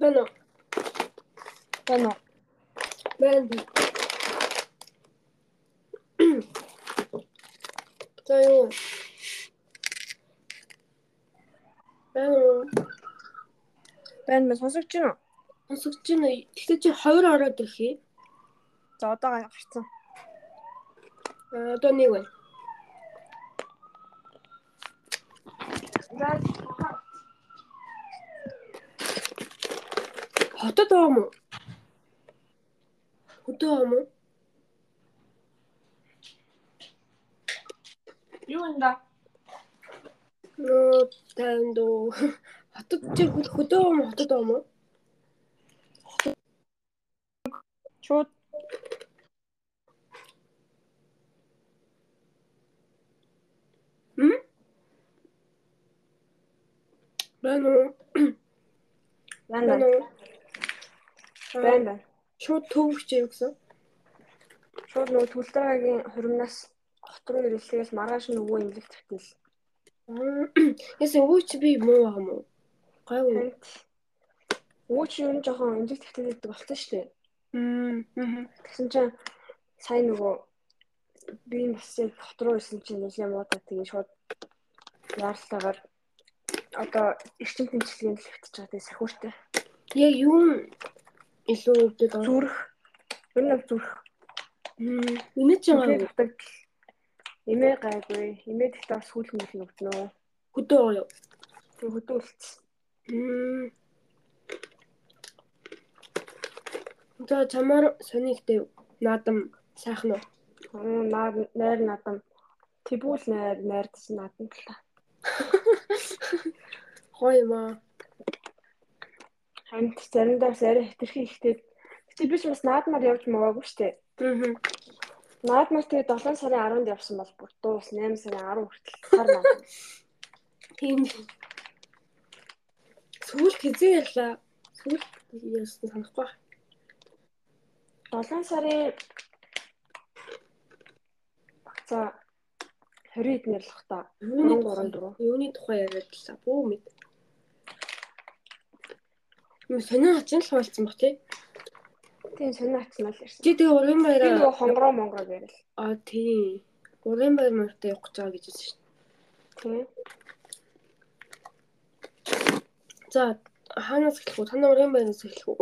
Байна уу? Байна уу? Байна. За юу? Байна уу? Байна мэ сонсогч байна уу? Сонсогч байна. Тэгтээ чи 20 ороод ирэхий. За одоо гарцсан. Аа одоо нэг байна. За Хотод байгаа мó? Хөдөө байгаа мó? юу энэ да? Нөө танд уу. Хотод чи хөд- хөдөө байгаа мó? Хотод байгаа мó? Шууд Хм? Байна уу? байна. Байна уу? Байна байна. Шууд төвөгч юу гэсэн? Шууд нөгөө төлдрагийн хуримнаас хот руу ирэлхээс маргааш нөгөө имлэг тавьтал. Аа, Яасан өвч би муу байгаа мó? Гайгүй. Тант Ууч юу н жоохон имлэг тавьтал гэдэг болсон шүү дээ. Мгм. Тэгсэн чинь сайн нөгөө би бас яг хот руу ирсэн чинь нэлээд муудаа тэгээ шууд яарлаагаар одоо эрчим тэмцлийн лифтж байгаа тэгээ сахиуртай. Яг юу нь илүү өвдөд? Зүрх. Ер нь зүрх. Имэж байгаа. дутагдал. Имээ гайгүй. Имээ гэхдээ бас сүүл нь л өвднө. Хөдөө байгаа юу? Хөдөлсөн. Мм. За чамаар сонигтэй наадам сайхан уу? Наар найр надам тэбүүл найр найрдсан надам л та. Гоё Хамт заримдаа арай хэтэрхий ихтэй. Гэтэ би ч бас наадмаар явж муугаагүй штэ. Аа. Наадмаар тэгээ 7 сарын 10-нд явсан бол бүр дуу бас 8 сарын 10 хүртэл сар маа. Тийм. Сүүлд хизээ ярьлаа. Сүүлд яасан санахгүй. байна. 7 сарын за 20-д нэрлэх та. Юуны 3 тухай? 3 4. Юуны тухай яриад лээ. Бүү мэд. Сонио хачин л хавалцсан баг тий. Тийм сонио атсан л ярьсан. Чи тэгээ урын баяраа нөгөө хонгороо монгороо ярил. аа тий. Урын баяр мөртөө явах гэж байгаа гэж хэлсэн шүү дээ. За хаанаас эхлэх вэ? Танаа урын баяраас эхлэх үү?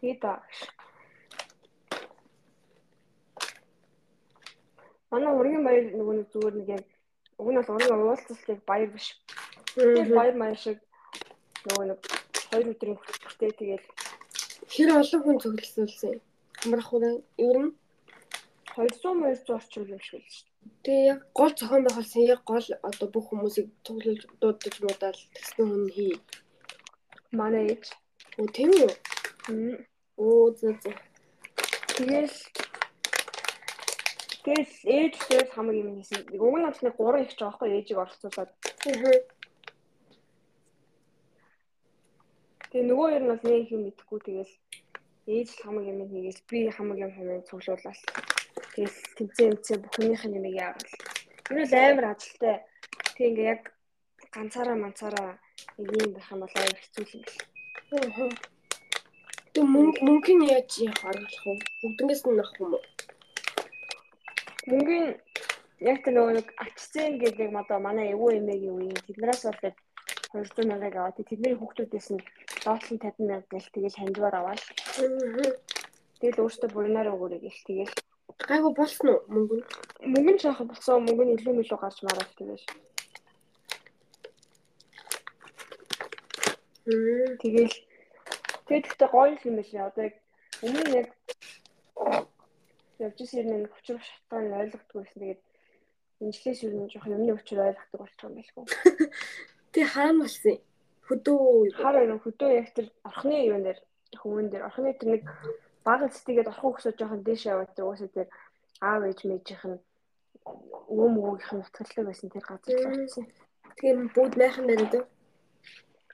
Тэгээ да. Манай ургийн баяр нөгөө нэг зүгээр нэг юм уг нь бол ургийн уулзалтыг баяр биш. Тэгээд баяр маяг шиг нөгөө нэг 2 өдрийн хүртэл тэгээд Хэр олон хүн цуглуулсан юм. Хамрах уу ер нь 200 200 орчим юм шиг л шүү тэгээ яг гол зохион байгуулсан яг гол одоо бүх хүмүүсийг цуглуулж дуудаж муудаал тэгсэн хүн хий. Манай ээж. Оо тийм үү? Оо зөө зөө. Тэгэл Тэгэл ээж дээр хамаг юм хийсэн. Уг нь нэг 3 их ч байгаа хгүй ээжийг оролцуулаад. Аа. Тэгээ нөгөө ер нь бол нэг юм мэдэхгүй тэгэл ээж хамаг юм хийгээл би хамаг юм хамаг цуглуулаад. Тэгэл тэмцээ тэмцээ бүхнийх нь юмыг яавал. Энэ бол амар ажилтай. Тэг ингээ яг ганцаараа манцаараа нэг юм байх юм бол амар хэцүү юм бэл. Тэг мөнгө мөнгөний яаж явах аргалах вэ? Бүгднгээс нь авах юм уу? Мөнгөний яг тэр нөгөө нэг ачцэн гэдэг одоо манай эвгүй эмээгийн үеийн тэднээс бол яг 200 мянгаыг аваад тэдний хүүхдүүдээс нь доотлон 50 мянга гэл тэгэл хандвар аваад Аа. тэгэл өөртөө бурнаар өгөөрэй гэл тэгэл Гайгүй болсон уу мөнгө нь? мөнгө нь шахах болсон мөнгө нь илүү мэлүү гарч мараад тэгэл тэгэл тэгээд ихтэй гоё юм биш яа одоо яг өмнө нь яг явж исэн юм хүчрэх шалтгаан ойлгохгүй байсан тэгээд инжлээс юу нэг жоохон юмны хүчээр ойлгодог болчих юм байлгүй Тэг хаан болсон. юм? Хөдөө хар нэг хөдөө яг тэр орхны юун дээр хүмүүн дээр орхны тэр нэг баг эцтийгээд орхон өсөж жоохон дээш яваад тэр уусаа тэр аав ээж мэжийнх нь өвөө мөвгийнх нь утгалтай байсан тэр газар л очсон. Тэгээ бүгд найхан байгаад уу?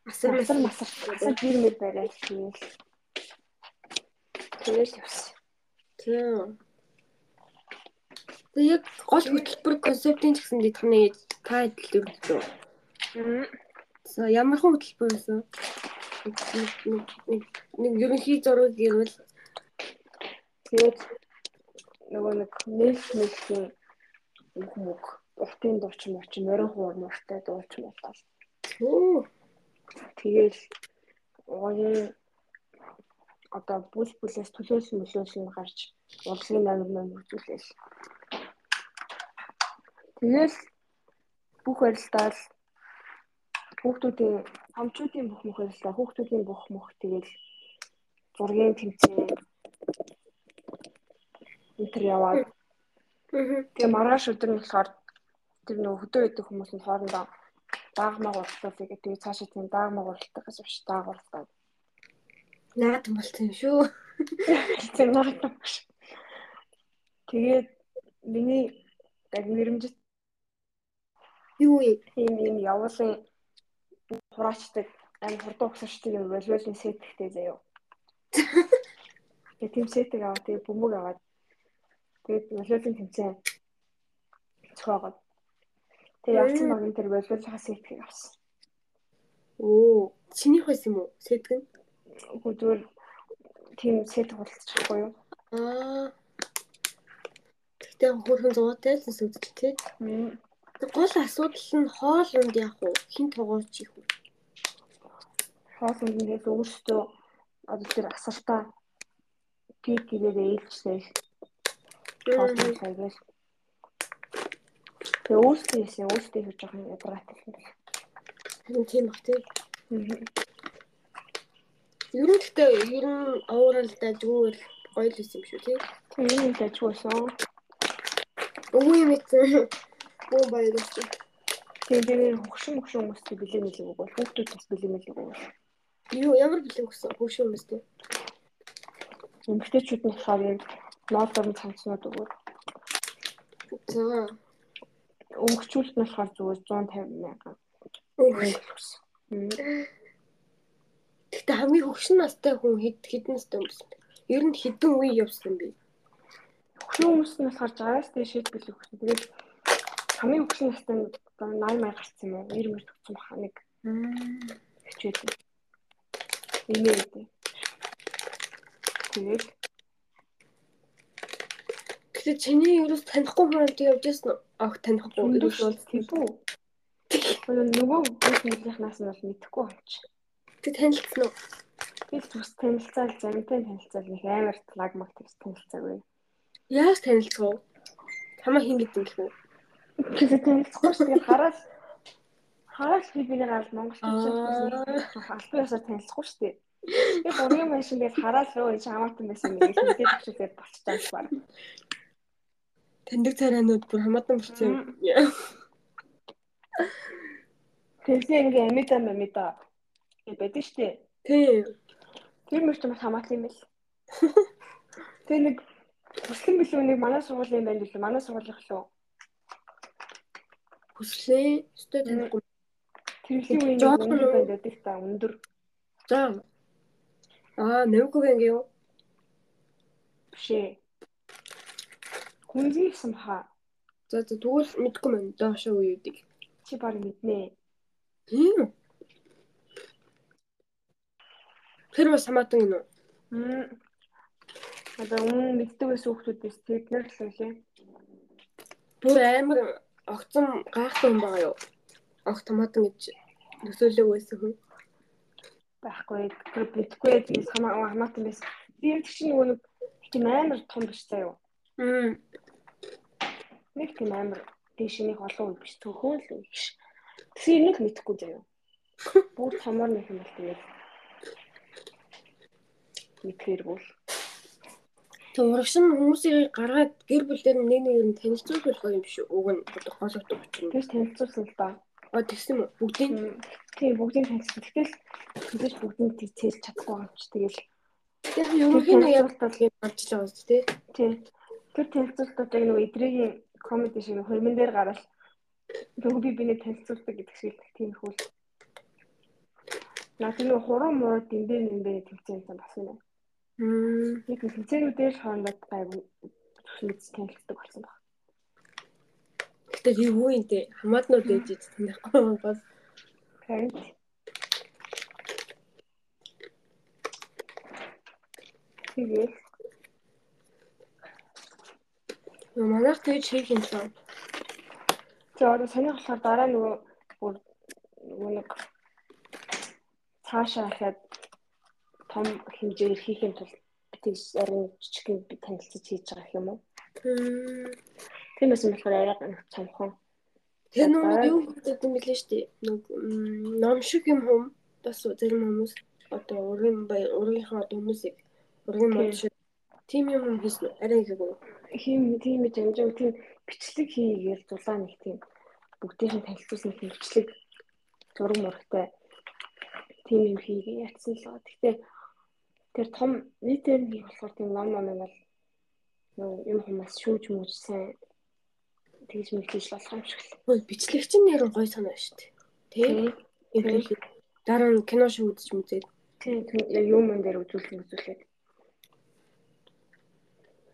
Асар Асар масар асар бир мэр барай хийгээл. Тэгэл явсан. Тийм. Тэг яг гол хөтөлбөр концептын ч гэсэн дийдхний та адил өргөдөө. Мм. За ямар хэн хөтөлбөр байсан? Нэг ерөнхий зураг гэвэл Тэгээд нөгөө нэг нэл нэлийн бүх мөг уртын дууч мууч морин хуур мууртай дууч муутал. өө Тэгээл уян одоо бүл бүлээс төлөөлсөн мөлөөлсөн гарч урлагийн намир намир үзүүлээл. Тэгээл бүх барилдаал хүүхдүүдийн хамчуудын бүх мөх барилдаа хүүхдүүдийн бүх мөх тэгээл зургийн тэмцээн өнтер яваад. Тэгээ маргааш өдөр нь болохоор тэр нөгөө хөдөө идэх хүмүүс нь хоорондоо даагмаг уралдуулъя гэдэг. Тэгээ цаашаа тийм даагмаг уралдахаас биш даагуулдаг. наад болт юм шүү. Тийм наагдаг биш. Тэгээд миний яг нэрмжит Юу юм? ийм явуулын хураачдаг аим хурдан угсарчдаг юм волейболын сет ихтэй заяа. Тэгээ тийм сетийг аваад тэгээ бөмбөг аваад тэгээд волейболын тэмцээн цогоод Тэгээ явцсан багын тэр волейболын сетгийг авсан. Оо, чинийх байсан юм уу? Сэтгэн. Үгүй зүгээр тийм сет худалдачихгүй юу? Аа. Тэгтээ хөрхөн зуутай л сүдэл тий. Тэг гол асуудал нь хоолунд яах вэ? Хин тоглож их үү? Хоол үндээс өөрсдөө одоо тэр асартаа пик гэдэг ээлжтэй хоол Мгм. хийгээл. Тэгээ өөрсдөө хийсэн өөрсдөө хийж байгаа юм ядратай юм байна. Харин тийм бах тий. Мм. Ер нь гэхдээ ер нь ууралдаа зүгээр гоё л байсан юм шүү тий. Тэгээ юм ажгүйсэн. Өвөө юм ийцэн. Бөө баярлалаа. Тэгээ дээр хөгшин хөгшин хүмүүстэй бэлэн мэлэг өгвөл хүүхдүүд бас бэлэн мэлэг өгвөл. Юу ямар бэлэн өгсөн? Юмс тий. Эмэгтэйчүүд нь болохоор яг ноолдор нь цанцнууд өгвөл. За. Өнгөрчүүлт нь болохоор зүгээр 150 мянга. Гэхдээ хамгийн хөвшин настай хүн хэд хэдэн настай юм бэ? Ер нь хэдэн үе явсан би. Хөгшин хүмүүс нь болохоор 60-аас дээшэд бэлэг өгсөн. Тэгээд хамгийн хөгшин одоо 80 мянга гарсан юм уу? 90 мянга төгсөн баха нэг хичээд. Имээ үү. Тэгээд Тэгэхээр чиний ерөөс танихгүй хүмүүст явж ясан уу? Ах танихгүй. Ерөөс бол тийм үү? Нөгөө хүмүүсийнхнаас нь бол мэдэхгүй болч. Тэг танилцсан уу? Тэгэл тус танилцаал замтай танилцаал нэг амар флагмаг тус танилцаагүй. Яаж танилцсан уу? Хамаа хин гэдэг юм бэ? Тэгээд танилцахгүй шүү дээ хараад хараад хибиний гал Монгол Аа. төлөвлөсөн албан ёсоор танилцахгүй шүү дээ. Тэгээд ургийн машин дээр хараад руу энэ хамаатан байсан нэг л мэдээд очиод болчихсон байна. Таньдаг царайнууд бүр хамаатан болчихсон юм. Тэрсээ ингээ амида гэдэг байдаг шүү дээ. Тийм. Тэр мөр ч бас хамаатан юм бэл. Тэр нэг Хүслэн билүү нэг манай сургуулийн байна билүү? Манай сургуулийн лөө. Хүслээ. Өстой танихгүй. Тэрлийн үеийн Жоохон байдаг та өндөр. За. Аа, Нэвкогийн гэв. Бишээ. Хүнзий гэсэн баха. За за тэгвэл мэдгүй маань доошо үеүүдийг. Чи баг мэднэ. Тийм. Тэр бас хамаатан гинөө. Мм. Одоо өмнө мэддэг байсан хүмүүсээс тэд нар л үлээ. Бүр амар огцом гайхсан хүн байгаа юу? Огт хамаатан гэж төсөөлөг байсан хүн. Байхгүй. Тэр мэдгүйээс хамаа хамаатан байсан. Би яг чинь нөгөө нэг тийм амар том биш заяа. Мм. Нэг тийм амар дэшнийг олон үе биш. Төхөөл үе биш. Тэр нэг мэдхгүй заяа. Бүр томор нэг юм бол тэгээд мэдхэргүй. Тэг урагшин хүмүүсийг гаргаад гэр бүлээр нэг нэгээр нь танилцуулах юм биш үү? Уг нь гол утга учир нь. Тэгээс танилцуулсан л да. А тэгсэн мө бүгдийг Тийм бүгдийг танилцсан. Тэгтэл тэгээс бүгдийг тэлж чадахгүй юм чи тэгэл яг ерөнхийн яг талыг авч л байгаа шүү дээ. тийм тэр танилцуултуудыг нөгөө эдрийн комеди шиг хөрмөн дээр гараад нөгөө би биний танилцуулдаг гэдэг шиг тийм хөл. Наад нөгөө хуруу муу дэмбэр нэмбэр тэмцээн бас юм. Мм. Яг хэмжээрүүдээр хоорондоо гайгүй хүлээж танилцдаг болсон баг. Гэтэ хий хүүинтэй хамаатнууд ээж ээж танихгүй бол Харин Тэгээ. Манайх тэгж хийх юм байна. За одоо сонирх болохоор дараа нөгөө бүр нөгөө нэг цаашаа ахаад том хэмжээгээр хийхин тулд би тэгж арай жижигхэн би танилцаж хийж байгаа юм уу? Тиймээс юм болохоор арай цомхон. Тэр нөгөө юу гэдэг юм бэлээ шүү дээ. Нэг ном шиг юм хүм бас зарим хүмүүс одоо ургийн бай ургийнхаа хүмүүсийг ургийн мод шиг тим юм хийсэн арай ихэгүй. хийм тийм гэж амжаа тийм бичлэг хийгээл зулаа нэг тийм бүгдийн танилцуулсан тийм бичлэг зураг мурагтай тийм юм хийгээ ятсан л гоо. Гэхдээ тэр том нийтээр нь болохоор тийм ном ном бол юм хүмүүс шүүж мүүж сайн тэгж мэгдэж болох юм шиг л. Бичлэгч нь яран гой санаа шүү дээ. Тэ? Ингээд дараа нь кино шиг үзэж мүзээд. Тийм яг юм юм дээр үзүүлсэн үзүүлээд.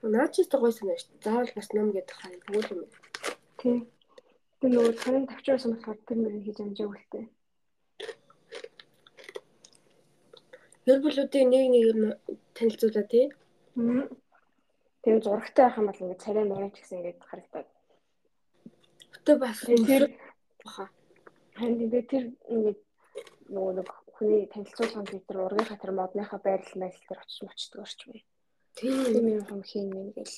Наад чи гой санаа шүү дээ. Заавал бас ном гэдэг хаа тэгвэл юм. Тийм. Тэр нөгөө танин тавчраас болохоор тэр мөрийг хийж амжаагүй л дээ. Гэр бүлүүдийн нэг нэг юм танилцуулаа тий. Тэгээ зурагтай байх юм бол ингээд царай мөрөж гэсэн ингээд харагдаад. Өтөө бас Тэр баха. харин тэгээ тэр ингээд нөгөө нэг хүний танилцуулгын тэр ургийнхаа тэр модныхаа байрал майл дээр очиж мочдөг орчмоо. Тийм. Тийм юм юм хийн юм гэл.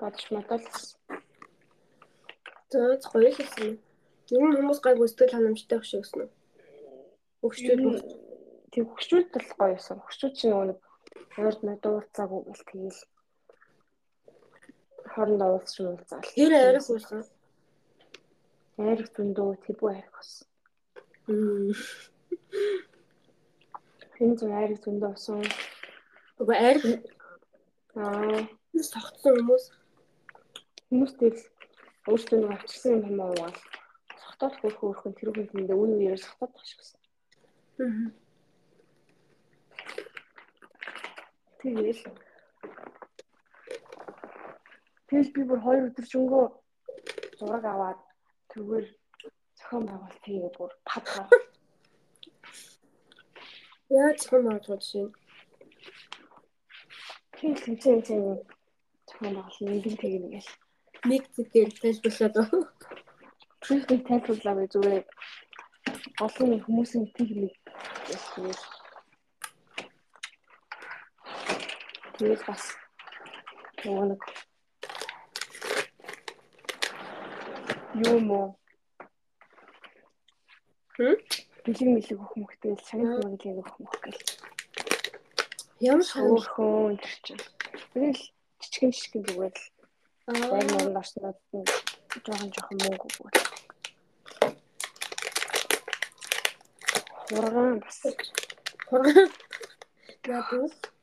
Бодож бодол. За гоё л гэсэн. Ер нь хүмүүс гайг өсгөл ханамжтай байх Өгчүүд тэг хөгчүүд бол гоё юусан. Хөгчүүд чинь нэг урд мэ дуулцаагүй гэл тэгээл хоорондоо уулзч уулзаал. Тэр арих уусан. Арих зөндөө тэбүү арих. Мм. Энэ зөв арих зөндөө усан. Уга арих Аа согтсон хүмүүс хүмүүс тэгэл өөрсдөө нэг авчирсан юм юм уу? Сохтоод хөрх хөрхөн тэр хүн тэндээ үн сохтоод байх шиг гэсэн. Тэгэл Тэгэл би бүр хоёр өдөр шөнгөө зураг аваад тэгвэл зохион байгуулалт хийгээд бүр падгаа. Яаж юм аа жишээ. Тэгэл хэмжээ хэмжээ зохион байгуулалт нэгэн тэгнэ гэл. Нэг зүгээр тайлбарлаад байна. Трифик тайлбарлаа би зүгээр олон хүмүүсийн техник гэсэн. Тэгээд бас нөгөө нэг юм уу? Хм? Бэлэг мэлэг өгөх мөхтэй цагт мэдлэг өгөх мөх гэл. Ямар. Хөөхөн тэр чинь. Тэгэл жижигэн жижигэн зүгээр л Аа. морин орсноод жоохон жоохон мөнгө өгвөл. Хургаан бас Хурган. Яагаад?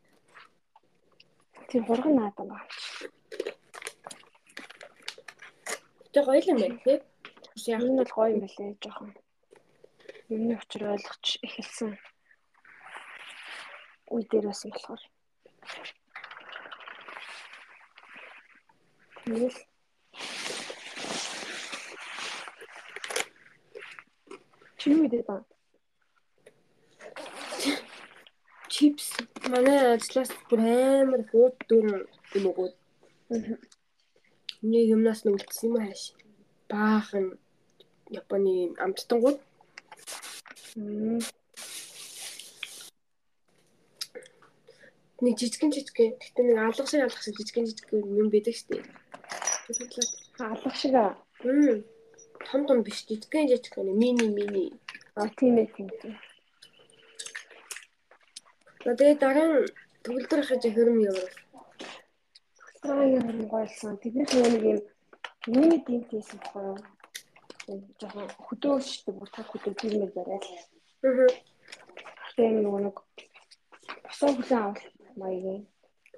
тэр хургаан наадам баг. Тэ гоё юм байна тий. Бас яг Энэ бол гоё юм байлээ жоохон. Юмны учир ойлгож эхэлсэн. Үе дээр байсан болохоор. Тэгэл Чи юу гэдэг ба? Чипс манай ажлаас бүр амар хууд дүр юм уу. Нэг юмнаас нь үлдсэн юм ааш. Баахан Японы амттангууд нэг жижигэн жижигэн гэхдээ нэг алга шиг алга шиг жижигэн жижигэн юм байдаг шүү дээ. Алах шиг аа. Мм. Том том биш жижигэн жижигэн мини мини. А тийм ээ тийм. Тийм. Тэгээ дараа нь төгөлдөр хаж хөрм яваад. Аа юм гойлсон. Тэдний нэг юм миний димтэйсэн болохоор жоохон хөдөөлштэй бүр таг хөдөө тиймэр. Аа. Тэгээ нөгөө нэг босоо хүлэн авал маягийн.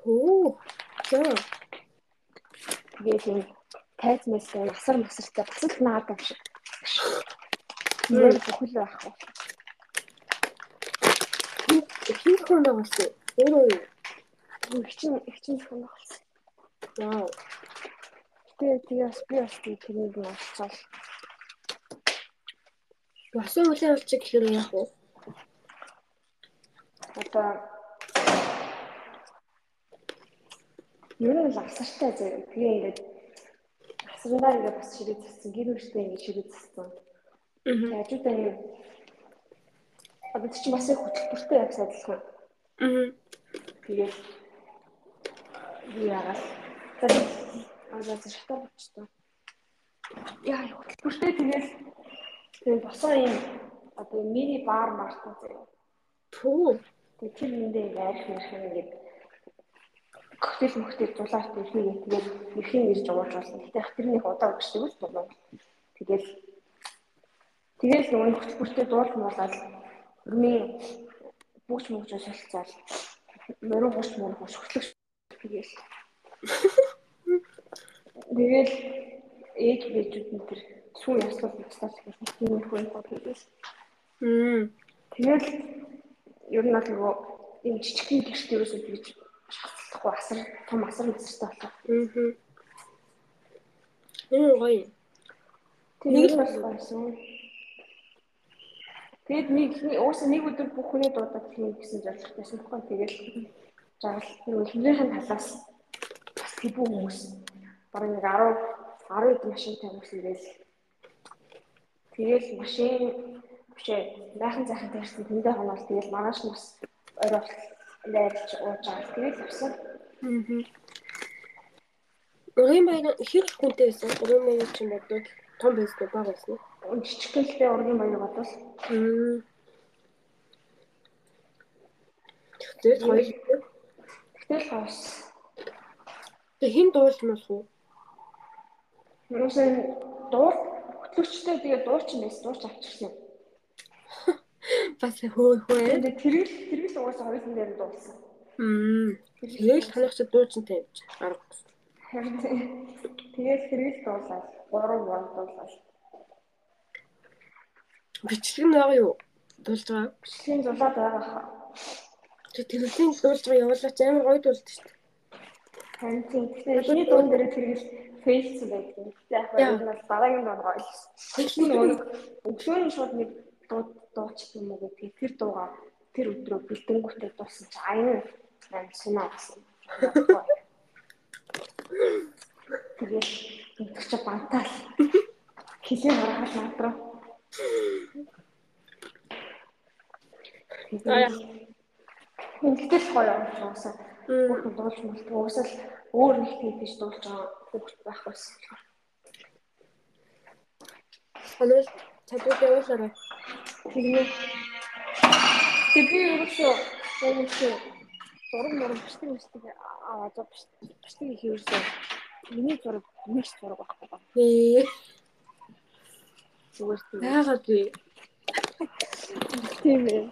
Хөө. За. Тэгээ тийм тайз мэсээ насар масартай бас л наадам шиг. Нэр бүхэл байх Хин хүн байгаас. Өөрөө. Игчин игчин зөвхөн болсон. Вау. Тэгээ бас би бас тийм тэрнийг нь олцол. Басан хүлэн авч гэхээр яах вэ? Одоо нь л асартай заяа. Тэгээ ингээд асрандаа ингээд бас ширээ зассан. Гэр бүлтэй ингээд ширээ зассан. Тэгээ хажуудаа ингээд одоо чи бас их хөтөлбөртэй явж адилхан. Аа. Тэгээ яагаад одоо шатар болчихсон. Яа хөтөлбөртэй тэгэл тэгээ босоо юм одоо мини бар мартаа заяа. Түү. Тэгээ тэр нэндээ яаж нэрх юм ингээд коктейл мөхтэй дулаарт ихнийг тэгээд эрхийн ирж ууж болсон. Гэтэ тэрнийх удаа өгсөн үл дулаа. Тэгэл тэгэл нөгөө хөтөлбөртэй дуулах муулаад өрмийн бүгч мөгж солилцоод мөрөө гош мөр гош хөтлөг тэгэл тэгэл ээж бэжүүд нь тэр сүү яслал бицлаас гэсэн тийм их байх тэгэл. Тэгэл ер нь нөгөө юм жижигхэн гэрт ерөөсөө бийж шахахгүй асар том асар үзэртэй болоо. Аа. Энэ гоё. Нэг л болсон. Тэгэд нэг уусаа нэг өдөр бүх хүний дуудаад хэлнэ гэсэн зорилготойсэн байхгүй. Тэгэл жаргал хэмнэхэн талаас бас тэбүү хүмүүс бараг нэг 10 10 хэд машинтай хүмүүс ирэл. Тэгэл машин бишээ байхан зайхан тавьсан тэндээ хоноод тэгэл маргааш нь бас орой лайлж ууж байгаа. Тэгээд авсан. Аа. Урын баяр хэр хүнтэй байсан? Урын баяр чинь бодвол том байсан баг байсан. Жижигхэнтэй урын баяр бодвол. Аа. Тэгээд хоёр. Тэгтэл хоос. Тэг хин дуулж болох уу? Юусэн дуул хөтлөгчтэй тэгээ дууч юм байсан. Дууч авчихсан. Бас хөө хөө. Тэргэл тэргэл угаасаа хоёулын дээр дуулсан. Мм. Тэгэл танах чи дуучин тавьж арга. Тэгээд тэргэл дуулаад 3 вол дуулаад. Бичлэг нь байгаа юу? Дуулж байгаа. Бичлэгийн дулаад байгаа хаа. Тэг тэрлийн дуулж байгаа явуулаач амар гоё дуулдаг шүү дээ. Харин тийм. Тэгэхээр миний дуун дээр тэргэл фейлсэн байдаг. Гэхдээ яг нь бол дараагийн дуу гоё. Тэгсэн нөгөө өглөөний шууд нэг дуу дууч юм уу гэдгийг тэр дууга тэр өдрөө бэлдэнгүүтээ дуусан чи аян нам сунаа гэсэн. Тэгээд өдөрч бантаал хилээ харахад надраа. Тэгээд Ингээл гоё юм уусаа. Бүх дуулж мэлдэг. Уусаа л өөр нэг тийж дуулж байгаа хүүхд байх байсан. Санал чадвар явуулаарай. Тэгээ. Тэг би ерөөсөө өөрөөсөө зураг мөрөм бичдэг үсдэг аваад бичдэг их ерөөсөө миний зураг нэг зураг байхгүй байна. Ээ. Зүгээр тийм. Яагаад вэ? Тийм ээ.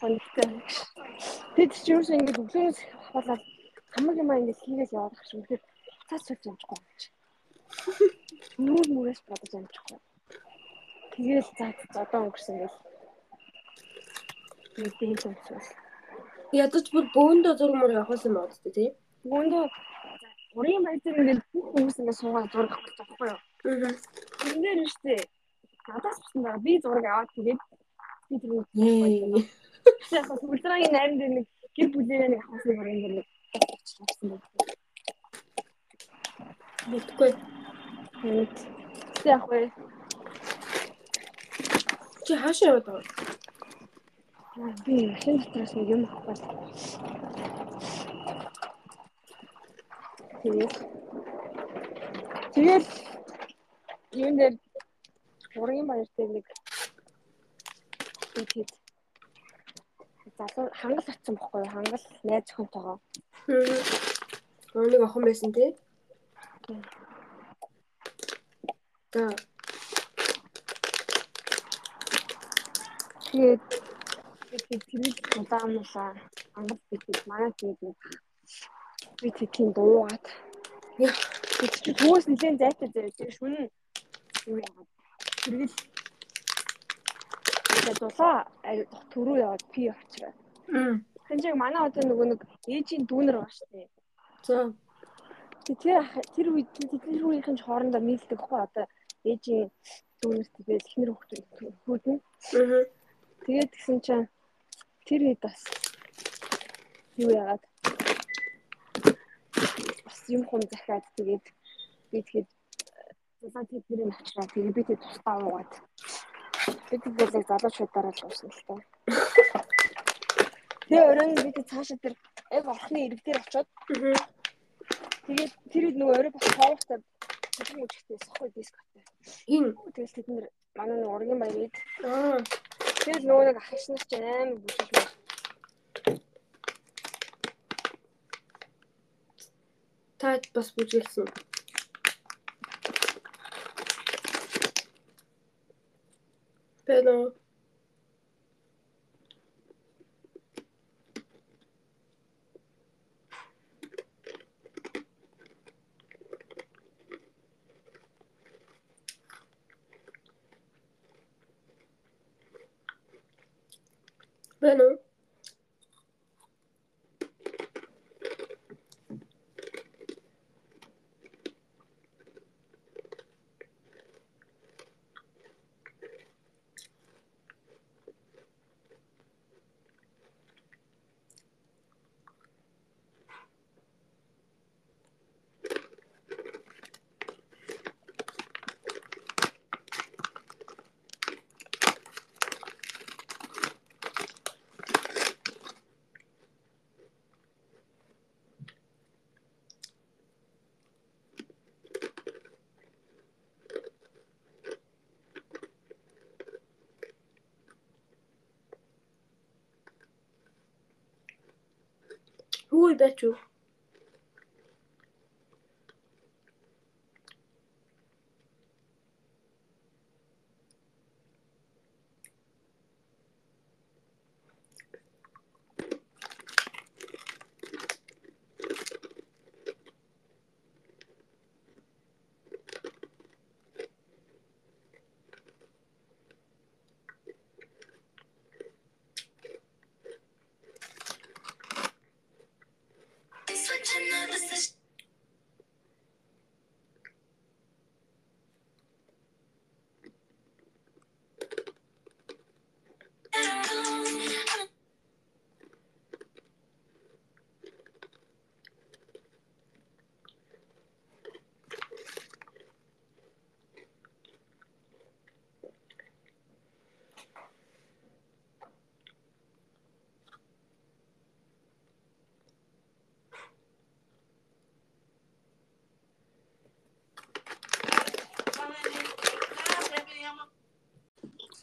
Санагтай. Тэд ч юу ч ингэж өглөөнөөс болоод хамаг юм ингэж хийгээл яваад ах шиг үнэхээр цаас цогж амжихгүй юм чи. Нүүр мүрээс бодож амжихгүй. Тэгээл за одоо өнгөрсөн гэл. Нэг тийм юмсвал. Ядаж бүр бөөндөө зураг мөр явах юм байна үү тий? Бөөндөө урын байдлаар ингээд бүх хүмүүс ингээд суугаад зураг авах байхгүй юу? Аа. Тэндээр нь штэ. Надаас басан байгаа. Би зураг аваад тэгээд би тэр. Яг 8 дээр нэг гэр бүлээрээ нэг авсан юм ингээд нэг. Мэдгүй. Тэгээд яг вэ. Чи хаашаа яваад байгаа? Би машин дотроос нэг юм авах байна. Тэгээд Тэгээд юм дээр ургийн баяр дээр нэг тэгээд залуу хангал атсан бохгүй юу? Хангал найз охинтойгоо. Нэг охин байсан тий. За. Тэгээд тэгээд тэрийг удаануулаа хангал бидэд манай тэгээд би тийм дуугаад Түүс нэгэн зайтай заяа шүн юу яагаад тэргэл тэгээд дулаа төрөө яваад пи авчраа. Хэн чиг манай одоо нөгөө нэг ээжийн дүүнер байгаа шүү дээ. За. Тэр тэр үед тэр үеийнхэн хоорондоо нийлдэг хгүй одоо ээжийн дүүнер тэгээд ихнэр хөлтүүд хүүдэн. Тэгээд гисэн чинь тэр үед бас юу яагаад бас юм хум захиад тэгээд би тэгэхэд за тэдний авчраа тэгээд би тэг тусдаа уугаад би тэгээд залуучуудаараа л уусан л таа. Тэгээ өрөөнд би тэг цаашаа тэр яг орхны ирэг дээр очиод тэгээд тэр хэд нөгөө өрөө бас хоолтой бүхэн үжигтэй сохой дискотой. Хин Тэгэл тэд нэр манай нөгөө ургийн баярыг аа тэгэл нөгөө нэг ахш нар ч амар бүжиглээ. та бас бүжиглсэн. 嗯。that too.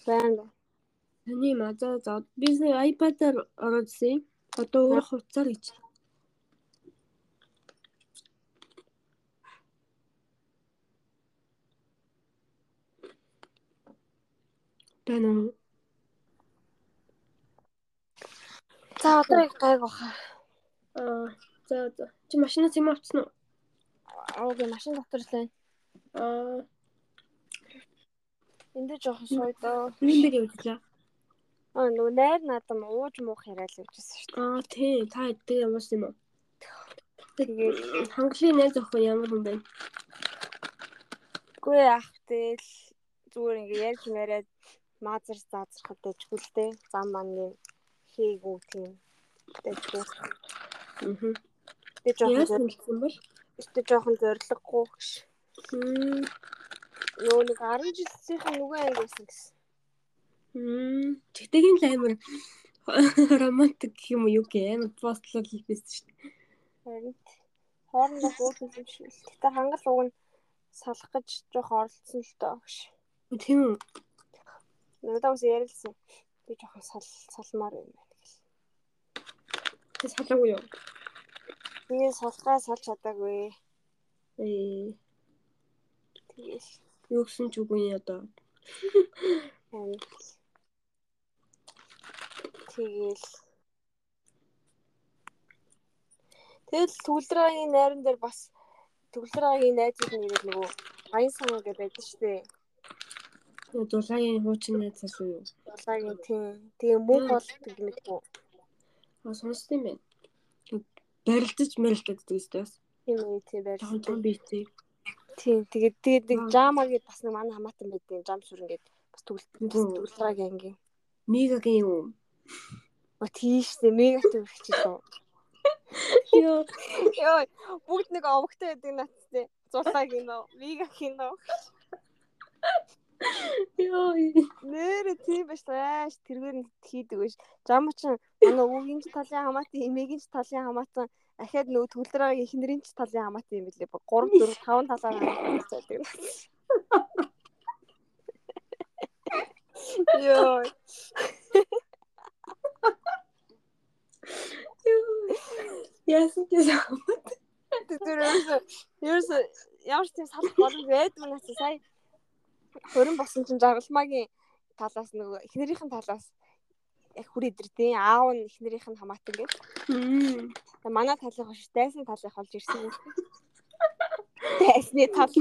Байна. Таны мазаа за би сая iPad-аар оруулсан. Одоо өөр хувцаар гэж. Тэнэ За одоо яг гайг баха. аа за за чи машинаас юм авчихсан уу? Аагийн машин дотор л байна. Аа Энд дэ жоохон сойдоо. нэмбэр явууллаа. Аа нөгөө найр надам ууж муух яриад явжсэн шүү дээ. Аа тий та эдгээр ямарсан юм уу? Тэгээд Хангалын найз охин ямар хүн бэ? үгүй ах тэл зүгээр ингээ ярьж яриад маазар заазрахад дэжгүй л дээ. Зам маань хийгүү тийм дэжгүй. Аа. Тэ жоохон Яасан гэсэн бол? Тэ жоохон зориггүй гэж. Хм. Нөгөө нэг 10 жилийнхэн нөгөө анги байсан гэсэн. Хм. Тэгтэйг л амар романтик гэх юм уу юу гэх амар постлол хийсэн шүү дээ. Харин хоорондоо хөөрхөн юм шиг л. Гэтэ хангал уг нь салах гэж жоохон оролцсон л доо гэж. Тийм үү? Надад бас ярилсан. Би жоохон сал салмаар юм байна гэл. Тэ салаагүй юу? Би салхаа салж чадаагүй. Ээ. Тэгэл Юу гэсэн ч үгүй одоо. тэгэл Тэгэл төгөлдрийн найран дээр бас төгөлдрийн найзууд нэрэл нөгөө аян сан гэж байдаг шүү дээ. Юу дулаагийн хуучин найз асуу юу? Дулаагийн тийм. Тэгээ болдог юм уу? Аа сонссон юм байна. Барилдаж мэрэлдэж гэдэг бас. Тийм ээ тийм байл. Жохон том бийтэй. Тийм. Тэгээд тэгээд нэг жама гэдээ бас нэг манай хамаатан байдیں۔ Жам сүрэн гээд бас Үгүй. төгөлдрийн анги. Мегагийн юм уу? О тийш дээ мега төвөрч лөө. Йоо. Йоо, бүгд нэг овогтой байдаг надтай. Зулаа гинөө, вига гинөө. Йоо. Нэрэ тийм байж тааш тэргээр нь хийдэг биш. Жам ч манай өвгийн талын хамаатан, эмээгийн талын хамаатан ахаад нөгөө төлдрөгийн эхнэрийн ч талын хамаатан юм билээ. 3 4 5 талаар хамаатан байдаг. Йоо. Яасан гэж Тэр ерөөсө ерөөсө ямар ч тийм салах боломж байдгүй наас сая хөрөн босон чинь жаргалмаагийн талаас нөгөө эхнэрийнхэн талаас яг хүр идэрдээ аав нь эхнэрийнх нь хамаатан гэж. Манай талын хош дайсны талыг олж ирсэн юм. Дайсны тал.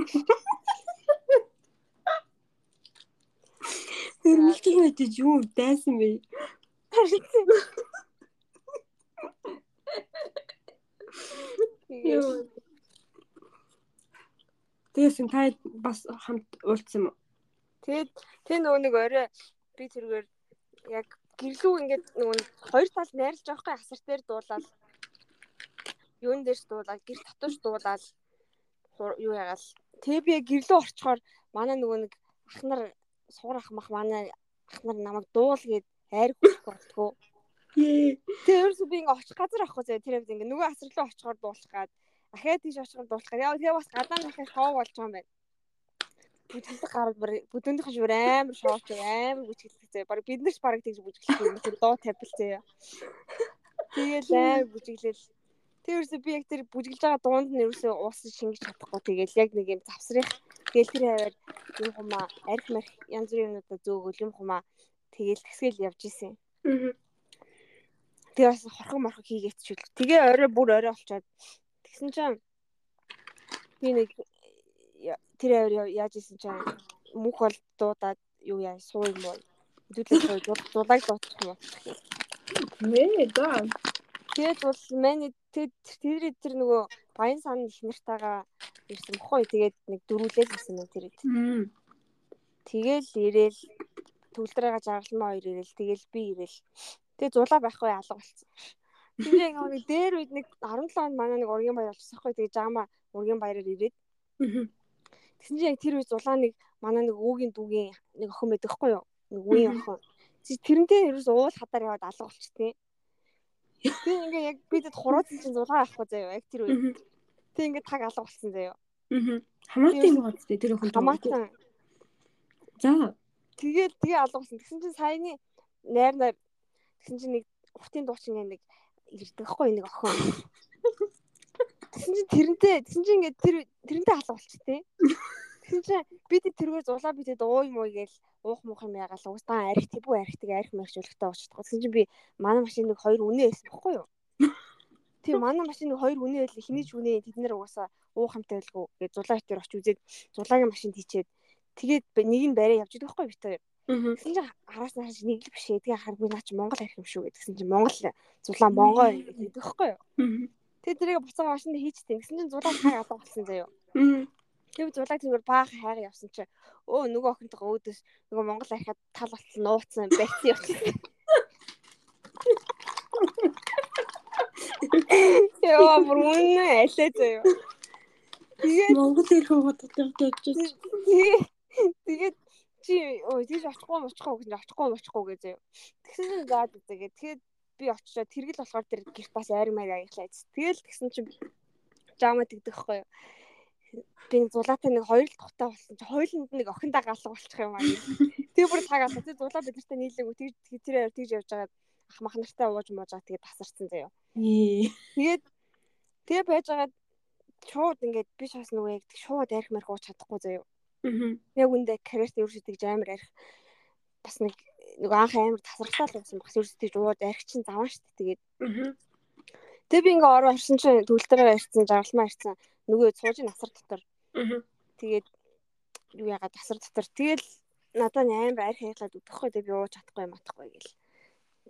Хөрмөлтөй мэдээж юу дайсан бэ? Йоо. Тэгээс та бас хамт уулзсан юм? Тэгээд тэр нөгөө нэг орой би тэргээр яг гэрлүү ингээд нөгөө хоёр тал найрлаж байгаа хгүй асар дээр дуулаад юун дээрс дуулаад гэр татууш дуулаад юу ягаал тэгээ би гэрлүү орчхоор манай нөгөө нэг ах нар суур ах мах манай ах нар намайг дуул гээд айр хүчтэй болтгоо. Тэгээ ерөөсөө би ингээ очих газар авахгүй зөө тэр хэвд ингээ нөгөө асар руу очихоор дуулах гад. Ахаа тийш очихоор дуулах гад. Яа тэгээ бас гадаа дахиад шоу болж байгаа юм байна. Бүжгэлдэг гараад бүр бүдүүнийхэн шүүр амар шоуч амар зөө баг бид нар ч баг тэгж бүжгэлдэг юм. Тэр доо тавил зөө. Тэгээл амар бүжгэлэл Тэр ерөөсөө би яг тэр бүжгэлж байгаа дуунд нь ерөөсөө уус шингэж чадахгүй тэгээл яг нэг юм завсрах тэгэл тэр хаваар юм хумаа арх марх янз бүрийн юмудаа зөөгөл юм хумаа тэгээл тэсгээл явж исэн. Аа Тэгээ бас хорхон морхо хийгээд ч үл. Тэгээ орой бүр орой олчоод тэгсэн чинь би нэг тэр авир яаж исэн чинь мөнх бол дуудаад юу яа суу юм уу. Хөдөлгөөн дулааг дуучих юм уу. Нэ даа. Тэгээд бол миний тэр тэр нөгөө баян сан их нартайгаа ирсэн бохгүй. Тэгээд нэг дөрүүлэл гэсэн юм тэр. Тэгэл ирээл төгөлдрөөгөө жаргалмаа хоёр ирээл тэгэл би ирээл Тэгээ зулаа байхгүй алга болцсон. Тэгээ ингээ нэг дээр үед нэг 17 онд манай нэг ургийн баяр болчихсон байхгүй. Тэгээ жаама ургийн баяраар ирээд. Тэгсэн чинь яг тэр үед зулаа нэг манай нэг өвгийн дүүгийн нэг охин байдаг байхгүй юу? Нэг үеийн охин. Тэрнтэй ерөөс уул хадаар яваад алга болчихтээ. Тэгээ ингээ яг бидэд хурууцсан чинь зулаа авахгүй заяа яг тэр үед. Тэг ингээ таг алга болцсон заяа. Аа. Хамаатан юм байна тест тэр охин. Хамаатан. За. Тэгэл тэгээ алга болсон. Тэгсэн чинь саяны найр найр Тэгсэн чинь нэг ухтын дуучин нэг ирдэг хгүй нэг охин. Тэгсэн чинь тэрнтэй тэгсэн чинь ингээд тэр тэрнтэй халах болчтой. Тэгсэн чинь бид тэргээр зулаа бидэд ууй муу гээл уух муух юм ягаал уустаа арих тибүү арихтыг арих мэрхжүүлэхтэй уучдгаа. Тэгсэн чинь би манай машиныг хоёр үнэ байсан бохгүй юу? Тийм манай машиныг хоёр үнэ байл хинэж үнэ тэд нэр угаасаа уух хамтай байлгүй. Тэгээд зулаа хитэр очиж үзээд зулаагийн машинд хийчээд тэгээд нэг нь барай явж идэх байхгүй бит хоёр. Тэгсэн чинь араас нь харж нэг л биш ээ. Тэгээ харах би наа чи Монгол арих юм шүү гэдгсэн чинь Монгол зулаа Монгол гэдэг байхгүй юу? Тэгээ тэрийг буцаага машинд хийчтэй. Тэгсэн чинь зулаа хаа гадаа болсон заяа. Тэгээ зулаа зүгээр баах хайгаа явсан чи өө нөгөө охинтойгоо өөдөөс нөгөө Монгол арихад тал болтол нууцсан байцсан явчихсан. Яа бүр үнэ алей заяа. Тэгээд Монгол ирэх хотод явж. Тэгээд чи ой тийш очихгүй мочихгүй гэж очихгүй мочихгүй гэж заяа. Тэгсэн заад үзээгээ. Тэгээд би очичоо тэргэл болохоор тэр гэрт бас айр маяг аяглаа. Тэгэл тэгсэн чинь жаама тэгдэхгүй юу. Би нэг зулаатай нэг хоёр л тухтай болсон чи хоёуланд нэг охиндаа галга болчих юм аа. Тэгээ бүр цаг алга. Тэгээ зулаа бид нартай нийлээгүй тэг тэр тэгж явж байгаа ах мах нартай ууж муужаа тэгээ тасарсан заяа. Тэгээд тэгээ байж байгаа шууд ингээд би шаас нөгөө яг шууд арх марх ууж чадахгүй заяа. Яг үндэ карьерт ерөөсөө тэгж амар арих бас нэг нэг анх амар тасралтаа л байсан багс ерөөсөө тэгж ууд арих чинь заван штт тэгээд. Тэгээ би ингээ ороо орсон чинь төгөлдрөө ирсэн жаргалмаа ирсэн нөгөө суужийн насар дотор. Тэгээд юу яагаад тасар дотор тэгэл надад амар арих хайлаад өгөхгүй тэгээ би ууж чадахгүй юм атахгүй гэл.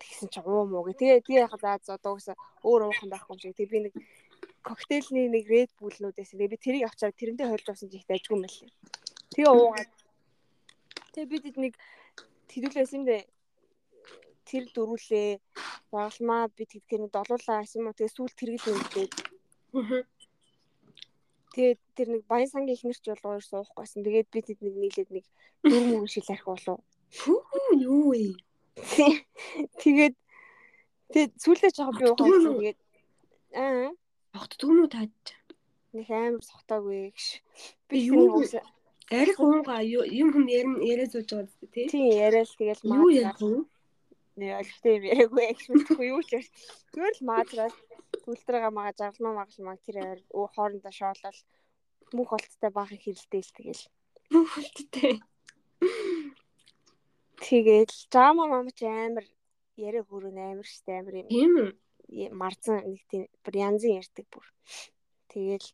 Тэгсэн чи уу муу гэ. Тэгээ тэгээ яхаа за одоо угсаа өөр уухан байхгүй юм шиг. Тэгээ би нэг коктейлний нэг Red Bull-нуудээс тэгээ би тэрийг авчаад тэрэндээ хойлж авсан чи их дайггүй юм байна. Тэгээ уугаад. Тэгээ бид нэг тэрүүлээс юм дээ. Тэр дөрүүлээ. Загалмаа бид гэдгээр нь долуулаа гэсэн юм уу. Тэгээ сүүл тэргэл нэгдээд. Тэгээд тэр нэг баян сангийн ихнэрч болоо ер суухгүйсэн. Тэгээд бид нэг нийлээд нэг дөрөв мөрөн шил арх болов. Хүү юу вэ? Тэгээд тэгээд сүүлдээ жоохон би ухаасан. Тэгээд аа тогтдгүй мүү таад. Нэг амар сохтоогүй гэж. Би юу арх уунгаа юм хүм яриа зууж байгаа зү тий. Тийм яриа л тэгэл маа. Юу ярих вэ? Нэг ойлгохтой юм яриаггүй гэж мэдхгүй юу ч. Зүгээр л маадраас түлтрээгээ магаа жаргалмаа магалмаа тэр хоорондоо шоолол мөнх болттой баахан хэрэлдээл тэгэл. Мөнх болттой. Тэгэл жама мамч амар яриа хөрөн амар штэ амар юм. Тийм үү? Марцан нэг тийм бүр янзын ярьдаг бүр. Тэгэл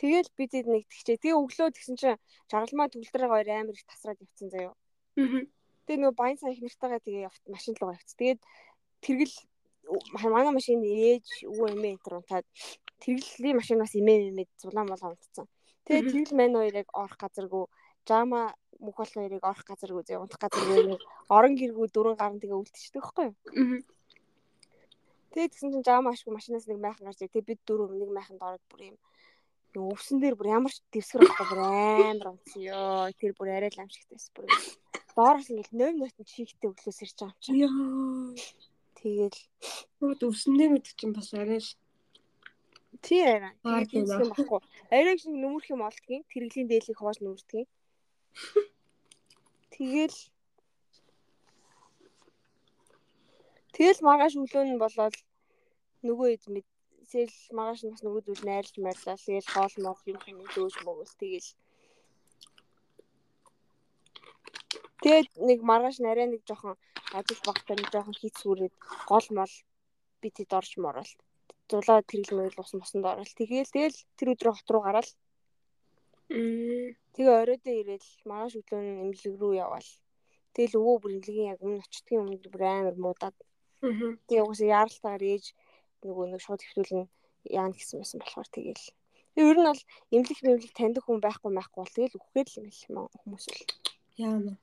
Тэгэл бид нэг тэгчээ. Тэгээ өглөө тэгсэн чинь жаргалмаа төгөлдрөө хоёр амар их тасраад явцсан заяо. Аа. Тэгээ нөгөө баян сайн их нартайгаа тэгээ явт машин руу явц. Тэгээд тэргэл манай машин ээж өвөө эмээ энэ унтаад тэргэллийн машинаас эмээ эмээ зулаан болоо унтцсан. Тэгээд тэргэл мань хоёрыг орох газаргүй жама мөх бол хоёрыг орох газаргүй зэ унтах газаргүй орон гэргүй дөрөв гарan тэгээ үлдчихдэг байхгүй юу? Тэгээд тэгсэн чинь жама ашгүй машинаас нэг майхан гарч тэгээ бид дөрөв нэг майханд ороод бүр юм. Өвсөн дээр бүр ямар ч дэвсгэр байхгүй бүр амар унтсан. Ёо тэр бүр арай л амшигтайс бүр. Доороос ингээл нойм нотон чигтэй өглөөс ирж байгаа юм чинь ёо Тэгэл Нууд өвсөндөө мэдчих чинь бас арай ш. Тий арай. Тэгээд юм баггүй. Арай шиг нөмөрх юм олдгийн тэрэглийн дээлийг хувааж нөмөрдгийн. Тэгэл Тэгэл маргааш өглөө нь болоод нөгөө эд мэдсэл маргааш нь бас нөгөөдөл найрлж марлаа. Тэгэл хоол мол юм хин дөөж мөгөл тэгэл Тэгээд нэг маргааш нарай нэг жоохон ажил багтаа нэг жоохон хийц сүрээд гол мол би тэд орж морол. Зулаа тэрэл мөрөл ус мосонд орол. Тэгээл тэгэл тэр өдрөө хот руу гараал. Тэгээ оройдоо ирээл маргааш өглөө нь эмнэлэг рүү яваал. Тэгэл өвөө бүр эмнэлгийн яг өмнө очтгийн өмнө бүр амар муудаад. Тэгээ угсаа яаралтайгаар ээж нөгөө нэг шууд хэвтүүлэн яана гэсэн байсан болохоор тэгээл. Тэгээ ер нь бол эмнэлэг эмнэлэг таньдаг хүн байхгүй байхгүй бол тэгэл үхгээд л юм л хүмүүс л. Яана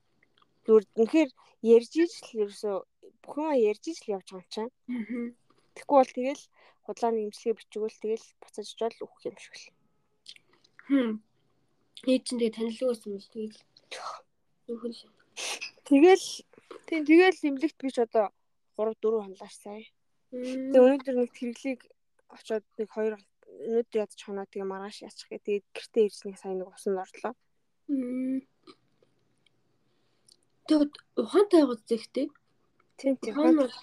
зүгээр үнэхээр ярьж иж л ерөөсөө бүхэн ярьж иж л явж байгаа юм чинь. Тэгэхгүй бол тэгэл худлааны имчилгээ бичгүүл тэгэл буцаж очоод өгөх юм шиг л. Хм. Ээж чинь тэгээ танилгүй байсан юм тэгэл. Үхэл. Тэгэл тийм тэгэл имлэгт би ч одоо 3 4 хонлааш сая. Тэгээ өнөөдөр нэг тэрглийг очоод нэг 2 өнөөдөр ядчих хоноо тэгээ маргааш яачих гээ. Тэгээд гэртээ ирж нэг сайн нэг усан орлоо. Аа. Тэгээд ухаантай байгаад зэгтэй. Тийм тийм. Ухаан бол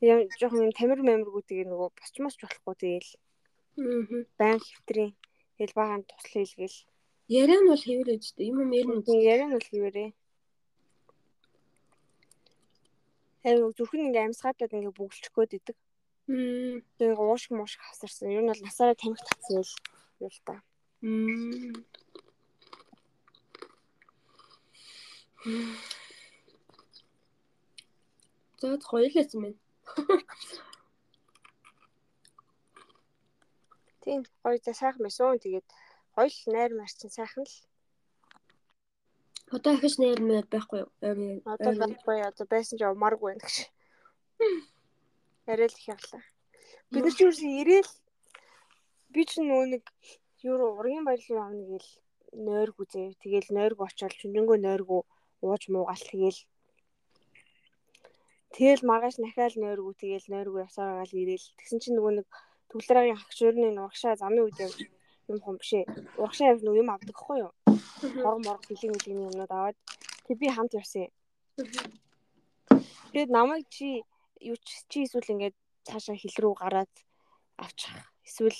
яа жоохон юм тамир мамиргүү тэгээ нөгөө босчмоос болохгүй тэгээл. Аа. Баян хэвтрийн хэл багаан тусал хэлгээл. Яриа нь бол хэвэр ээжтэй. Юм юм ярина. Яриа нь бол хэвэрээ. Хайр зүрхэн ингээ амьсгаадад ингээ бүгэлчих гээд идэг. Аа. Тэгээ уушг муушг хавсарсан. Ер нь бол насаараа тамхи татсан юм л та. Аа. Зөөд хоёулээсэн байна. Тийм гоё за сайхан байсан. Тэгээд хоёул найр марчин сайхан л. Одоо ихэж найр мээр байхгүй юу? Одоо байхгүй одоо байсан ч явмааргүй байна гэж. Арай л их явлаа. Бид нар ч юу ирээл би ч нөө нэг юу ургийн баярлал авна гээл нойргүү зээ. Тэгэл нойргоо очоод чүнжэнгөө нойргоо ууж муугаал тэгэл Тэгэл маргааш нахаал нойргүү тэгэл нойргүү явсараа гал ирээл тэгсэн чинь нөгөө нэг төвлөрийн хагшуурны урагшаа замын явж юм хом бишээ. Урагшаа явж нөгөө юм авдаг хгүй юу? Морг морг бэлэг бэлгийн юмнууд аваад тэг би хамт явсан. Тэгэд намайг чи юу чи эсвэл ингээд цаашаа хил рүү гараад авчих. Эсвэл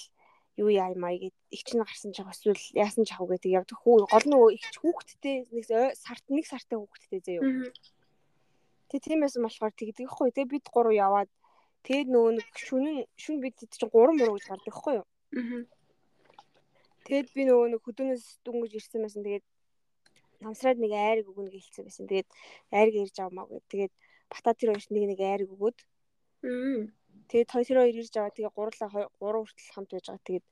юу яа маа гэд их чинь гарсан чаг эсвэл яасан чах уу гэдэг явдаг хүү гол нь их хүүхдтэй нэг сарт нэг сартай хүүхдтэй заяа Тэгээ тиймээс болохоор тэгдэг хгүй тэгээ бид гурав яваад тэгээд нөгөө нэг шүнэн шүн бид чинь 3 муруу гэж гардаг хгүй юу тэгээд би нөгөө нэг хөдөөнөөс дүнгэж ирсэн байсан тэгээд намсраад нэг айрыг өгнө гэлцсэн байсан. Тэгээд айрыг ирж авмаа гэд. Тэгээд бата тэр хоёрт нэг нэг айрыг өгөөд аа Тэгээд хоёр хоёр ирж байгаа. Тэгээ гурлаа гурав хүртэл хамт байж байгаа. Тэгээд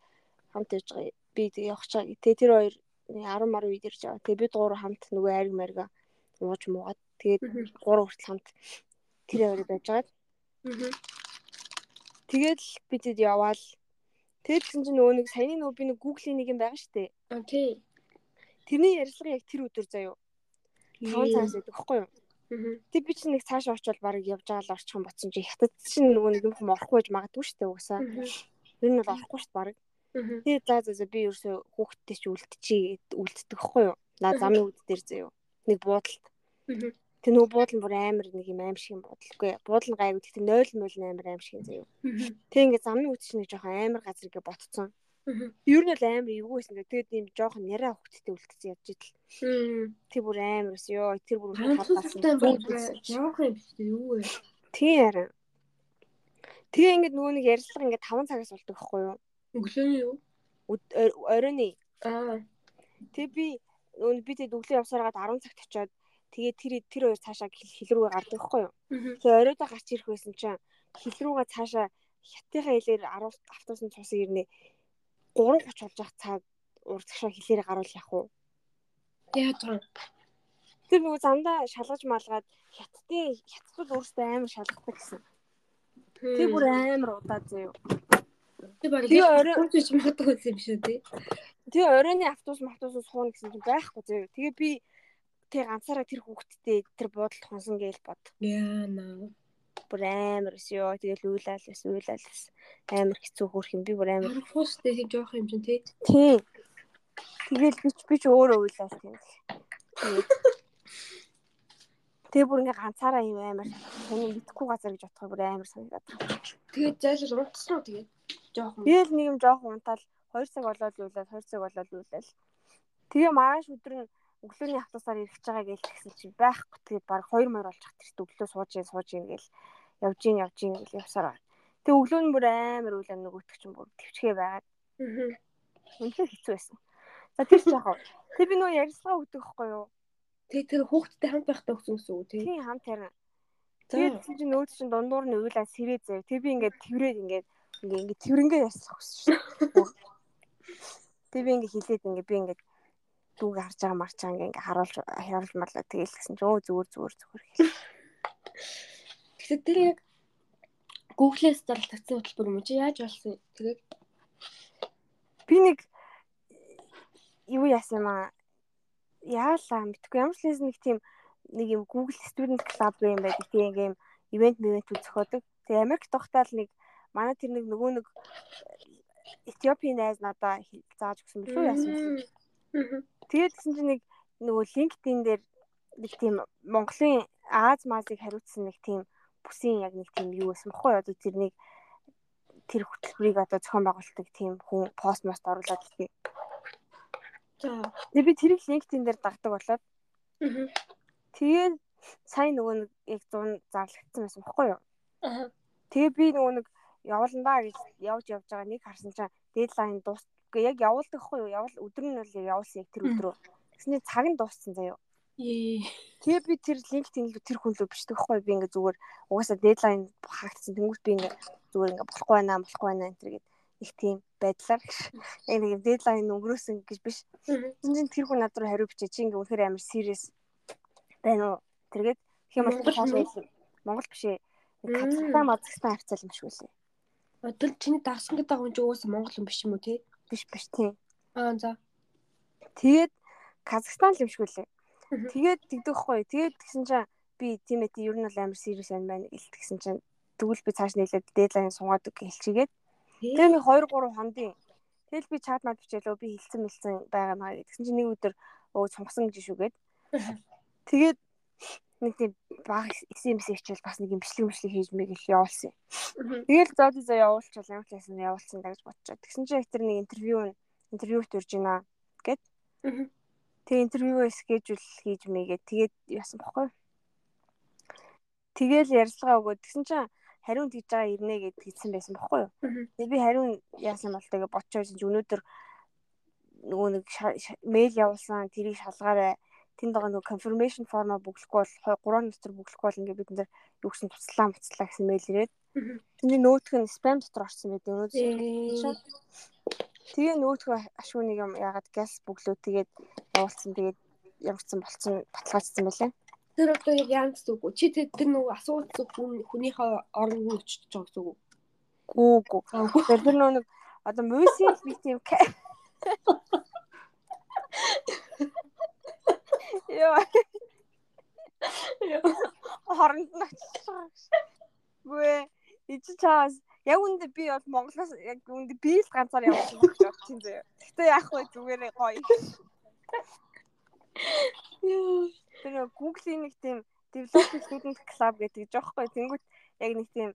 хамт байж байгаа. Би тэгээ явах чаа. Тэгээ тэр хоёр 10 мар үед ирж байгаа. Тэгээ бид гурав хамт нөгөө айрг марга ууж муугаад тэгээд гурав хүртэл хамт тэр хоёрыг байж байгаа. Аа. Тэгээд л би тэд яваал. Тэгээд гэсэн чинь нөгөө нэг саяны нөгөө би нэг Google-ийн нэг юм байгаа шүү дээ. Тий. Тэрний ярилцлага яг тэр өдөр заяо. 5 цагаас байхгүй юу? Тэг би чинь нэг цааш очивол баг явж байгаа л орчих юм ботсон чи хятад чинь нөгөө нэг юм орохгүй байж магадгүй шүү дээ угсаа. Тэр нь бол орохгүй шүү баг. Тэгээ за за за би ерөөсөө хүүхдтэй ч үлдчихье гэд үлддэг байхгүй юу? Наа замын үд дээр заяо. Нэг буудалд. Тэг нөгөө буудал нь бүр амар нэг юм аим шиг юм буудалгүй. Буудал нь гайгүй гэхдээ 0 мөл амар аим шиг юм заяо. Тэг ингээ замын үд чинь нэг жоохон амар газар ингээ ботцсон. Ер нь л амар эвгүйсэн. Тэгээд ийм жоохон няраа хүүхдтэй үлдсэн явж идэл. Тэр бүр амар ус ёо. Тэр бүр хатгаалсан. Явах юм биш үү? Юу вэ? Тийм ярин. Тэгээ ингээд нөгөө нэг ярилцлага ингээд 5 цагаас болдог байхгүй юу? Өглөөний юу? Оройны. Аа. Тэгээ би нөгөө би тэд өглөө явсараад 10 цагт очиод тэгээ тэр тэр хоёр цаашаа хил рүүгээ гардаг байхгүй юу? Тэгээ оройдоо гарч ирэх байсан чинь хил рүүгээ цаашаа хятадынхаа хэлээр 10 автобусны цусыг ирнэ 3:30 болж ах цаг урдгашаа хэлээрээ гаруул явах уу? Яаж вэ? Тэр нөгөө замдаа шалгаж малгаад хятадын хятадууд өөрсдөө амар шалгадаг гэсэн. Тэр бүр амар удаа зөө. Тэр баг яг орой ч магадгүй юм шүү дээ. Тэгээ оройны автобус автобус сууна гэсэн чинь байхгүй зөө. Тэгээ би тэг ганцаараа тэр хүүхдтэй тэр буудалд хонсон гээл бод. Яана. Бүр амар ус ёо. Тэгэл уйлал ус уйлал ус. Амар хэцүү хөөх юм би бүр амар. Фостэй тийм жоох юм чинь тий. Тийм. Тэгэл би ч би ч өөрөө уйлал тийм. Тэгээ бүр ингээ ганцаараа юм амар таны мэдхгүй газар гэж бодохоор бүр амар санагдаад. Тэгээд зайлшгүй унтсан уу тэгээд жоохон. Тэгэл нэг юм жоохон унтаал 2 цаг болоод уйлал 2 цаг болоод уйлал. Тэгээ маргааш өдөр нь өглөөний автобусаар ирэх байгаа гэж тэгсэн чинь байхгүй тэгээд баг 2 мөр болж хат тэрт өглөө сууж ийн сууж ийн гэл явж ийн явж ийн гэл явсараа. Тэгээ өглөө нь бүр амар уйлал нөгөөтг чинь бүр төвчгээ байгаад. Аа. Үнэхээр хэцүү байсан. За тэр ч яг. Тэг би нөө ярилцлага өгдөг байхгүй юу? Тэг тэр хүүхдтэй хамт байхдаа өгсөн гэсэн үг тий. Тийм хамт харин. Тэгээд чи нөөд чин дундуур нь уйлаа сэрээ зав. Тэг би ингээд тэрврээд ингээд ингээд ингээд тэрнгээ ярьсан хүсэж шээ. Тэг би ингээд хилээд ингээд би ингээд дүүгээ харж байгаа марч байгаа ингээд харуулж харуулж марлаа тэгээл гэсэн чи өө зүгээр зүгээр зүгээр гэл. Тэгэхээр тэр яг Google-ээс зарлагдсан хөтөлбөр юм чи яаж болсон? Тэгээд би нэг юу яасан юм аа яалаа мэдгүй ямар ч лээс нэг тийм нэг юм Google Student Club юм байдаг тийм ингээм ивент ивент зохиодог. Тэгээ Америк тогтоол нэг манай тэр нэг нөгөө нэг Этиопийн найз надаа зааж өгсөн билүү яасан юм. Тэгээд гэсэн чинь нэг нөгөө LinkedIn дээр нэг тийм Монголын Аз мазыг хариуцсан нэг тийм бүсийн яг нэг тийм юу байсан бохоо одоо тэр нэг тэр хөтөлбөрийг одоо зохион байгуулдаг тийм хүн пост мост оруулаад тийм За. Би тэрийг LinkedIn дээр дагдаг болоод. Тэгээд сайн нөгөө нэг яг 100 зарлагдсан байсан баггүй юу? Тэгээ би нөгөө нэг явууландаа гэж явж явж байгаа нэг харсан чинь дедлайн дуусгүй яг явуулдаг хгүй юу? Явал өдөр нь бол явуулсан яг тэр өдрөө. Тэгсний цаг нь дууссан заяа. Ээ. Тэгээ би тэр LinkedIn рүү тэр хүн рүү бичдэг хгүй би ингээ зүгээр угаасаа дедлайн хаагдсан. Тэнгүүт би ингээ зүгээр ингээ болохгүй байна, болохгүй байна энэ төр гэдэг их тийм байдлаар яг нэг дедлайн өнгөрөөсөн гэж биш. Энд тэр хүн над руу хариу бичээ чи ингээ үнэхээр амар serious байна уу? Тэргээд хэм бол хаашаа Монгол биш ээ. Казахстан, Казахстан хавцал юм шиг үлээ. Одоо чиний дагсан гэдэг хүн ч угаасаа монгол хүн биш юм уу те? Биш биш тийм. Аа за. Тэгээд Казахстан л юм шиг үлээ. Тэгээд тэгдэг хгүй. Тэгээд тэгсэн чинь би тийм ээ ер нь бол амар serious байна гэлтгсэн чинь тэгвэл би цааш нийлээд дедлайн сунгаад хэлчихгээд Тэгээ нэг 2 3 хондын. Тэгэл би чат мад бичээлөө би хилцэн мэлцэн байгаа маа гэдгсэн чинь нэг өдөр өө цумгсан гэж шүүгээд. Тэгээд нэг тийм баг SMS хичээл бас нэг юм бичлэг бичлэг хийж мэг их явуулсан. Тэгэл зоо зөө явуулчихвал ямар ч байсан явуулсан даа гэж бодчихоо. Тэгсэн чинь ихтер нэг интервью интервьют урж байна гэд. Тэгээ интервью скежүүл хийж мэйгээ тэгээд яасан бохгүй. Тэгэл ярилцлага өгөөд тэгсэн чинь хариун тэгж байгаа ирнэ гэд хэлсэн байсан бохгүй юу. Тэгээ би хариун яасан бол тэгээ бодчоо чинь өнөөдөр нөгөө нэг мэйл явуулсан тэрийг шалгаарай. Тэнд байгаа нөгөө confirmation form-а бүглэхгүй бол 3 дотор бүглэхгүй бол ингээ бид нэр юу гэсэн туслаа муцлаа гэсэн мэйл ирээд. Тэний нөтг нь спам дотор орсон байдаг өнөөдөр. Тэгээ нөтгөө ашгүй нэг юм ягаад газ бүглөө тэгээд явуулсан тэгээд ямар ч сан болцсон баталгаажсан байлаа. Тэр одоо яг яан гэсэн үг үү? Чи тэр нөгөө асуусан хүн хүнийхээ оронд нь очиж байгаа гэсэн үг үү? Гүүгүү. Тэр тэр нөгөө одоо мөсийн би тийм Яа. Хоронд нь очиж. Гүй. Ичи чаас яг үндэ би бол Монголоос яг үндэ би л ганцаар явсан гэж бодчих зөө. Гэтэ яах вэ зүгээр гоё. Тэр Google-ийн нэг тийм development student club гэдэг жоохгүй. Тэнгүүт яг нэг тийм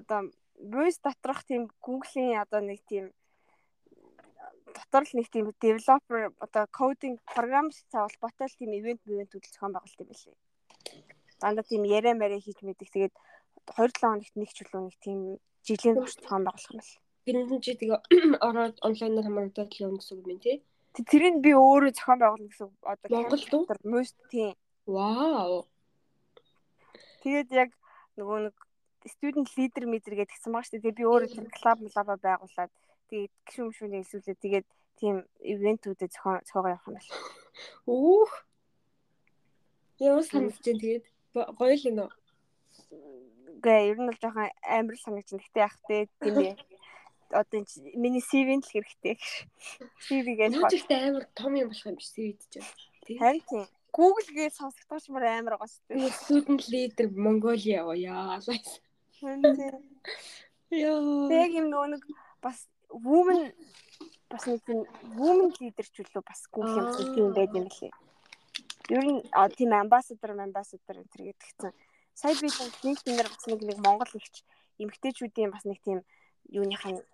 одоо voice доторх тийм Google-ийн одоо нэг тийм дотор л нэг тийм developer одоо coding програм цаа холбоотой л тийм ивент ивентүүд зохион байгуулалт юм билээ. Дандаа тийм яриа мараа хийж мэддэг. Тэгээд 2-7 хоногт нэг ч үлээ нэг тийм жилийн турш зохион байгуулах юм байна. Гэрэн чи тэгээ ороод онлайнаар хамаардаг л юм гэсэн үг юм тий. Тэрийг би өөрөө зохион байгуулна гэсэн одоо Монгол дотор most тийм. Вау. Тэгээд яг нөгөө нэг student leader мэдэр гэдгсэн байгаа шүү дээ. Би өөрөө тэр клуб клаба байгуулад тэгээд гişүм шүний хэлсүүлээ тэгээд тийм ивентүүдэд зохион цоогоо явах юм байна. Өөх. Яа санагдаж байна тэгээд гоё л нөө. Гэ ер нь бол жоохон амар санагдаж байна. Гэтэ яах вэ тийм ээ. Одоо миний CV-нд л хэрэгтэй. CV-гээ л ихтэй амар том юм болох юм биш CV-д ч. Харин тийм. Google гээ сонсогдож мөр амар байгаа шүү дээ. Student leader Mongolia яа. Яа. Тэг юм нэг бас woman бас нэг тийм woman leader ч үлээ бас Google юм тийм байд юм лээ. Ер нь тийм ambassador ambassador энэ гэдгийгсэн. Сая би тиймэр бас нэг нэг Монгол ихч эмгтээчүүдийн бас нэг тийм юуныхан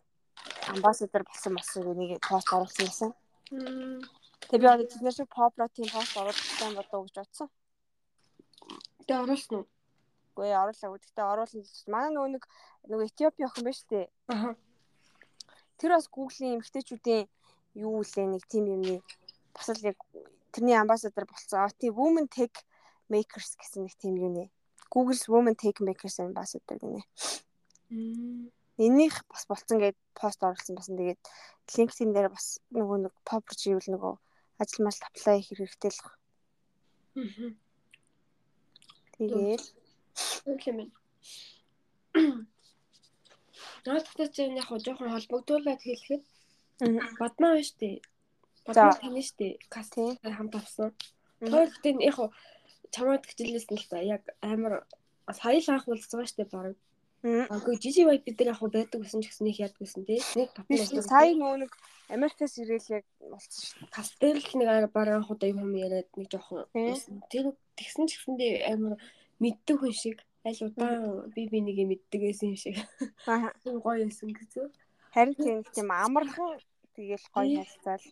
амбассадор болсон болсон нэг пост оруулсан юмсан. Тэгээ би одоо шиг pop rock-ийн пост оруулсан болов уу гэж бодсон. Тэгээ оруулсан уу? Үгүй оруулаагүй. Гэхдээ оруулсан. Манай нөгөө нэг нөгөө Этиопи охин байна шүү дээ. Аа Тэр бас Google-ийн эмгтээчүүдийн юу үлээ нэг тим юмны бас л яг тэрний амбассадор болцсон. Тийм Women Tech Makers гэсэн нэг тим юу нэ. Google's Women Tech Makers ambassador гинэ. Энийх бас болцсон гэд пост оруулсан басан. Тэгээд LinkedIn дээр бас нөгөө нэг pop живэл нөгөө ажил мал apply хийх хэрэгтэй л. Тэгээд юм байна. Наадтай чинь яг жоохон холбогдуулаад хэлэхэд бадмаа байна штэ. Бадмаа тань штэ. Кастинг хамт авсан. Тойлтын яг чамаад гिचлээсэн л та яг амар сая л анх уулзсан штэ баг. Агүй жижиг байд бид нар яг байдаг гэсэн ч гэсэн их яд гэсэн тий. Нэг болсон. Сая нөө нэг Америкаас ирээл яг болцсон шүү. Тас дээр л нэг бараа худаа юм яриад нэг жоохон тэр тэгсэн ч гэсэндээ амар мэддэг хүн шиг аль удаан би би нэг юм мэддэг байсан юм шиг. Аа. Гоё байсан гэсэн. Харин тийм тийм амархан тэгэл гоё хайцаал.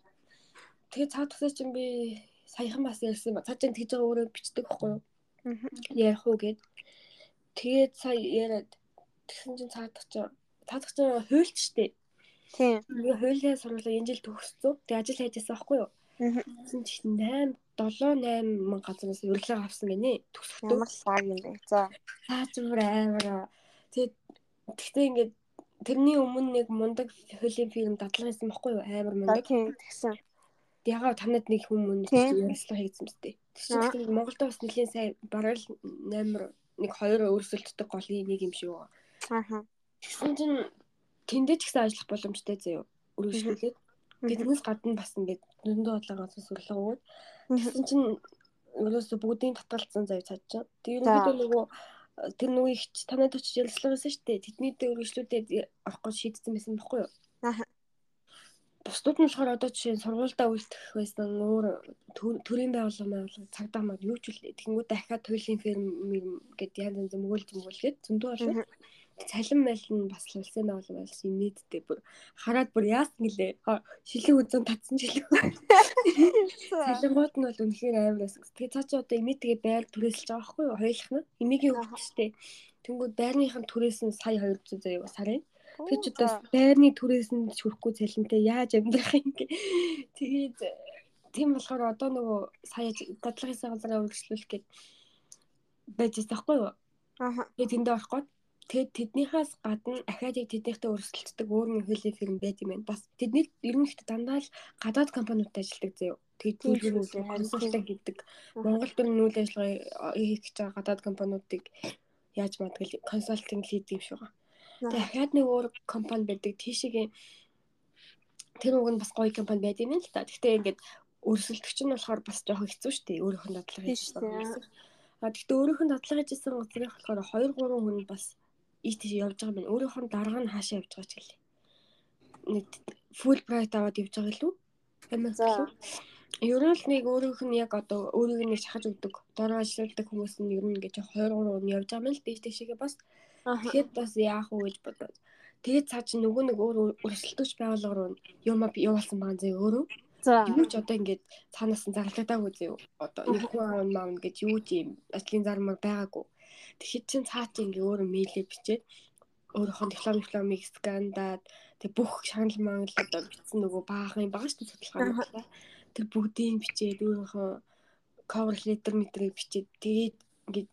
Тэгээ цаадахсаа чинь би саяхан бас ярьсан ба. Цааш тэгж байгаа өөрөө бичдэг байхгүй юу? Ярих уу гэд. Тэгээд сая яриад тэгсэн чинь цаадах чинь цаадах чинь хуульч штэ. Тийм. Би хуулийн сургуулаа энэ жил төгссөн. Тэгээ ажил хайж байсан байхгүй юу? Тэгсэн чинь 8 7 8 мянга газраас урилга авсан гинэ. Төгсөлтөө. Ямар лаг юм бэ? За. Аа зүгээр амар. Тэгээд тэгтээ ингээд тэрний өмнө нэг мундаг хөлийн фильм дадлага хийсэн байхгүй юу? Амар мундаг. Тийм тэгсэн. Ягаа танад нэг хүн өмнө ярилцлага хийсэн мэт. Чинь Монголд бас нэлийн сайн бараг л амар нэг хоёр өрсөлддөг голын нэг юм шиг байгаа. Аа. Тэгсэн чинь тэндээ ч гэсэн ажиллах боломжтой заяа. Өргөжлүүлээд. Тэднээс гадна бас ингээд зөндөө бодлогоос сүрлэг өгөөд тэгсэн чинь ерөөсө бүгдийн татгалцсан цаад чинь. Тэр ерөнхийдөө нөгөө тэр нөгөө их танад очиж ярилцлага хийсэн шүү дээ. Тэдний дээр өргөжлүүдэд авах гэж шийдсэн байсан байхгүй юу? Аа. Бусдууд нь болохоор одоо жишээ нь сургуультай үйлдэх байсан өөр төрийн байгууллага байгууллага цагдаа маа юу ч үл тэгэнгүүт дахиад туйлын ферм гэдэг янз янз мөгөөлж мөгөөлгээд зөндөө болов цалин мэлн бас л улсын байгууллага байсан юм нийтдээ бүр хараад бүр яасан гэлээ? Шилэг үзэн татсан шилэг цалингууд нь бол үнэхээр амар байсан. Тэгээ цаа чи одоо имитгээ байр түрээсэлж байгаа байхгүй юу? Хоёулах нь? Имигийн хөвчтэй тэнгууд байрныхан түрээс нь сая 200 заяа сарын ч одоо байрны түрээс нь шүрхгүй цалинтай яаж амьдрах юм гээ тэгээд тийм болохоор одоо нөгөө сая дадлагын газраа үргэлжлүүлэх гээд байж байгаа байхгүй юу Аа. Тэгээд тэндээ орох гээд Тэгээд тэднийхээс гадна ахаад яг тэднийхтэй өрсөлддөг өөр нэг хөлөө фирм байт юм байна. Бас тэдний ер нь ихтэй дандаа л гадаад компаниудад ажилладаг заяа. Тэгээд төлөвлөгөө консалтинг хийдэг. Монгол төр нүүл ажиллагаа хийх гэж байгаа гадаад компаниудыг яаж мадгал консалтинг хийдэг юм шиг байна. Ахаад нэг өөр компани байдаг. Тийшээгийн тэр уг нь бас гоё компани байд юм л та. Гэхдээ ингээд өрсөлдөгч нь болохоор бас жоох хэцүү шүү дээ. Өөрийнх нь дадлага хийсэн. А гэхдээ өөрийнх нь дадлага хийжсэн газрын болохоор 2 3 хүн бас ийш тийш явж байгаа байна. Өөрийнх нь дарга нь хаашаа явж байгаа ч гэлээ. Нэг full bright аваад явж байгаа лүү? Амин за. Ер нь л нэг өөрийнх нь яг одоо өөрийг нэг шахаж өгдөг, дор ажилладаг хүмүүс нь ер нь ингэж 2 3 хүн явж байгаа юм л дээш тийшээгээ бас. Тэгэхэд бас яах вэ гэж бодоод. Тэгээд цаа чи нөгөө нэг өөр өрсөлдөгч байгууллага руу юм явуулсан байгаа зэ өөрөө. За. Юу ч одоо ингээд цаанаас нь зарлагдаагүй зөө. Одоо нэг хүн аав маав гэж юу ч юм ажлын зармаг байгаагүй. Тэгэхэд чин цаа чи ингээ өөрөө мэйлээ бичээд өөрөөхөө диплом дипломыг скандаад тэг бүх шагнал мангал одоо бичсэн нөгөө баахан байгаа шүү судалгаа. Тэр бүгдийг бичээд өөрөөхөө cover letter мэтрийг бичээд тэгээд ингээд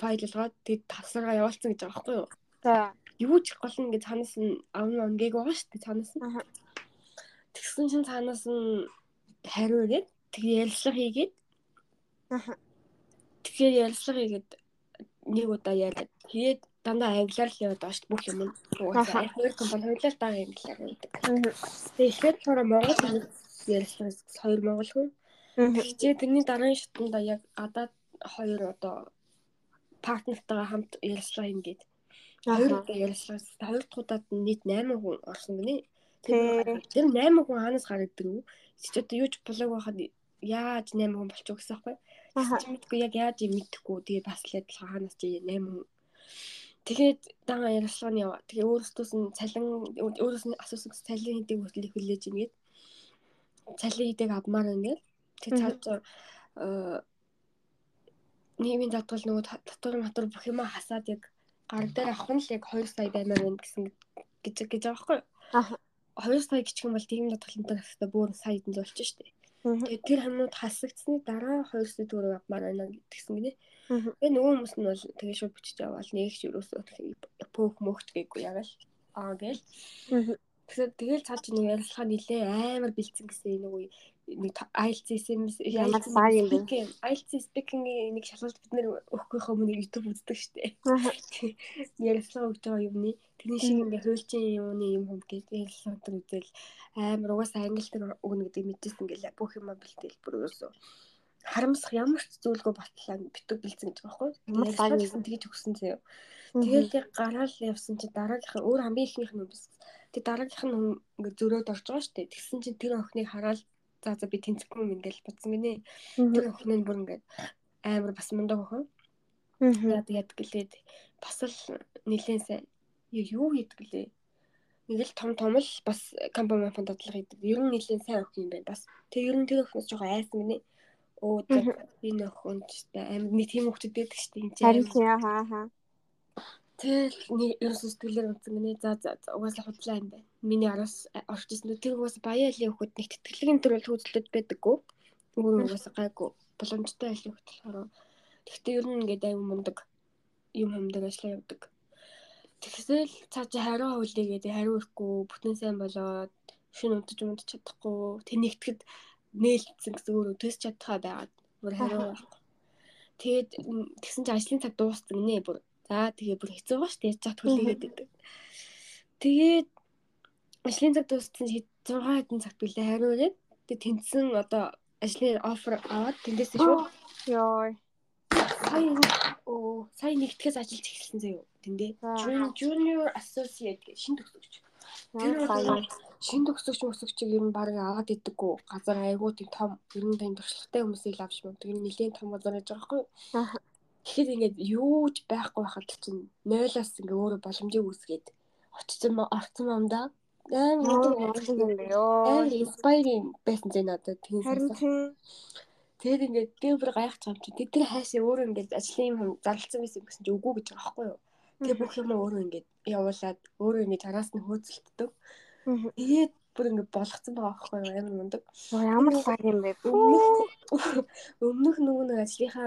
файлалгаад тэгээд тасаргаа явуулсан гэж байгаа байхгүй юу? За. Юу ч гол нь ингээд цаанаас нь авн онгээг байгаа шүү дээ цаанаас нь. Тэгсэн чинь цаанаас нь хариу ирээд тэгээ ярилцлага хийгээд. Тэгэхээр ярилцлага хийгээд нэг удаа яриад тэгээд дандаа англиар л яваад байгаа шүү бүх юм. Угаасаа хоёр компани хоёулаа даа англиар. Тэгээд ихэд болохоор Монгол ярьсан хоёр монгол хүн. Тэгчээ тэрний дараагийн шатанда яг гадаад хоёр одоо партнертайгаа хамт ярилцлага хийгээд хоёр удаа ярилцлага хоёр дахь удаад нийт 8 хүн орсон гинэ. Тэр 8 хүн хаанаас гардаг вэ? Чи одоо юу ч блог байхад яаж 8 хүн болчих гэсэн юм бэ? Чи мэдгүй яг яаж юм мэдэхгүй. Тэгээ бас л адилхан хаанаас чи 8 хүн Тэгээд дан ярилцлагын яваа. Тэгээ өөрөөсөө нь цалин өөрөөс нь асуусан цалин хийдэг их хүлээж ингээд цалин хийдэг авмаар ингээд тэг цааш нийгмийн даатгал нөгөө татвар матур бүх юма хасаад яг гар дээр авах нь л яг 2 сая баймаар байна гэсэн гэж гэж байгаа байхгүй. Аа 2 сая гिचх юм бол нийгмийн даатгалтай хэвээр бүр сая эдэн зулж штэ. Тэгээд тэр хамнууд хасагдсны дараа 2 сая төгрөг авмаар байна гэсэн гинэ. Тэгээ нөгөө хүмүүс нь бол тэгээ шууд бичиж аваад нэг ч юусоо пөөх мөхт гээгүй яг л аа гээл. Тэгэхээр тэгэл цааш нэг ярилцлага нилээ амар бэлдсэн гэсэн нэг үе нэг IELTS ямар баг юм бэ? IELTS speaking нэг шалгалт бид нэр өгөхөөхөө өмнө YouTube үздэг штеп. Ярилцлага өгч байгаа юмны тэрний шиг ингээ хуульчин юмны юм хом гэж ярилцлага үзэл амар угаасаа англи дээр өгнө гэдэг мэдсэн ингээл бүх юм бэлдээл бүр өсөө харамсах ямар ч зүйлгүй батлаа битүү бэлдсэн гэж байхгүй. Гэсэн тэгж өгсөн зөө. Тэгээд яг гараал явсан чи дараагийнх өөр хамгийн ихнийх нь биш. Тэгээд дараагийнх нь ингээ зөрөөд орж байгаа дээ. Тэгсэн чинь тэр охиныг хараад за за би тэнцэхгүй юм ингээл бодсон гинэ. Тэр охин нь бүр ингээ амар бас мундаг охин. Яа тэгээд гэлээд бас л нилээн сайн юу хийдэг лээ. Нэг л том том л бас компани фонд дадлага хийдэг. Ер нь нилээн сайн охин юм байна. Бас тэр ер нь тэр охиноос жоохон айсан гинэ Оо энэ охин ч амар нэг тийм хөвгчд байдаг шүү дээ. Харин хаа хаа. Тэгэл нэг ерөөсөө сэтгэлээр унтсан гинэ. За за угаасаа худлаа юм байна. Миний араас орж исэн. Тэр угаас баяалын хөхөд нэг тэтгэлгийн төрөл хөөцлөд байдаггүй. Өөр угаасаа гайгүй. Боломжтой айлын хөхт болохоор. Тэгтээ ер нь ингээд аюу мундаг юм юмдаг ажиллаа явдаг. Тэгсэл цаа чи хариу гэдэг хариу ирэхгүй бүтэн сайн болоод шинэ удаж унтаж чадахгүй. Тэнэгтгэд нээлтсэн гэсэн өөрөө төс чадхаа байгаад бүр хариу байхгүй. Тэгээд тэгсэн чинь ажлын цаг дууссан нэ бүр. За тэгээ бүр хэцүү байгаа шүү дээ. Чат хүлээгээд байдаг. Тэгээд ажлын цаг дууссан чинь 6 хэдэн цагт билээ хариу ирээд тэгээд тэнцсэн одоо ажлын офер аваад тэндээс шүү. Йой. Сая оо сая нэгтгэс ажиллаж эхэлсэн заяа тэндээ. Junior associate гэж шин төгсөгч. Тэр шинэ төгсөгч мөсөгчийг ер нь баг аваад идэггүй газар айгуу тийм том ер нь тийм туршлагатай хүмүүсийг авч мөн тэр нэлийн том газар гэж байгаа хгүй. Тэгэхэд ингээд юу ч байхгүй байхад чинь нойлоос ингээ өөрөө боломжийг үүсгээд очсон орцсон юм да. Аа инспайринг байсан зэ надад тийм сонсон. Тэгээд ингээд би бүр гайхаж байгаа юм чи тэд тэр хайшаа өөрөө ингээд ажлын юм зарлцсан байсан гэсэн чи үгүй гэж байгаа байхгүй юу. Тэгээ бүх юм өөрөө ингээд явуулаад өөрөө ингээд араас нь хөөцөлддөг. Тэгээд бүр ингээд болгоцсон байгаа байхгүй юу амар мундаг. Ямар цаг юм бэ? Өмнөх нөгөө нэг ажлынхаа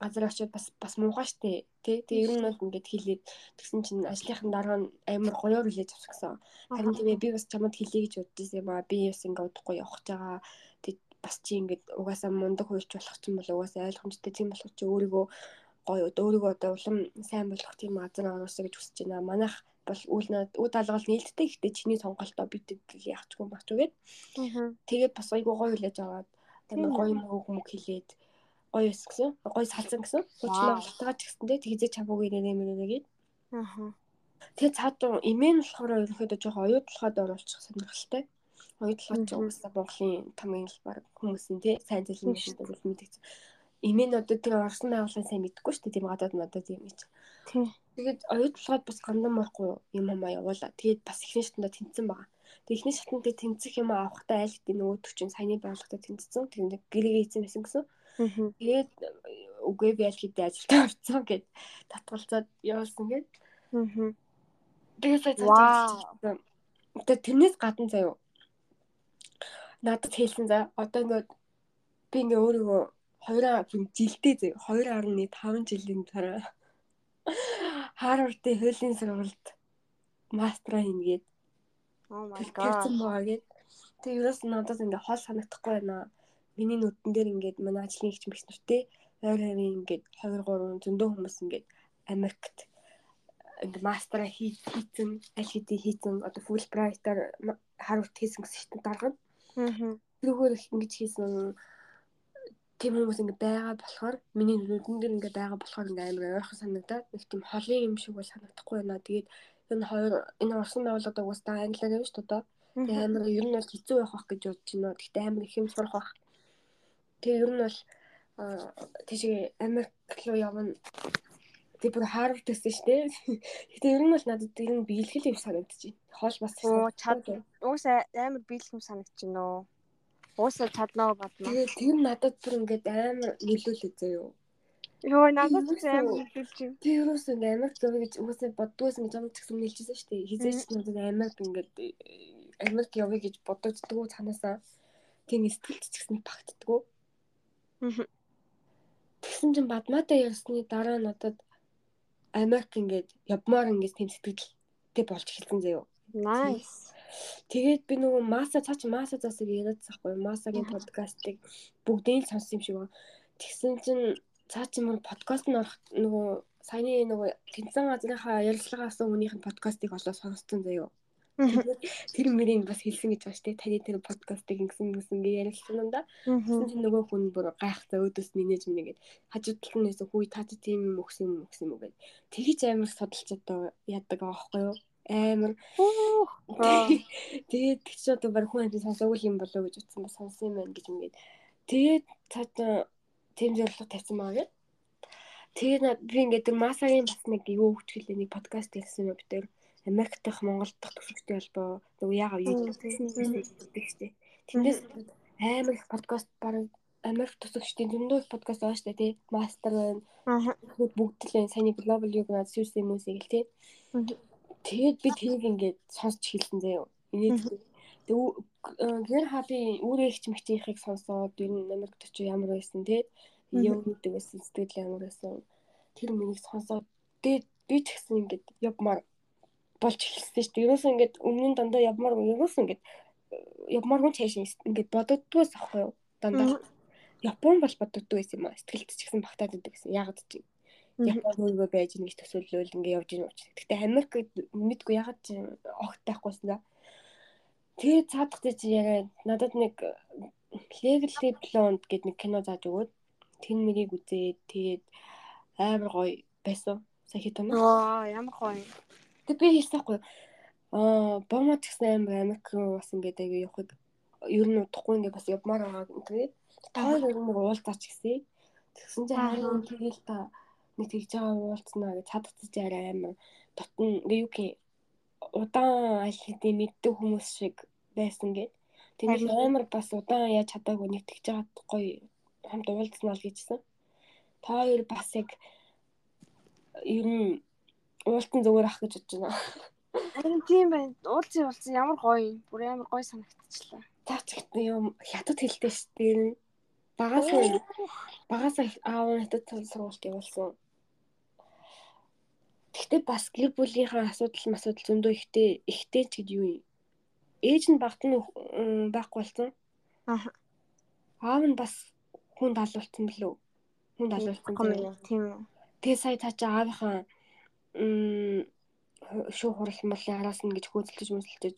газар очиод бас бас муухай штэ тий. Тэгээ ер нь бол ингээд хэлээд тэгсэн чинь ажлынхан дараа нь амар гоёор хэлээж авчихсан. Харин тэгээ би бас чамд хэлье гэж боддсон юм аа. Би бас ингээд удахгүй явах гэж байгаа. Тэг бас чи ингээд угаасаа мундаг хуульч болох ч юм бол угаасаа ойлгомжтой тийм болох чи өөрийгөө гоё өөрийгөө одоо улам сайн болгох тийм газар оруулсаа гэж хүсэж байна. Манайх бол үйл үйл алгал нээлттэй ихтэй чиний сонголтоо бид яахчгүй багч үгээд. Тэгээд бас айгуу гоё хүлээж аваад амар гоё мөг мөг хэлээд гоё эс гэсэн. Гоё салсан гэсэн. Хуучнаа болтойгоо ч гэсэндээ тэгзээ чамууг ирээрээ мэрээгээд. Аа. Тэгээ цаад имэн болохоор ерөнхийдөө жоохон оюутлахад оруулчих сонирхолтой. Оюутлахад ч уусаа Монголын тамгийн л баг хүмүүсийн тий сайн зөвлөмж мэддэг мэддэг. Имэнүүдэд тэр орсон байгууллагын сайн мэдгүй шүү дээ тийм гадаад надад юм чи. Тий. Тэгээд оюутлахад бас гандан морхгүй юм юм явуулаа. Тэгээд бас ихний шатанда тэнцсэн байгаа. Тэгээд ихний шатанд тэнцэх юм авахтаа айл гэдэг нөгөөдөг чинь саяны байгууллагад тэнцсэн. Тэгээд гэрээ ийцэн байсан гэсэн. Тэгээд үгүй би аль хэдийн ажилдаа орцсон гэд татгалзаад явуулсан гэд. Тэгээд сая цааш. Тэгээд тэрнээс гадна заяа. Надад хэлсэн за одоо ингээд би ингээ өөрийгөө 2 жилдээ заяа 2.5 жилийн дараа Харвардын хуулийн сургуульд мастера хийнгээд. Oh my god. Тэгээд ерөөс надад ингээ хол санагдахгүй байна миний нүдэн дээр ингээд манай ажлын ихч мэгч нартэй ойр хавийн ингээд 2 3 зөндөө хүмүүс ингээд Америкт ингээд мастера хийцэн аль хэдийн хийцэн одоо брайтаар Харвард хийсэн гэсэн шигтэн дарга. Аа. Тэрүүгээр их ингэж хийсэн тийм хүмүүс ингээд байгаа болохоор миний нүдэн дээр ингээд байгаа болохоор ингээд амар ойрхон санагдаад нэг тийм холын юм шиг бол санагдахгүй байна. Тэгээд энэ хоёр энэ орсон байгууллагад угаасаа англиар явж шүү дээ. Тэгээ амар ер нь бол хэцүү байх байх гэж бодож байна. Гэхдээ амар их юм сурах байх. Тэгээ ер нь бол тийшээ Америк руу явна. Тэгээ бүр Харвард гэсэн шүү дээ. Гэтэ ер нь бол надад ер нь биелгэл юм байна. Хоол бас чад уусаа амар биелэх юм санагдаж байна уу? Уусаа чаднаа бодно. Тэгээ тэр надад бүр ингээд амар нөлөөлөө заяа. Йоо надад ч амар байна. Тэр юус ингээд амар зөв гэж уусаа боддгоос юм ч гэсэн нэлжсэн шүү дээ. Хизээч надад амар ингээд Америк явъя гэж бодогддгоо цаанаасаа тийм сэтгэлд ч гэсэн багтдгоо. Тэгсэн чинь бадмаатай ярьсны дараа надад Америк ингээд явмаар ингээд тэм сэтгэлтэй болж эхэлсэн заяо. Nice. Тэгээд би нөгөө Маса цаа чи Маса засаг яриад байхгүй Масагийн подкастыг бүгдийг сонссон юм шиг байна. Тэгсэн чинь цаа чи мөр подкаст нь орох нөгөө саяны нөгөө тэнцэн газрынхаа ярилцлагаас өмнөх нь подкастыг олоо сонссон заяо. Тэр мөрийн бас хэлсэн гэж байна шүү дээ. Таны тэр подкастыг ингэсэн ингэсэн гэж ярилцсан юм да. Тэгсэн чинь нөгөө хүн бүр гайхсаа өөдөөс нинэж минийгээд хажууд талд нь нэсэ хүй таа тийм юм өгсөн юм өгсөн юм гээд. Тэгэж амар судалж одоо яадаг аахгүй юу? Амар. Тэгээд тэг чи одоо баг хүн амт сонсоогүй юм болоо гэж утсан ба сонсон юм байна гэж ингээд. Тэгээд цаад тийм зорилго тавьсан байгаа гээд. Тэгээд би ингээд тэр масагийн бас нэг юу хөвчлээ нэг подкаст хийсэн юм бид Америк дахь Монгол дахь төвшөлттэй холбоо нөгөө юу гэдэг штеп. Тэндээс амар их подкаст бараг Америк тусагчдын зөндөө их подкаст байгаа штеп тий. Мастер байна. Бүгд л энэ саяны Global Youth над Susan Music л тий. Тэгээд би тэрийг ингээд сонсч хэлсэн заяа. Инээд тэгээ гэр хаби өөрөө ихч мэгчийнхийг сонсоод энэ Америк төч ямар байсан тий. Юу гэдэг байсан сэтгэл ямар байсан. Тэр миний сонсоод тэгээд би ч гэсэн ингээд явмаар болж эхэлсэн шүү дээ. Ерөөсөө ингээд өмнө нь дандаа явмаар ерөөсөө ингээд явмааргүй цааш ингээд бодогддгоос ахгүй юу? Дандаа Япон бол бодогддог байсан юм аа. Сэтгэлд ч гэсэн багтаад байдаг гэсэн. Ягаад ч юм. Япон өөрөө байж нэг төсөөлөл ингээд явж ийн учраас. Гэтэ Америк мэдгүй ягаад ч огт байхгүйсэн да. Тэгээ цаадах чи яриа надад нэг Legally Blonde гэдэг нэг кино зааж өгөөд тэн мэрийг үзээд тэгээд амар гоё байсан. Сая хит юм. Аа ямар гоё. Тэг би хийсэхгүй. Аа, бомот гэсэн амар Америк бас ингээд аягүй явахыг ер нь удахгүй ингээд бас явмаар байгаа гэдэг. Таар ер нь уулзаач гэсэн. Тэгсэн чинь харин тэгэл та нэг тэгж байгаа уулзнаа гэж чадчихж арай амар дотн ингээ юу гэх удаан аль хэдийн мэддэг хүмүүс шиг байсан гэд. Тэгээд амар бас удаан яаж чадаагүй нэг тэгж байгаа гоё хамт уулзнаа л гэжсэн. Та хоёр бас яг ер нь уултан зүгээр ах гэж бодож байна. Харин тийм байна. Уулзсан уулзсан ямар гоё юм. Бүр ямар гоё санагдчихлаа. Гэдэг юм хятад хэлтэй шүү дээ. Багасаа багасаа аав надад сургуульд явуулсан. Гэхдээ бас гэр бүлийнхаа асуудал асуудал зөндөө ихтэй ихтэй ч гэж юу юм. Ээж нь багт нь байхгүй болсон. Аа. Аав нь бас хүн далуулсан билүү? Хүн далуулсан. Тийм. Тэгээ сая цаа чи аавынхаа шүү хурал мал яраас нь гэж хөөцөлдөж мөсөлдөж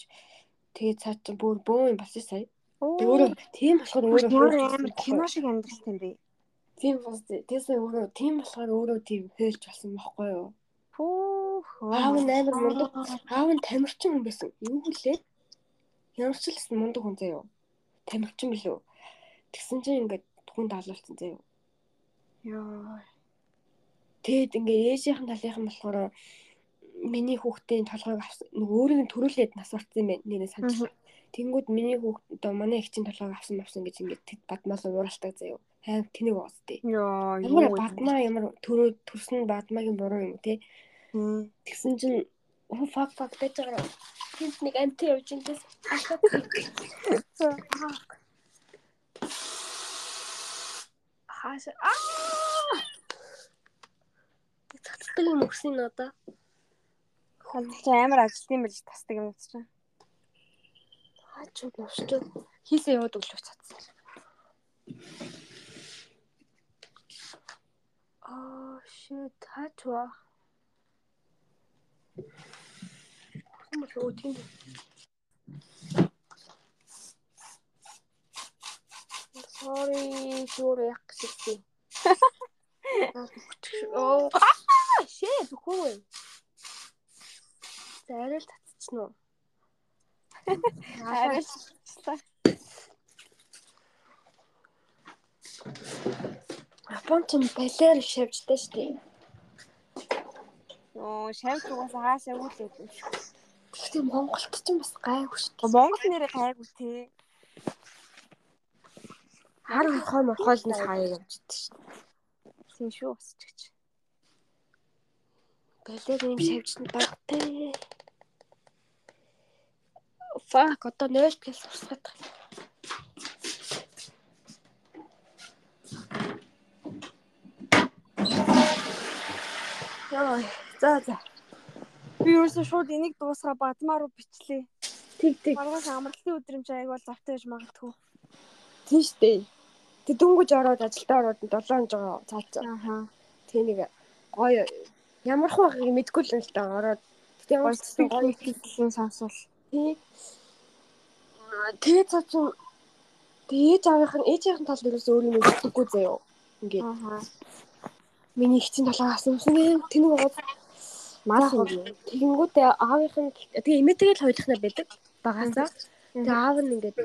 тэгээ цаа чи бүр бөө юм болсон сая. Өөрөө тийм болохоор өөрөө амар кино шиг амьдрал юм бэ. Тийм бас тийсээ өөрөө тийм болохоор өөрөө тийм хөөлж болсон байхгүй юу? Пүүх. Аав амар мундаг. Аав нь тамирчин хүн байсан. Юу хүлээ? Ямар ч л мундаг хүн заяа. Тамирчин билүү. Тэгсэн чинь ингээд хүн даалуулсан заяа. Яа. Тэгэд ингээ ээжийнхэн талынхан болохоор миний хүүхдийн толгойг өөрийг нь төрүүлээд нас барсан юм байна. Нэрээ санаж. Тэнгүүд миний хүүхд одоо манай их чинь толгойг авсан авсан гэж ингээд бадмаас ууралтай заяа. Хайм тэнийг уусдээ. Ямар бадмаа ямар төрөө төрсөн бадмаагийн буруу юм те. Тэгсэн чинь оо fuck fuck гэж байгаа. Тэнд нэг анти явж интээс ахад. Хаашаа аа цацдаг юм өгсөн надаа. Хамт амар ажилт юм биш тасдаг юм чинь. Хаач явшч хийсээ яваад өглөө цацсан. Аа shit хаач ва. Хүмүүс өө тийм. Sorry, шүүр яг гэсэн. Оо шээ бүхүү. За арай л татчихна уу? Арай л. Японч нь балер шавжтай шүү дээ. Оо, шавж угаасаа хаашаа үлээд юм шиг. Гэхдээ Монголд ч бас гайгүй шүү дээ. Монгол нэрээ гайгүй тий. Хар хой морхоолноос хаяа явждаг шүү Тийм шүү бас ч гэж. Балер юм шавжсан багтай. Fuck одоо 0 гэл сурсгаад байна. Яа, за за. Би юусэн шууд энийг дуусгаа бадмаа руу бичлээ. Тэг тэг. Маргааш амралтын өдрөмж аяг бол завтай байж магадгүй. Тийм шүү дээ. Тэг дүнгэж ороод ажилдаа ороод 7 жоо цаацсан. Аха. Тэг нэг гоё ямар хөө мэдгүй л л да ороод тэг ямар ч гоё хэлхийг сонсвол. Тий. Тэгээ цаачин тэгээ аавынх нь ээжийнхэн тал дээрээс өөр юм мэддэггүй заяо. Ингээд. Аха миний ихцэн толгой авсан юмсан гэм тэнэг байгаа маас юм. Тэгэнгүүтээ аавынх нь тэгээ имэтэгээл хойлохнаа байдаг багасаа. Тэгээ аав нь ингээд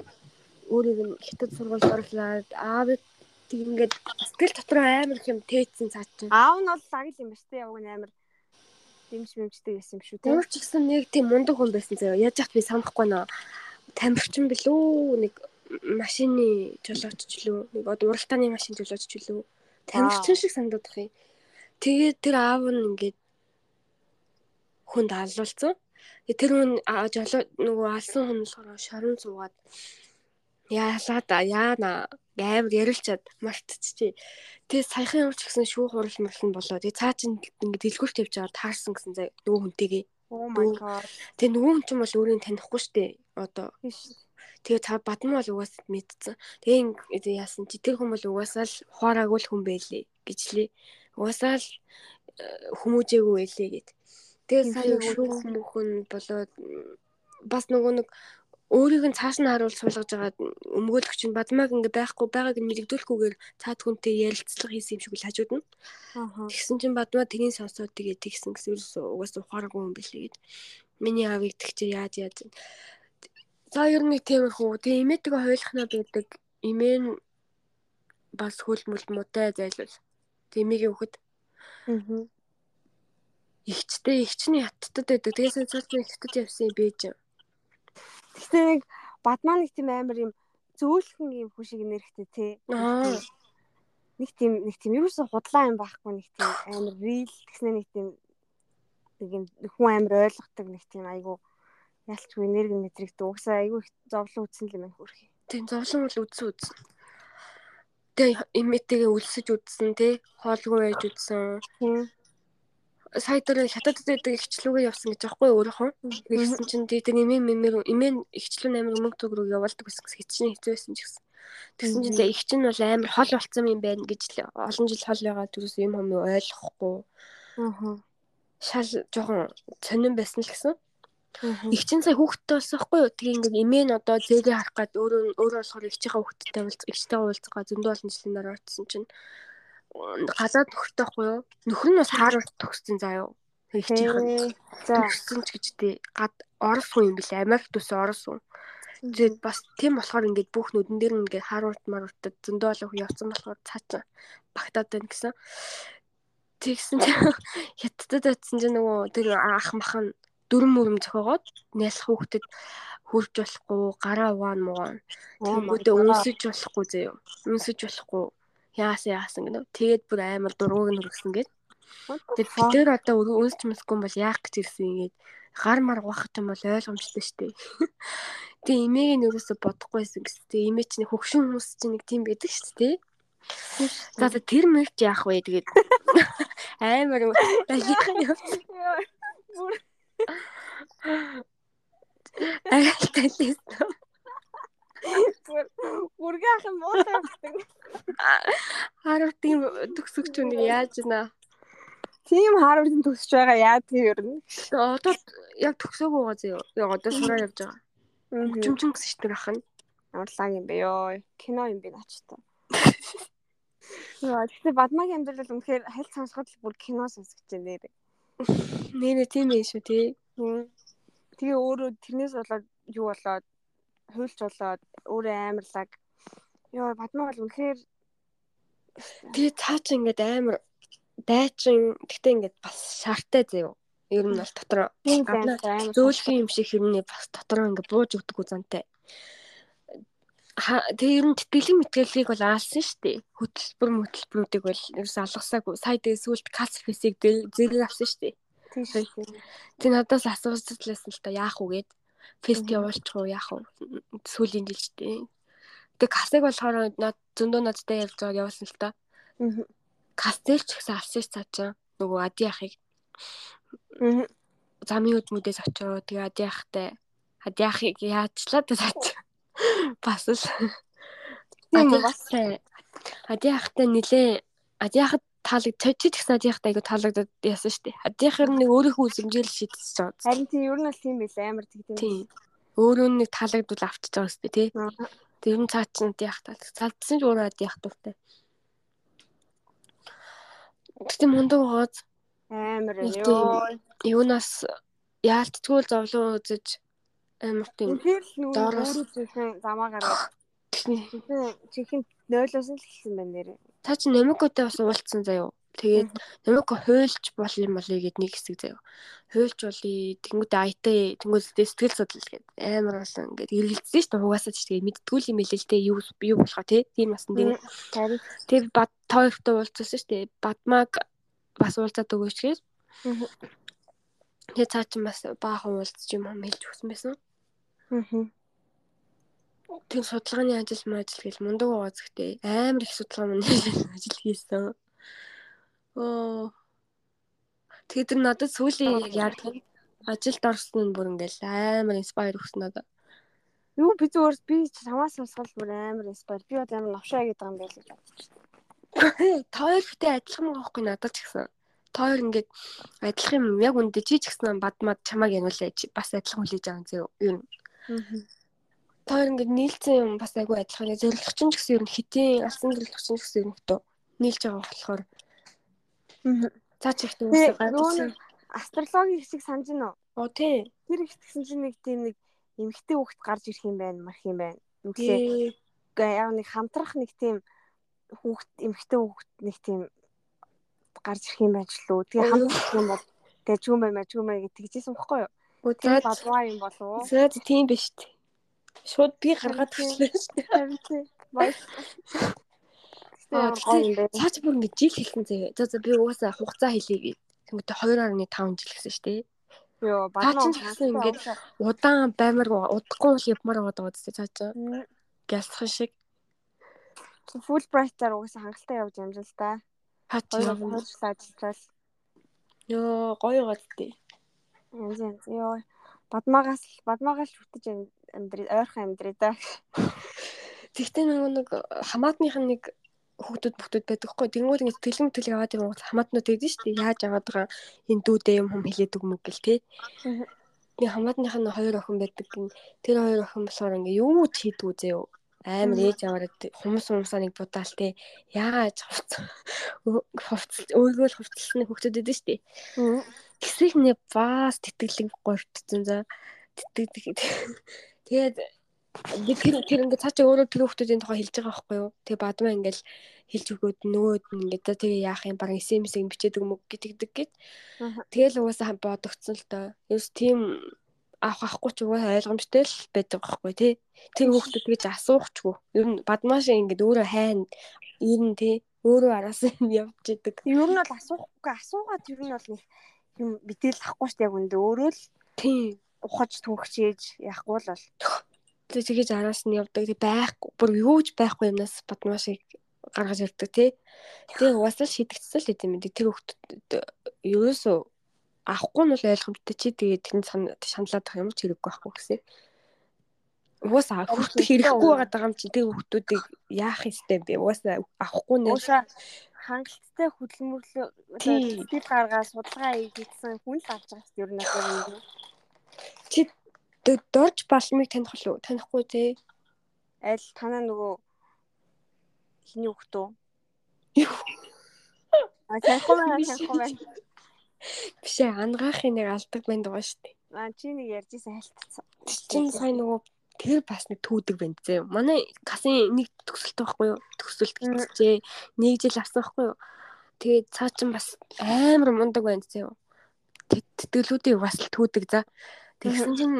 өөрийг нь хятад сургуульд оруулаад аав тэг ингээд сэтгэл дотор амар их юм тээцсэн цаа чинь. Аав нь бол лагил юм ба штэ яваг нь амар дэмж мэмжтэй байсан юм шүү те. Ямар ч гэсэн нэг тийм мундаг хүн байсан заяа. Яаж яхад би санахгүй нөө тамирчин билүү нэг машины жолооч ч лөө нэг одоо уралдааны машин жолооч ч лөө тамирчин шиг санагдах юм. Тэгээд тэр аав нь ингээд хүнд алуулсан. Тэр хүн жолоо нөгөө алсан хүн болохоор шорон суугаад яалаа да яана амар ярилчаад мартчихжээ. Тэгээ саяхан ямар ч гэсэн шүүх хурал мөрлөн болоо. Тэгээ цаа чин ингээд дэлгүүрт явж байгаа таарсан гэсэн заа нөгөө хүнтэйгээ. Oh my god. Тэгээ нөгөө хүн ч юм бол өөрийг танихгүй штэ. Одоо. Тэгээ та бадмаа бол угаасаа мэдсэн. Тэгээ яасан чи тэр хүн бол угаасаа л хуараагүй л хүн байлээ гэж лээ. Угаасаа л э, хүмүүжээгүй байлээ гэд. Тэгээ сая шүүх мөхөн болоод бас нөгөө нэг өөрийг нь цааш нь харуул суулгаж байгаа өмгөөлөгч нь бадмаг ингээ байхгүй байгааг нь мэдэгдүүлэхгүйгээр цаад хүнтэй ярилцлага хийсэн юм шиг л хажууд нь. Тэгсэн чинь бадмаа тгийн сонсоод тэгээ тэгсэн гэсэн угаасаа ухааргүй юм билээ гэд. Миний аавыг тэгчээ яаж яаж За ер нь тиймэрхүү. Тэгээ имээтэйгээ хойлохноо байдаг. Имээ нь бас хөлмөл муутай зайлвал. Тэмигийн хөхд. Аа. Игчтэй игчний хаттад байдаг. Тэгээс цаасан хаттад явсан бэж. Гэхдээ нэг бадмаа нэг тийм амар юм зөөлхөн юм хүн шиг нэрхтэй тий. Нэг тийм нэг тийм ерөөсө худлаа юм байхгүй нэг тийм амар real тэгснэ нэг тийм нэг юм хүн амар ойлгодог нэг тийм айгу ялчгүй энерги мэдрэгдээ угсаа айгүй их зовлон үтсэн юм хөрхий. Тийм зовлон бол үтсэн үтсэн. Тэгээ имээтэйгээ үлсэж үдсэн тий. Хоолгүй байж үдсэн. Сая дээр хятадд байдаг ихчлүүгээ явсан гэж аахгүй өөрөөхөө. Тэгсэн чинь тий тэр имээ мэмэр имээ ихчлүү амир өмнө төг рүү явуулдаг гэсэн хэцний хэцүү байсан ч гэсэн. Тэгсэн чинь их чинь бол амар хол болцсон юм байна гэж л олон жил хол байгаа дөрөс юм юм ойлгохгүй. Аа. Шал жоохон сонирн байсан л гэсэн. Их чинь сая хүүхдтэй болсон байхгүй юу? Тэгээ ингээд эмээ нь одоо зээлээ харах гад өөрөө өөрөө болохоор их чихээ хүүхдтэй уулз ихтэй уулзгаа зөндөө олон жилийн дараа очсон чинь гадаад нөхөртэй байхгүй юу? Нөхөр нь бас хаарвард төгссөн заа юу? Их чихээ. За төгссөн ч гэжтэй гад орос хүн юм билээ. Америк төс орос хүн. Тэгээд бас тийм болохоор ингээд бүх нүдэн дээр ингээд хаарвард марвартад зөндөө олон хүн явцсан болохоор цаачаа багтаад байна гэсэн. Тэгсэн чинь хятадд очсон чинь нөгөө тэр ах мах нь дүрм мөрөм зохиогоод нялх хүүхдэд хурж болохгүй гараа угаан муугаан тэгэнгүүтээ үнсэж болохгүй заяо үнсэж болохгүй яасан яасан гэнэ тэгээд бүр амар дургуг нь хөргсөн гээд тэгээд тэр одоо үнсч мэсгүй бол яах гэж ирсэн ингээд гар мар угаах юм бол ойлгомжтой штэ тэгээ имийг нь ерөөсө бодохгүйсэн гэсэн. Тэгээ имээ чинь хөгшин хүмүүс чинь нэг тийм байдаг штэ За тэр мэгч яах вэ тэгээд амар далихан явсан. Бүр. Агaalтай лээс. Бүргээ ах юм уу тавьдаг. Харвардын төгсөгч үнийг яаж гинэ? Тийм Харвардын төгсөж байгаа яа тийм ер нь. Одоо яг төгсөөг байгаа зөө. Яг одоо сураа явж байгаа. Өчмчэн гэсэн дээ ах нь. Урлаг юм бэ ёо. Кино юм би наачтай. Яа, тэгтээ Бадмагийн амьдрал үнэхээр хальт сонсоход л бүр кино сонсгож байна нэрээ. Нээ нэ тийм ээ шүү тий. Тэгээ өөрөө тэрнээс болоод юу болоод хуйлч болоод өөрөө амарлаг. Йоо бадмаа бол үнэхээр тэгээ цаа чи ингээд амар дайчин гэхдээ ингээд бас шаартай заяо. Ер нь бол дотор зөөлхөн юм шиг хэрнээ бас дотор ингээд бууж өгдөг үзантай. Тэгээ ер нь тэтгэлийн мэтгэлийг бол аалсан шүү дээ. Хөтөлбөр хөтөлбөрүүдийг бол ерөөс алгасаагүй. Сая тэгээ сүулт касфисийг зэрэг авсан шүү дээ. Тэг надаас асуусан л та яах вэ гээд фест явуулчих уу яах вэ сүүлийн жилчтэй. Тэг касыг болохоор над зөндөө надтай явж байгаа явуулсан л та. Кастелч гэсэн алсаж цаачаа нөгөө ади ахыг замын өдмөдөөс очоо тэгээ ади ахтай ади ахыг яачлаа цаach бас л тийм бас ади ахтай нилээ ади ахад таалагд чи ч гэсэн адийнхтай айгу таалагдаад яасан шүү дээ. Адийнхэр нэг өөрийнхөө үзэмжээл шийдчихэж байгаа. Харин тийм ер нь бол тийм байл амар тэгдэв. Тийм. Өөрөө нэг таалагдвал авчиж байгаа шүү дээ тий. Тэр нь цаа чин адих таалагд. Цалдсан ч өөрөө адих дуртай. Тэгтээ мундаг байгааз амар ёо. Юунаас яалтчгүй зовлон үзэж амар тийм. Доороос замаа гараад. Чихэн нойлоос нь л хэлсэн байна нэрээ. Та чи Номикотой бас уулзсан заяо. Тэгээд Номико хуйлч бол юм болъё гэд нэг хэсэг заяо. Хуйлч болъё. Тэнгүүд IT тэнгүүд сэтгэл судлал гэд амар болсон ингээд эргэлзсэн шүү дээ. Хугасаа ч тэгээд мэдтгүүл юм хэлээ л дээ. Юу юу болохоо тий. Тийм бас тийм. Тэгээд бад тоёртой уулзсан шүү дээ. Бадмаг бас уулзаад өгөөч гэж. Тэгээд цаа чин бас баахан уулзч юм хэлж өгсөн байсан. Аа тэг судалгааны ажил маажил гэж мундаг байгаа зэгтэй амар их судалгаа мань ажил хийсэн. Оо. Тэгээд тэр надад сүүлийн яг яадаг ажилд орсон нь бүр ингээл амар инспайр өгсөн надад. Юу би зүгээр би чамаас сонсгол бүр амар инспайр. Би бол амар навшаа гэдэг юм байл гэж бодож байна. Тоёрхтэй адилхан байгаа хгүй надад ч гэсэн. Тоёр ингээд адилхан юм яг үндэ чи ч гэсэн бадмад чамааг януулаа бас адилхан хүлээж юм зөө. Юу юм. Аа Тоор ингээд нийлцсэн юм бас айгүй адилхан. Зөвлөгч нь ч гэсэн ер нь хитийн алсан зөвлөгч нь ч гэсэн ер нь хөтөө нийлж байгаа болохоор. За ч ихтэй үсээ гадсан. Астрологийн хэсэг санаж гинөө. Оо тий. Тэр ихтгсэн чинь нэг тийм нэг эмгтэй хүүхэд гарч ирэх юм байна, марх юм байна. Үгүй яг нэг хамтрах нэг тийм хүүхэд эмгтэй хүүхэд нэг тийм гарч ирэх юм байж лөө. Тэгээ хамтрах юм бол тэгээ чүмэ мэ чүмэ гэж тэгжсэн бохгүй юу? Тэгээ бадваа юм болов уу? Тийм биш үү? Шууд би гаргаад ирсэн шүү дээ. Баяр. Цаач бүр ингэ жил хэлсэн зэ. За за би угаасаа хугацаа хэлье гэ. Тэнгүүтээ 2.5 жил гэсэн шүү дээ. Йоо, баасан гэсэн ингээд удаан баймар удахгүй л явмаар байгаа даа зү цаачаа. Гялсах шиг. Fulbright-аар угаасаа хангалттай явж амжин л да. Жил ажиллаж Йоо гоё гадтай. янз янз ёо. Бадмагаас бадмагаас л хүтэж амьдрий ойрхон амьдрий да. Тэгтээ нөгөө нэг хамаатных нь нэг хүүхдүүд бүхдүүд байдаг хгүй. Тэнгүүд ингэ тэлэм тэлэг аваад юм уу хамаатнууд байдаг шүү дээ. Яаж аваад байгаа энэ дүүдээ юм хүм хэлээд өгмөг гэл те. Нэг хамаатных нь хоёр охин байдаг. Тэр хоёр охин болохоор ингэ юу ч хийдгүү зөө. Амар ээж аваад хүмүүс хүмүүсаа нэг будаал те. Яагаад хувц хувц өөргөө л хувцлсан хүүхдүүд байдаг шүү дээ. Нэ бас тэтгэлэг гортцсон за. Тэтгэдэг. Тэгээд би тэр тэр ингээд цаашаа өөрөө тэр хүмүүсийн тухай хэлж байгаа байхгүй юу. Тэгээ бадмаа ингээд хэлж өгөөд нөгөөд нь ингээд тэгээ яах юм баг SMS-ийг бичээд өгмөг гэтэгдэг гэд. Тэгэл угаасаа бодогцсон л доо. Ерөөс тийм авах авахгүй ч угаасаа ойлгомжтой л байдаг байхгүй тий. Тэр хүмүүс тэгж асуухчгүй. Ер нь бадмааш ингээд өөрөө хайна. Ер нь тий өөрөө араас нь явж идэг. Ер нь бол асуухгүй асуугаад ер нь бол нэг юм мэдээл ахгүй шүү дээ яг үндэ өөрөө л Тийм. ухаж түнхчээж яахгүй л бол. Тэг тэгэж араас нь явдаг. Тэг байхгүй. Бүр юу ч байхгүй юмнаас бадмаашийг гаргаж ирдэг тий. Тэгээ угаасаа шийдэгдсэн л хэдэм мэдээ. Тэр хүүхдүүд ерөөсөө авахгүй нь бол ойлгомжтой чи тэгээ тэнд шаналаад байгаа юм ч хэрэггүй байхгүй гэсэн. Угаасаа хүүхдээ хэрэггүй байгаа юм чи тэр хүүхдүүдийг яах ёстой бэ? Угаасаа авахгүй нь Ууша хангалттай хөдөлмөрлөө Тийм. сэтгэл гаргаад судалгаа хийгдсэн хүн л авч байгаа дээ ер нь юм. чи дорж балмыг таних уу? Танихгүй тий. Аль танаа нөгөө хиний хөхтөө. А танихгүй байна. Биш ээ ангаахын нэг алдаг байнд байгаа шүү дээ. А чи нэг ярьжсэн хайлтцсан. Чин сайн нөгөө тэр бас нэг түүдэг байна зөө. Манай касын нэг төгсөлт байхгүй юу? Төгсөлт гэжээ. Нэг жил авсан байхгүй юу? Тэгээд цаа чин бас амар мундаг байна зөө. Тэтгэлүүдийг бас л түүдэг за. Тэгсэн чин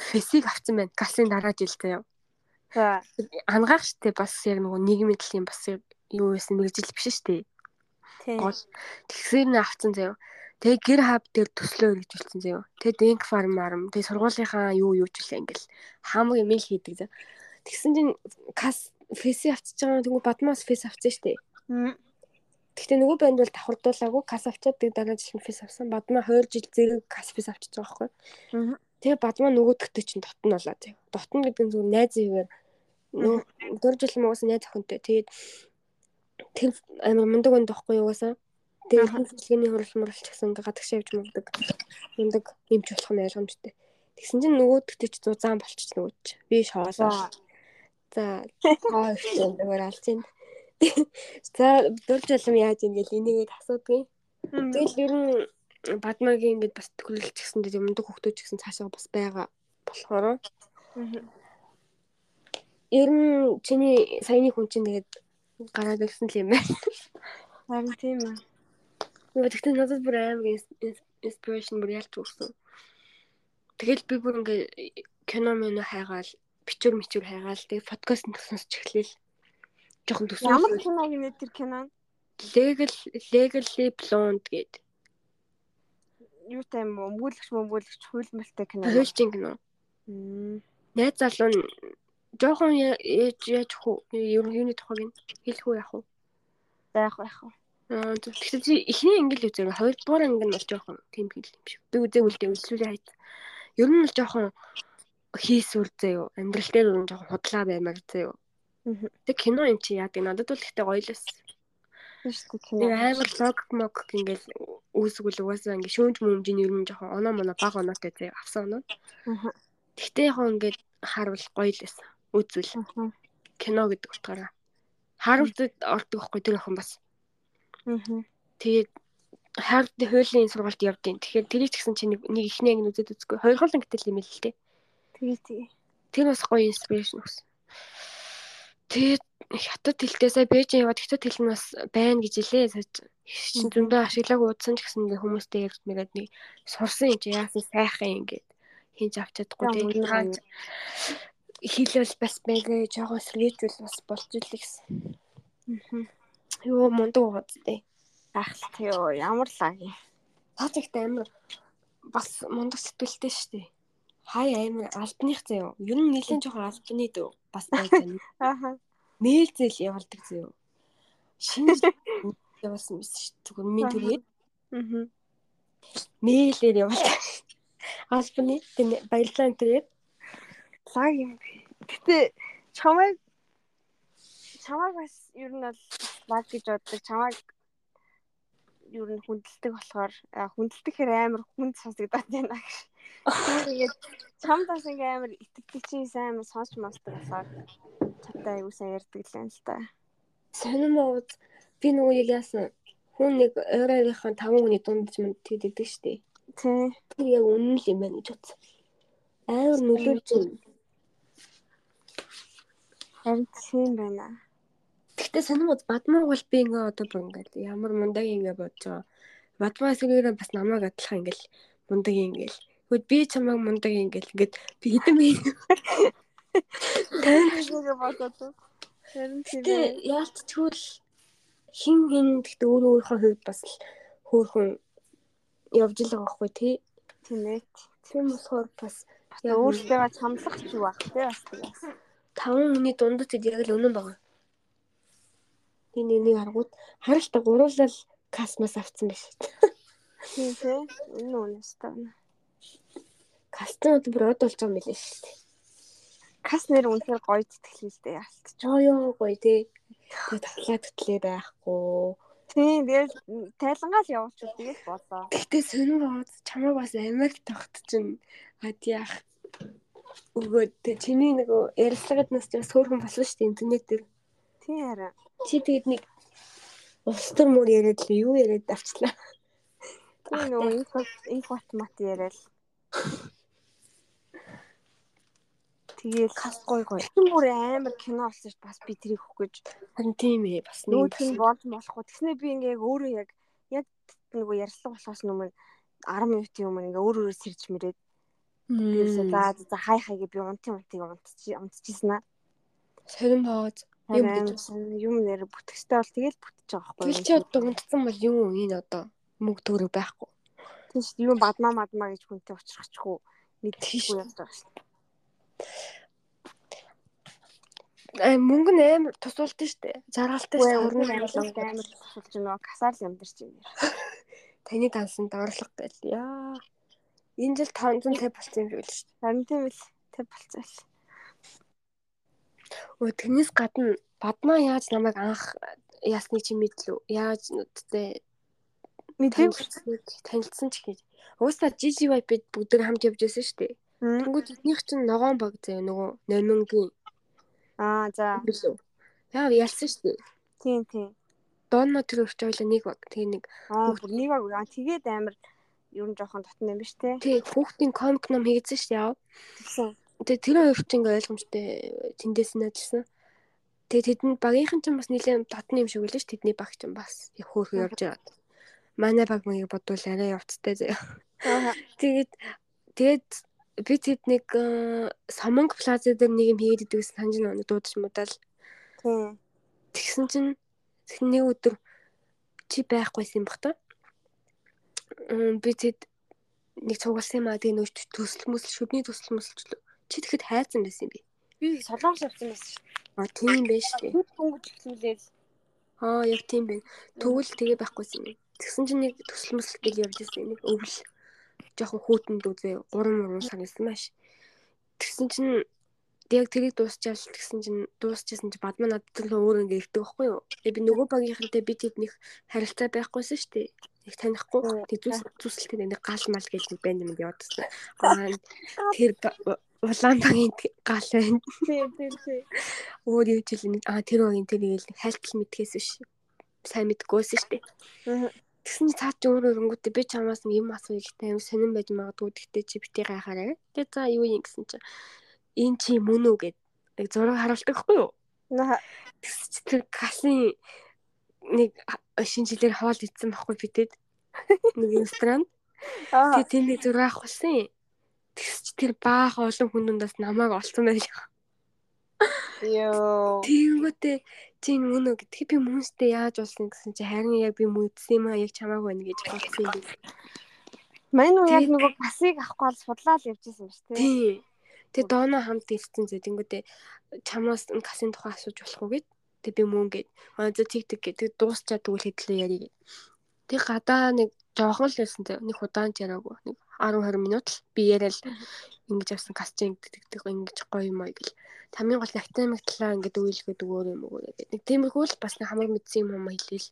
фэсийг авсан байна. Касын дараа жил зөө ангаах штэ бас яг нөгөө нийгмийн төлөв бас юу байсан мэрэгжил биш штэ. Гол тэгсээр нь авцсан заяа. Тэгээ гэр хав дээр төслөө өргөжүүлсэн заяа. Тэгээ дэнк фарм арам. Тэгээ сургуулийнхаа юу юу ч үлээ ингээл хамаг юм л хийдэг заяа. Тэгсэн чинь кас фэси авчиж байгаа тэнгуү бадмаас фэс авсан штэ. Тэгтээ нөгөө банд бол давхардуулаагүй кас авчаад тэг дараа жил фэс авсан. Бадмаа 2 жил зэрэг кас фэс авчиж байгаа байхгүй. Тэгээ бадмаа нөгөөдөгтэй чинь дотн болоо заяа. Дотн гэдэг нь зүгээр найз игээр 4 жил мөн уусаа найз охинтой. Тэгээд тэр амар мундаг өнд тохгүй уусаа. Тэгээд хөдөлгөөний хуралмарлч гэсэн гадагшаа явж мундаг. Мундаг юмч болох нь ойлгомжтой. Тэгсэн чинь нөгөөдөгт ч зузаан болчих нөгөөд чи. Би шоолоо. За хаа ихтэй зүгээр алж ин. За дурж алам яаж ийн гэл энийг асуудгүй. Тэгэл ер нь бадмагийн ингээд бас төхөрлөлч гэсэндээ мундаг хөвгтөөч гэсэн цаашаа бас байгаа болохоор ер нь чиний саяны хүн чинь тэгээд гараад ирсэн л юм байна. Харин тийм ээ. Нөгөө тэгтээ надад бүр амар инспирэшн бүр ялч өгсөн. Тэгэл би бүр ингээ кино мөн хайгаал, бичвэр мичвэр хайгаал, тэгээ подкаст сонсч эхлэв. Жохон Ямар төсөөлөл. кино юм тэр кино? Legal Legally Blonde гэдэг. Юу тайм өмгөөлөгч мөмгөөлөгч хуйлмалтай кино. Хөлжин кино. Мм. Найз залуу нь жохон я- яаж яаж хөө ер нь юуны тухайг нь хэлэх үү яах вэ? Заах байх. Аа тэгэхээр чи эхний англи үзээ хоёр дахь анги нь бол жоохон тийм хэл юм шиг. Би үзээгүй л дээ үлсүүлээ хайт. Ер нь бол жоохон хийсүр зөө юу. Амьдрал дээр нь жоохон худлаа баймаар зөө юу. Тэг кино юм чи яа гэдэг надад бол ихтэй гоё л байсан. Кино. амар лог мог ингээл үүсгэл угаасаа ингээ шүүмж мөмжийн ер нь жоохон оноо моноо баг оноотой зөө авсан оноо. Тэгтээ яг ингээд харуул гоё л байсан. Үзвэл кино гэдэг утгаараа. Харуултад ордог байхгүй тэр охин бас. Тэгээд хайртай хуулийн сургалт явдیں۔ Тэгэхээр тэрийг ч гэсэн чи нэг ихний анги үзээд үзгүй. Хоёр гол ангитай юм л л дээ. Тэгээ тэгээ. Тэр бас гоё инспирэшн өгсөн. Тэгээд хятад хэлтэй сая Бээжин яваад хятад хэл нь бас байна гэж хэлээ. Чинь зөндөө ашиглаагүй удсан ч гэсэн ингээ хүмүүстэй ярьж мэрэд нэг сурсан юм чи яасан сайхан юм гээд хийж авч чадахгүй тэгээд мөн. хэлэл бас байгээ жоохон сэргээжүүл бас болж илээ гэсэн. Мгм. Йоо мундаг байгаа зү. Ахалт ёо ямар лаг юм. Цаацагт амар бас мундаг сэтгэлтэй шүү дээ. Хай амар альбных заяа. Ер нь нэлээд жоохон альбны дөө бас байж байна. Аха. нээлзэл явуулдаг зөө. Шинж явуулсан биш шүү. Зүгээр минь түрээ. Аа. Нээлээр явуулдаг. Тэний баярлалаа тэгээд лаг юм. Гэтэ чамайг чамайг бас ер нь бол лаг гэж боддог. Чамайг ер нь хүндэлдэг болохоор хүндэлдэхээр амар хүнд сонсогдоод байна гэж. Тэгээд чамд бас ингээм амар итгэдэг чинь амар сонсч мастдаг болохоор чамтай аюу сайн ярьдаг л юм л та. Сонирм уу би нөгөө яг яасан хүн нэг ойрооныхон таван хүний дунд ч мөн тэгдэг штеп. Тий. Тэр яг үнэн л юм байна гэж бодсон. Амар нөлөөлж байна. Харин тийм байна. Гэтэ сонирм уу бадмаа бол би ингээ одоо бүр ингээл ямар мундаг ингээ бодож байгаа. Бадмаа сэргээрээ бас намайг адилхан ингээл мундаг ингээл. Тэгвэл би чамайг мундаг ингээл ингээд би хэдэн би Тайрхыг бодоод. Харин тийм. Яалтчгүй хин хин гэхдээ өөр өөрийнхөө хувьд бас л хөөхөн явж л байгаа хгүй тий. Тийм ээ. Тийм болохоор бас өөртөө хамлах ч ах тий бас тэгээс. Таван хүний дундад тэд яг л өнөн байгаа. Тийм нэг аргууд харалтаа гуруулал касмас авцсан биш. Тийм тий. Энэ үнэс таа. Кастнууд бүр од болж байгаа юм билээ шүү дээ. Кас нэр үнэхээр гоё тэтгэлээ л дээ ялт. Жоо ёо гоё тий. Тэгээ татлаа төтлөө байхгүй. Тийм тэгэл тайлангаа л явуулчих тэгэл болоо. Гэтэ сонир бод чамайг бас Америк тогт чинь ад яах өгөөд чиний нэг ярилцлагад нас ч сөөрхөн болсон шүү дээ интернет дээр. Тийм хараа. Чи тэгэд нэг улс төр мөр яриад л юу яриад авчлаа. Тийм нөгөө инфо инфот мат яриад. Тэгээл Кас гой гой. бүр амар кино болсон ш бас би тэрийг өгөх гэж. Харин тийм ээ бас нэг нь болж болохгүй. Тэгснэ би ингээ өөрөө яг яг нөгөө ярилцлага болохоос өмнө 10 минутын өмнө ингээ өөр өөрөөр сэрж мэрээд Тэрээс за за хай хайгээ би унтын унтыг унтчих унтчихсан аа. Сорин бооз юм гэж юм нэр бүтгэстэй бол тэгэл бүтэж байгаа байхгүй юу. Чи одоо унтсан бол юу энэ одоо мөг төрөг байхгүй. Тийм шүү юу бадмаа мадмаа гэж хүнтэй уулзчихгүй мэдчихгүй явж байгаа шүү. Аа мөнгө нь амар тусуулдаг шүү дээ. Жаргалтай шүү. Өрнө амар тусуулж нөгөө касаар л амьдарч байна. Таны дансанд орлого гэл яа. Энэ жил 550 болсон юм шиг л шүү. Харин тийм л 50 болсон л. Өө тэрнээс гадна бадмаа яаж намайг анх ясны чи мэдлүү. Яаж нүдтэй мэдээгүй танилцсан ч гэж. Уусаа GGY бид бүгд хамт явж байсан шүү дээ. Тэнгүүд эднийх чинь ногоон баг зөө нөгөө номингийн. Аа за. Яа ялсан шүү дээ. Тийм тийм. Донно тэр өрч ойлоо нэг баг. Тэгээ нэг аа бүр нэг баг. Тэгээд амар ер нь жоохон дотн юм биш те. Тий хүүхдийн комик ном хийгдсэн шүү дээ яав. Тэгсэн. Тэгээ тэр хоёр ч ингээ ойлгомжтой тэндээс нь ажилласан. Тэгээ тэдэнд багийнхан ч бас нэлээд дотн юм шиг үлээ ш тэдний баг ч бас хөөхөн явж байгаа. Манай баг маяг бодвол арай явцтай заяа. Тэгээд тэгээд би тэд нэг Самонг плаза дээр нэг юм хийгээд идэгсэн санаж нэг дуудаж мудаал. Тэгсэн чинь нэг өдөр чи байхгүйсэн юм бах та. Би тэд нэг цугалсан юм аа тэгээ нөө төсөл мөсөл шүдний төсөл мөсөлчлөө. Чи тэгэхэд хайцсан байсан би. Би солонгос явсан байсан шүү. А тийм байж тээ. Дөнгөж хэлүүлээл. Аа яг тийм байна. Тэгвэл тэгээ байхгүйсэн юм. Тэгсэн чинь нэг төсөл мөсөл гэл явж ирсэн нэг өвөл жоохон хүүтэнд үзээ 3 мөрөн санагдсан маш. Тэгсэн чинь яг тэрийг дуусчаал тэгсэн чинь дуусчихсан чинь бадмаа надад л өөр ингэ ирдэг байхгүй юу. Тэгээ би нөгөө багийнхантай би тэднийх харилцаа байхгүйсэн шүү дээ. Их танихгүй. Тэг зүс зүсэлтэй нэг гал мал гэж нэг банд юм явуулсан. Аа тэр улаан багийн гал байна. Тийм тийм тийм. Өөр юу ч л аа тэр багийн тэр нэг хайлтал мэдхээс биш. Сайн дээ. Аа Тэгсэн чи цаа чи өөрөө өнгөтэй би чамаас нэг юм асууя гэхдээ юм сонирн байж магадгүй гэхдээ чи битгий гайхаарай. Тэгээ за юу юм гэсэн чи энэ чи мөн үү гэд нэг зураг харуулдаг хгүй юу? Тэгс чи тэр касын нэг шинжилээр хоол идсэн байхгүй битэд нэг инстаграм. Тэгээ тэр нэг зураг авахсан. Тэгс чи тэр баах олон хүнээс намайг олсон байж байгаа. Йоо. Тэнгүүтээ чи мөн үү гэдгийг би мөнстэй яаж болсон гэсэн чи харин яг би мэдсэн юм аа яг чамааг байна гэж бодсон юм. Мань уу яг нөгөө басыг авахгүй бол судлаад явж исэн шүү дээ. Тий. Тэгээ дооноо хамт ирсэн зэ тэнгүүдээ чамаас энэ касын тухай асууж болох уу гэд. Тэгээ би мөн гэд. Аа за тиг тиг гэдэг дуусчаад тэгвэл хэдлээ яри гэд. Тэг гадаа нэг жоохон л байсан зэ. Нэг удаан ч яраагүй. Нэг 10 20 минут л би яриад ингэж авсан касчин гэдэг ингэж гоё юм аа гэл. Тамийн гол академик талаа ингэж үйлгээд өгөөр юм уу гэдэг. Нэг тиймэрхүү л бас нэг хамаг мэдсэн юм юм хэлээл.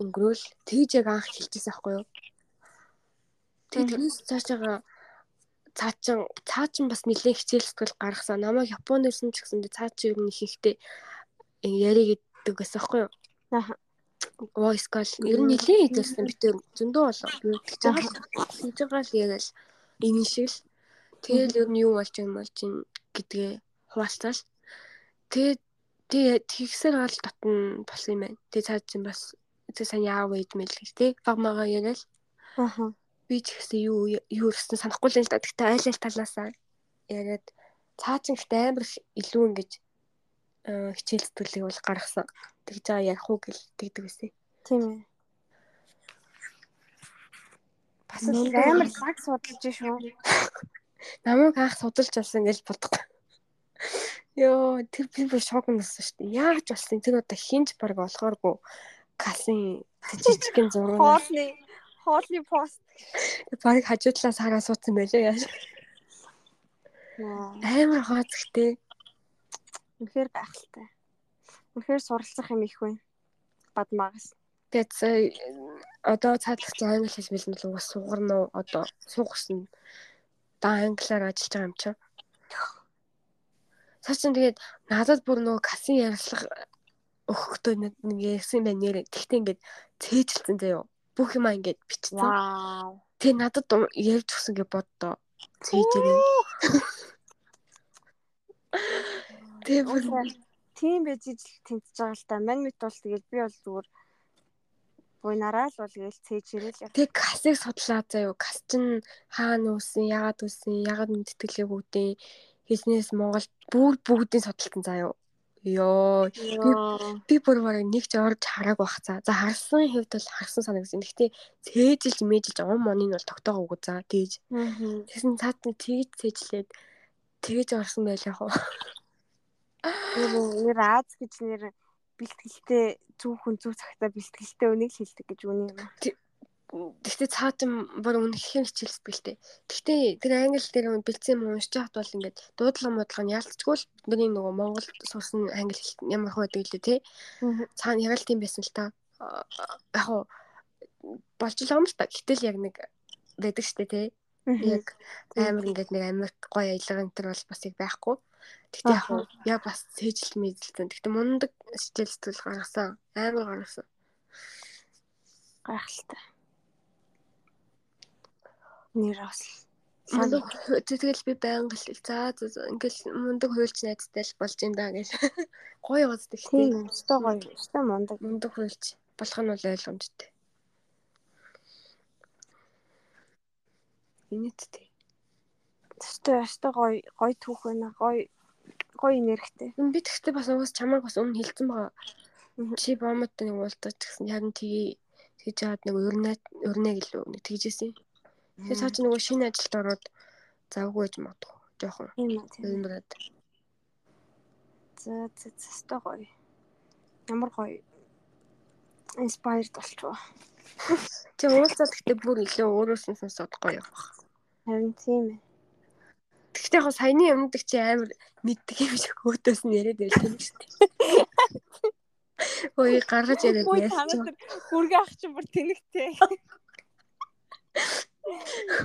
Өнгөрөөл тэгж яг анх хэлчихсэн аахгүй юу? Тэгээ тэрнээс цаашаага цаачин цаачин бас нэлээд хичээл сэтгэл гаргасан. Намайг Японд ирсэн ч гэсэн цаа чи ер нь их ихтэй яри гэдэг гэсэн аахгүй юу? Аа. Voice call ер нь нэлээд хэлсэн битэр зөндөө болоо. Тэгж байгаа тэгж байгаа л яриад энэ шиг л тэгэл ер нь юу болж юм болж ин гэдгээ хуваалцаал. Тэгээд тэгээ тэгсэр гал татна болсон юм байна. Тэгээ цаа чин бас тэг сайн яав ийд мэл гэх тээ. Багмагаа яриад. Аа би ч гэсэн юу юу гэсэн санахгүй л л да. Гэхдээ айл айл талаасаа яриад цаачин ихтэй амар илүү ингэж хичээл зүтгэлийг бол гаргасан. Тэгж байгаа ярих уу гэл тэгдэг байсан. Тийм ээ. Бас амар лаг судалж шүү. Намайг анх судалж болсон гэж бодохгүй. Йоо, тэр би бүр шок нөсөн шүү дээ. Яаж болсон тэр одоо хинж баг болохооргүй касын жижигхэн зураг. Хоолны хоолны пост. Барыг хажуу талаас хараа суудсан байлаа яаж. Амар хооцгтэй. Үнэхээр гайхалтай. Үнэхээр суралцах юм их байна. Бадмаагаас. Тэгээд одоо цаадах чи англи хэл мэл нь уус сугарна уу одоо суугсан да англиар ажиллаж байгаа юм чинь. Цаачин тэгээд надад бүр нөгөө касын ярилцлага өгөхдөө нэг ярьсан байх нэрэ. Тэгтээ ингээд цээжилсэн заяа бүх юм ингээд бичсэн. Тэгээ надад ярьж өгсөн гэж боддоо. Цээжээ. Тийм байж ижил тэнцэж байгаа л та. Мань мэт бол тэгэл би бол зүгээр буйнараа л бол гээл цээжэрэл. Тэг касыг судлаа заяо. Кас чин хаана үүсэн, яагаад үүсэн, яагаад мэдтгэлээ бүгдийн хийснээс Монгол бүр бүгдийн судалтан заяо. Йоо. Би бүр бараг нэг ч орж хараагүй бах цаа. За харсан хэвд бол харсан санагдсан. Гэхдээ цээжилж мэжилж ом моныг бол тогтоогоо үгүй за тэгж. Тэгсэн цаад нь тэгж цээжлээд тэгж орсон байлаа хоо. Нэр Аз гэж нэр бэлтгэлтэй зөвхөн зөв цагтаа бэлтгэлтэй үнийг хэлдэг гэж үнийг юм. Гэхдээ цаатан бүр үнэхээр хичээл сэтгэлтэй. Гэхдээ тэр англи дээр бэлдсэн юм уншиж хат бол ингээд дуудлага модлого нь ялцчгүй л бидний нөгөө Монгол сурсан англи ямар хөө байдаг лээ тий. Цаана яг л тийм байсан л та. Яг хоо болж л юм л та. Гэтэл яг нэг байдаг штэ тий. Яг амар ингээд нэг Америк гоё аялга энэ төр бол бас яг байхгүй. Гэхдээ яг яг бас цээжл мэдлэлтэн. Гэхдээ мундаг сэтгэл гаргасан. Амар гаргасан. Гайхалтай нэр бас мундаг тэгэл би байнга л за ингээл мундаг хуульч найзтай л болж юм да гэж гоё уус тэгтэй. Тийм өстой гоё өстой мундаг мундаг хуульч болох нь бол ойлгомжтой. Инэттэй. Өстой өстой гоё гоё түүх байна гоё гоё энергитэй. Би тэгтээ бас уус чамайг бас өмнө хэлсэн байгаа. Чи бомоттой нэг уулзаж гэсэн яг нь тгий тэгж яад нэг урнаа урнаа гэлөө нэг тэгжсэн. Тэгээ цаа чи нөгөө шинэ ажилд ороод завгүй гэж магадгүй. Жохон. Юмраад. За за за гоё. Ямар гоё. Inspired болчихоо. Чи уулзаад гэхдээ бүр илүү өөрөөс нь сонсоод гоё явах. Харин тийм ээ. Гэхдээ яг саяны өмнөд чи амар мэддэг юм шиг өөдөөс нь яриад байлаа юм шүү дээ. Ой гаргаж яриад яасан. Хүргээ ах чинь бүр тэнэгтэй.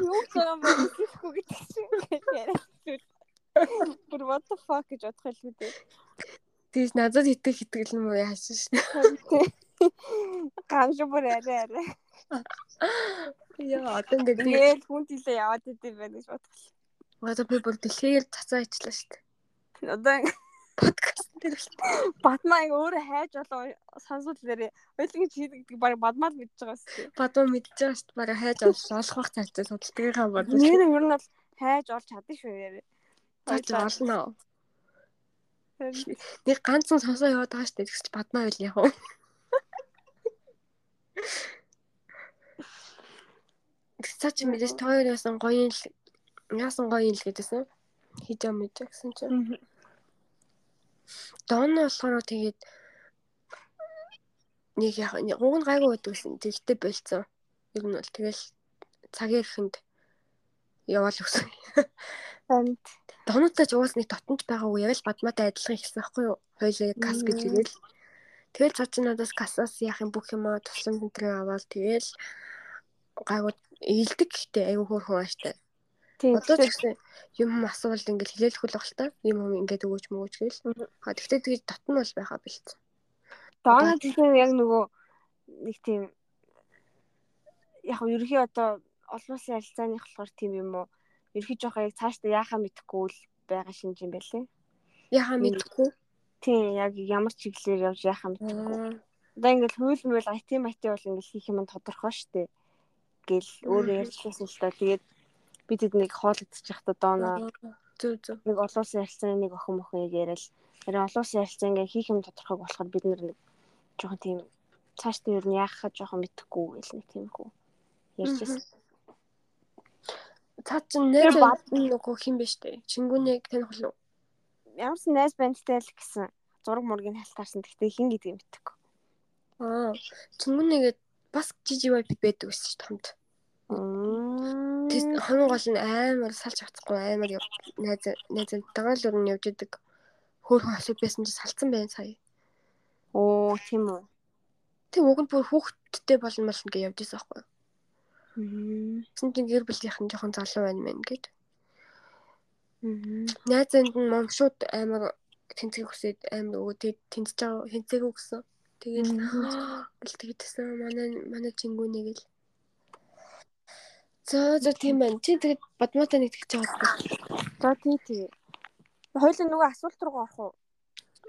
Юу юм бэ хэлэхгүй гэдэг чинь. Бүр what the fuck гэж бодох хэлгүй дээ. Тэгээс надад итгэх итгэл нь муу яасан шин. Ганш бүр арай арай. Яа одоо ингээд тэгээд хүн тийлээ яваад идэв байх гэж бодлоо. Одоо би бүр дэлхийгээр цацаа ичлаа шүү дээ. Одоо подкаст дээр. Батмаа ингээ өөрөө хайж болоо сонсоод лээрээ ойлгийн чи гэдэг баг бадмаа л мэдж байгаа шүү дээ. Бадмаа мэдж байгаа шүү. Бараг хайж олох бах цаашаа судалгаагаа бодож. Нэг нь ер нь бол хайж олж чадна шүү яарэ. Хайж олно. Нэг ганцхан сонсоо яваад байгаа шүү. Тэгсч бадмаа байл яах вэ? Цаа чи мэдээж тооёроос гоё юм яасан гоё юм л гэдээсэн. хийж байгаа мэт гэсэн чинь. Дон болохоор тэгээд нэг яг уг нь гайгүй байдаг гэсэн. Тэгтээ болцсон. Ер нь бол тэгэл цагийн ихэнд яваал өгсөн. Амт. Донуудтай ч уус нэг дотнод байгаа уу яг л бадмаатай адилхан ихсэн байхгүй юу? Хоёлаа кас гэж ирэл. Тэгэл цаа чи надаас касаас яах юм бүх юм аа туслан өнтрээ аваад тэгэл гайгүй илдэг гэхдээ айгүй хөөрхөн ааштай. Тийм. Одоо ч гэсэн юм асуувал ингээл хилээлэх хөл баг л та. Юм юм ингээд өгөөч мөгөөч гээл. А тэгтээ тэгж дотн бол байхаа бэлдсэн. Доонод тэгэхээр яг нөгөө нэг тийм яг нь ерөнхий одоо олон улсын харилцааных болохоор тийм юм уу? Ерөнхий жоохоо яг цаашдаа яахаа мэдэхгүй л байгаа шинж юм байлээ. Яхаа мэдхгүй. Тийм яг ямар чиглэлээр явж яахаа мэдэхгүй. Одоо ингээл хууль мөл IT IT бол ингээл хийх юм тодорхой штэ гэл өөрөө ярьчихсан л та. Тэгээд бид тэднийг хоолодчих та дооноо Зүг зүг. нэг олон улсын харилцааны нэг охин мохин яг яриад харин олон улсын харилцаа ингээ хийх юм тодорхойг болохоор бид нэг жоохон тийм цаашдаа юу яахаа жоохон мэдэхгүй гэл нэг тийм хүү ярьжсэн. Цаа чин найз нөгөө хин биш үү? Чингүнэг таних болов уу? Ямар ч найз бандтай л гэсэн зураг мургийг халтаарсан. Гэхдээ хин гэдгийг мэдэхгүй. Аа. Чингүнэгээд бас GGY байдаг байсан шүү дээ хамт. Тэс хамгийн гол нь амар салж авахгүй амар найз найзтайгаа л өрн явж идэг. Хөөхөн асуу байсан чи салцсан байна сая. Оо тийм үү. Тэг уг нь бүр хүүхдтэй болно мал ингээ явж байсан байхгүй юу? Тэгсэн чинь гэр бүлийнхэн жоохон залуу байна мэн. Аа. Найзанд нь мом шууд амар тэнцэг хүсээд амар өвөө тэг тэнцэж байгаа тэнцээгүү гэсэн. Тэгээд гэл тэгдсэн манай манай чингүүнээ гэл. За за тийм байна. Чи тэгээд бадмаатай нэг тэгж байгаа юм. За тий тий. Хоёлын нөгөө асуулт руу орох уу?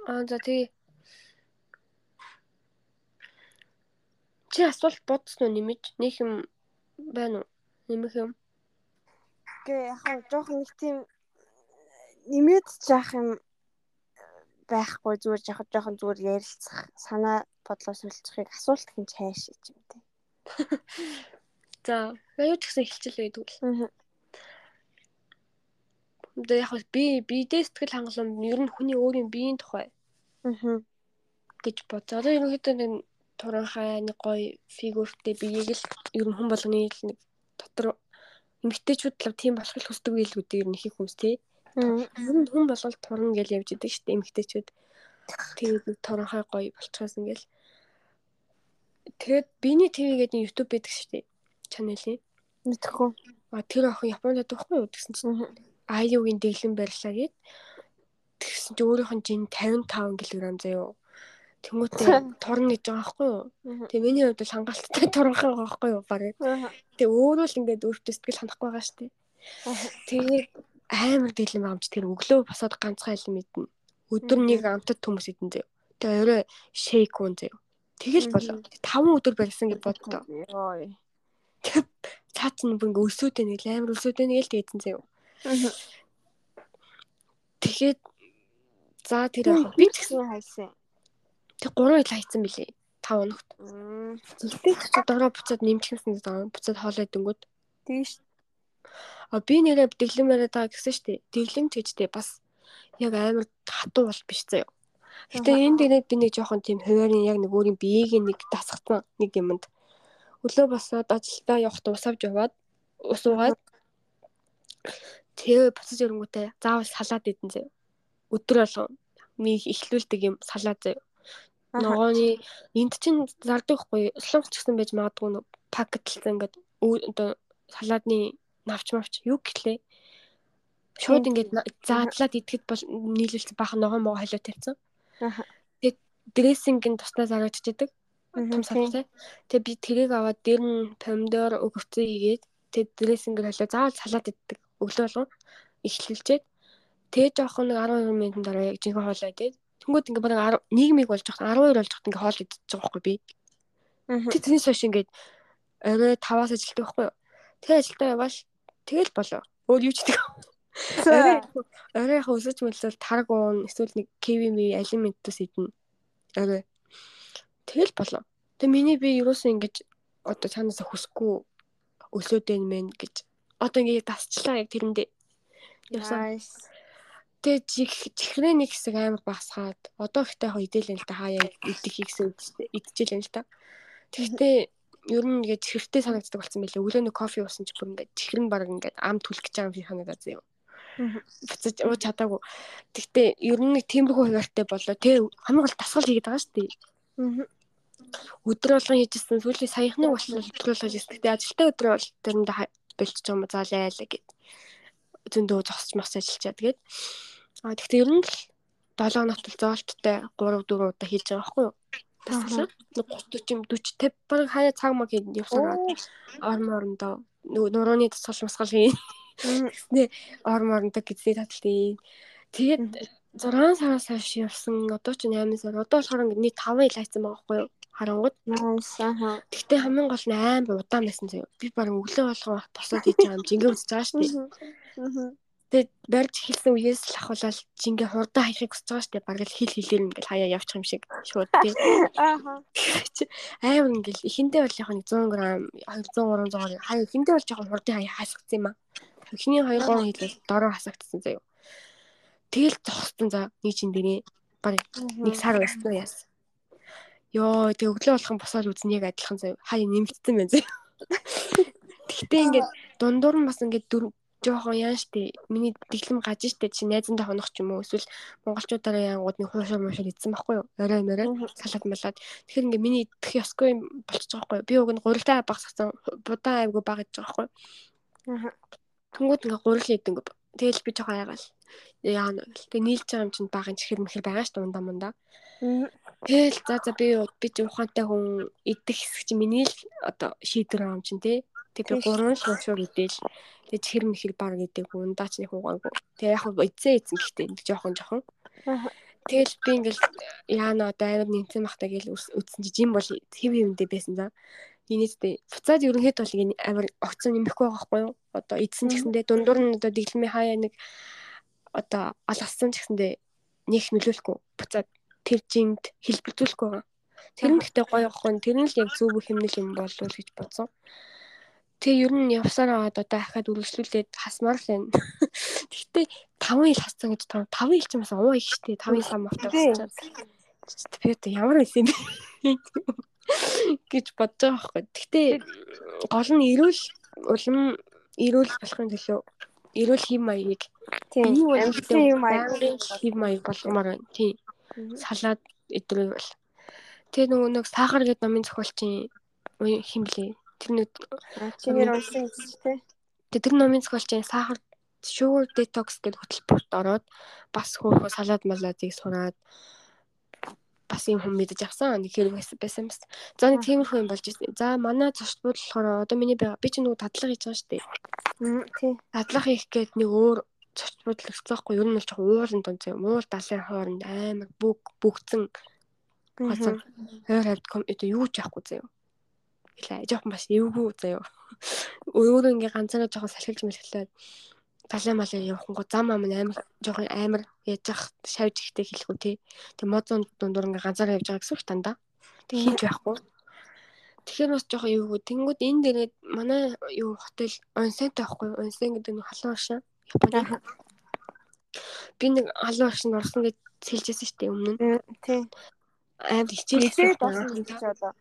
Аа за тий. Чи асуулт бодсон уу нэмэж? Нэг юм байна уу? Нэмэх юм. Гэ яг хаа жоохон нэг тийм нэмээд жаах юм байхгүй зүгээр жоохон жоохон зүгээр ярилцах санаа бодлоо солилцохыг асуулт хин чааш юм дээ. За, аюу ч гэсэн хэлчихлээ гэдэг л. Аа. Одоо яг би бидээ сэтгэл хангалуун ер нь хүний өөрийн биеийн тухай Аа. гэж бодоо. Одоо ерөнхийдөө нэг туранхай нэг гоё фигүртэй биеийг л ер нь хүн болгоны нэг дотор эмгтээчүүд л тийм болох л хүсдэг байлгүй дээ ер нь их хүмүүс тий. Ер нь хүн болгол туран гэж явж идэг шүү дээ эмгтээчүүд. Тэгээд туранхай гоё болчихоос ингээл Тэгээд биний нэг YouTube байдаг шүү дээ. Чаналын. Мэдхгүй. А тэр охин Японд байдаг юу гэсэн чинь Аюугийн дэглэн барьлаа гэд. Тэгсэн чи өөрийнх нь жин 55 кг заяо. Тэнгүүтээ турна гэж байгаа байхгүй юу? Тэгээ миний хувьд бол хангалттай туранхаа байгаа байхгүй юу баг. Тэгээ өөрөө л ингээд өөртөө сэтгэл ханахгүй байгаа дээ. Тэгээд амар юм чи тэр өглөө босоод ганцхан айлын мэднэ. Өдөр нэг амтд хүмүүс идэн заяо. Тэгээ орой шейк уун заяо. Тэгэл болоо. 5 өдөр барьсан гэж боддоо. Йой. Цаа чинь бүр ингээ өсөөдөө нэг амар өсөөдөө нэг л дээдсэн заяо. Тэгэхэд за тэр яг би ч гэсэн хайсан. тэг 3 ил хайцсан билээ. 5 хоногт. Тэгтээ ч дороо буцаад нэмчихсэн даа. Буцаад хоолой дөнгөд. Тийш. А би нэрээ дэглэм яриад байгаа гэсэн штэ. Дэглэм гэжтэй бас яг амар хатуу бол биш заяо. Гэтэ энэ дээрээ би нэг жоохон тийм хуваарийн яг нэг өөрийн биеийг нэг дасгацсан нэг юмд. Өглөө босоод ажилдаа явахдаа ус авч яваад ус уугаад тэгээ буцаж ирэнгүүтээ заавал салаад идэн заяа. Өдөр болгон мийг ихлүүлдэг юм салаад заяа. Ногооны энд чинь зардаг хгүй солонгоч гэсэн байж магадгүй пакетлсан ингээд одоо салаадны навч мавч юу гэхлээ. Шууд ингээд заадлаад идэхэд бол нийлүүлсэн бахан ногоо мого холио тавьсан. Тэгээд дрессингийн туснаа зарагдчихдаг. Том савтай. Тэгээд би тэрийг аваад дээр нь помидор өгөвцөө хийгээд тэгээд дрессингээр холио заавал салаад иддэг. Өглөө болгон ихлүүлчихэд тэгээ жоохон нэг 12 минутын дараа яг жинхэнэ хоолой идээд Тэнгүүд ингээ бараг 11 болж хат 12 болж хат ингээ хоол идчихэж байгаа байхгүй би. Тэг тэрнээс хойш ингээ орой 5-аас ажилтдаг байхгүй юу. Тэгээ ажилдаа яваал тэгэл болоо. Өөр юу ч гэдэг. Орой орой яг өсөж мөлсөл тарг уун эсвэл нэг киви ми алиментус идэнэ. Орой. Тэгэл болоо. Тэг миний би юусэн ингэж одоо цаанаас хүсэхгүй өсөөд байна мэн гэж одоо ингээ дасчлаа яг тэрэндээ. Гэтэ чихрээ нэг хэсэг амар багсгаад одоо ихтэй хоо идэлэн л та хаяа идэх гэсэн идчихэл юм л та. Тэгтээ ер нь ингээд чихэртэй санагддаг болсон байлээ. Өглөө нэг кофе уусан чи бүр ингээд чихэр нь баг ингээд ам түлэх гэж байгаа юм санагдаад заяа. Буцаж ууж чадаагүй. Тэгтээ ер нь нэг тиймэрхүү хуваартай болоо. Тэ хамгийн гол дасгал хийгээд байгаа шүү дээ. Өдөр болгон хийжсэн сүүлийн саяхныг болчихлоо өдөр болгож хийсэн. Тэгтээ ажилтаа өдөр бол тэрэндээ болчих юм заалаа л гэд зөндөө зогсож мас ажиллачаа. Тэгээд аа тэгтээ ер нь л 7 хоногт л зоолттой 3 4 удаа хийж байгаа байхгүй юу? Тасглаа. 30 40 50 баг хаяа цаг маг явсараад орон орондоо нурууны тасгал масгал хийн. Тэгснэ орон орондоо гизээ таталтын. Тэгээд 6 сараас хойш явсан одоо ч 8 сар одоо болохоор ингэ нийт 5 ил хайцсан байгаа байхгүй юу? Харангууд. Аа. Гэхдээ хамгийн гол нь амар удаан байсан заяа. Би баран өглөө болгоо босоод хийж байгаа юм жингээ үзэж байгаа шүү дээ. Аа. Тэгээд барьж эхэлсэн үеэс л ахуулаад жингээ хурдан хаяхыг хүсэж байгаа шүү дээ. Бараг л хил хилээр ингээл хаяа явчих юм шиг шууд тий. Аа. Амар ингээл эхэндээ бол яг 100 г 200 300 хаяа эхэндээ бол жоохон хурдан хаяа хасагдсан юм аа. Эхний 2 3 хилээс дороо хасагдсан заяа. Тэгэл зогссон за нэг чин дээрээ баг нэг сар байсан яасан. Йоо тэг өглөө болгон босоод үзэн яг адилхан заяа. Хаяа нэмэгдсэн байна заяа. Гэхдээ ингээд дундуур нь бас ингээд дөрв жоохон яан штэ. Миний дэглэм гаж штэ. Чи найзандаа хонох ч юм уу? Эсвэл монголчуудаараа яангууд нэг хуушаа муушаа идсэн байхгүй юу? Орой морой. Салаад малаад. Тэгэхээр ингээ миний идэх ёсгүй болчихж байгаа байхгүй би уг нь гурилдаа багсгасан будаан айгу баг гэж байгаа байхгүй Тэнгүүд ингээ гурил идэнгүү тэгэл би жоохон айгаал. Яана тэгээ нийлж байгаа юм чинь баг энэ чихэр мэхэр байгаа штэ ундаа мундаа Тэгэл за за би би ч ухаантай хүн идэх хэсэг чи миний л одоо шийдвэр байгаа юм чинь тий. Тэг би гурван шууд идэл. Тэг чихэр мэхэр баг идэг ундаа ч нэг хугаагүй. Тэг яг хөө эзээ эзэн гэхдээ жоохон жоохон. Тэгэл би ингээл яана одоо амар нэмсэн бахтаа гэл үтсэн чи жим бол хэв хэвэндээ байсан за. Инээдтэй буцаад ерөнхийд бол ингэ амар огцон нэмэхгүй байгаа байхгүй юу? Одоо эдсэн гэсэндээ дундуур нь одоо дэглэмээ хаяа нэг одоо алгасан ч гэсэндээ нэг нөлөөлөхгүй буцаад тэр жинд хэлбэрзүүлэхгүй байгаа. Тэр нь гэхдээ гоё ахгүй. Тэр нь л яг зөв хэмнэл юм болов уу гэж бодсон. Тэгээ ер нь явсаар аваад одоо дахиад үргэлжлүүлээд хасмаар л байна. Гэхдээ 5 ил хассан гэж 5 ил ч юм бас уу их штэ 5 ил ам автай болчихсон. Би одоо ямар байсан юм гэж бодож байгаа байхгүй. Гэхдээ гол нь эрүүл улам эрүүл болохын төлөө эрүүл хэм маягийг тийм амьдсан юм аяг хэм маяг болгомоор байна. Тийм салаад идэв бол. Тэгээ нөгөө нэг сахар гэдэг номын зохиолчийн хин блэ? Тэр нэг чиний унсан тий. Тэр номын зохиолчийн сахар sugar detox гэдэг хөтөлбөрт ороод бас хөөхө салаад малаадыг сураад бас юм хүм мэдэж авсан нэг хэрэг байсан юмс. За нэг тиймэрхүү юм болж ирсэн. За манай зочд болохоор одоо миний би ч нөгөө тадлага хийж байгаа шүү дээ. Тий. Тадлага хийх гээд нэг өөр цочд бодол өсцөөхгүй ер нь бол жоохон уулын тун зэ муур далайн хооронд амар бүг бүгцэн хацсан хойр хавд ком одоо юу ч яахгүй заяа. Хэлээ жоохон бас эвгүй заяа. Өөрөө ингээ ганцаараа жоохон салхилж мэлхлээд далайн малын явахынгу зам ам амар жоохон амар яаж ах шавж ихтэй хэлэхгүй тий. Тэг модон дундуур ингээ ганцаараа явж байгаа гэсэн үг дандаа тэг хийж байхгүй. Тэгэхээр бас жоохон эвгүй. Тэнгүүд энэ дээрээ манай юу хотел онсентэй байхгүй. Онсен гэдэг нь халуун шаа. Би нэг алуу агшинд орсон гэж сэлжсэн шүү дээ өмнө. Тийм. Амар хичээлсэн болоо.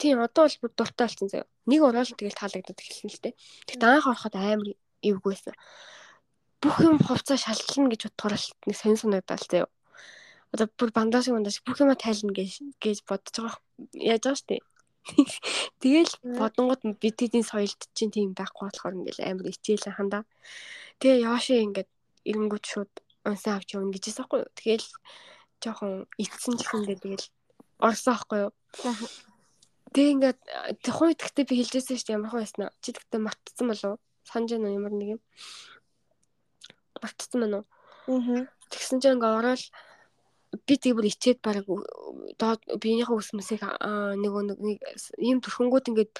Тийм одоо бол бүр дуртай болсон заяа. Нэг ороод тэгэл таалагдаад эхэлсэн л дээ. Тэгт анх ороход амар эвгүйсэн. Бүх юм хувцас шалтлна гэж бодохоор л нэг сонь санагдал заяа. Одоо бүр бандаж бандаж бүх юм тайлна гэж гэж бодож байгаа. Яаж байгаа шүү дээ. Тэгэл бодонгууд бид тэдний соёлд чинь тийм байхгүй болохоор ингээл амар ичээл хандаа. Тэгээ Йоши ингээд ирэнгүүт шууд унсаа авч явна гэжсэн байхгүй юу. Тэгэл жоохон ицсэн ч гэсэндээ тэгэл орсон байхгүй юу. Тэгээ ингээд тухайн үед гэхдээ би хэлжсэн шүү дээ ямар хөө яснаа. Чи тэгтээ мартцсан болов уу? Санаж байна уу ямар нэг юм? Мартцсан байна уу? Аа. Тэгсэн чинь ингээд ороод би тэг бүр ичээд баг доод биенийхээ үсмэсийг нөгөө нэг ийм төрхөнгүүд ингээд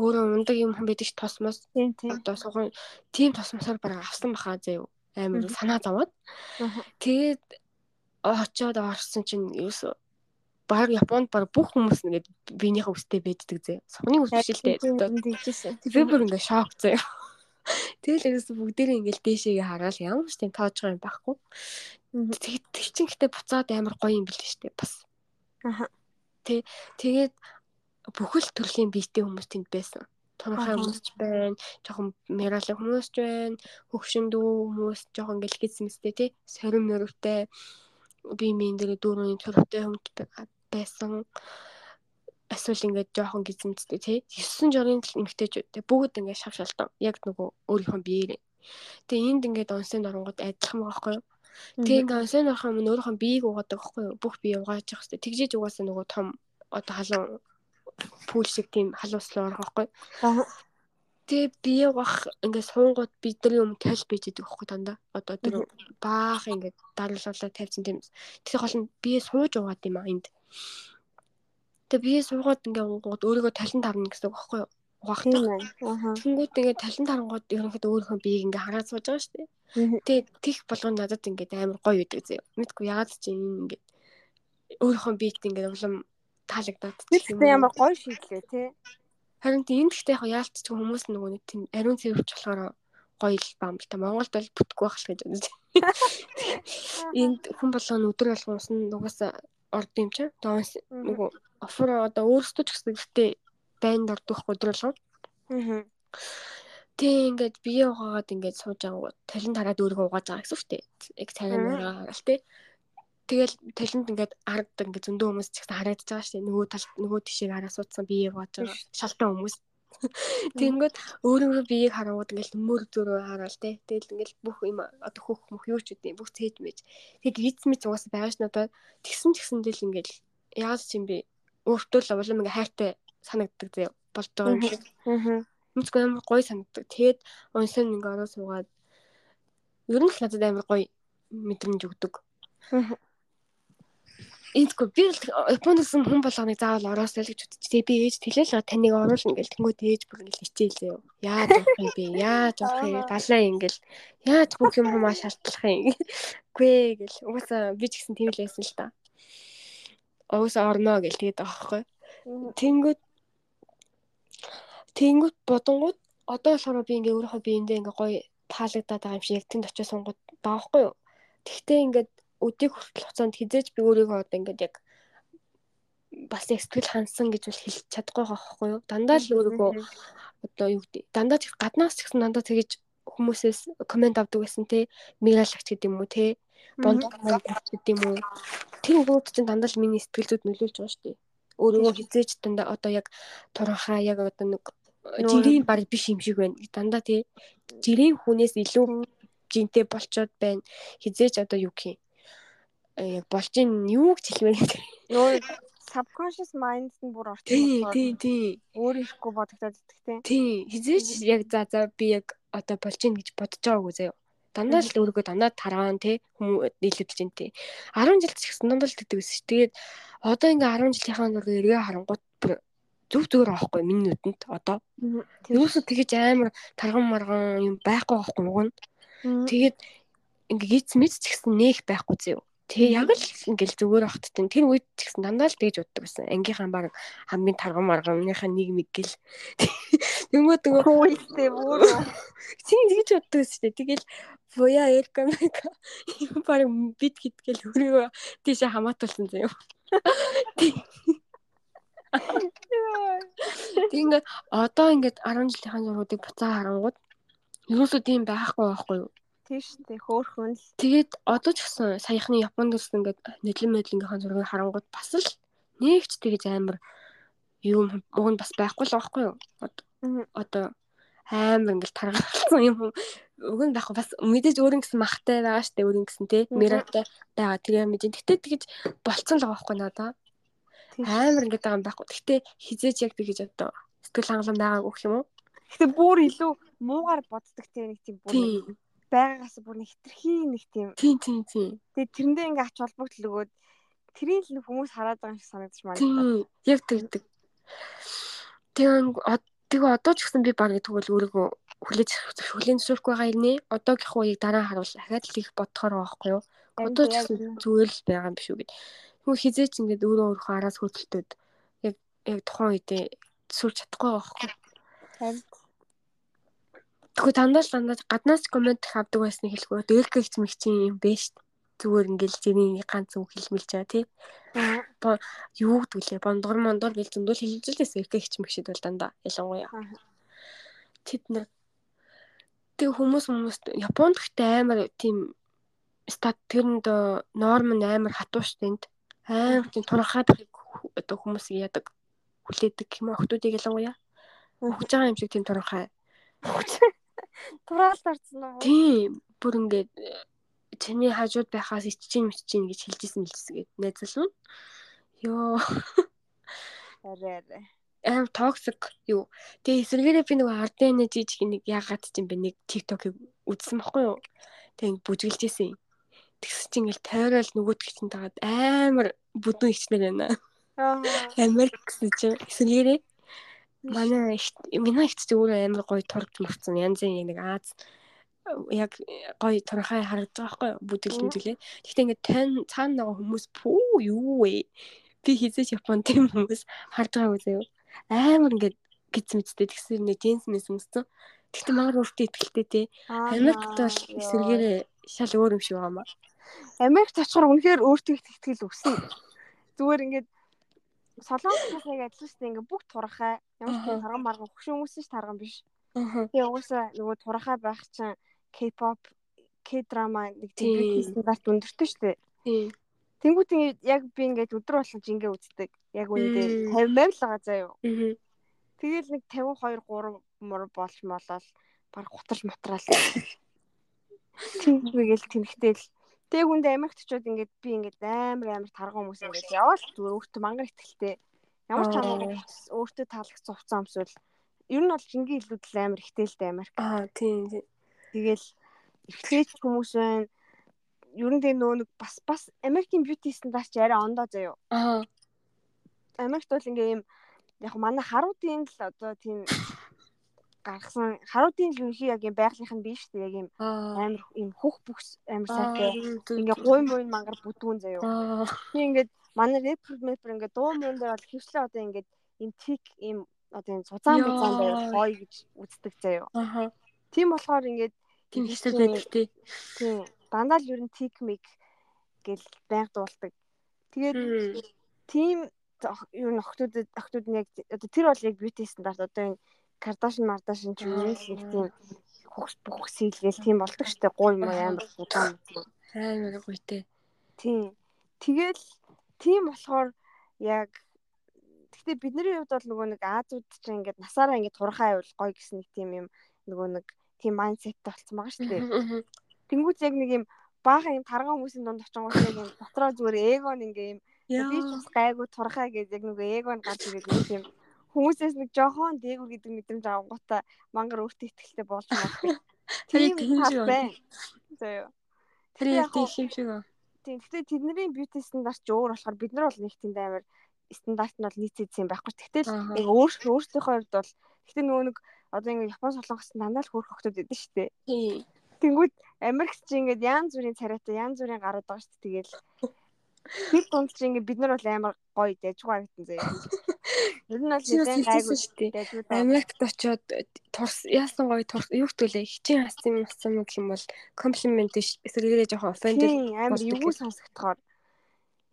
өөрөө ундаг юм хүн байдаг ш тосмос одоо суган тийм тосмосоор баг авсан баха заяа амар санаа зовоод тэгээд очоод орсон чинь юус баг Японд баг бүх хүмүүс ингээд биенийхээ үстэй байддаг зэ. Сухны үс биш л дээ. тэгжсэн. Би бүр ингээд шок заяа. Тэгэл ерөөсө бүгдээрээ ингээл дээшээгээ хараад ямар ч тийм тоожгоо юм байхгүй. Тэг чин гэтээ буцаад амар гоё юм бэл штэ бас. Аха. Тэ тэгээд бүхэл төрлийн биетэй хүмүүс тэнд байсан. Тонхой хүмүүс ч байна, жоохон мэралын хүмүүс ч байна, хөвшин дүү хүмүүс жоохон ингээл гисмэстэй тий, сорин мөрөвтэй бие биен дээр дөрөвний төрөвтэй хүмүүс байсан эсвэл ингээд жоохон гизэмцтэй тий. 9 жорын эмгтээчүүд тий. Бүгд ингээд шав шалтан яг нөгөө өөрийнхөө биеэрээ тэгээ энд ингээд онсын оронгууд адилхан байгаа байхгүй юу? Тэгээ ингээд онсын орох юм өөрийнхөө биеийг угаадаг байхгүй юу? Бүх бие угааж явах хэрэгтэй. Тэгжээж угаасаа нөгөө том одоо халуун пүүл шиг тийм халууслаа орох байхгүй юу? Тэгээ бие угаах ингээд суунгууд бидний өмнө тал байж идэг байхгүй дандаа. Одоо тэр баах ингээд даралуулаад тавьсан тийм. Тэгэхээр гол нь бие сууж угаад юм а энд. Тэгээ бие суугаад ингээ унгууд өөрийгөө талент авна гэсэн үг байхгүй юу? Угаах юм аа. Тэнгүүд ингээ талент харангууд ерөнхийдөө өөрийнхөө биеийг ингээ хараад сууж байгаа шүү дээ. Тэгээ тех болгоно надад ингээ амар гоё үдэг зөө. Мэдгүй ягаад ч юм ингээ өөрийнхөө биед ингээ улам таалагдаад тийм ямар гоё шийдлээ тий. Харин тийм гэхдээ яг яалтч хүмүүс нөгөө нэг тийм ариун цэвэрч болохоор гоё л бам л та Монголд бол бүтггүй байх л гэж бодож. Энд хүн болгоно өдөр болгон усан нугасаа орд юм чинь. Тоонс нөгөө офор одоо өөрсдөө ч гэсэн гэхдээ байнд ордох өдрөлгөө. Аа. Тэг ингээд бие угаагаад ингээд сууж байгаа талент хараад өөрийгөө угааж байгаа гэсэн үг шүү дээ. Яг цагаан мөрөө л тий. Тэгэл талент ингээд ард ингээд зөндөө хүмүүс ч гэсэн хараад байгаа шүү дээ. Нөгөө тал нөгөө тишийг хараа суудсан бие угааж байгаа. Шалтан хүмүүс. Тэнгүүд өөрөө биеийг харангууд ингээл мөр зөрөө хараал те. Тэгэл ингээл бүх юм одоо хөх мөх юу ч үгүй бүх цээж мэж. Тэг виз мэд угаасаа байгаа ш надад тэгсэн ч гэсэн тэл ингээл яаж ч юм бэ өөртөө л улам ингээ хайртай санагддаг зэ болж байгаа юм шиг. Аа. Нүцгэн амар гоё санагддаг. Тэгээд унсан ингээ ороо суугаад ер нь л надад амар гоё мэдрэмж өгдөг. Аа. Эндгүй би л Японоос хүн болгоныг заавал ороосоо л гэж бодчих. Тэгээ би ээж тэлээл таныг оруулна ингээл тэнгууд ээж бүр ингээл хичээлээ юу. Яаж авах юм бэ? Яаж авах юм? Далаа ингээл яаж бүх юм хумаа шалтлах юм. Гүй гэл угаасаа би ч гэсэн тийм л байсан л та. Угаасаа орно гэл тэгээд байгаа байхгүй. Тэнгүүд тэнгүүд бодонгууд одоо болохоор би ингээ өөрийнхөө биендээ ингээ гоё таалагдаад байгаа юм шиг яг тэнд очиж сунгууд байгаа байхгүй юу. Тэгтээ ингээд өдийг хүртэл хугацаанд хизээж би өөрийгөө одоо ингээд яг бас яг сэтгэл хансан гэж бол хэлж чадахгүй байхгүй юу. Дандаа л өөрийгөө одоо юу гэдэг дандаа ч гаднаас ч гэсэн дандаа тэгэж хүмүүсээс комент авдаг байсан те мигралагч гэдэг юм уу те бонд комент гэдэг юм уу? Тэр хүмүүс чинь дандаа л миний сэтгэл зүйд нөлөөлж байгаа шүү дээ. Өөрийгөө хизээж дандаа одоо яг туранхаа яг одоо нэг жирийн баг биш юм шиг байна. Дандаа тий жирийн хүнээс илүү жинтэй болчоод байна. Хизээж одоо юу гэх юм? Яг болж ин юу гэж хэлмээр гэдэг нөө subconscious mind нь бүр орчих. Тий, тий, тий. Өөр ихгүй бодогдоод идэх тий. Тий, хизээч яг за за би яг одоо болж ин гэж бодож байгаагүй заяа. Дандаа л өөрийгөө дандаа таргаан тий хүмүүс нийлүүлж ин тий. 10 жил ч гэсэн дандаа л тэгдэг ус. Тэгээд одоо ингээ 10 жилийнхаа зургийг эргээ харангуут зүг зүгээр аахгүй миний нүдэнд одоо. Юусоо тэгэж амар тарган марган юм байхгүй байхгүй уг нь. Тэгээд ингээ гиц мэд ч гэсэн нээх байхгүй зөө. Тэгээ яг л ингээл зүгээр ахт тийм тэр үед ч гэсэн дандаа л тэгж уддаг байсан. Ангийнхаа баг хамгийн тарган марганыхаа нэг мэг гэл. Тэнгүүд нөгөө үедээ бүр тийм тэгж уддаг байсан шүү дээ. Тэгэл буя юм баг бит хитгэл хөрөөгөө тийшээ хамаатуулсан заяа. Тэгээд одоо ингээд 10 жилийнхаа зургуудыг буцаа харангууд ерөөсөө тийм байхгүй байхгүй юу? Шүү дээ хөөхөн л. Тэгээд одоо ч гэсэн саяхны Японд гэсэн ингээд нэдлэн мэдлэнгийнхаа зургийг харангууд бас л нэгч тэгэж амар юм уг нь бас байхгүй л байхгүй юу? Одоо амар ингээд таргалсан юм уг нь байхгүй бас мэдээж өөрийн гэсэн махтай байгаа штэ өөрийн гэсэн те миратай байгаа тэгээ мэдээ. Гэтэ тэгэж болцсон л байгаа байхгүй надаа амар ингээд байгаа юм байхгүй. Гэхдээ хизээч яг тэгэж одоо сэтгэл хангалуун байгаагүй гэх юм уу? Гэхдээ бүр илүү муугар боддог те нэг тийм бүр байгаагаас бүр нэг хитрхи нэг тийм. Тийм тийм тийм. Тэгээ тэрэндээ ингээ ач холбогдол өгөөд тэрийг л хүмүүс хараад байгаа юм шиг санагдаж байна. Яг тэгдэг. Тэгээ тэгээ одоо ч гэсэн би баг тэгвэл өөрийгөө хүлээж хүлээн зөвшөөрөхгүй байгаа юм нэ. Одоогийнх үеийг дараа харуул ахаад л их бодохоор байгаа байхгүй юу? Одоо ч гэсэн зүгээр л байгаа юм биш үү гэд. Тэгвэл хизээч ингээд өөрөө өөрийнхөө араас хөдөлтөд яг яг тухайн үедээ сүрч чадахгүй байхгүй. Тэгвэл дандаа л дандаа гаднаас комент авдаг байсныг хэлэхгүй. Дээлгэгч мэгчийн юм бэ шүү дээ. Зүгээр ингээл зэний ганц үг хэлмэлж байгаа тий. Аа. Юу гэдгүүлээ? Бондгор мондор гэл зөндөл хэлж л байсан. Дээлгэгч мэгчид бол дандаа ялангуяа. Тэд нар тэг хүмүүс хүмүүс Японд гэхдээ амар тийм стат тэрэнд норм нь амар хатуу штэ энд. Амар тийм турхаад одоо хүмүүс яадаг хүлээдэг юм охтуудыг ялангуяа. Хөгж байгаа юм шиг тийм турхаа. Тураалт орсон уу? Тийм. Бүр ингээд чиний хажууд байхаас иччихин миччихин гэж хэлжсэн мэлсгээд найзлуу. Йоо. Арай арай. Аим токсик юу. Тэгээ эсвэргээрээ би нөгөө ардэн жижиг нэг яагаад ч юм бэ нэг TikTok-ыг үзсэн баггүй юу. Тэгээ бүжгэлж исэн. Тэгс чи ингээл тойрол нөгөөдг чинь тагаад амар бүдүүн ихчнэр байна. Америк гэсэн чинь эсвэргээрээ манай манай ихч өөрөө амар гоё турж мөрцөн янзын нэг Аз яг гоё турхай харагдаж байгаа байхгүй бүдэл мүдгэлээ. Гэхдээ ингээд тань цаана байгаа хүмүүс пүү юу вэ? Би хизээч Японд тийм хүмүүс харж байгаагүй заяа. Амар ингээд гиз мэдтэй тэгсэр нэг джинс мэс өмссөн. Тэгтээ маар өөртөө ихтэй тий. Америкт бол эсвэргээрээ шал өөр юм шиг байгаа маа. Америкт очихоор үнэхээр өөртөө ихтгэл өснө. Зүгээр ингээд солонгосоос яг адилхан шүү дээ. Ингээ бүх турхай ямар ч тарган марган хөшөө хүмүүсийн ш тарган биш. Тэгээ угаасаа нөгөө турхай байх чинь K-pop, K-drama нэг тийм стандарт өндөртэй шүү дээ. Тэнгүүт яг би ингээд өдөр болгож ингээ үздэг. Яг үндэ 50 мавь л байгаа заа юу. Тэгэл нэг 52 3 мур болж молол баг гутал матраал. Тэмгээл тэнхтэл Тэг үнд Америкчууд ингээд би ингээд амар амар тарган хүмүүс ингээд яваал зүгээр өөртөө мангар ихтэлтэй. Ямар ч хамаагүй өөртөө таалагдсан хувцас өмсвөл ер нь бол жингийн илүүдэл амар ихтэлтэй Америк. Аа тийм. Тэгэл ихлээч хүмүүс байна. Ер нь тэг нөө нэг бас бас Америкийн бьюти стандарт ч арай ондоо заяо. Аа. Америкт бол ингээ юм яг манай харуудын л одоо тийм гаргасан харуудын л үнхий яг юм байгалийнх нь биш үү яг юм амар юм хөх бүхс амар сайтай. ингээ гуй муйн мангар бүдгүүн заяо. Тийм ингээд манай рэпер мэпер ингээ дуу мөн дээр бол хөвчлээ одоо ингээд юм тик юм одоо юм цуцаан буцаан байвал гоё гэж үздэг заяо тийм болохоор ингээд тийм хэсэг байдаг тий. тийм дандаа л ер нь тик миг гэл байнга дуулдаг. Тэгээд тийм юу н охтууд охтууд нь яг одоо тэр бол яг бьюти стандарт одоо энэ Кардашин Мардашин ч юм их тийм хөгс бүх сэлгээл тийм болдог штэ гуй юм амар удаан амар гуйтэй. Тийм. Тэгэл тийм болохоор яг гэхдээ бидний хувьд бол нөгөө нэг Азууд ч ингээд насаараа ингээд турхаа байвал гоё гэсэн нэг тийм юм нөгөө нэг тийм майндсеттэй болсон байгаа шүү дээ. Тэнгүүц яг нэг юм баахан юм тарган хүмүүсийн дунд очингууд яг юм дотроо зүгээр эгон ингээ юм би ч бас гайгүй турхаа гэж яг нөгөө эгон гарч ирээд нэг юм хүмүүсээс нэг жоохон дээгүр гэдэг мэдрэмж авангуудаа мангар өөртөө ихтэй болж магадгүй. Тийм тал байна. Зөө. Тэр яг тийм шиг аа. Тийм. Гэхдээ тэдний бьюти стандарт ч өөр болохоор бид нар бол нэг тийм амар стандарт нь бол нийцээдсэн байхгүй. Тэгтэл яг өөрсдөө өөрсдийнхөө хувьд бол гэхдээ нөгөө нэг одоо ингэ Япон солонгос дандаа л хөөх хөгтөд идэв шүү дээ. Тийм. Тэнгүүд Америкч ингээд янз бүрийн царайтай янз бүрийн гарууд байгаа шүү дээ. Тэгэл тэр дунд чи ингээд бид нар бол амар гоё дайжгүй харагдсан заяа. Ер нь бол нэлээд гайгүй шүү дээ. Америкт очиод турс яасан гоё турс юу гэдүүлээ хичээн хассан юм болсон юм гэх юм бол комплимент эсрэгээрээ жоохон offended амар юу сонсогдохоор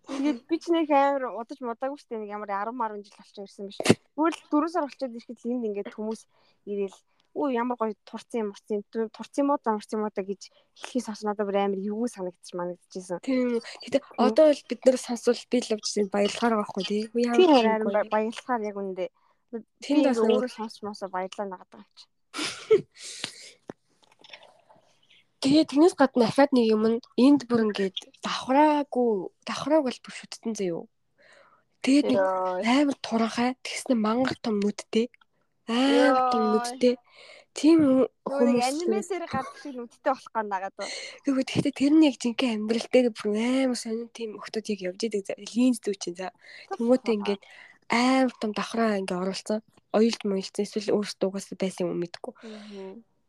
Тэгээд би ч нэг амар удаж мудаагүй дээ нэг ямар 10 10 жил болчихсон ирсэн биш. Зүгээр л 4 сар болчиход ирэхэд энд ингээд хүмүүс ирээл өө ямар гоё турцсан юм урцсан турцсан юм уу замарсан юм уу гэж хэлхий сонсноо бүр амар юу санагдчих манагдчихсэн. Тийм. Гэтэ одоо л бид нэр сонсвол би л авчихсан баярлахаар байгаа хгүй тий. Ямар баярлахаар яг үндэ. Тэнд бас өөрөө сонсч мосоо баярлаа нагаад байгаа юм чи. Тэгээ тэрнээс гадна ахаад нэг юм нь энд бүр ингээд давхраагүй давхрааг бол бүр шүтдэн юу. Тэгээд нэг амар туранхай тэгснэ мангар том нүдтэй амар том нүдтэй тийм хүмүүс анимасээр гардаг шиг нүдтэй болох гоо нагаад ба. Тэгвэл гэхдээ тэр нь яг жинхэнэ амьдрал дээр бүр амар сонин тийм өхтөд яг явж идэг линз дүү чинь за. Тэнгүүтээ ингээд амар том давхраа ингээд оруулсан. Оёлд моёлцсон эсвэл өөрсдөө угаасаа байсан юм мэдгүй.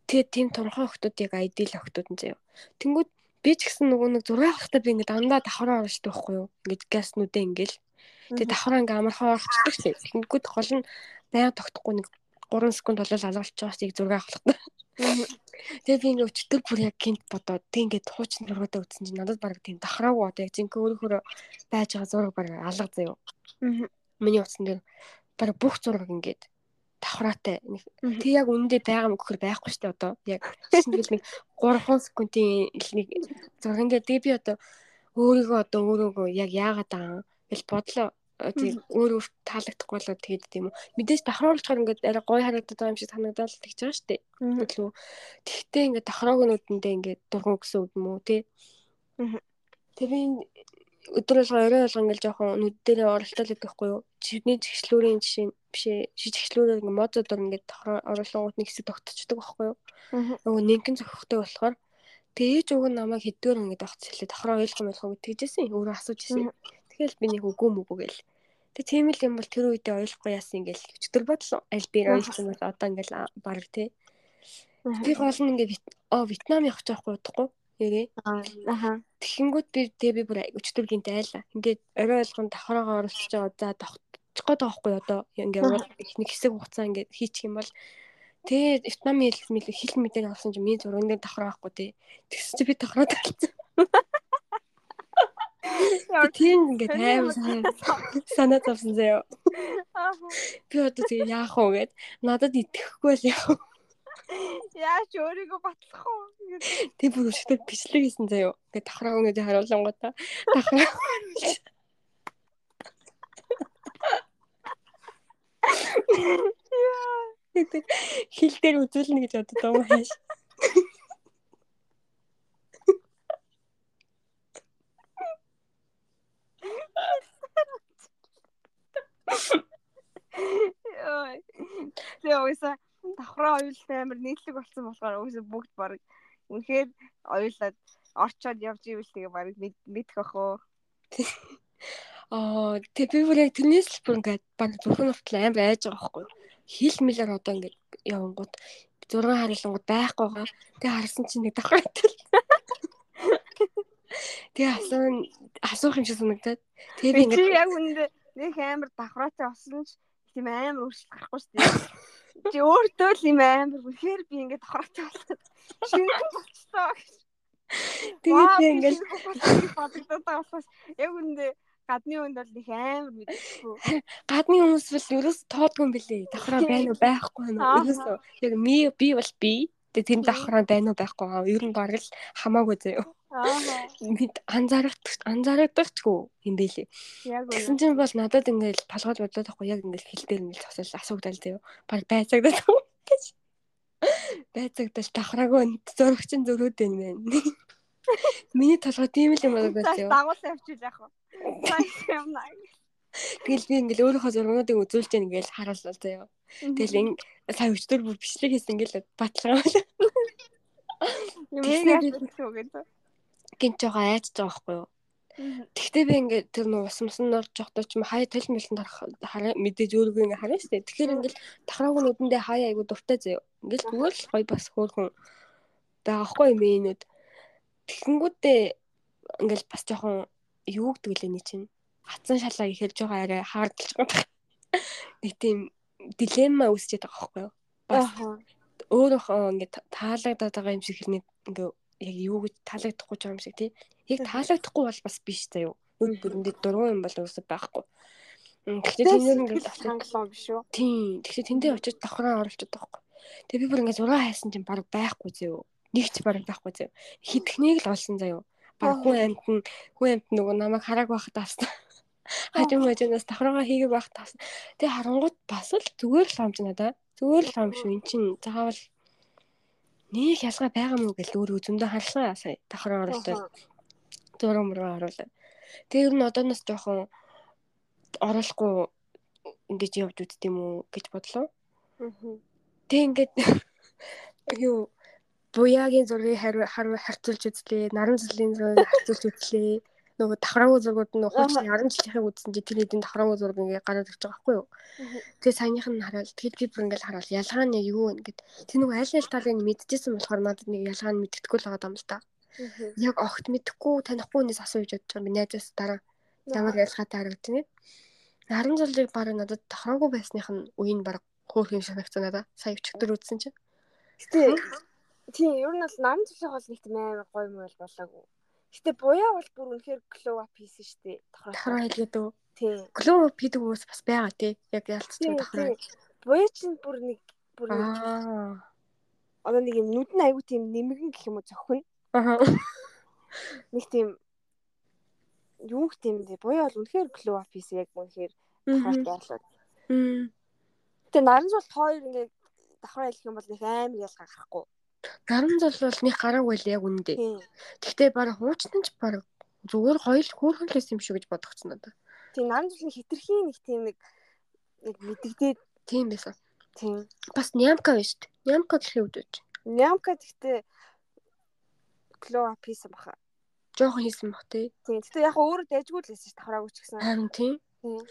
Тэгээд тийм турхан өхтөд яг айдил өхтөд нь заяа. Тэнгүүд би ч гэсэн нөгөө нэг 6 хахтаа би ингээд дандаа давхраа оруулдаг байхгүй юу? Ингээд газ нүдэ ингээл. Тэгээд давхраа ингээд амархан орчихдаг шээ. Тэнгүүд гол нь байнга тогтохгүй нэг 3 секунд болол алгалж байгаа стыг зураг авах. Тэгээ би ингээ өчтөр бүр яг гинт бодоод тэг ингээ хуучин зургуудаа үзсэн чинь надад баг тийм дахраагүй одоо яг зинхэнэ өөрөөр байж байгаа зураг баг алга заяа. Миний утсан дээр баг бүх зураг ингээд давхраатай. Тэг яг үнэндээ байгаа мө гэхэр байхгүй шүү дээ одоо. Яг шинжил нэг 3 секундын нэг зурган гэдэг би одоо өөрийгөө одоо өөрөөгөө яг яагаад аа гэж бодлоо тийм өөр өөр таалагдахгүй болоод тэгээд тийм үү. Мэдээж давхруулахаар ингээд арай гоё харагдаад байгаа юм шиг санагдаад л тэгж байгаа шүү дээ. Төлөө. Тэгтээ ингээд давхрааг нүдэндээ ингээд дургуун гэсэн үг юм уу тий. Тэгээ би өдөр болго орой болго ингээл жоохон нүд дээрээ оролтол байхгүй юу. Чиний згчлүүрийн жишээ биш ээ. Шижигчлүүрээр ингээ мододор ингээд тохроо оруулангууд нэг хэсэг тогтцдог байхгүй юу. Нөгөө нэгэн зохихтой болохоор тэгээ ээж уг нь намайг хэдгээр ингээд огц хэлээ тохроо ойлгох юм болохоо тэгжсэн. Өөрөө асууж ирсэн. Тэгэл би нэг үгүй мүгүй гээл. Тэг тийм л юм бол тэр үедээ ойлгохгүй яасан ингээл өчтөр бодлоо. Аль би ойлгосон бол одоо ингээл баг тий. Би гол нь ингээ оо Вьетнам явах гэж байхгүй удахгүй. Ярээ. Аа. Тэгэхэнгүүт би тэг би бүр өчтөр гинт айлаа. Ингээд орой болгон давхраагаа оруулчихж байгаа. За давхчих гээд байгаа байхгүй одоо. Ингээ их нэг хэсэг хугацаа ингээ хийчих юм бол тэгээ Вьетнамын хэл мэл хэл мэдээ авсан чинь миний зураг ингээ давхраа байхгүй тий. Тэгс чи би давхраа талцсан. Тийм ингээд амар санаа зовсон заяа. Би одоо тэгээ яах вэ гэд надад итгэхгүй л яах Яаж өөрийгөө батлах вэ? Тийм бүр өчтөр бичлэг хийсэн заяа. Ингээд давхраа өнөдөө харуулангуудаа давхраа. Яа. Хил дээр үзүүлнэ гэж боддог юм хааш. Яа. Тэгээ уйса давхраа оюул амар нийтлэг болсон болохоор уйса бүгд баг үнэхээр оюулаад орчоод явж ивэл тэгээ баг мэдэх ах уу. Аа тэг би бүр яг тэрнээс л бүр ингээд баг зөвхөн хүртэл амар айж байгаа байхгүй юу. Хил мэлэр одоо ингээд явангууд 6 харилангууд байхгүй байгаа. Тэг харсан чинь нэг давхраатай. Тэгээ асуун асуух юм шиг санагдаад. Тэгээ би ингээд яг үндэ нэг амар давхраатай болсон ч тийм амар өөрчлөлт гарахгүй шүү дээ. Чи өөртөө л юм амар үнэхээр би ингээд давхраатай болоод шингэн болчихлоо гэж. Тэгээд би ингээд бодогдоод байгаа болохоос яг үндэ гадны хүнд бол их амар мэдчихгүй. Гадны хүмүүс бол ерөөс тоодгүй юм бэлээ. Давхраа байна уу байхгүй юу? Ерөөс яг ми би бол би. Тэгээ тэр давхраа байна уу байхгүй юу? Ер нь бараг л хамаагүй заяа. Аа. Анзаарах анзаарагдчихгүй юм бэлээ. Яг үү. Тэгсэн чинь бол надад ингээл толгойд бодлоод байхгүй яг ингээл хил дээр ингээл цосол асуугдал заяа. Баг байцагдаад гэж. Байцагдаж давхраагүй зурагч нь зөрөөд байна мэн. Миний толгой тийм л юм байна заяа. Дагуулсан явчих яах вэ? Сайн юм наа. Тэгэл би ингээл өөрийнхөө зургуудыг үзүүлж яаг ингээл харууллаа заяа. Тэгэл ин сая өчтөр бүр бичлэг хийсэн ингээл. Юм яаж хэлэх вэ гэдэг гинт жоо айж байгаа байхгүй юу. Тэгтээ би ингээд тэр нуу ус мусан орж явахдаа ч юм хаяа толь мэлэн хараа мэдээж өөрийгөө ингээд харна дээ. Тэгэхээр ингээд тахрааг нүдэндээ хаяа айгу дуртай заяа. Ингээд зүгээр л гоё бас хөөрхөн байгаахгүй юм инүүд. Тэгэхэнгүүтээ ингээд бас жоохон юу гэдэг лээ ний чинь. Хатсан шалаа ихээр жоохон арай хаардалж байгаа. Нэг тийм дилемма үүсчихэд байгаа байхгүй юу. Бас өөрөө ингээд таалагдаад байгаа юм шиг хэрнээ ингээд яг юу гэж таалагдахгүй ч юм шиг тий. Яг таалагдахгүй бол бас биш заяа. Нүд бүрэндээ дургуун юм бол өсөж байхгүй. Гэхдээ тэндээ ингээд хангалаа биш үү? Тийм. Тэгэхээр тэндээ очиж давхраа оруулчихад байхгүй. Тэгээ би бүр ингээд зураг хайсан чинь баг байхгүй заяа. Нэг ч баг байхгүй заяа. Хитгэнийг л олсон заяа. Баг хүн амт нь хүн амт нөгөө намайг харааг байхад таасан. Хажуу мажинаас давхраагаа хийгээ байх таасан. Тэгээ харангууд бас л зүгээр л хамж надаа. Зүгээр л хам шүү. Эн чин заавал нэг ялгаа байгаа мó гэж өөрөө зөндөө харлаа сая давхар оролтой зураг мураа оруулаа. Тэгээ ер нь одооноос жоохон оруулахгүй ингэж явж үт тийм үү гэж бодлоо. Тэг ингээд юу буяагийн зургийг харьцуулж үзлээ. Наран зэлийн зургийг харьцуулж үзлээ нөгөө давхраагүй зургууд нь хуучин 10 жилийнхээ үзсэн чи тэр хэдийн давхраагүй зураг ингээ гараад ирж байгаа байхгүй юу. Тэгээ саяных нь хараад тэгэл би бүр ингээл хараал ялгаа нь юу вэ гэд тэр нөгөө аль аль талыг мэдчихсэн болохоор надад нэг ялгаа нь мэддэхгүй л байгаа юм л та. Яг огт мэдхгүй танихгүй хүнээс асууж бодож байгаа би найзаас дараа ямар ялгаатай харагдана. 10 жилийн бараг надад давхраагүй байсных нь үеийн бараг хөөх юм санагцсан надаа. Сая өчигдөр үзсэн чинь. Гэтэ Тийм, ер нь бол наран цэцэг бол нэг тийм амар гоё мөл болоогүй. Гэтэ буяа бол бүр үнэхээр glow up хийсэн шүү дээ. Давхраа хэлгээд үү. Тийм. Glow up хийдэг хүмүүс бас байгаа тий. Яг ялцчих давхраа. Буяа чинь бүр нэг бүр нэг одоо нэг юм нүд нь айгу тийм нэмгэн гэх юм уу зөхөн. Аа. Нэг тийм юу гэх юм бэ? Буяа бол үнэхээр glow up хийсэн яг үнэхээр давхраа байлаа. Мм. Гэтэ наран цэцэг хоёр ингээд давхраа хэлэх юм бол нэг амар ялгаа гарахгүй. Бол нэг гараг байл яг үндэ. Гэхдээ баг хуучны ч баг зүгээр хоёул хөөрхөн лээс юм шиг гэж бодогцсон надад. Тийм наран цэцэг хитрхийн нэг тийм нэг яг мэддэгдээд Тийм байсан. тийм. Бас нямка биш үү? Нямка гэхээ үдэж. Нямка гэхдээ up хийсэн баха. Жохон хийсэн бах тий. Тийм. Гэтэ яг өөрөө дайжгүй л байсан ш давхраагүй ч гэсэн. Харин тийм. Тийм.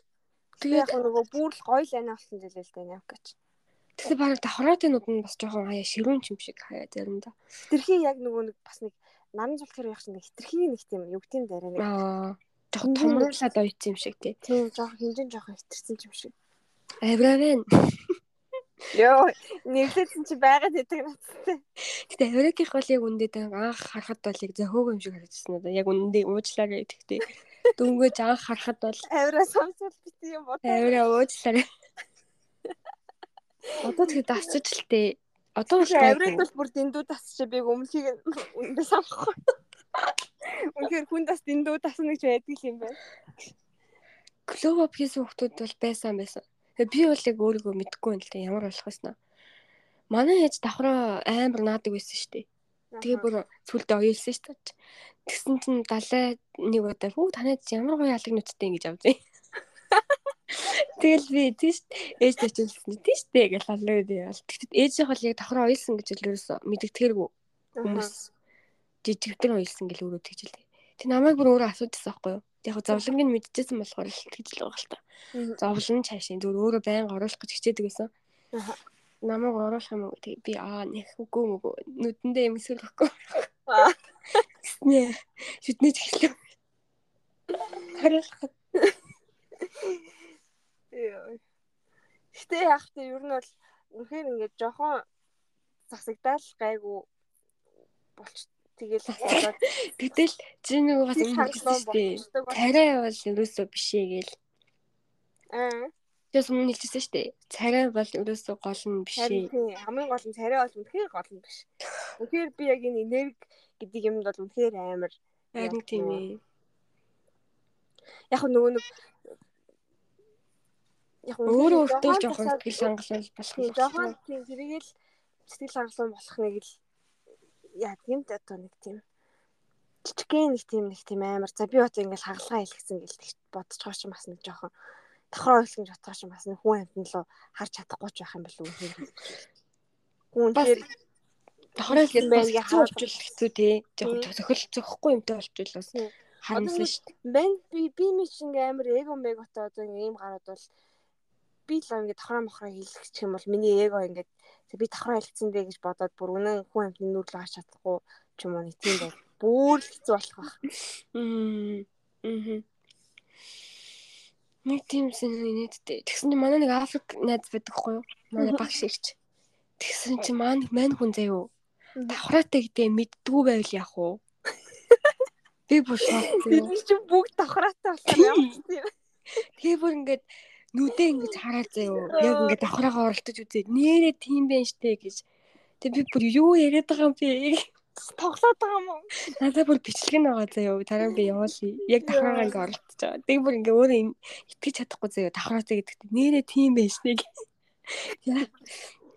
Тэгээд яг нөгөө бүр л гоё л анаа болсон жилээ л дээ Нямкач. Тэгсэн баг давхраатын нууд нь бас жохон хаяа ширүүн юм шиг хаяа заримдаа. Хитрхи яг нөгөө нэг бас нэг наран зул тэр явах чинь нэг хитрхи нэг тийм юу гэдэм дараа нэг Аа. Жохон томруулаад ойтсон юм шиг тий. тийм жоохон хинжин жоохон хитэрсэн юм шиг. Авравэн. Йоо, нэглэсэн чи байгаад байдаг надтай. Гэтэ Аврагийнх бол яг үндэ анх харахад бол яг зөхөөг юм шиг харагдсан надад. Яг үндэ уучлаарай гэхдээ дөнгөж анх харахад бол Авираа сонсвол би тийм бодоо. авраа уучлаарай. Одоо тэгээд дасчих л тээ. Одоо бол Авирыг бол бүр дэндүү тасчих би өмнөхийг үндэ санахгүй. Үнэхээр хүн тас дэндүү тасна гэж байдаг юм байна. Глово хийсэн хүмүүс бол байсан байсан. Тэгээ би бол яг өөрийгөө мэдэхгүй юм л дээ. Ямар болох вэ? Манай ээж давхраа амар наадаг байсан шүү дээ. Тэгээ бүр сүлдээ оёлсон шүү дээ. Тэгсэн чинь далай нэг удаа хүү танайд ямар гоё алаг нүцтэй ингэж авдیں۔ Тэгэл би тийш ээжтэй ч хэлсэн тийш дээ гэж алуу дээ. Тэгтээ ээжийнх бол яг давхраа оёлсон гэж л ерөөсө мэддэгтгэргүй хүмүүс жижигдэр оёлсон гэж өөрөө тэгжилээ. Тэг намайг бүр өөрөө асуудагсан байхгүй юу? Яг зовлонг нь мэдчихсэн болохоор л тэгж л байгаа л та. Зовлон чаашийн зүгээр өөрөө байнга оруулах гэж хичээдэг байсан. Намайг оруулах юм уу? Тэг би аа нэх үгүй мөгөө нүдэндээ юм эсвэл Аа. Нэ шүтнэж эхлэв. Харах Гэтэ яг тэ ер нь бол үнэхээр ингээд жохон засагдаал гайгүй болч тэгэл Гэтэл чи нөгөө бас юм хэлсэн шүү дээ. Царай бол ерөөсөө биш ээ гээл. аа Тэс өмнө хэлчихсэн шүү дээ. Царай бол ерөөсөө гол нь биш ээ. хамгийн гол нь царай бол үнэхээр гол нь биш. Үнэхээр би яг энэ энерги гэдэг юмд бол үнэхээр амар Харин тийм ээ. яг нөгөө нэг яг Өөрөө өөртөө жоохон сэтгэл хангалуул болох юм жоохон тийм тэргээл сэтгэл хангалуун болох нэг л яа тийм ч одоо нэг тийм жижигхэн нэг тийм нэг тийм амар за би одоо ингээл хагалгаа хэлгэсэн гэл тэгт байгаа ч бас нэг жоохон гэж бодож байгаа ч бас нэг хүн амтан лөө харж чадахгүй ч байх юм болов уу. Хүн тэр гэдэг байна, бас ингээ хэцүү тий. Жохон Тийм. зөхөл зөхгүй юмтай болчихвол бас харамсалтай шүү дээ. мен би би ми чи ингээ амар эго меготой одоо ингээ ийм гараад бол би л ингээ давхраа мохроо хэлэх юм бол миний эго ингээ "За, би давхраа хэлсэн дээ гэж бодоод бүр үнэн хүн амтны нүрэл хаач чадахгүй ч юм уу нэг тийм байл. Бүр л хэцүү болох байх. Мм. Нэг тийм сэнэтэй. Тэгсэн чинь манай нэг Африк найз байдаг хгүй юу? Манай багш ирч. Тэгсэн чинь маань мань хүн заяо. Мгм. Давхраатай гэдэг мэддгүү байвал яах вэ? Би бүр шок. Бид чинь бүгд давхраатай болохоор тийм. Тэгээ бүр ингээд нүдээ ингэж хараад заяо. Яг ингээд давхраагаа оролдож үзээд нэрээ тийм байх штэ гэж. Тэгээ би бүр юу яриад байгаа юм бэ? Тоглоод байгаа юм уу? Надад бүр бичлэг нь байгаа заяо. Дараа би явуулъя. Яг давхраагаа ингээ оролдож байгаа. Тэгээ бүр ингээ өөрөө итгэж чадахгүй заяо. Давхраатай гэдэгт нэрээ тийм байж нэг. Яа.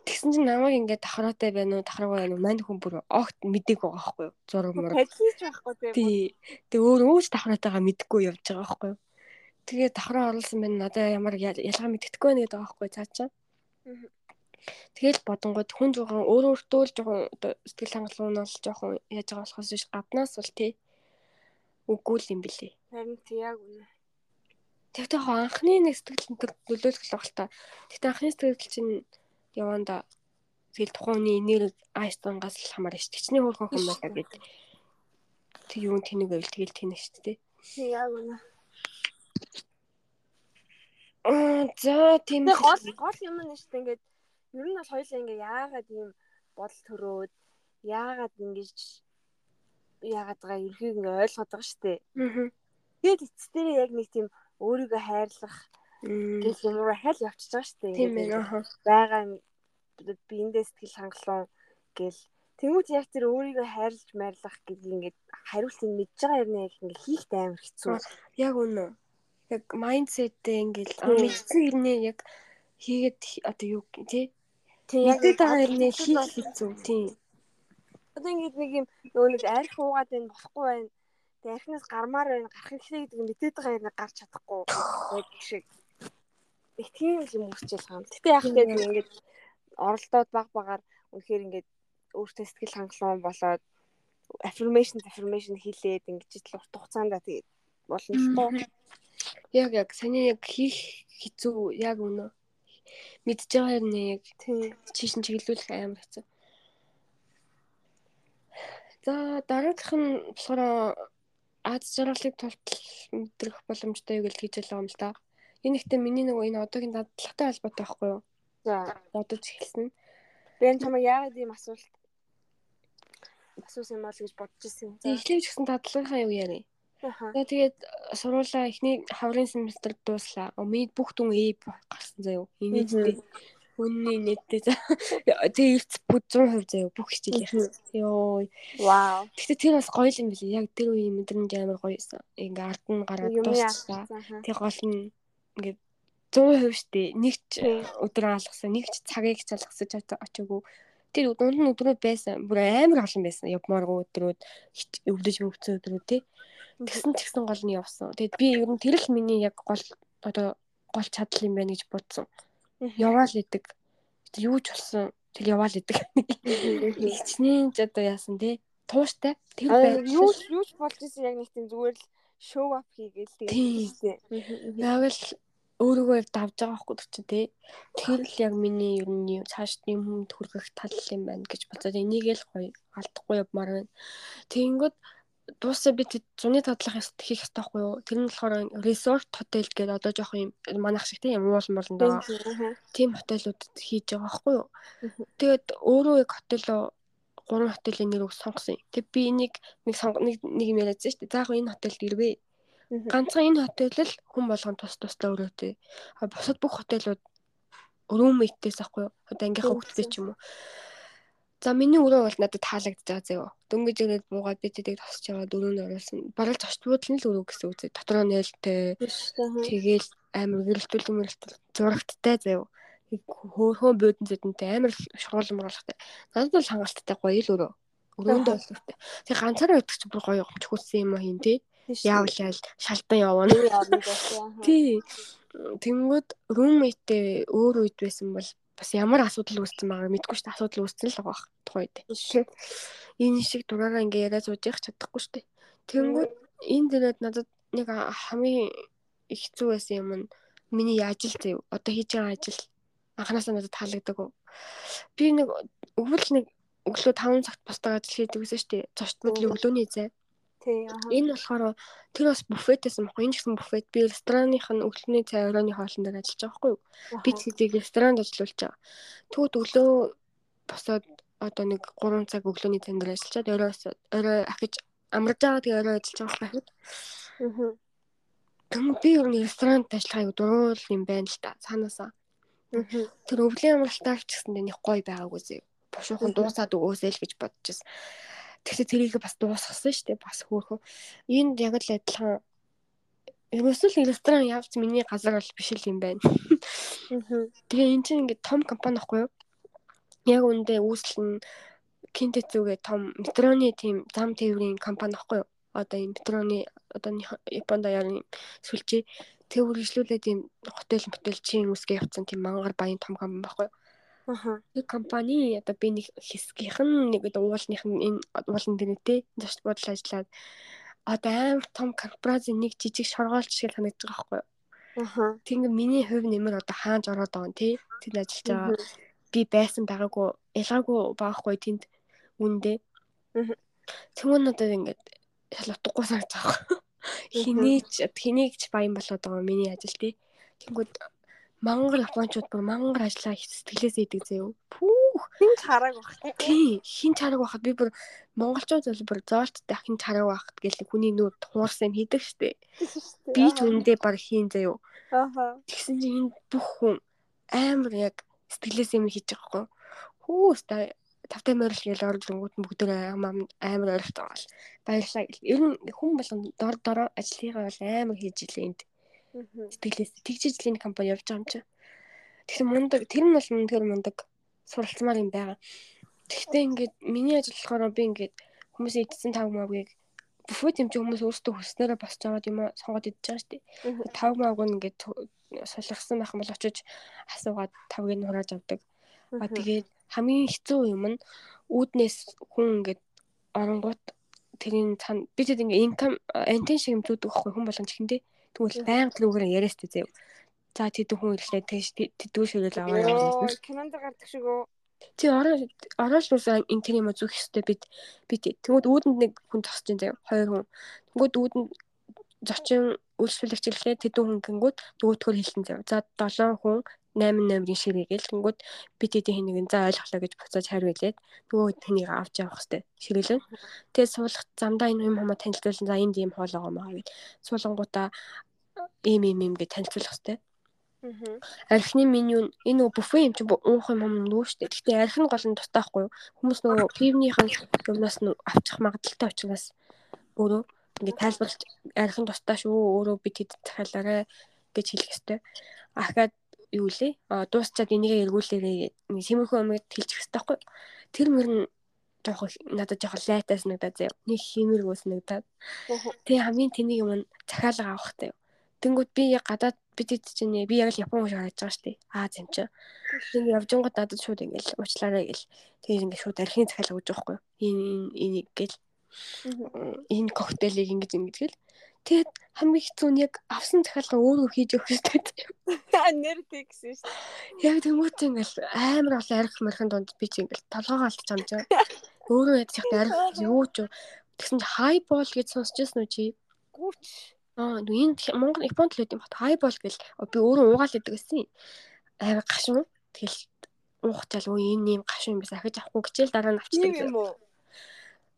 Тэгсэн чинь намайг ингээ давхраатай байна уу, давхраагүй байна уу? Мань хүн бүр огт мэдээг байгаа байхгүй юу? Зураг мураг. Тажилж байхгүй тийм. Тий. Тэгээ өөр өөч давхраатайгаа мэдгүй явж байгаа байхгүй юу? Тэгээ давхраа оруулсан байна. Надаа ямар ял- ялгаа мэддэхгүй байна гэдэг байгаа байхгүй цаачаа. Тэгэл бодонгууд хүн жоохон өөр өөртөө л жоохон сэтгэл хангалуун нь бол жоохон яаж байгаа болохоос биш гаднаас бол тий. Үгүй л юм бэлээ. Харин тий яг үнэ. Тэгтээ хоо анхны нэг сэтгэл нөлөөлөх л баг та. Тэгтээ анхны сэтгэл чинь яванда тэгэл тухайн энерги айстангаас л дээ. Чиний хөөрхөн хүмүүс гэдэг. Тэг юу тэнэг байвал тэгэл тэнэг шүү дээ. Тий яг үнэ. Аа за тийм Тэгээ гол гол юм нь шүү дээ ингээд ер нь бол хоёулаа ингээ яагаад ийм бодол төрөөд яагаад ингэж яагаад байгаа ерхийг ингээ ойлгоод байгаа штэ. Аа. Тэгээд эцэстээ яг нэг тийм өөрийгөө хайрлах гэх юм уу хайл явчихж байгаа штэ. Тийм ээ. Бага биендээ сэтгэл хангалуун гэл Тэнгүүд яг тэр өөрийгөө хайрлаж майрлах гэдгийг ингээд хариултыг мэдж байгаа юм яг ингээд хийхт амар хэцүү. Яг үнэ. Яг майндсеттэй ингээд мэдсэн хэрнээ яг хийгээд одоо юу тий яг байгаа хэрнээ хийх хэцүү тий. Одоо ингээд нэг юм нөгөө нэг арх уугаад байна болохгүй байна. Тэг архинаас гармаар байна гарах ихлэ гэдэг нь мэдээд байгаа хэрнээ гарч чадахгүй яг шиг. Их тийм юм үүсчихэл байгаа юм. Гэтэ яг тэгээд ингээд оролдоод баг багаар үнэхээр ингээд өөртөө сэтгэл хангалуун болоод affirmation affirmation хийлээд ингэж л урт хугацаанд тэгээд болно л тоо. Яг яг саний яг хийх хэцүү яг үнэ. Мэдж байгаа юм яг чиш нь чиглүүлэх амар хэцүү. За дараагийнх нь болохоор аз жаргалыг тултал мэдрэх боломжтой гэж хэлж байгаа юм л да. Энэ ихтэй миний нөгөө энэ одоогийн дадлагтай холбоотой байхгүй юу? За бодож эхэлсэн. Би энэ чамаа яагаад ийм асуулт асуусан юм бол гэж бодож ирсэн. За эхлэвч гэсэн дадлагынхаа юу яарэ. Аа. Тэгээд сургуулаа эхний хаврын семестр дууслаа. Миний бүх дүн ээ гарсан заяо. Инээдтэй. Үнний нэттэй. Тэгээ эрт бүх 100% заяо бүх хичээл. Йоо. Вау. Гэтэ тэр бас гоё юм билий. Яг тэр үеийн мэдрэмж амар гоё байсан. Ингээ ард нь гараад дуусчихлаа. Тэг гол нь ингээ 100% штэ нэг ч өдөр алгасан нэг ч цагийг ч алгасаж очоогүй тэр дунд нь өдрүүд байсан. Бүр амар олон байсан. Явмааргүй өдрүүд, өвдөж өвцөн өдрүүд тий. Тэгсэн ч гэсэн гол нь явсан. Тэгэд би ер нь тэр л миний яг гол одоо гол чадал юм байна гэж бодсон. Яваал идэг. Юу ч болсон. Тэг яваал идэг. Хичнээн ч одоо яасан тий. Тууштай. Тэр байх. Юу юу ч болж исэн яг нэг тийм зүгээр л шоу ап хийгээл тэгээд. Яг л өөрийгөө давж байгаа байхгүй ч тий. Тэр л яг миний ер нь цааш юм хүнд хүргэх тал юм байна гэж бодоод энийг л гоё алдахгүй явмаар байна. Тэгэнгүүт дуусаа би зуны тадлах хийх хэрэгтэй байхгүй юу? Тэр нь болохоор resort hotel гэдэг одоо жоох юм манах шиг тийм уул молонд байгаа. Тийм хотелуудад хийж байгаа байхгүй юу? Тэгээд өөрөө яг хотелоо гурван хотелийн нэрийг сонгосон. Тэг би энийг нэг нэг нэг юм яриадсан шүү дээ. За яг энэ хотелд ирвээ Ганцхан энэ хотел л хүн болгон тус тусдаа өрөөтэй. А бусад бүх хотелууд рүүммейтээс ахгүй юу? Одоо ангийнхаа хүүхдтэй ч юм уу. За миний өрөө бол надад таалагдж байгаа заяа. Дөнгөж ирээд буугаад би тэдэг тосч байгаа дөрөвний оруулсан. Бараг зочдууд нь л өрөө гэсэн үг зэ. Дотроо нээлттэй. Тэгээл амар гэрэлтүүл мөрөлтөл зурагттай заяа. Хөөхөн буудан зэдэнтэй амар шугуулсан мөрөлттэй. Надад бол хангалттай гоё л өрөө. Өрөөндөө бол. Тэг ганцаараа чи бүр гоё юм аа хийн тий яавал шалтан явна. Тий. Тэнгүүд руммейтээ өөр үед байсан бол бас ямар асуудал үүссэн байгааг мэдгүй шүү дээ. Асуудал үүссэн л байгаа тухайд. Энэ шиг дураараа ингээ яриа сууж явах чадахгүй шүү дээ. Тэнгүүд энэ дээрээ надад нэг хамгийн хэцүү байсан юм нь миний ажил заяа. Одоо хийж байгаа ажил анханасаа надад таалагддаг. Би нэг өвөл нэг өглөө 5 цагт босдог ажил хийдэг гэсэн шүү дээ. Зочдмод өглөөний зай. Тий. Энэ болохоор тэр бас буфетээс юм. Энэ ч гэсэн буфет. Би ресторанных нь өглөөний цай оройны хоолн дээр ажиллаж байгаа байхгүй юу? Би тэгийг ресторанд ажиллуулж байгаа. Тэгвэл өглөө босоод одоо нэг 3 цаг өглөөний цай дээр ажиллачаад орой орой ахиж амарж байгаа тэгээ орой ажиллаж байгаа юу? Аа. Тэгм би ер нь ресторанд ажиллахыг дуруул юм байна л та. Цаанаасаа. Тэр өвлийн амралтаар ч гэсэн нэг гоё байгаагүй зэ. Бушуухан дуусаад өгөөсэй л гэж бодчихсон. Тэгсэн тэрийг бас дуусгасан шүү дээ. Бас хөөхөн. Энд яг л адилхан Ерөөсөө л ресторан явц миний газар бол биш л юм байна. Тэгээ эн чинь ингээд том компани ахгүй юу? Яг үндэ үүсэл нь Кинтэцүүгээ том метроны тийм зам тээврийн компани ахгүй юу? Одоо энэ метроны одоо Японд яарын сүлжээ тээвэр хөгжлүүлээд тийм хотел мотел чин үсгээ явцсан тийм мангар баян том компани байхгүй юу? Аха. Нэг компани одоо би нэг хэсгийнх нь нэг уулынх нь энэ уулын дэнэтэй зочд бодол ажиллаад одоо амар том корпорацийн нэг жижиг шоргоолч шиг санагдаж байгаа байхгүй юу? Аха. Тэг миний хувь нэмэр одоо хааж ороод байгаа юм тий. Тэнд ажиллаж байгаа. Би байсан байгаагүй ялгаагүй баахгүй тэнд үндэ. Тэгмэн одоо ингээд шал утгагүй санагдаж байгаа. Хинээч хинээгч баян болоод байгаа миний ажил тий. Тэнгүүд мангар японочууд бүр мангар ажиллаа сэтгэлээс идэг заяо. Пүү. хин чараг баг. тий хин чараг байхад би бүр монголчууд бол бүр зоолттой хин чараг байхад гэл хүний нүд хуурсан юм хийдэг штэ. Би ч үндэ баг хийн заяо. Ааха. Тэгсэн чинь энэ бүх хүн амар яг сэтгэлээс юм хийж байгаа хгүй. Хүүста тавтай морил гээл орж ирэнгүүт нь бүгд амар гал. Баярлаа гэл. Ер нь хүн болгон дор дороо ажлыгаа бол амар хийж илээ энд. Сэтгэлээс тэгжижлийн компани явж байгаа юм чи. Тэгэхээр мундаг тэр нь бол үнэхээр мундаг суралцмаар юм байгаа. Гэхдээ ингээд миний ажил болохоор би ингээд хүмүүс идсэн тав маагийг бүфэт юм чи хүмүүс өөрсдөө хүснээрээ босч аваад юм сонгоод идэж байгаа шүү дээ. Тав мааг нь ингээд сулгасан байх юм бол очиж асуугаад тавыг нь хурааж авдаг. А тэгээд хамгийн хэцүү юм нь үүднээс хүн ингээд оронгууд тэрийн цан би тэд ингээ инкам антен шиг юм зүүдэг байхгүй хүн болгон чихэндээ тэгвэл байнга тэрүүгээр яриастай заяа За тэдэн хүн ирлээ тэгж тэдгүү ширэл аваа явуулсан. Кинонд гардаг шиг үү? Чи ороо ороош нуусаа энэ тэр юм зүөх хөстэй бид би тэгвэл үүдэнд нэг хүн тосч ин заяа хоёр хүн. Тэгвэл үүдэнд зочин үйлчлүүлэгч ирлээ тэдэн хүн гингүүд нөгөөдгөр хэлсэн заяа. За 7 хүн 8 номерын ширээ гэл тэнгүүд би тэдийн хин нэгэн за ойлголоо гэж буцааж хариу хэлээд нөгөө тэнийг авч явах хэвээр ширээлэн. Тэгээд суулгах замдаа энэ юм хамаа танилцуулсан за энд ийм хоол байгаа маа гэж суулгангуудаа ийм ийм ийм гэж танилцуулах хэвээр. Архины меню нь энэ нөгөө буфе юм чи уух юм юм нүү штэ. Гэхдээ архи нь гол нь тусдаахгүй юу? Хүмүүс нөгөө пивнийхэн юмнаас нь авчих магадaltaй учраас өөрөө ингээд тайлбарлаж архин тусдаа шүү өөрөө бид хэд захиалаарэ гэж хэлэх ёстой. Ахаад юу лээ? А дуусчаад энийг эргүүлээрэй нэг тиймэрхүү юмыг хэлчих ёстой байхгүй. Тэр мөр нь жоох надад жоох лайтаас надад заяа. Нэг хиймэргүүс надад. Тэгээ хамгийн тэнийг юм захиалга авах хэрэгтэй. Тэнгүүд би гадаад бид хэд чинь би яг л Япон шиг харагдаж байгаа шүү дээ. Аз юм чи. Ингээ явж гот надад шууд ингээл уучлаарай гэл. Тэгээд ингээ шууд архины захиалга өгч байхгүй. Энэ энийг гэл. Энэ коктейлийг ингэж ингэж гэл. Тэгэд хамгийн хэцүү нь яг авсан захиалга өөрөө хийж өгөх хэрэгтэй. Нэр тэгсэн шүү дээ. Яг тэмүүт ингээл амар олон арх мархын донд би чи ингээл толгоогоо алдчих юм жаа. Өөрөө ядчих арх юу ч тэгсэн чи хай бол гэж сонсч байсан уу чи? Гүч Аа энд Монгол Японд л юм бат. Хайбол гэл би өөрөө уугаал гэдэг гэсэн. Амар гашуун. Тэгэл уухчаал өө энэ юм гашуун юм биш ахиж авахгүй гэчээл дараа нь авчдаг юм уу?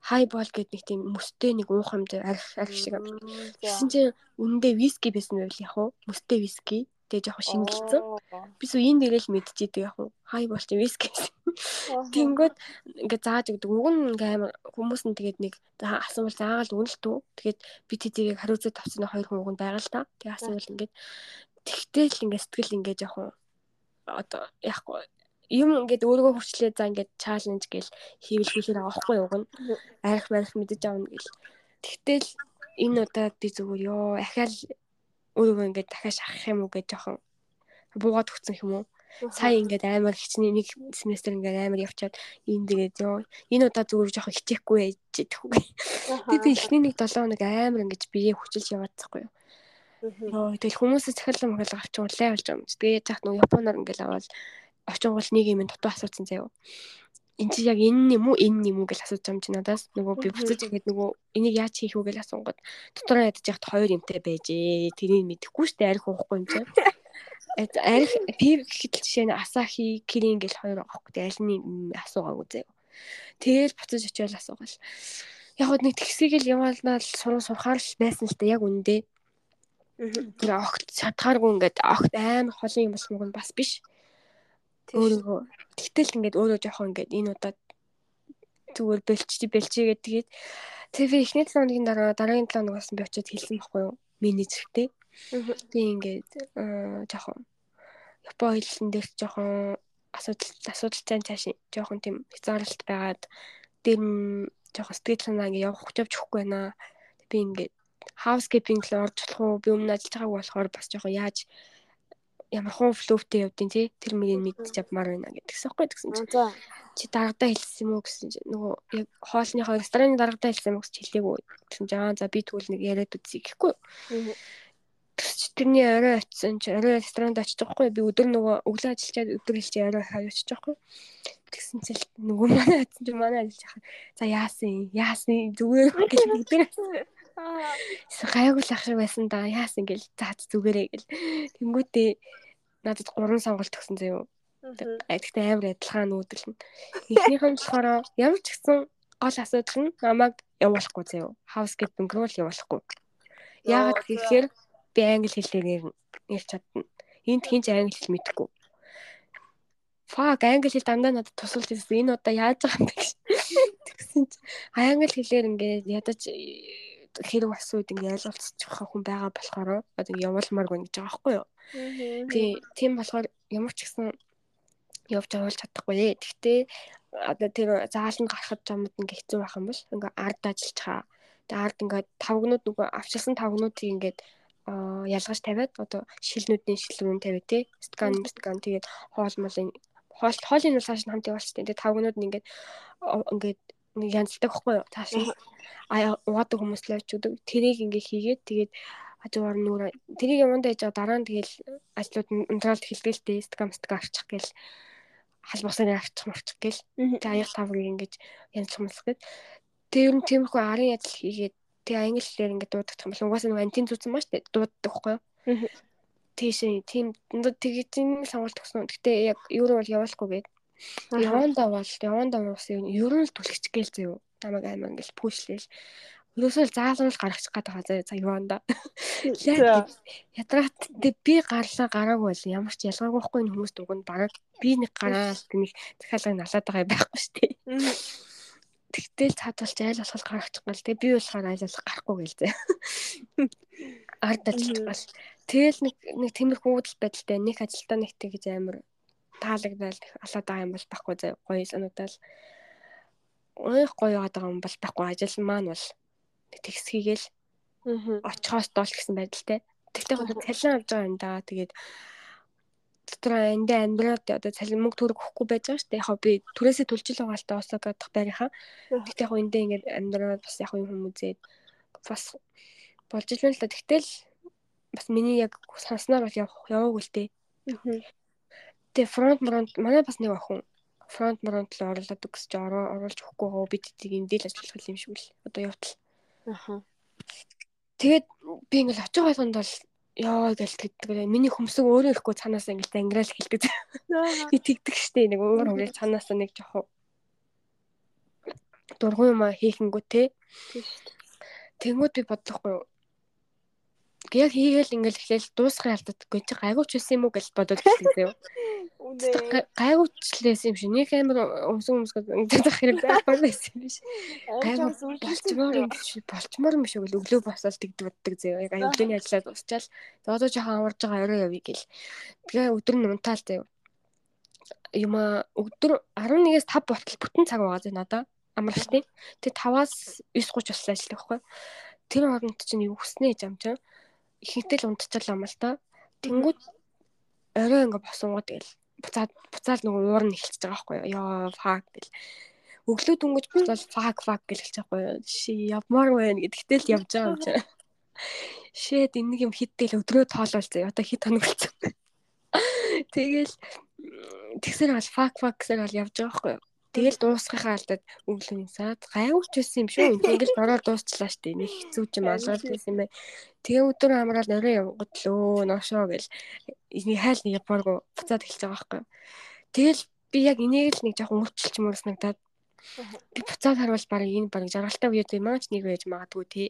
Хайбол гэдэг нэг тийм мөстэй нэг уух юм дээр арх арх шиг юм. Тэгсэн чинь үнэндээ виски байсан байл яг уу? Мөстэй виски. Тэгээ жоохон шингэлцэн. Би сүү энэ дээрэл мэдчихийдэг яг. Хай бол чи виски гэсэн. Тэнгүүд ингээ зааж өгдөг. Уг нь ингээ амар хүмүүс нь тэгээд нэг асуувал заагаал үнэлтүү. Тэгээд би тэдийг хариуцаад тавцсан хоёр хүн уг нь байгаа л та. Тэгээ асуувал ингээд тэгтэл ингээ сэтгэл ингээ жоохон одоо яахгүй юм ингээд өөрийгөө хүчлээ за ингээд чаленж гээл хийвэл хийхээр байгаа байхгүй юу гэн арих барих мэдэж авна гэл. Тэгтэл энэ удаад би зүгээр ёо ахаал өөрийгөө ингээд дахиад шахах юм уу гэж жоохон буугаад өгсөн юм уу. Сая ингээд амар хичнээн нэг семестр ингээд амар явчаад энэ тэгээд ёо энэ удаа зүгээр жоохон хичээхгүй байж тэгэхгүй. Тэгээд би эхний нэг 7 хоног амар ингээд биеэ хүчилж яваадсахгүй юу. Йоо тэгэл хүмүүсээс захиалга махалга авч улаа болж юм. Тэгээд яах нь Японоор ингээд аваад очингол нэг юм дутуу асуусан заяа энэ чи яг энэ юм уу энэ юм уу гэж асууж байгаа юм чи надаас? Нөгөө би буцаж ингээд нөгөө энийг яаж хийх вэ гэж асуунгод дотроо ядаж яхад хоёр юмтай байжээ. Тэрийг мэдэхгүй штэ арих уухгүй юм чи. Арих пив гэхэл жишээ нь асахи кирин гэж хоёр аахгүй тэ аль нь асуугаагүй заяа. Тэгэл буцаж очиод асуугаал. Яг хөө нэг тэгсгийгэл яваалнаа сурах сурахаар л байсан л та яг үндэ. Тэр огт чадхааргүй ингээд огт аим холын юм болмог нь бас биш Өөрийгөө. Тэгтэл ингээд өөрөө жоохон ингээд энэ удаад зүгээр бэлчти бэлчигээ тэгээд TV эхний 7 хоногийн дараа дараагийн 7 хоногоос би очиод хэлсэн байхгүй юу? Менежертэй. Би ингээд жоохон Япон хэлсэн дээр жоохон асуудал асуудалтай цааш жоохон тийм хязгаарлалт байгаад дээр нь жоохон сэтгэл санаа ингээд явах авч өгөхгүй байна. Би ингээд housekeeping л орж болох уу? Би өмнө ажиллаж байгааг болохоор бас жоохон яаж ямар хуу флөвтэй явдیں۔ тий тэр мөрийг мэдчих авмаар байна гэдгсэн байхгүй тэгсэн чинь. Чи дарагдаа хэлсэн юм уу гэсэн чинь. Нөгөө яг хоолныхоо рестораны дарагдаа хэлсэн юм уу гэж хэлээгүй. Гэсэн чинь аа за би тэгвэл нэг яриад үзье гэхгүй. Тэрний орой очисон чи орой ресторанд очиж байгаа хгүй би өдөр нөгөө өглөө ажиллачаад өдөр хэлж орой хавь очиж байгаа хгүй тэгсэн чинь нөгөө манай очисон чи манай ажиллаж хахад за яасан? Яасан? Зүгээр гэж өдөр гайгүй л ах шиг байсан да яасан гэл заац зүгээрээ гэл тэнгүүтээ надад гурван сонголт өгсөн заяо Гэхдээ амар адилхан нүүдэлнэ. Эхнийх нь болохоор ямар ч гэсэн гол асуудал нь намайг явуулахгүй заяа. Хаус гэд өнгөрөөл явуулахгүй. Яагаад гэхээр би англи хэлээр нэрч чадна. Энд хинч англи хэл мэдэхгүй. Фак англи хэл дандаа надад тусалж ирсэн. Энэ удаа яаж байгаа юм бэ гэж. Тэгсэн чинь англи хэлээр ингээд ядаж хэрэг асууд ингээ ойлголцчих хүн байгаа болохоор одоо явуулмааргүй гэж байгаа байхгүй юу. Тий, тийм болохоор ямар ч гэсэн явж явуулж чадахгүй. Гэхдээ одоо тэр заал нь гарахад жамд ингээ хэцүү байх юм бол ингээ ард ажиллаж байгаа. Тэгээ ард ингээ тавгнууд нөгөө авчилсан тавгнуудыг ингээ ялгаж тавиад одоо шилнүүдийн шил рүү тавиад тий скан скан тэгээд хоол молын хоол хоолын нь цааш нь хамт явуулчихсан. Тэгээд тавгнууд нь ингээд ингээд нэг янзлдаг байхгүй юу? Цааш нь а уудаг хүмүүс л очиудаг. Тэрийг ингээ хийгээд тэгээд хажуугаар нүрэ тэрийг явандаа яж дараа нь тэгэл ажлууд унтраалт хэлтгэлтэй скам скам авчих гээл халбасаар авчих марчих гээл. Тэгээд аяг тавыг ингэж янзлах юмсах гээд тэр нь тиймэрхүү арын ажил хийгээд тэгээ англи хэлээр ингэ дуудах юм бол угаасаа нэг антин зүүцэн маш дууддаг байхгүй юу? Тийшээ тийм тэгээд энэ сонголт өгсөн. Гэтэ яг юу бол явуулахгүй гээд явандаа бол явандаа уус ер нь л түлхэж гээл зөө. Намайг аймаа ингээл пүүшлээл. Ерөөсөө л заалуул гаргачих гээд байгаа заа явандаа. Ядраад би гарлаа гараагүй бол ямар ч ялгаагүй байхгүй энэ хүмүүст уг нь бараг би нэг гараа нэг захиалгыг налаад байгаа байхгүй шүү дээ. Тэгтэл цаадвалч айл болох гаргачих гал тэг би болохоор айл болох гарахгүй гээл зэ. Ард ажиллаж бас тэгэл нэг нэг тиймэрхүү үүдэл байдалтай нэг ажилдаа нэг тэгж амар таалагдал алаад байгаа юм бол байхгүй зэ гоё санагдал. Ойх гоё байгаа юм бол байхгүй ажил маань бол тэгс хийгээл очихоос доол гэсэн байдалтай. Тэгтээ хоо цалин авч байгаа юм да. Тэгээд дотор эндээ амьдраад одоо цалин мөнгө төрөг өгөхгүй байж байгаа шүү дээ. Яг би түрээсээ төлжил байгаа л та Осака дахь байрынхаа. Тэгтээ яг эндээ ингээд амьдраад бас яг юм хүмүүзээд бас болж байна л да. Тэгтэл бас миний яг санснаар бол яваагүй л дээ. Тэгээ фронт мронт манай бас нэг охин фронт мронт л оруулаад өгсөж оруулж өгөхгүй гоо бид тийг эндээ л ажиллах юм шиг л одоо явтал. Аха. Тэгээд би ингээл очих болгонд бол ёо гэж тэгдэг. Миний хөмсөг өөрөө ирэхгүй цаанаас ингээл ангираал хэлдэг. Би тэгдэг штеп нэг өөр хүмүүс цаанаас нэг жоох дургуй юм хийхэнгүү те. Тэнгүүд би бодлохгүй юу. Яг хийгээл ингээл эхлээл дуусгын алдаад гоо чи гайгууч байсан юм уу гэж бодоод хэлсэн гайгуучлээс юм шиг нэг амар өмсөн өмсгөө ингэдэг хэрэг байхгүй байсан юм биш. Болчмоор юм биш болчмоор юм шиг өглөө босоод тэгдэг боддог зөө. Яг өглөөний ажиллаад дуусчаал зоодоо жоохон амарж байгаа орой явъя гэл. Тэгээ өдөр нь унтаал зөө. Юм өдөр 11-ээс 5 болтол бүтэн цаг байгаа зэ надаа амралтын. Тэгээ 5-аас 9:30 болсон ажиллах байхгүй. Тэр хооронд чинь юу хүснэ гэж амжаа. Ихэнхдээ л унтчихлаа юм л та. Тэнгүүд орой ингээ босонгоо тэгэл буцаад буцаал нөгөө уур нь эхэлчихэж байгаа байхгүй юу. Яа фак гэл. Өглөө дүнгэж буцаад фак фак гэл байгаа байхгүй. Ши явмаар байна гэдэгтэй л явж байгаа юм чинь. Шэд энийг юм хиттэл өдрөө тоолол зөө. Одоо хит хоног болсон. Тэгэл тэгсэр бол фак фак гэсэр бол явж байгаа байхгүй юу. Тэгэл дуусгахаа алдаад өглөө саад гайвууч байсан юм шүү. Тэгэл дороор дуусчлаа штэ. Нэг хэцүү ч юм алгал байсан юм байна. Тэгээ өдөр амраад орой явгад лөө ношоо гэл энийг хайл нэг явбаргүй буцаад эхэлж байгаа байхгүй. Тэгэл би яг энийг л нэг жоохон өөрчилж мөр санагдаад би буцаад харуул баг энэ баг жаргалтай үеэд маач нэг байж магадгүй тий.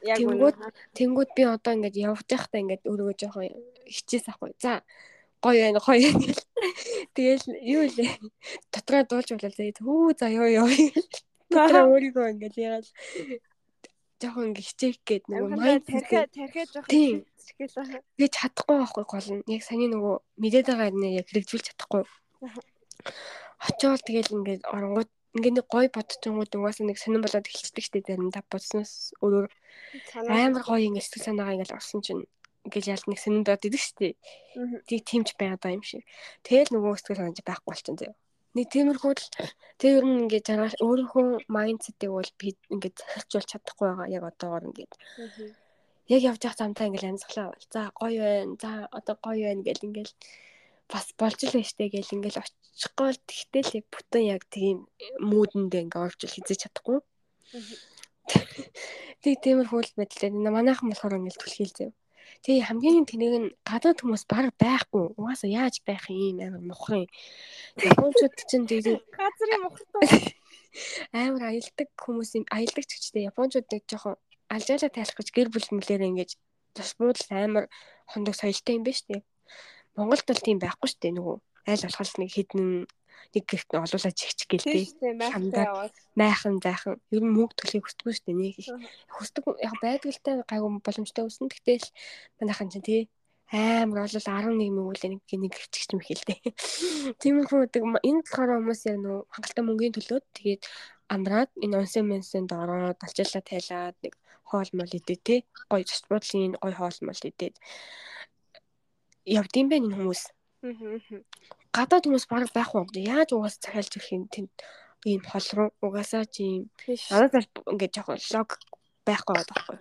Тэнгүүд тэнгүүд би одоо ингээд явж байхдаа ингээд өөрөө жоохон хичээс ахгүй. За гоё байна гоё. Тэгэл юу лээ дотроо дуулж болоо зээ хүү за ёо ёо. Дотроо өөрийгөө ингээл яагаад жоохон ингээ хичээх гээд нөгөө майнд тархиа тархиа жоохон хичээл би чадахгүй байхгүй гол нь яг саний нөгөө мэдээд байгаа нэ яг хэрэгжүүлж чадахгүй. Очоод тэгэл ингээд оронгууд ингээ нэг гой бодчихгонгууд угаасаа нэг сонирн болоод эхэлчихдэг штеп заримдаа бодсноос өөр амар гоё ингээ сэтгэл санаагаа ингээ орсон чинь гэж ялт нэг сонирн доод идэг штеп. Тийг тимч байгаа юм шиг. Тэгэл нөгөө сэтгэл санаа байхгүй болчихсон заяа. Нэг тиймэрхүү л тэг ер нь ингээ жаргал өөрийнхөө майндсетийг бол би ингээ захирчулж чадахгүй байгаа яг одоогоор ингээ. Яг явж явах замтаа ингээ янзглаа бол. За гоё байна. За одоо гоё байна гэл ингээл бас болж л тээ гэл ингээл очихгүй л тэгтэл яг бүтэн яг тийм муудэндээ ингээ орж хизэж чадахгүй. Тэг тиймэрхүү л байдлаа. Манайхан болохоор ингээл түлхийл заяа Тэгээ хамгийн тэнэг нь гадаад хүмүүс баг байхгүй. Угаасаа яаж байх юм амар мухрын. Япончууд чинь тэгээ газрын мухартай амар аялдаг хүмүүс юм аялдаг ч гэжтэй японочууд нэг жоохон алжаалаа тайлах гэж гэр бүл мөлөөр ингэж бас буудал амар хондог соёлтой юм шүү дээ. Монголд бол тийм байхгүй шүү дээ нөгөө айл болохоос нэг хідэн нэг гэрт олуулаад чихчих гэлтэй. Хамдаа майхан зайхан ер нь мөнгө төлөхийг хүсдэггүй шүү дээ нэг их. Хүсдэг яг та гайгүй боломжтой өснө. Гэтэл манайхан чинь тий амар бол 11 мөнгө нэг нэг гэрчгч юм хэлдэг. Тиймэрхүү энэ болохоор хүмүүс яг нөө хангалттай мөнгөний төлөөд тэгээд амраад энэ онсын менсэнд ороод алчаалаа тайлаад нэг хоол мол идээ те гоё спортлын гоё хоол мол идээд явдсан бэ энэ хүмүүс. Гадаад хүмүүс баг байх уу? Яаж угаас захиалж ирэх юм тэнд ийм хол руу угаасаа чи юм. Надад ингээд жоохон лог байхгүй байгаа байхгүй.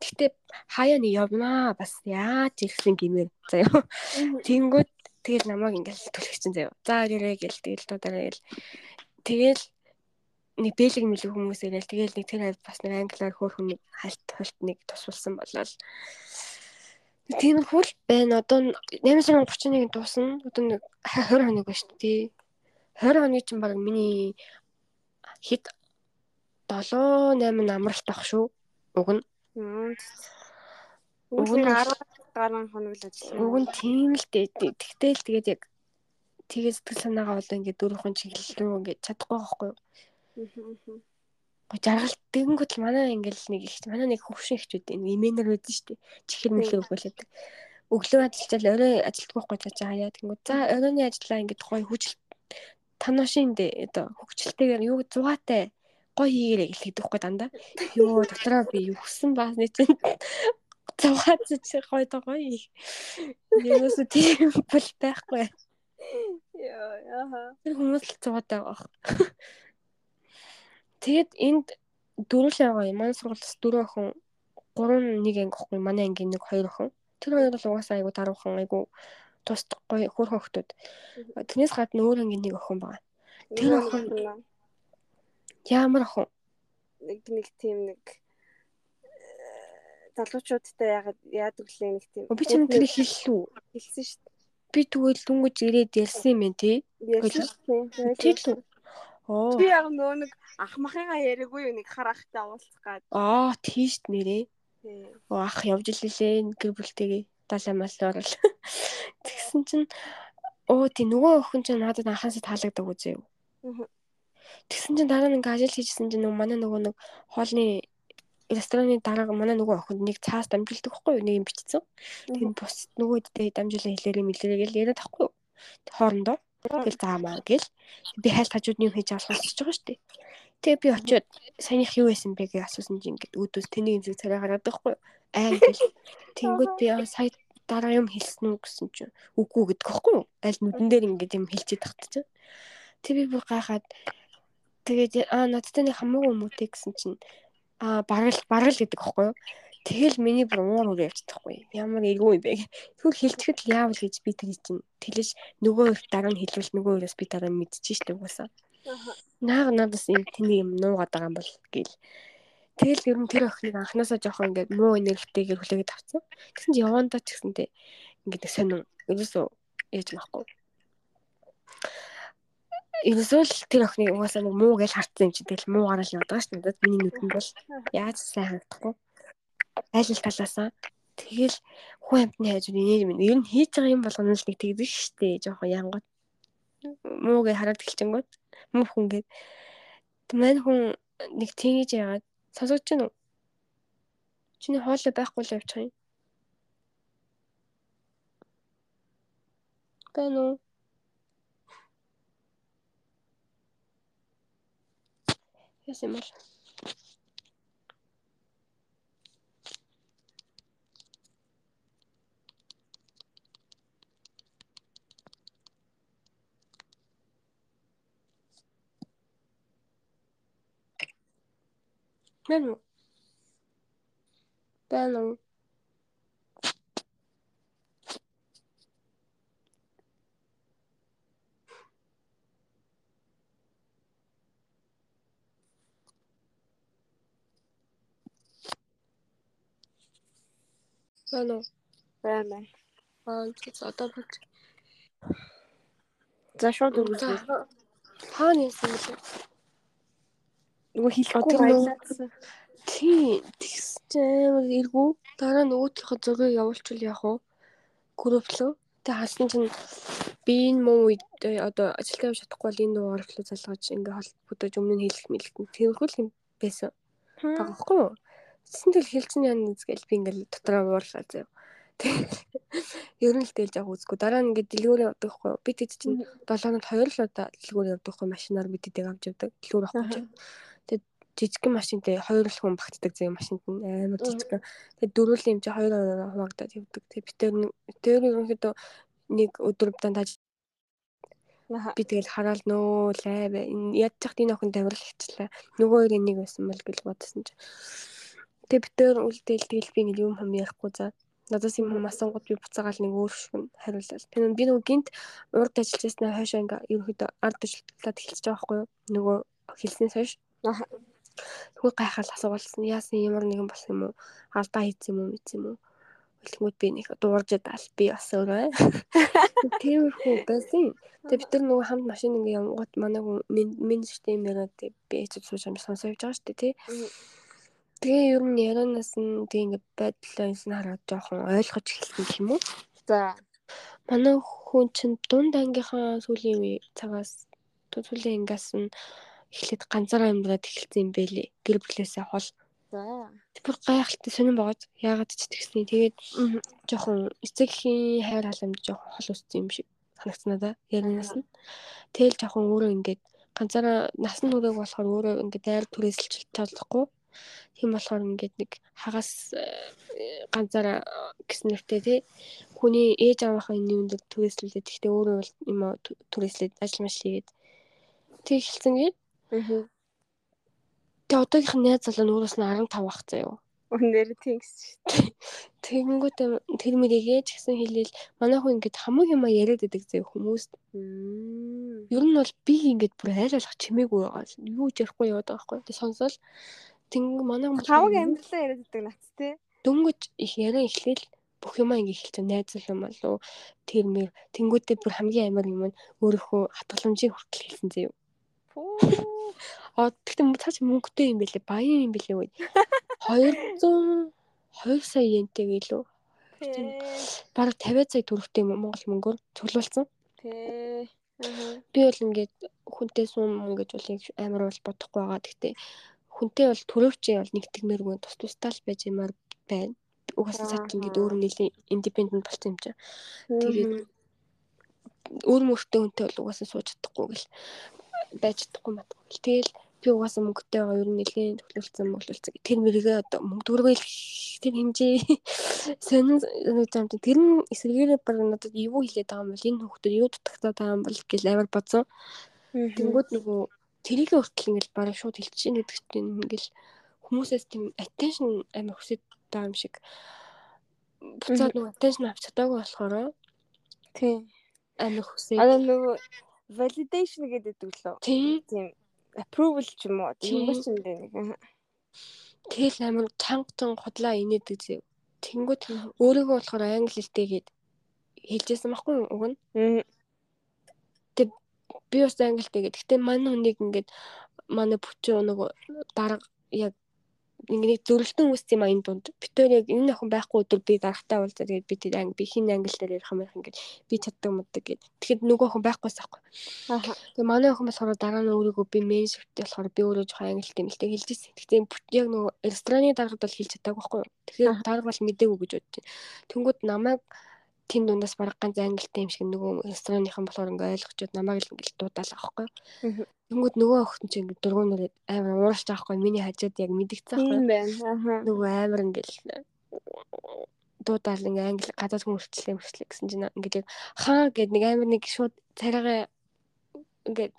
Гэхдээ хаяа нэг явнаа бас яаж ирсэн гэмээр заяа. Тэнгүүд тэгэл намайг ингээл төлөгчсөн заяа. За ирээ гэл тэгэл дуудаарай гэл. Тэгэл нэг бэлэг мэлэг хүмүүс ирэл. Тэгэл нэг тэр хавь бас нэг англиар хөөхөн нэг хальт хальт нэг тусвалсан болол. Тиймэрхүү л байна. Одоо 831 дуусна. Одоо нэг 20 хоног ба шүү дээ. 20 хоногийн чинь баг миний хэд? 7 8 амралт ах шүү. Уг нь. Уг нь 10 гаруй хоног л ажилласан уг нь тийм л дээ. Тэгтэл тэгээд яг тэгээ сэтгэл санаагаа бол ингээд дөрвөн чиглэл рүү ингээд чадахгүй байхгүй юу Го жаргалт тэгэнгүүт л манай ингээл нэг их манай нэг хөвшин ихчүүд энэ имэнэр үүдэн штэ. Чихэр мэхэр өгүүлээд. Өглөө ажиллаж орой ажилтгүй байхгүй за хаяа тэгэнгүүт за оройны ажиллаа ингээд гоё хүчил таношин дэ оо хөгжилтэйгээр юу зугаатай гоё хийгээрэй гэлээд байхгүй дандаа. Йоо дотроо би юу хүсэн баас нэг чинь зугаац чи гоё то гоё. Юус тийм бол байхгүй. Яа яха. Хүмүүс л зугаатай байгаа. Тэгээд энд дөрвөл байгаа юм. Манай сургуульд дөрөв охин 3 нэг анги гэхгүй манай ангийн нэг хоёр охин. Тэр хоёр бол угаасаа айгу даруухан айгу тусдахгүй хөрхөн охтууд. Тэрнээс гадна өөр ангийн нэг охин байгаа. Тэр охин ямар охин? Нэг нэг тийм нэг залуучуудтай яагаад яадаг лээ нэг тийм. Би ч юм тэр хэллүү. Хэлсэн шүү дээ. Би тэгвэл дүнгэж ирээд ярьсан юм тий. Тэр л. Би яг нөө нэг ах махыгаа яриаггүй нэг харахтай уулзах гад. Аа тийш нэрээ. Оо ах явж илээ гэр бүлтэйгээ далаа мал орол. Тэгсэн чинь оо тий нөгөө охин чинь надад анхаасаа таалагддаг үзээ. Тэгсэн чинь дараа нэг ажил хийжсэн чинь нөгөө манай нөгөө нэг хоолны рестораны дараа манай нөгөө охинд нэг цаас дамжуулдаг хгүй юу нэг юм бичсэн. Тэгээд бус нөгөөдөө дамжуулан хэлээрээ мэлэрээ гэл яриад тахгүй юу. Хоорондоо Тэгэл заамаа гэл би хайлт хажууд юм хийж авах сонсож байгаа шүү дээ. Тэгээ би очиод саяных юу байсан бэ гэж асуусан чинь ингээд өөдөөс тэний зэг царай гараад байхгүй айн гэл тэнгүүд би сая дараа юм хэлсэн үү гэсэн чинь үгүй гэдэг байхгүй юу? Аль нүдэн дээр ингээд юм хэлчихэд тахтаж. Тэг би бүр гайхаад тэгээд аа надтай нэг хамаагүй юм те гэсэн чинь аа барал барал гэдэг байхгүй юу? Тэгэл миний бүр уур уур явчихдаггүй. Ямар эйгүү юм бэ. Тэгвэл хэлчихэд л яавал гэж би тэгж чинь тэлж нөгөө дараа нь хэлвэл нөгөө өрөөс би дараа нь мэдчихэж штэ угаасаа. Наа надаас энэ тэний юм нуугаад байгаа юм бол гэл. Тэгэл ер нь тэр охиныг анханасаа жоохон ингээд муу энергитэйгээр хүлээгээд авцсан. Тэгсэн чи явандаа ч гэсэнтэй ингээд сонин ерөөсөө яаж маахгүй. Ерөөсөө л тэр охиныг угаасаа нэг муу гэж хартсан юм чи тэгэл муу гараал яваад байгаа шүү дээ. Миний нүдэнд бол яаж сайн харагдахгүй айлал талаасаа. Тэгэл хүн амтны хажууд инээж минь. Ер нь хийж байгаа юм болгоно л нэг тэгдэг штэ. Жоохон янгот муугээ хараад эхэлчихэнгүүт муу хүн гээд. Мань хүн нэг тгийж яагаад сонсогч нь чиний хоолой байхгүй л явчих юм. Байна уу? Яасан юм бол Байна уу? Байна уу? Байна уу? Байна. Аа зүс одоо болж. За шууд үргэлжлэе. Хаана яасан бэ? Нөгөө хэлэхгүй нөгөө- баялаадсан. Тий, тэгсчээ амар эргүү. Дараа нөгөөхийнхөө зургийг явуулчихвал яах вэ? Групплөө. Тэг харсан чинь би энэ муу үед одоо ажилдаа явж чадахгүй бол энэ дуугаар руу залгаж ингээ холбогдож өмнө нь хэлэх мэлэх тэрхүү л юм байсан. байгаа байхгүй юу? Тэсэн тэл хэлсэн яа нэз гэл би ингээл дотроо уурлаа заяа. Ер нь л тэл яг үзгүй. Дараа нь ингээд дэлгүүрээ явдаг байхгүй юу? Би тэд чинь 7 хоногт хоёр л удаа дэлгүүр явдаг юу? машинаар би тэдэг авч явдаг. Дэлгүүр авахгүй чинь. Жижигхэн машинтай хоёр л хүн багтдаг заяа машинд нь амар жижигхэн. Тэг дөрвөл юм чи хоёр ороо хуваагдаад явдаг. Тэг би тэр ерөнхийдөө нэг дандаа Аха. би тэгэл хараал нөө лай бай. Яд чахт энэ охин тавирал хичлээ. Нөгөө хоёр энийг байсан бол гэж бодсон чи. Тэг би тэр үлдээл тэгэл би нэг юм хам ярихгүй за. Надаас юм хам асуугууд би буцаагаал нэг өөр шиг хариуллаа. Тэр би нөгөө гинт урд ажиллаж байснаа хойшоо ингээ ерөөхдөө ард ажиллаад эхэлчихэж байгаа байхгүй юу? Нөгөө хэлснээс хойш. Тэгвэл гайхал асуулсан. Яасан ямар нэгэн болсон юм уу? Алдаа хийсэн юм уу? Мэдсэн юм уу? Тэгмүүд би нэг дуурж даал би бас өөрөө. Тэрхүү байсан. Тэгээ бид нар нөгөө хамт машин ингээ явгот манай хүн минь систем яриад би ээж сууж амж сонсоо явж байгаа шүү дээ тий. Тэгээ ер нь ярианаас нь тэгээ ингээ байдлаас нь хараад жоохон ойлгож эхэлсэн юм уу? За. Манай хүн чинь дунд ангийнхаа сүүлийн үе цагаас сүүлийн ангиас нь эхлээд ганцаараа амьдраад эхэлсэн юм бэлээ. Гэр бүлээсээ хол. За. Тэр гайхалтай сонирн байгаад яагаад ч тэгснэ. Тэгээд жоохон эцэгхийн хайр халамж жоохон хол уссан юм шиг санагцнаа да. Яринаас нь. Тэгэл жоохон өөрөө ингээд ганцаараа насан туршиг болохоор өөрөө ингээд дайр түрээсэлж чадахгүй. Тийм болохоор ингээд нэг хагас э, ганцаараа гэсэн нэртэй тий хүний ээж аваахын үндэ түрээслүүлээд гэхдээ өөрөө юм түрээслээд ажил маш хийгээд тэг хэлсэн гээд Тэг одоогийнх нь найз залуу өөрөөс нь 15 ах заяа. Үнээр тийм гэсэн шүү. Тэгэнгүүт тэр мэрийгээ ч гэсэн хэлээл манай хүн ингээд хамаг юма яриад байдаг заяа хүмүүст. Мм. Ер нь бол би ингээд бүр айл алах чимээгүй байгаа. Юу ч ярихгүй яваад байгаа байхгүй. Тэг сонсоол тэг манай хүмүүс Хамаг амьдралаа яриад байдаг нац тий. дөнгөж их яриа эхлээл бүх юмаа ингээ эхэлж найз юм болов тэр мэр тэнгүүтээ бүр хамгийн амар юм нь өөрийнхөө хатгаламжийг хүртэл хэлсэн заяа. Пүү. Аа тэгтээ цааш мөнгөтэй юм бэлээ баян юм бэлээ үе. 200 2 сая янтай гэлөө. Бараг 50 сая төгрөгтэй юм Монгол мөнгөөр цуглуулсан. Тий. Би бол ингээд хүнтэй суун мөн гэж бол амар бол бодохгүй байгаа. Гэхдээ хүнтэй бол төрөвчээ бол нэгтгэмээргүй тус тустай л байж юмар байна. Угаасаа цаат ингээд өөр нэлийн индипендент болсон юм чинь. Тэгээд өөр мөртөө хүнтэй бол угаасаа сууж чадахгүй гэл байж чадахгүй матгүй. Тэгэл би угаасаа мөнгөтэй байгаа ер нь нэлийн төлөвлөсөн мөглөлцөг. Тэр мэргээ одоо мөнгө төгрөгөө тэр хэмжээ сонин санагдсан. Тэр нь эсвэргээрээ баг надад юу хэлээд байгаа юм бол энэ хүүхдүүд юу дутагтаад байгаа юм бол гэл амар бодсон. Тэнгүүд нөгөө тэрийг хүртэл ингээл бараг шууд хэлчихээн гэдэг чинь ингээл хүмүүсээс тийм attention амар хүсэж байгаа юм шиг буцаад нөгөө attention авч чадаагүй болохоор Тий. амар хүсээ. Одоо нөгөө validation гэдэг лөө. Тийм. Approval ч юм уу. Тийм. Ч юм дээ нэг. Тэгэл амар чангатан хотлоо инээдэг зэв. Тэнгүүд өөрийгөө болохоор англи хэлтэйгээд хэлжсэн байхгүй юу уг нь. Мм. Би бас англитэйгээд. Гэтэ манай хүнийг ингээд манай бүчөө нөгөө дарга яг ингээд зөрөлтөн үүссэн юм а энэ дунд. Битээр яг энэ охин байхгүй өдөр би дарагтай уулзаа тэгээд би тэр анги би хин англиар ярих юм байх ингээд би чаддаг моддаг гэд. Тэгэхэд нөгөө охин байхгүйс аахгүй. Аха. Тэгээ манай охин болохоор дараа нь өөрийгөө би мен шифттэй болохоор би өөрөө жоохон англи тэмэлтэй хэлж ирсэн. Бүт- яг нөгөө рестораны даргад бол хэлж чадаагүй байхгүй юу. Тэгэхээр дарга бол мэдээгүй гэж бодчих. Тэнгүүд намайг тэн дундаас бараг ганц ангилтай юм шиг нөгөө рестораныхан болохоор ингээ ойлгочод намайг л ингээл дуудаал аахгүй. Тэнгүүд нөгөө охин чинь ингээ дургуунаар амар ууралж байгаа байхгүй миний хажууд яг мэдгцсэн Тийм байхгүй. байна. Аха. Нөгөө амар ингээл дуудаал ингээ англи гадаад хүн хүртлээ хүртлээ гэсэн чинь ингээд яг хаа гэд нэг амар нэг шууд царайгаа ингээд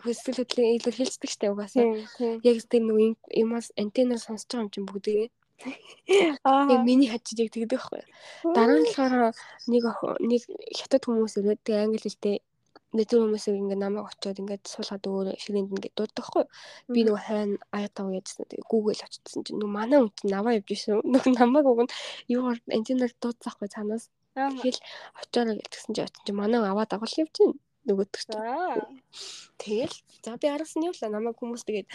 хөсгөл хөдлийн илүү хэлцдэг штэ угаасаа. Тийм. Тийм. Яг тэр юм- юмас антенаар сонсож байгаа юм чинь бүгдээ. Яг Аа. миний хажууд яг тэгдэг байхгүй. Дараа нь болохоор нэг нэг хятад хүмүүс ирээд тэг англи хэлтэй мэдэр хүмүүсийг ингээд намайг очиод ингээд суулгаад өөр ширээнд ингээд дууддаг хгүй. Би нөгөө хайна аятаа яжсан. Тэгээ Google очсон чинь нөгөө манай чинь наваа явж ирсэн. Нөгөө намайг уг нь юугаар антинаар дуудсаахгүй цаанаас. Тэгэл очиороо гэлтгсэн чинь очсон чинь манай аваад агуул явж. Нөгөөдөг чинь. Тэгэл за би араас нь явлаа намайг хүмүүс тэгээд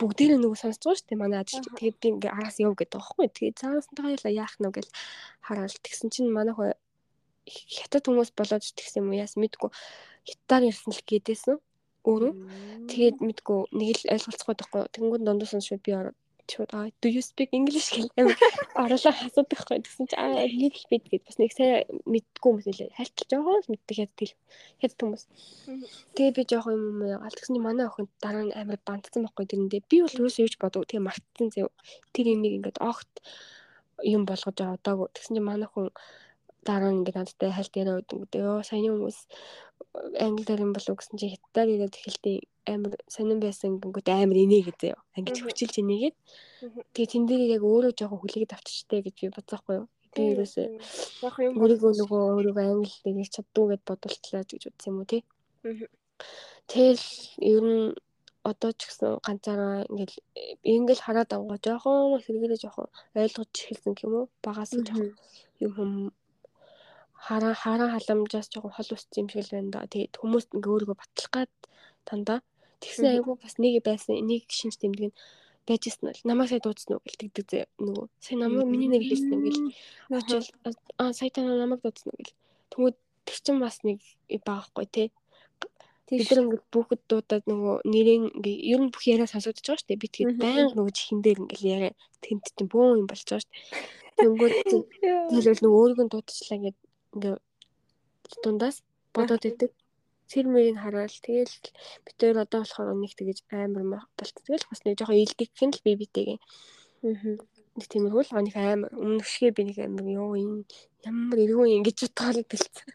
бүгдээрээ нөгөө сонсож байгаа шүү дээ манай ажил. Тэгээд би ингээ араас яв гэдэг байхгүй. Тэгээд цаанаас нь таяалаа яах нь гэж хараад тэгсэн чинь манай хөө хятад хүмүүс болоод тэгсэн юм уу? Яас мэдгүй. Хятадаар ярьсан л гээдээсэн өөрөө. Тэгээд мэдгүй. Нэг л ойлголцохгүй байхгүй. Тэнгууд дундуусан шууд би ороод шууд аа do you speak english? гэх юм оруулаа асуудаг байхгүй. Тэгсэн чи аа нэг л бид гэд. Бас нэг сайн мэдгүй хүмүүс нэлээ. Хальталж байгаа л мэддэг хэд тэл хэд хүмүүс. Тэгээ би жоох юм юм яагаад? Тэгсэн чи манай охин дараа нь амар бантсан байхгүй тэрэндээ. Би бол юус юуж бодог тэгээ мартсан зэв. Тэр юм нэг ингээд огт юм болгож аваадаг тэгсэн чи манай хүн дараа нь ингээд надтай хальт яриа өгдөг. Йоо саяны хүмүүс англиар юм болов гэсэн чи хятадаар ирээд эхэлтий амар сонирн байсан гингүүт амар инээ гэдэг юу. Ангиж хүчилж инээгээд. Тэгээ тэн дээр яг өөрөө жоохон хүлээгээд авчичтэй гэж би бодсоохгүй юу. Би ерөөсөө өөрийгөө нөгөө өөрийгөө англи дээр чаддгүй гэд бодолтлаа гэж үзсэн юм уу тий. Тэгэл ер нь одоо ч гэсэн ганцаараа ингээл ингээл хараад авгаа жоохон сэргээрээ жоохон ойлгож эхэлсэн юм уу багаас нь жоохон юм хараа хараа халамжаас жоохон хол уссан юм шиг л байна да. Тэгээд хүмүүс ингээ өөрийгөө батлах гад тандаа. Тэгсэн айгу бас нэг байсан энийг шинж тэмдэг нь байжсэн бол намайг сая дуудсан уу гэлтэгдэг зэ нөгөө. Сая намайг миний нэр хэлсэн үү гэл очил аа сая та намайг дуудсан уу гэл тэгвэл тэр чин бас нэг баахгүй те. Бид нар ингээд бүхэд дуудаад нөгөө нэрийн ингээ ер нь бүх яриа сонсогдож байгаа шүү дээ би тэгээд байнга нөгөө чихэн дээр ингээл яриа тэнд чинь бөөн юм болж байгаа шүү дээ Тэнгүүд тэгэл нөгөө өөрийгөө дуудчихлаа гэд ингээ дундаас бодоод идэг. Тэр мөрийг хараад тэгэл битээр одоо болохоор нэг тэгэж амар болт. Тэгэл бас нэг жоохон илдэх гэн л би битэйгээ. Аа. Нэг тиймэрхүү л нэг амар өмнөшгээ би нэг амар ёо энэ ямар эргүү юм гэж бодоод бэлдсэн.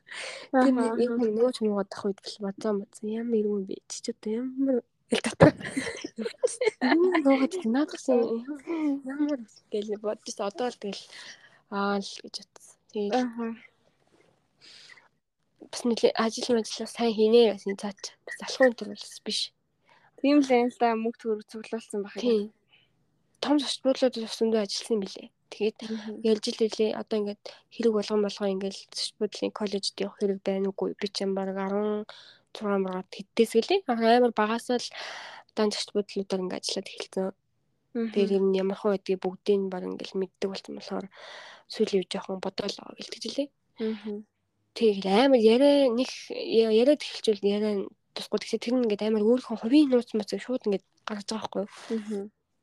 Тэр нэг юм нөгөө ч нөгөө дах үед бэл бодсон бодсон ямар эргүү би чи ч одоо ямар ил татаа. Юу нуугаад наадсан ямар гэл бодсон одоо л тэгэл аа л гэж бодсон. Тэгээд бас нэлээ ажил ажиллаа сайн хийнэ гэсэн цаач бас алхуун төр бас биш. Тийм л энэ л да мөнгө төгрөг цуглуулсан байх юм. Том зочдлууд өсөндөө ажилласан билээ. Тэгээд ялж л үлээ одоо ингээд хэрэг болгон болгоо ингээд зочдлын коллежид явах хэрэг байна уугүй би ч юм баг 16 маргаад хэддээс гэлээ. Амар багаас л дан зочдлуудаар ингээд ажиллаад эхэлсэн. Тэгээд юм ямар хөө гэдгийг бүгдийг баг ингээд мэддэг болсон болохоор сүүлийн үе жоохон бодоол гэлтэж лээ. Аа Тэгэл амар яриа нэг яриад эхэлчихвэл яриа тусгүй тэгсээ тэр нь ингээд амар өөрийнхөө хувийн нууц мууцыг шууд ингээд гаргаж байгаа байхгүй.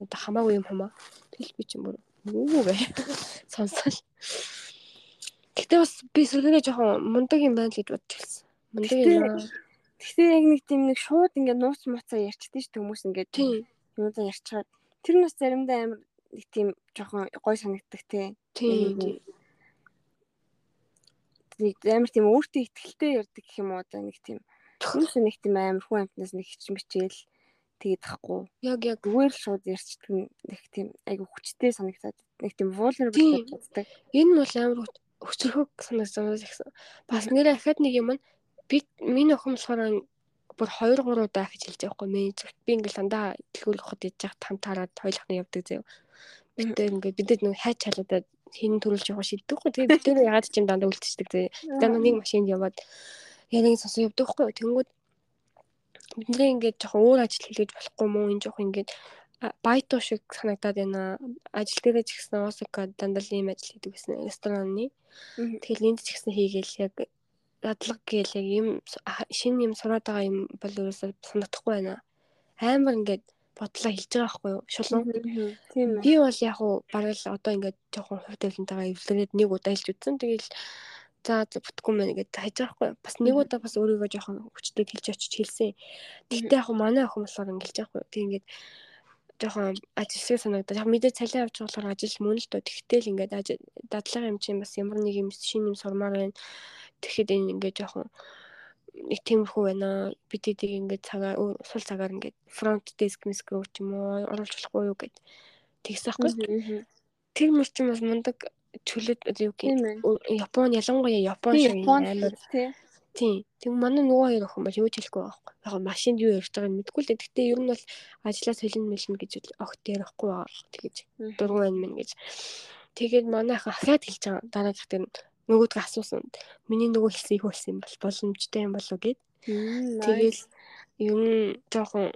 Аа. Хамаагүй юм хамаа. Тэгэл би ч юм уу гэ сонсол. Гэтэ бас би сөргөө жоохон мундаг юм байна гэж бодож хэлсэн. Мундаг юм. Тэгтээ яг нэг тийм нэг шууд ингээд нууц мууцаа ярьчихдээ шүү хүмүүс ингээд юмудаа ярьчихад тэр нь бас заримдаа амар нэг тийм жоохон гой санагддаг те. Тийм амар тийм өөртөө ихтэй ярьдаг гэх юм уу одоо нэг тийм юуш нэг тийм амар хүн амтнаас нэг хич мичээл тэгээд тахгүй. Яг яг зүгээр л шууд ярьчдаг нэг тийм айгу хүчтэй санагдаад нэг тийм vulnerable боддог. Энэ бол амар өчрөхөг санагдсан гэсэн. Бас нэрээ ахад нэг юм нь би миний охин болохоор бүр 2 3 удаа гэж хэлж байгаа хгүй менежер. Би ингээл дандаа дэлгүүр авахд яж хат хамтаараад хоёулахны явдаг заяа. Бид ингээд бидэд нэг хайч халуудаад хин төрүүлж явах шийддэг хгүй. Тэгээ бид тэр ягаад ч юм дандаа үлдчихдэг. Тэгээ нэг машинд яваад яриг сонсоо явдаг хгүй. Тэнгүүд бидний ингээд жоохон өөр ажил хийлгэж болохгүй мó энэ жоохон ингээд байтуу шиг санагдаад байна. Ажил дээрээ ч гэсэн Осака дандаа ийм ажил хийдэг гэсэн рестораны. Тэгэл энд ч гэсэн хийгээл яг дадлаг гээл яг юм шинэ юм сураад байгаа юм бол ерөөсөө санагдахгүй байна. Амар ингээд бодлоо хэлж байгаа байхгүй юу шулуун. Тийм ээ. Би бол яг уу бараг л одоо ингээд жоохон хувь тавилантайгаа эвлэрээд нэг удаа хэлж үзсэн. Тэгээл за бүтггүй мэн гэдээ хайж байгаа байхгүй. Бас нэг удаа бас өөрийгөө жоохон хүчтэй хэлж очиж хэлсэн. Тэгтээ яг манай охин болохоор ингээд байгаа байхгүй. Тэг ингээд жоохон ажилсаг санагдаад яг мэдээ цалин авч болохоор ажил мөн л доо тэгтэл ингээд дадлага юм чинь бас ямар нэг юм шинэ юм сурмаар байна. Тэгэхэд энэ ингээд жоохон нэг тиймэрхүү байна. Бид эдийг ингээд цагаар сул цагаар ингээд front desk desk руу ч юм уу оруулж болохгүй юу гэд тэгсэн байхгүй. Тэр мөр ч бас мундаг чөлөөт юу гэх Япон ялангуяа Япон шиг амар Тийм. Тэг манай нөгөө хоёр охин бол юу ч хэлэхгүй байхгүй. Яг нь машинд юу ярьж байгааг нь мэдэхгүй л дээ. Гэтэ ер нь бол ажлаас хэлэн мэлнэ гэж огт ярихгүй байгаа. Тэгэж дургуун байна мэн гэж. Тэгээд манай ах ахаад хэлж байгаа. Дараагийнх дээр нөгөөдгөө асуусан. Миний нөгөө хэлсэн их болсон юм бол боломжтой юм болов гэд. Тэгэл ер нь жоохон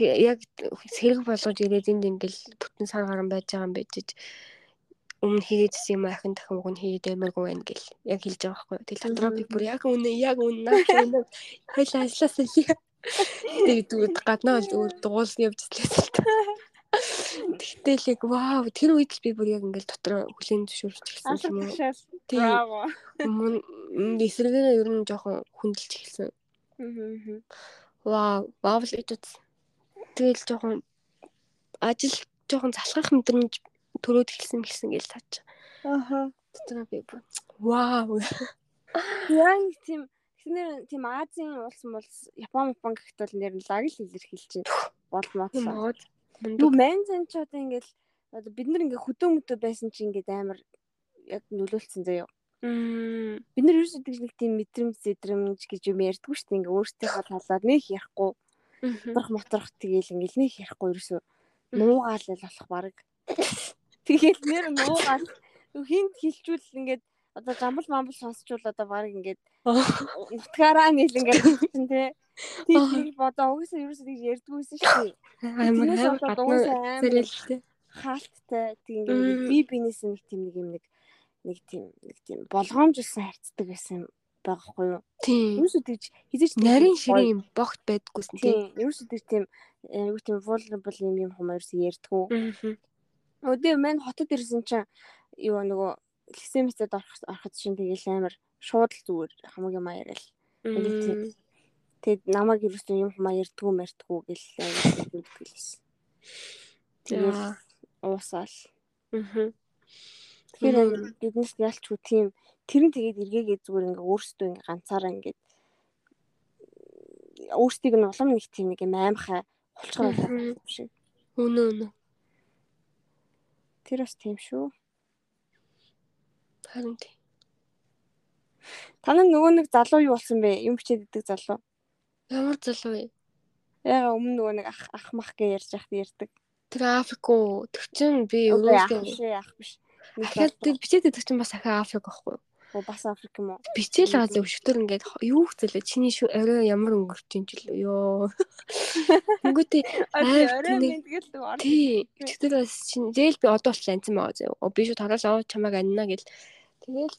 яг сэрэг болгож ирээд энд ингээл бүтэн сар гарan байж байгаа юм байж өмнө хийгээдсэн юм ахин дахин уг нь хийгээд ямаргүй байна гэл яг хэлж байгаа байхгүй. Тэгэл дотроо би бүр яг үнэ яг үнэ үнэ хоёул ажилласаа хийе. Тэгээд гаднаа бол дуулсан явж ирлээ. Тэгтэл яг вау тэр үед л би бүр яг ингээл дотроо хүлэн зөвшөөрч ирсэн юм уу. Браво. Мөн эсрэгээр ер нь жоохон хүндэлж эхэлсэн. Вау, вау л гэж тэгэл жоохон ажил жоохон залхах мэдрэмж төрөөд эхэлсэн гэсэн гээл таач. Аха. Дотроо би вау. Яг тийм Тэгэхээр тийм Азийн улс мул Япон Япон бол нэр нь лаг л илэрхийлж болмоодлоо. Юу Манзан ч одоо ингээл одоо бид нар ингээ хөдөө мөдөө байсан чи ингээд амар яг нөлөөлцсөн заяа. Мм. Бид нар ерөөсөө нэг тийм мэдрэмж зэдрэмж гэж юм ярьдгүй шүү дээ. Ингээ өөртөөхөө талаад нэх ярихгүй. Моторх моторх тэгээл ингээл нэх ярихгүй ерөөсөө. Нуугаал л болох баг. Тэгээл нэр нуугаал. Хинт хилчүүл ингээд одоо жамбал мамбал сонсчул одоо баг ингээд нутгаараа нийл ингээд тий Тийм бодоо угсаа ерөөсөө тэгж ярьдгүйсэн шүү дээ. Амар гадна зэрэлтэй. Хаалттай тийм би бинээс нэг тийм нэг юм нэг нэг тийм нэг тийм болгоомжлсан харьцдаг байсан байгаа хгүй юу. Тийм. Ерөөсөө тэгж хизээч нарийн шиг юм богт байдггүйсэн тийм. Ерөөсөө тэгж тийм юу тийм vulnerable юм юм хүмүүс ярьдгүү. Өдөө мань хотод ирсэн чинь юу нөгөө лексемэцэд ороход чинь тэгээл амар шууд л зүгээр хамгийн маяг ярил. Тэгээд Тэгэд намайг юусэн юм хумаа ярдгүү мэрдгүү гэл гэлсэн. Тэгээд уусаал. Аа. Тэгэхээр биднес ялч хүү тийм тэр нь тэгээд эргээгээ зүгээр ингээ өөрсдөө ингээ ганцаараа ингээ өөрсдийг нь улам нэг тийм нэг юм аимхай хулчгаар болох юм шиг. Үнэ үнэ. Тэр бас тийм шүү. Харин тийм. Танаа нөгөө нэг залуу юу болсон бэ? Юм бичээд идэг залуу. Ямар залуу вэ? Яга өмнө нөгөө нэг ах ах мах гэж ярьж яхад ярьдаг. Тэр Африк уу? Тэр чинь би өөрөөсөө ах биш. Дахиад тэр бичээд байдаг чинь бас ахаа Африк байхгүй юу? Оо бас Африк юм уу? Бичээл байгаа зөв өчтөр ингээд юу хэцэлээ чиний шүү орой ямар өнгөрч юм ч л ёо. Тэнгүүтээ орой мэдгээл ор. Тий. Өчтөр бас чинь зээл би одоо бол анцсан байгаа. Оо би шүү тараалаа чамайг анна гэл. Тэгээл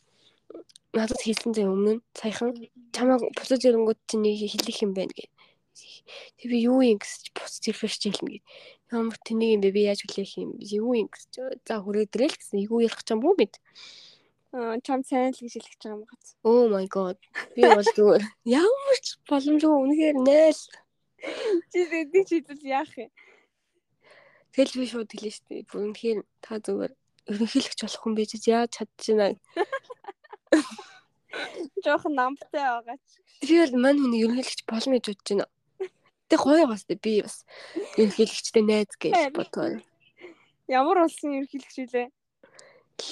надад хэлсэн зэ өмнө саяхан чамайг буцаж ирэнгүүт чи нэг хэлэх юм байна гэ. Тэг би юу юм гэж буцаж ирэхш хэлнэ гэ. Ямар тэнийг юм бэ би яаж хүлээх юм юу юм гэж за хүрээдрэл гэсэн юу ярих ч юм уу мэд. Аа чам сайн л гэж хэлэх гэж байгаа юм гац. Oh my god. Би бол зүгээр ямар ч боломжгүй үнэхээр найл. Чи дэдик чидэл яах юм. Тэгэл би шууд хэлээ шүү дээ. Үнэхээр та зүгээр ерөнхийлөгч болох хүн байж яаж чадчихна. Жохон намтай байгаа ч. Бол мань хүний ерөнхийлөгч болно гэж бодож байна. Тэг гоё бас би бас ерөнхийлөгчтэй найз гэж бодгоо. Ямар улсын ерөнхийлөгч вэ?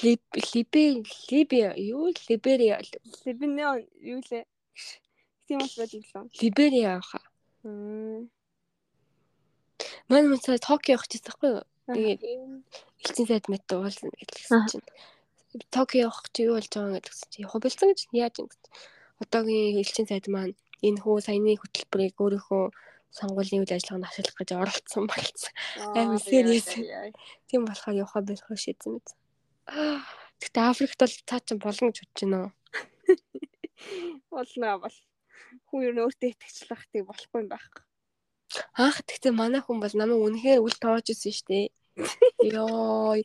Либ Либе Либе юу Либерия Либене юу лээ? Тийм бас байдаг лөө. Либерия хаа. Манай мөн Токио явах гэсэн байхгүй юу? Тэгээд элцэн сайд мэт уулзна гэсэн чинь Токио явах чи юу болж байгаа гэдгсэн чи хубилсан гэж яаж юм гэсэн. Одоогийн элчин сайд маань энэ хүү саяны хөтөлбөрийг өөрийнхөө сонгуулийн үйл ажиллагаанд ашиглах гэж оролцсон болцсон. Амар serious. Тийм болохоор явахаа болох шийдсэн мэт. Гэтэ Африкт бол цаа чин болно гэж бодож байна уу? Болно бол. Хүн ер нь өөртөө итгэжлэх тийг болохгүй юм байх. Аах тэгтээ манай хүн бол намайг үнэхээр үл тоож ирсэн шүү дээ. Йоо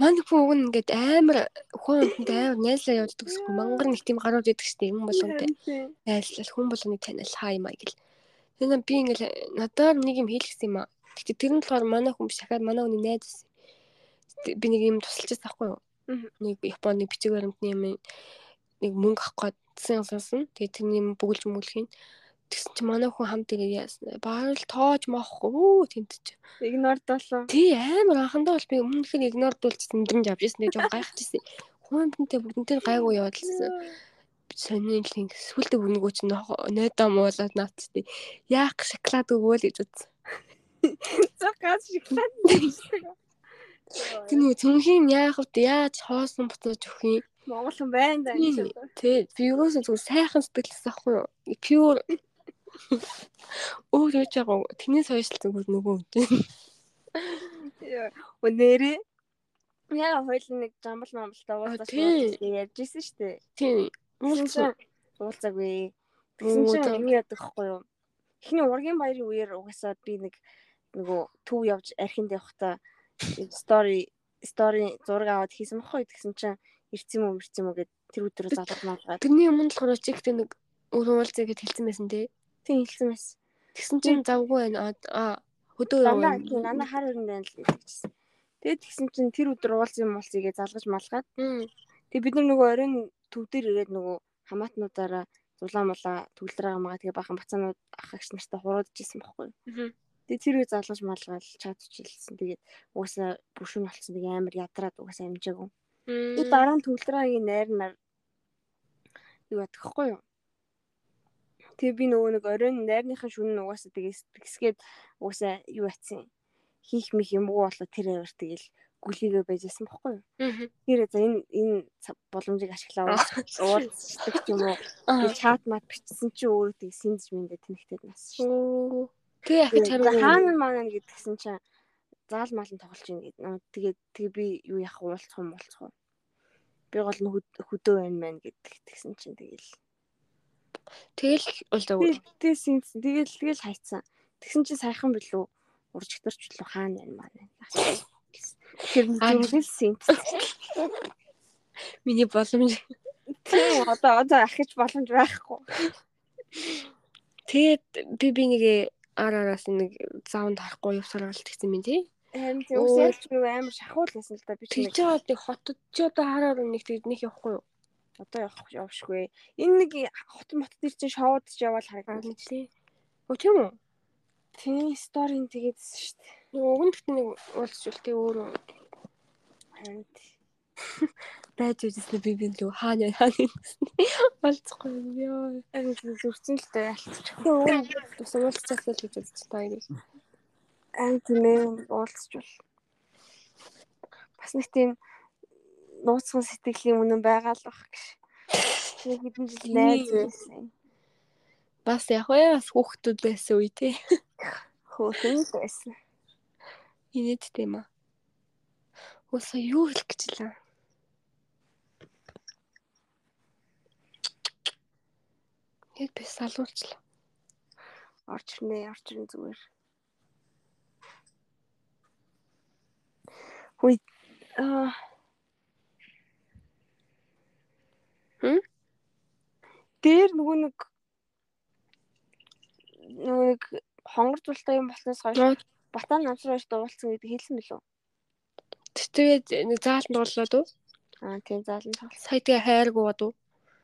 Манай хүн уг нь ингээд амар хүн хүнтэй амар найзлаа явуулдаг гэсэн мангар нэг тийм гарууд идэг штеп юм болгонтэй. Найзлал хүн болгоны танил хаа юм аа гэл. Тэгэхээр би ингээд надаар нэг юм хийлгсэн юм аа. Гэтэ тэр нь болохоор манай хүн биш дахиад манай хүний найз байсан. Би нэг юм тусалж байсан байхгүй юу? Нэг Японы бичиг баримтны юм нэг мөнгө авах гэсэн сонсон. Тэгээ тэрний бүгэлж мөглөхийн. Тэгсэн чи манай хүн хамт ирээ яасан. Баарал тоож махгүй тэмтэж. Игнорд болоо. Тий амар анхандаа бол би өмнөхөр игнорд болж мэдрэмж авч ирсэн. Жоо гайхчихсан. Хүн бидэнтэй бүгдэнтэй гайгүй явуулсан. сонин л ингэ сүлдэг өнгөө чи нойдоо муулаад наацтай. Яах шоколад өгөөл гэж үзсэн. Газ шоколад. Нөгөө цөмхийн яах вэ? Яаж хоосон буцааж өгөх юм? Монгол хүн байна да. Тэ би юусэн зүгээр сайхан сэтгэлээс ахгүй юу? Pure өөр яаж байгаа тэрнээс хойш л зүгээр нөгөө үү. Өнөөрэ яа хоёул нэг жамбал мамбалтай уулзаж ярьжсэн шүү дээ. Тийм. Уулзаагүй. Тэгсэн чинь юу яадаг вэ юу? Эхний ургийн баярын үеэр угаасаа би нэг нөгөө төв явж архинд явахдаа стори стори зураг аваад хийсэн баггүй тэгсэн чинь ирцэн юм ирцэн юм гэд тэр өдрөө залгаж малгаад. Тэрний өмнө л болохоор чигтэй нэг уулзъя гэд хэлсэн байсан тий. Тийм хэлсэн байсан. Тэгсэн чинь завгүй байна. Хөдөө яваа. Нана хар өрн байна л гэжсэн. Тэгээд тэгсэн чинь тэр өдөр уулзъя муулзъя гэж залгаж малгаад. Тэгээд бид нар нөгөө оройн төв дээр ирээд нөгөө хамаатнуудаараа зулаа мулаа төгөлдөр амгаа тэгээ бахан бацаанууд ахагч нартай хуруудж исэн байхгүй. Тэгээ тэр үе залгаж малгаал чадчихилсэн. Тэгээд угаасаа бүшүүн болцсон. Тэгээ амар ядраад угаасаа амжаагүй. Тэгээ дараа нь төгөлдрийн найр нар юу ядахгүй юу? Тэгээ би нөгөө нэг оройн найрныхын шүн угаасаа тэгээ тэгсгээд угаасаа юу ятсан хийх мих юмгүй болоо тэр аваар тэгэл гүлийгээ байжсэн бохгүй юу. Тэр за энэ энэ боломжийг ашиглаа уулздаг юм уу. Чат мат бичсэн чи өөрөө тийг синдж мэндэ тэнхтэд нас шүү. Тэгээ ахиж хараа хаана маана гэдгсэн чинь заал маалан тоглож ийн гэд. Тэгээд тэгээ би юу яах уулзах юм уулзах уу. Би гол нь хөдөө байна мэн гэдэг тэгсэн чинь тэгэл Тэгэл уулзаагүй. Тэгээ синдж тэгэл тэгэл хайцсан. Тэгсэн чинь сайхан билүү уржигдэрч лөө хаана байна маань. Тэр зүрхэлсэн. Миний боломж. Тийм одоо одоо ахиж боломж байхгүй. Тэгээд би би нэг ар араас нэг заавнд харахгүй яв сургалт гэсэн юм тий. Харин тийм үсэлч юу амар шахуул байсан л да би чи ч одоо хотод чи одоо хараар нэг тэгээд нэг явахгүй юу? Одоо явах явшгүй. Энэ нэг хот мот дээр чинь шоуд ч яваал харагдана тий. Өө тийм үү? Тийм сторийн тэгээдсэн шүү дээ. Нөгөө уг нь гэхдээ нэг уулзчихвал тий өөрөө харин байж үзсэн би би лөө хаана хаана болцохгүй ёо. Харин зүрцэн л дээ ялцчих. Тус уулзчихвал гэж үзэж та хоёрыг. Аа тийм ээ уулзчихвал. Бас нэг тийм нууцхан сэтгэлийн үнэн байгаа л бах гэж. Нэг хэдэн жил найз байсан. Бас яг уу бас хүүхдүүд байсан үе тий. Хөөхөн байсан. Инээд тийм аа. Ууса юу хэлэх гэж лээ. Хэд би салуулчлаа. Орч ирнэ, орч ирнэ зүгээр. Хүй аа Хм? Дээр нөгөө нэг нөгөө нэг хонгор зултай юм болсноос хойш Батан намсраач дуулсан гэдэг хэлсэн билүү? Тэгээд нэг заалтанд дуулаад уу? Аа тийм заалтанд тоглосон. Сая тэгээ хайргуу бод уу?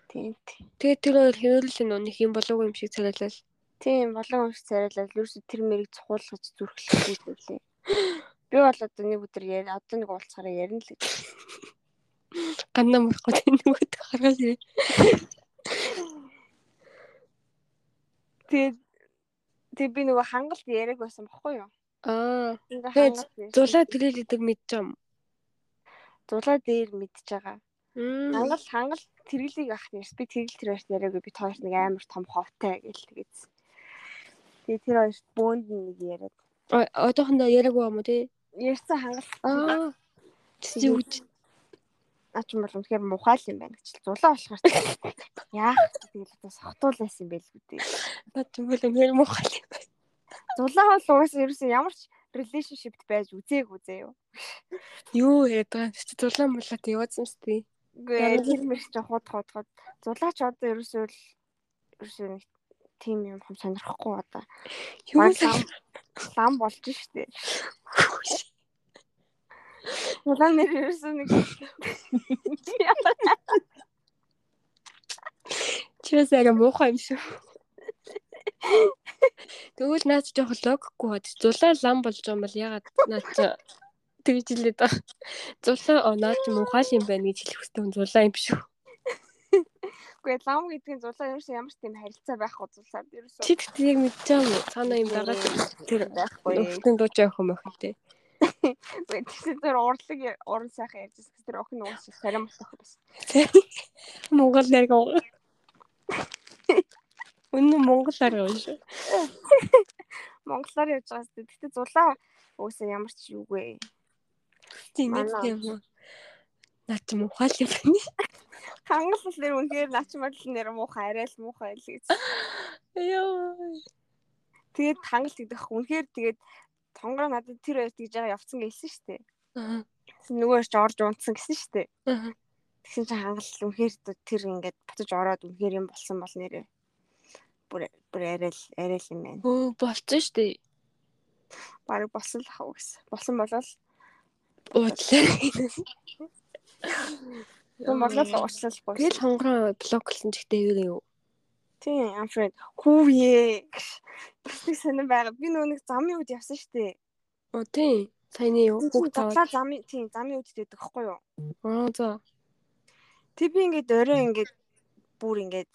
Тийм. Тэгээд тэр хоёр хөвөрлөл нэг юм болоогүй юм шиг царайлал. Тийм болоо юм шиг царайлал. Юусе тэр мэрийг цухуулгаж зүрхлэхгүй зүйлээ. Би бол одоо нэг өдөр яар одоо нэг уулзахаараа ярина л гэж. Гандаа мөрөхгүй нөгөөд харгал ирээ. Тэгээд тэг би нөгөө хангалт яриаг байсан бохгүй юу? Аа. Тэгээд зулаа тэрэл идэг мэдж юм. Зулаа дээр мэдж байгаа. Хангал хангал тэргэлийг ах ярьс. Би тэргэл тэр хоёрт яриагүй би хоёр нэг амар том ховтой гэл тэгээд. Тэгээд тэр хоёрт бөөнд нэг яриад. Одоохондоо яриагүй юм уу тий? Ярьсан хангал. Аа. Чи үуч. Ач юм бол үнэхээр мухаал юм байна гэж зулаа болохоор. Яах тэгэл одоо сохтуулсан юм байл. Наад юм бол үнэхээр мухаал юм байна. Зулаа бол угаасаа ерөөсөн ямар ч relationship байж үзээгүй заяа. Юу яриад байгаа чи зулаа мулаад яваадсан сте. Үгүй тэр мэрч ч хот хот хот. Зулаач одоо ерөөсөө л ерөөсөө нэг тим юм хам сонирхгүй одоо. Юу лам болж штэ. Улаан нэр ерөөсөө нэг Чээс арай муухай юм шүү. Тэгвэл наад жоох логихгүй бод. Зулаа лам болж юм бол ягаад наад тэгж хэлээд байгаа. Зулаа оо наад ч муухай юм байна гэж хэлэх хэрэгтэй зулаа юм шүү. Үгүй лам гэдгийн зулаа ерөөсөө ямар ч тийм харилцаа байхгүй зулаад ерөөсөө. Чи тэгт яг мэдчихэв үү? Цаана юм байгаа тэр байхгүй. өвтөн дууч явах юм байх тэр тэр урлаг уран сайхан ярьжсэн тэр охин уус сарам болох байсан. Монгол нэрг уу. Үнэн монголоор явж шүү. Монголоор явж байгаа сте. Гэтэ зулаа уусаа ямар ч юугүй. Тийм юм. Наа чи мухаал юм байна. Хангалттай нэр үнээр начмал нэр муухай арай л муухай л гэж. Йоо. Тэгээд хангалт гэдэг ах үнээр тэгээд тонгороо надад тэр хоёр тэгж байгаа явцсан гэсэн шүү дээ. Аа. Нөгөө ч орж унтсан гэсэн шүү дээ. Аа. Тэгсэн чинь хангалт үнээр тэр ингээд буцаж ороод үнээр юм болсон бол нэрээ. Бүр бүр арай л арай л юм байна. Өө болцсон шүү дээ. Бараг болсон л ахав гэсэн. Болсон болол уучлаа. Тэгм болол уучлалгүй. Тэгэл хонгороо блоклсон ч гэдэг юу? Тийм, I'm friend. Хүүе. Бусдыг сонирн байгаа. Би нөгөө нэг замын үед явсан шүү дээ. Оо тийм. Саяны юу? Хүүхд тавлаа замын тийм замын үед дэдэг хэвгүй юу? Аа за. Тэг би ингээд орой ингээд бүр ингээд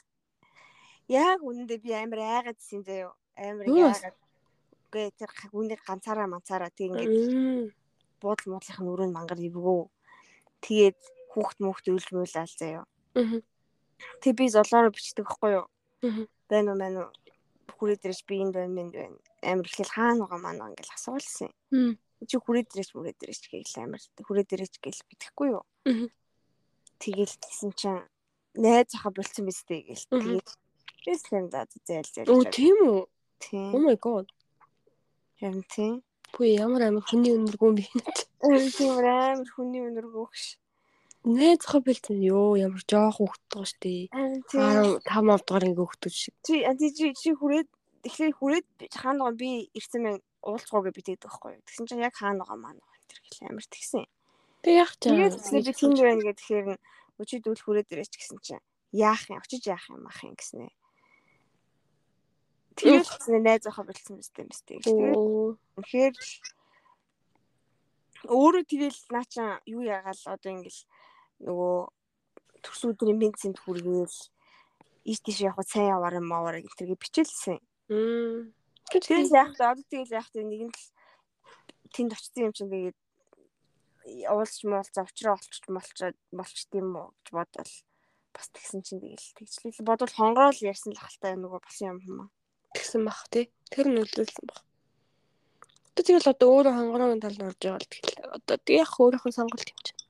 яг үнэндээ би амар айгаадсэн заяо. Амар яагаад. Гэ тэр үнээр ганцаараа манцаараа тэг ингээд буудал муудлынх нь өрөөнд мангар ивгөө. Тэгээд хүүхд мөхт үйлж муулаа заяо. Аа. Тэг би золоороо бичдэг хэвгүй юу? Аа. Байн уу мань уу хүрээд ирэж би энд байна мэнд байна. Амар ихэл хаана байгаа маань ингээл асуулсан. Чи хүрээд ирэж хүрээд ирэж гээл амар хүрээд ирэж гээл битгэхгүй юу? Тэгэл гисэн чинь найз зохо болцсон биз дээ гээл. Тэгээд Бислэм да зээл зээл. Оо тийм үү? Тийм. Oh my god. Тийм. Бүе ямар амар хүний өнөргөө юм бэ? Тийм амар хүний өнөргөөш. Найз зохо бэлтэн ёо ямар жоох хөвгт байгаа штэ. Тийм. 5 5 дугаар ингээ хөвгтөж шиг. Чи анти чи чи хүрээд тэгэхээр хүрээд хаана байгаа би ирсэн мэн уулзгаагаа битээд байхгүй. Тэгсэн чинь яг хаана байгаа маань тэр хэл амар тэгсэн. Тэг яах чам. Тэгээд би тэнд байна гэх тэгэхээр өчид үл хүрээд ирээч гэсэн чинь яах юм очиж яах юм ах юм гэснэ. Тэгээд найз зохо бэлдсэн мэт юм сте. Тэгээд үнэхээр өөрөө тэгэл наача юу ягаал одоо ингээл нөгөө төрс өдрийн бензинд хүргээл ийш тийш явах сайн яваар юм аваар гэнтергээ бичээлсэн. Тэгэл яах вэ? Одоо тэгэл яах вэ? Нэг нь л тэнд очсон юм чинь тэгээд уулзч муулзаа учраа олчч молчоод болчт юм уу гэж бодвол бас тэгсэн чинь тэгэл тэгчлээ бодвол хонгороо л ярьсан л ахaltaа нөгөө болсон юм юм аа. Тэгсэн бах тий. Тэр нь үлдсэн бах. Одоо тэгэл одоо өөрөө хонгороогийн талд орж байгаа л тэгэл одоо тэг яг өөрийнхөө сонголт юм чинь.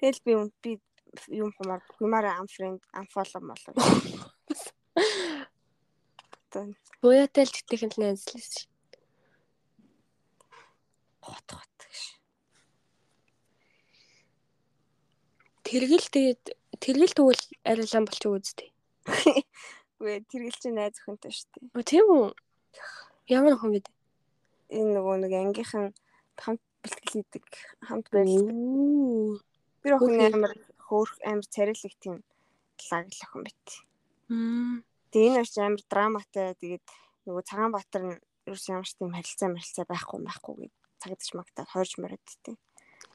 Тэгэл би би юм хумаар юмар амфренд амфоло молоо. Буяатай л тэтгэн л найзлээс. Хот хот гэж. Тэргэл тэгээд тэргэл тэгвэл арилан болчих үздэй. Үгүй тэргэл чи найз өхөнтэй шүү дээ. Оо тийм үү? Ямар хүн бэ? Энэ нөгөө нэг ангийнхан хамт бэлтгэл хийдэг хамт байл. Тэр охин амар хөөх амар царилэг тийм лагл охин байт. Тэгээ энэ орч амар драматай тэгээд нөгөө цагаан баатар нь ерөөс ямар ч тийм харилцаа мэрилцаа байхгүй байхгүй гэж цагдаж магтаад хойж мөрөд тээ.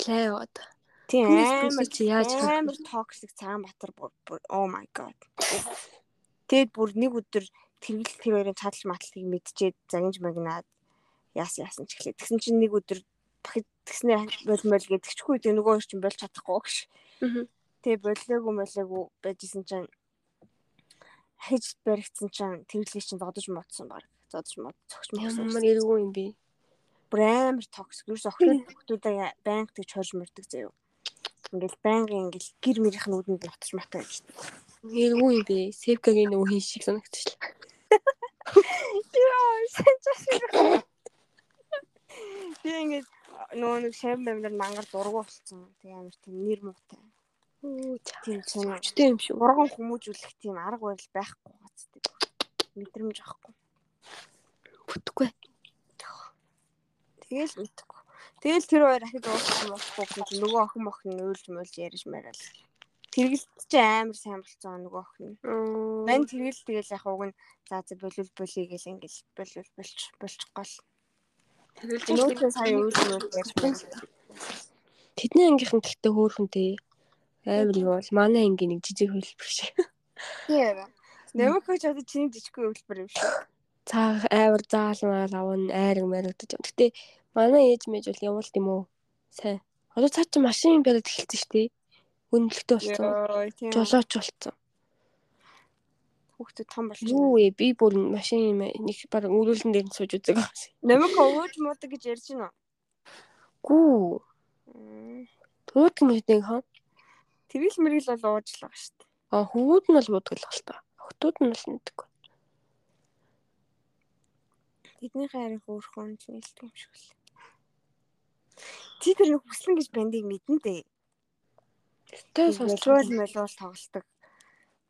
Лээ одоо. Тийм амар чи яаж амар токсик цагаан баатар oh my god. Тэгэд бүр нэг өдөр тэргэл тэр хоёрын чадал матлыг мэдчихээд загинж магнаад яас яасан ч эхлэв. Тэгсэн чинь нэг өдөр дахид тэгснээ болмол гэдэгчгүй тэг нөгөө чинь болж чадахгүй гэж. Тэгээ боллоогүй болоогүй байжсэн чинь хэж баригдсан чинь тэрглийг чинь зодож модсон баг. Зодож мод цогч модсон. Ямар эргүү юм бэ? Бүр амар токсик. Юус охин хүмүүсээ байнга тэгж хожж мөрдөг заяа. Ингээл байнга ингээл гэр мэрийнх нь үдэнд ботч матаа гэж. Эргүү юм бэ? Севкагийн нөгөө хин шиг санагдчихлаа. Яа, санчаа. Би ингээд нөгөө нэг шав бамдар мангар дургу болсон. Тэгээ амар тийм нэр муутай. Тийм чанартай юм шүү. Урган хүмүүжүүлэх тийм арга барил байхгүй гоцтой. Мэдрэмж авахгүй. Бүтэхгүй. Тэгэл мэдхгүй. Тэгэл тэр хоёр ахиж уулзсан болохгүй гэж нөгөө охин мохин уйлж муулж ярьж марал. Тэргэлт чи амар сайн болцсон нөгөө охин. Мань тэргэл тэгэл яг уг нь за за болвол болий гэл ингээл болвол болч болчихгоо л. Муулж ярьж марал. Тэдний ангийнхан гэхдээ хөөхөнтэй амар юу бол манай ангийн нэг жижиг хөлбөр шиг. Тийм. Нэмэхөж одоо чиний жижигхэн өгүүлбэр юм шүү. Цаа авир заалмаар авна айраг мэрэгдэж юм. Гэтэ манай ээж мэж бол явуулт юм уу? Сайн. Одоо цаа чи машин бариад эхэлсэн шүү дээ. Үнэлэхтэй болсон. Жолооч болсон. Хүүхдүүд том болж Юу вэ? Би бүр машин нэг баг өрөөлөн дээр нь сууж үзэг. Нэмэх ууж муудаг гэж ярьж байна Гүү. уу? Тууд юм гэдэг хаа. Тэрэл мэрэл бол уучлаа шүү дээ. А хүүд нь бол буудаг л та. Охтууд нь бол нэгдэг. Тэднийхээ харин хөөрхөн ч нэлдэг юм шиг л. Чи тэр хүслэн гэж бандыг мэдэн дээ. Тэ Мэлүүл сонсож. мэлүүл тоглолдог.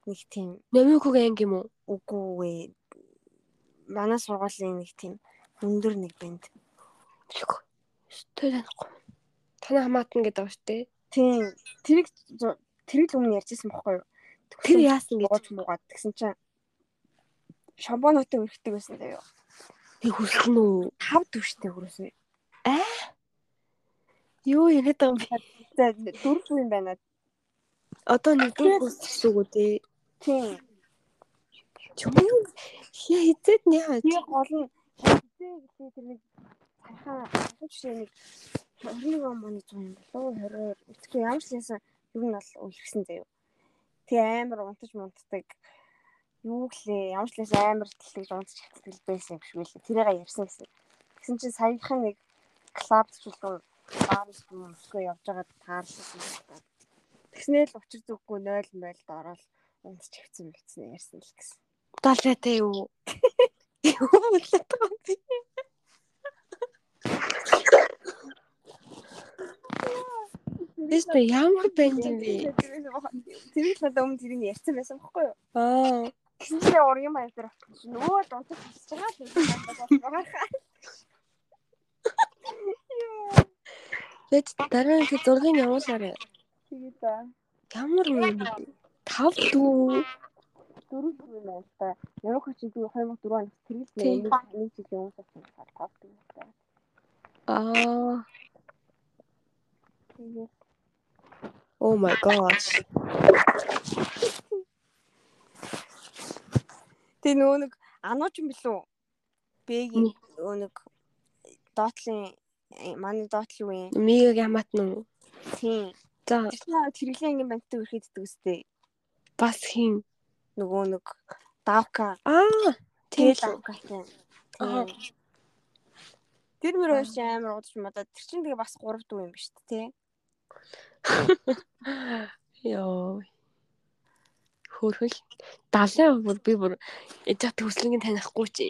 Нэг тийм Нэмэхүүг анги юм уу? үгүй ээ. Манай сургуулийн нэг тийм өндөр нэг банд. Тэ танихгүй. Танаа хамаатан гэдэг шүү дээ. Тийм. Тэрийг тэрийг л өмнө ярьжсэн бохгүй юу? Тэр яасан гэж муугаад тэгсэн чинь шампанотой өрхдөг байсан даа юу. би хүсэлнэ үү? Тав төвштэй хүрсэн. Юу яриад байгаа юм бэ? За дөрөв юм байна. Одоо нэг дүү хүсчихсэн үү дээ. Тийм. Чүм юу? Хя хизээд нэ. Тэр гол нь хизээ гэлээ тэр нэг цахаа хавчрын нэг 21 он оны зүүн юм болов 22 эцэг ямар ч юмсан ер нь бол үлгэрсэн заяа. Тэг амар унтаж мунтдаг. Юу гэлээ ямар ч юмсан амар тэлтэж унтаж хатдаг байсан юм шиг үлээ. Тэрийг ярьсан гэсэн. Тэгсэн чинь саяхан нэг клаб ч үлээ баар юм өсгөө явж байгаа байна. Тэгснээр л учир зүггүй 0 0 ороод унтаж хөвцөн бэлдсэн ярьсан л гэсэн. Далаатай юу? Юу болоод байгаа юм бэ? Тэстэ ямар банд юм бэ? Тэр л одоо өмнө тэрийг ярьсан байсан байхгүй юу? Аа. Чинь ургийн маяг дээр чинь нөгөө дунтаж хэлж байгаа л байна. Тэд дараа нь зургийг явуулаарай. Тэгээд Ямар юм бэ? Тав дүү. дөрөв юм байна та. Ямар ч чинь 2004 оноос Тийм. нэг жилийн өмнө авсан тавтай. Аа. Тэгээд Oh my gosh. тэг нөгөө нэг анууч юм билүү? Бэгийн нөгөө нэг доотлын э, манай доотлын үе. Миг ямаатна уу? Тийм. За Тэр хэрэглэн ангийн банттай үрхийддэг үстэй. Бас хин. Нөгөө нэг давка Аа. Тэгэл. Аа. Тэр мөр чинь амар удаж модод тэр чинь тэгээ бас 3 дүү юм ба шүү дээ, тий. Йоо. Хөрхөл 70 бүр би бүр ээжээ төслөнгийн танихгүй чи.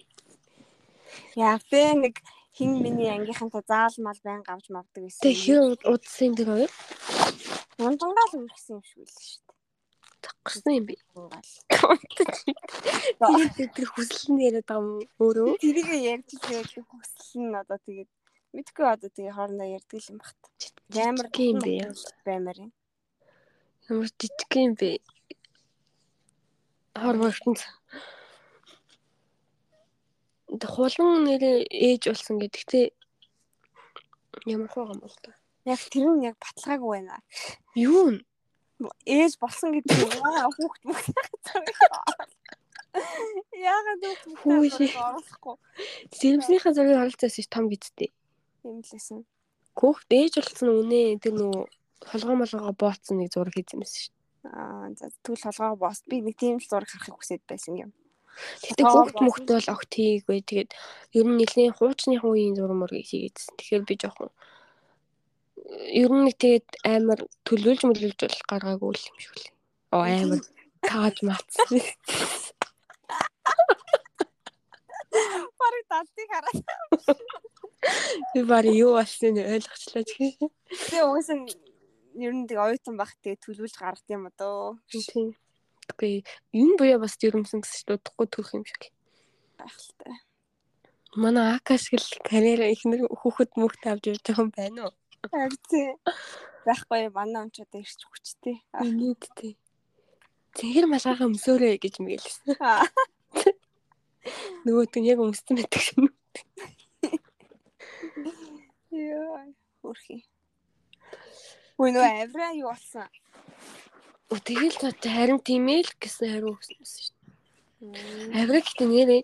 Яг тэ нэг хин миний ангийнхантай заалмал байн гавж мавдаг гэсэн. Тэг хэр удсан тэр хоёр Ундангаал үргэсэн юм шиг л шүү тагсан юм би. Унгаал. Тэр хүсэл нь яриад байгаа юм өөрөө. Тэрийг ярьж тэгээд хүсэл нь одоо тэгээд мэдгүй одоо тэгээ хоорондоо ярьдаг юм багт. Амар юм бэ баймаар юм. Ямар жижиг юм бэ? Хор бошинц. Тэг хулан нэрээ ээж болсон гэдэгтээ ямар хоо юм бол та. Яг тэр нь яг баталгаагүй байна. Юу н? Ээж болсон гэдэг нь яа хүүхд мөхт Яагаад Хүү хүүхд оруулахгүй Сэрэмснийхээ зургийг харилцаас ш том гэдтэй. юм лээсэн. Хөөхт ээж болсон үнэ тэр нөө холгоо молгоо бооцсон нэг зураг хийсэн юмсэн ш. Аа за түл толгоо боос би нэг тийм л зураг харахыг хүсэж байсан юм. Гэтэ хөөхт мөхт бол огт хийгээгүй. Тэгээд ер нь нэлийн хуучны үеийн зураг мөргийг хийгээдсэн. Тэгэхээр би жоохон ер нь нэг тэгээд амар төлөөлж мөлөөлж бол гаргаагүй л юм шиг лээ. Оо амар тааж мац. Бараг дадыг хараад. Би бari юу болсныг ойлгочлаа гэх. Тэгээ угсаа ер нь тэг оюутан байх тэгээ төлөвлөж гаргад юм одоо. Тийм. Үгүй энэ буяа бас жирэмсэн гэсэн чинь удахгүй төрөх юм шиг. байх л та. Манай Акаш гэл карьераа ихнэр хүүхэд мөхт авч явж байгаа юм байна уу? Харин байхгүй манай одоо ирч хүчтэй. Инээдтэй. Зэхэр малгайхаа өмсөөрэй гэж мэгээлсэн. Нөгөөт нь яг өмссөн байдаг шин. Яа. Хөрхи. Нөө авра юу болсон? Тэгэл харин тийм ээ л гэсэн хариу өгсөн шүү дээ. Авраг гэдэг нэрээ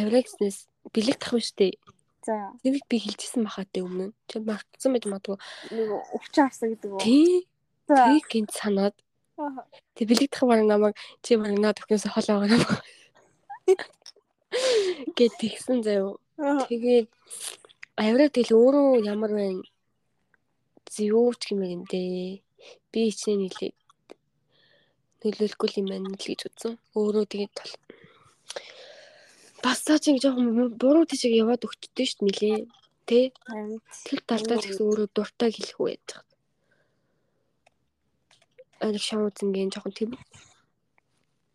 аврагснес бэлэг тах биш дээ. За. Тэрийг би хэлчихсэн бахаа дээ өмнө. Чи мартсан байж магадгүй. Нөгөө өвчин авсан гэдэг үү? Тий. Тэрийг гинт санаад Тэг бэлэг тах баг намайг чи баг наад өхнөөс холоогоо намайг. Гэт тэгсэн заяо. Тэгээд авраг тэгэл өөрөө ямар байна? Зөө ч юм дээ. Би ичнээ нийлээд нөлөөлөхгүй юм байна л гэж үзсэн. Өөрөө тэгээд бас цаа чи жоохон буруу тийшээ яваад өгчдөө шүү дээ нилээ. Тэ? Тэр талдаа ч гэсэн өөрөө дуртай хэлэх үү байгаа. Аль шоу зингийн жоохон тийм.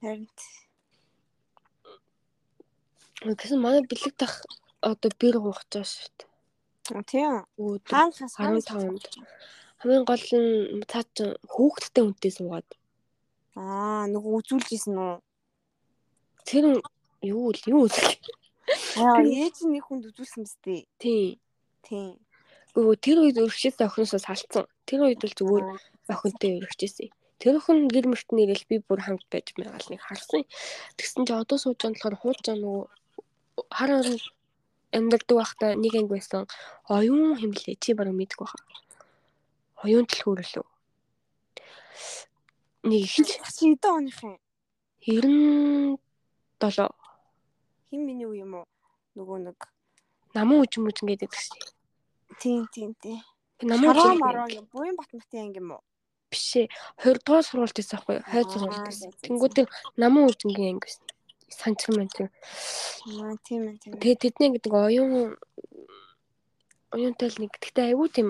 харин Гэсэн манай бэлэг тах одоо бэр гоохж байгаа шүү дээ. тийм. Хаанхаас 15-нд. Хамгийн гол нь цаа чи хүүхдтэй үнтэй суугаад. Аа, нөгөө үзүүлжсэн үү? Тэр юу л юу үзэх. Аа, ээж нэг хүнд үзүүлсэн дээ. Тийм. Тийм. Өө тэр үед өргөчөөс охиноосоо салцсан. Тэр үед бол зүгээр охинтой өргөчөөсөн. Тэр охин гэр мөрт нэрэл би бүр хамт байж байгаа нэг харсан. Тэгсэн чи одоо сууж байгаа болохоор хууж байгаа нөгөө хар орон амьдардаг байхдаа нэг анги байсан. Оюун хэмлээ чи баруун мэдгүй хаа. Оюун төлхөөрөлөө. Нэг их Чи эдэн оных юм. 97 Хин миний үе юм уу? Нөгөө нэг намын үжим үжин гэдэг чинь. тийм тийм тийм. Шараа үжим мараа юм. Буян Батматын анги юм уу? биш ээ 20 дугаар сургуульд байсан байхгүй юу? Аа, сургуульд байсан. за, Тэнгүүд тэр намын үжингийн анги байсан. Байна тэр. Аа, тийм ээ тийм. ээ. Тэгээ тэдний гэдэг оюун оюунтай л нэг гэхдээ айгүй тийм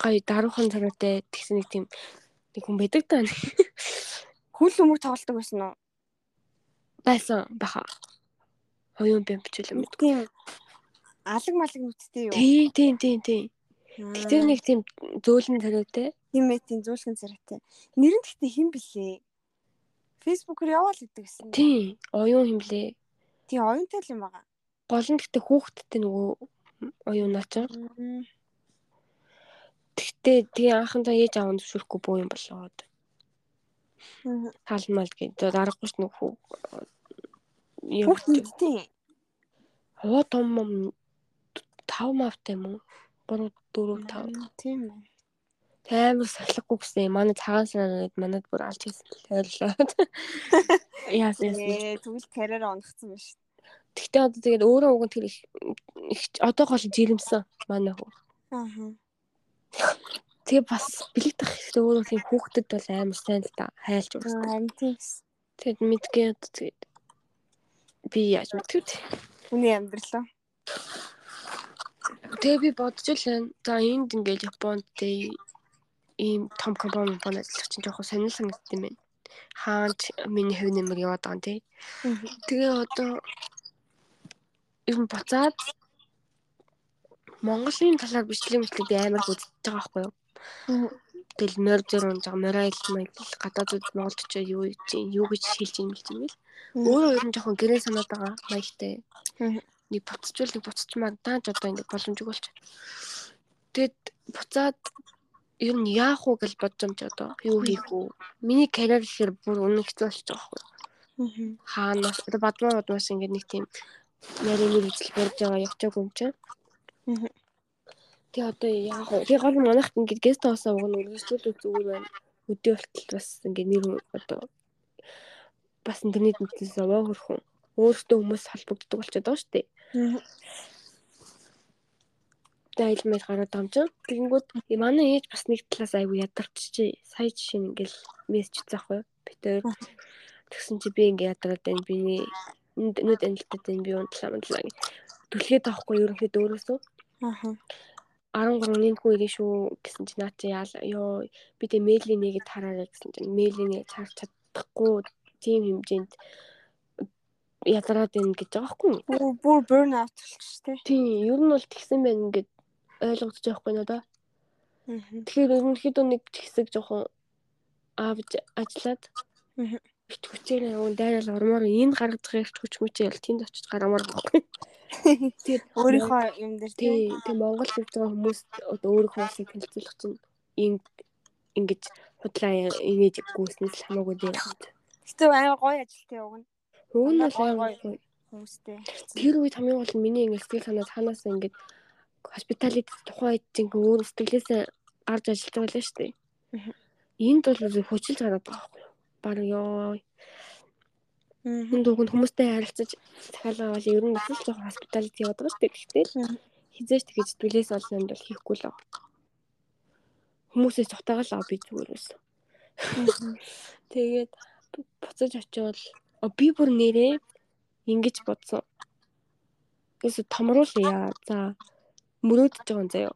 гоё даруухан цагаатай тэгсэн нэг тийм нэг хүн байдаг та Хүл өмөр тоглолдог байсан уу? байсан баха. Оюун бэм бичүүлээ мэд. Тийм. Алаг малаг нүдтэй юу? Тий, тий, тий, тий. Аа, Тэр нэг тийм зөөлөн цагаатай. тийм ээ тийм зөөлхөн царайтай. Нэр нь гэхдээ хэн блэ? Фэйсбүүкээр яваал гэдэг гэсэн. Тий, оюун химлээ. Тийм оюунтай л юм байгаа. Гол нь гэхдээ хүүхдтэй нөгөө оюунаа ч. Мм. Тэгтээ тэгээ анхандаа ээж аав нь зөвшөөрөхгүй буу юм болоод. Мгм. Таалмал гэдэг дараагүй ш нөхөө. Хүүхд мэдтэй. Хоо том мом 5 мавтай юм уу? 3 4 5. Тийм ээ. Амар сахлахгүй гэсэн. Манай цагаан сараад манад бүр алж хийсэн л ойрлоо. Яас яас. Тэгвэл карьер онгоцсон байна шүү. Тэгтээ одоо тэгээд өөрөө уг нь тэр их одоо гол жирэмсэн манай хүү. Аа. Тэгээ бас бэлэг тах хэрэгтэй өөрөө тийм хүүхдэд бол амар сайн л та хайлж уусдаг. Харин тийм. Тэгэд мэдгээ одоо тэгээд би яаж мэдгэв те. Хүний амьдралаа. Тэгээ би бодож л байна. За энд ингээд Японд те ийм том компани компани ажиллах чинь жоохон сонир санагдсан юм байна. Хаач миний хэв нэмэр яваад байгаа юм те. Тэгээ одоо ер нь буцаад Монголын талаар бичлэг мэтлэг би амар үзэж байгаа байхгүй юу. Тэгэл морь зөр унж байгаа мораль маягл гадаадд Монголд ч юу чинь юу гэж хэлж юм бэл юм бэл. Өөрөө ер нь жоохон гэрээ санаад байгаа маягтай. Нэг буцчихвал нэг буцчмаар дааж одоо ингэ боломжгүй болч. Тэгэд буцаад ер нь яах уу гэж бодож юм чи одоо юу хийх үү? Миний карьер гэхээр бүр үнэн хэцүү болчих жоох байхгүй хаанаас одоо бадмаа бадмаас ингээд нэг тийм нарийн нэр ижил барьж байгаа явчихаагүй юм чинь. Тэгээ одоо яах вэ? Тэгээ гол манайхт ингээд гест хаусаа уг нь үргэлжлүүлэх зүгээр байна. Өдөө болтол бас ингээд нэр одоо бас интернет нутгаас аваа хөрхөн өөртөө хүмүүс холбогддог болчиход байгаа шүү дээ. Тэгээ айлмал гараад байгаа юм чинь. Тэгэнгүүт манай ээж бас нэг талаас айгүй ядарчжээ. Сая жишээ нь ингээд мессеж заахгүй юу? Битээр Тэгсэн чи би ингээ ядраад байна. Би нүд анилтад байна. Би унтлаа мантлаа гэ. Түлхээд авахгүй ерөнхийдөө өөрөөсөө Аа. 13-ны хүн ирэн шүү гэсэн чи наа чи яа ёо би тэ мэйлийн нэгэд хараарай гэсэн чинь мэйлийн нэг харж чадахгүй тийм хэмжээнд ядраад байна гэж байгаа байхгүй юу? Бүр бүр burn out болчих тээ. Тийм ер нь бол тэгсэн байна ингээд байгаа байхгүй надаа. Аа. Тэгэхээр ерөнхийдөө нэг хэсэг жоохон аавж ажиллаад Бит хүчээр өвн дайрал ормоор энэ гаргаж байгаа их хүч мүчээ ял тэнд очиж гарамаар байхгүй. Тэгээд Өөрийнхөө юм дээр тий Монгол хэлж байгаа хүмүүс одоо өөрийнхөө улсыг танилцуулах чинь ийм ингэж худлаа ингэж гүйснээс л хамаагүй дээ. Гэтэ амар гоё уг нь. Уг нь бол амар гоё. Хүмүүстэй. Тэр үед хамгийн гол нь миний ингэ сэтгэл санаа танаас ингэ хоспиталит тухайн чинь өөр сэтгэлээсээ гарч ажиллаж байгаа л шүү дээ. Энд бол хүчилж гараад байгаа байхгүй Бараг ёо. Мгм. Энд уг нь хүмүүстэй харилцаж захиалгаа бол ер нь бас л жоохон хоспиталит яваад байгаа шүү дээ. Гэхдээ л хизээч тэгэж сэтгэлээс олно юм бол хийхгүй л аа. Хүмүүсээс цухтаагаал аа би зүгээр. Мгм. Тэгээд буцаж очивол би бүр нэрээ ингэж бодсон. Эсвэл томруулъя. За мөрөөдөж байгаа юм заяа.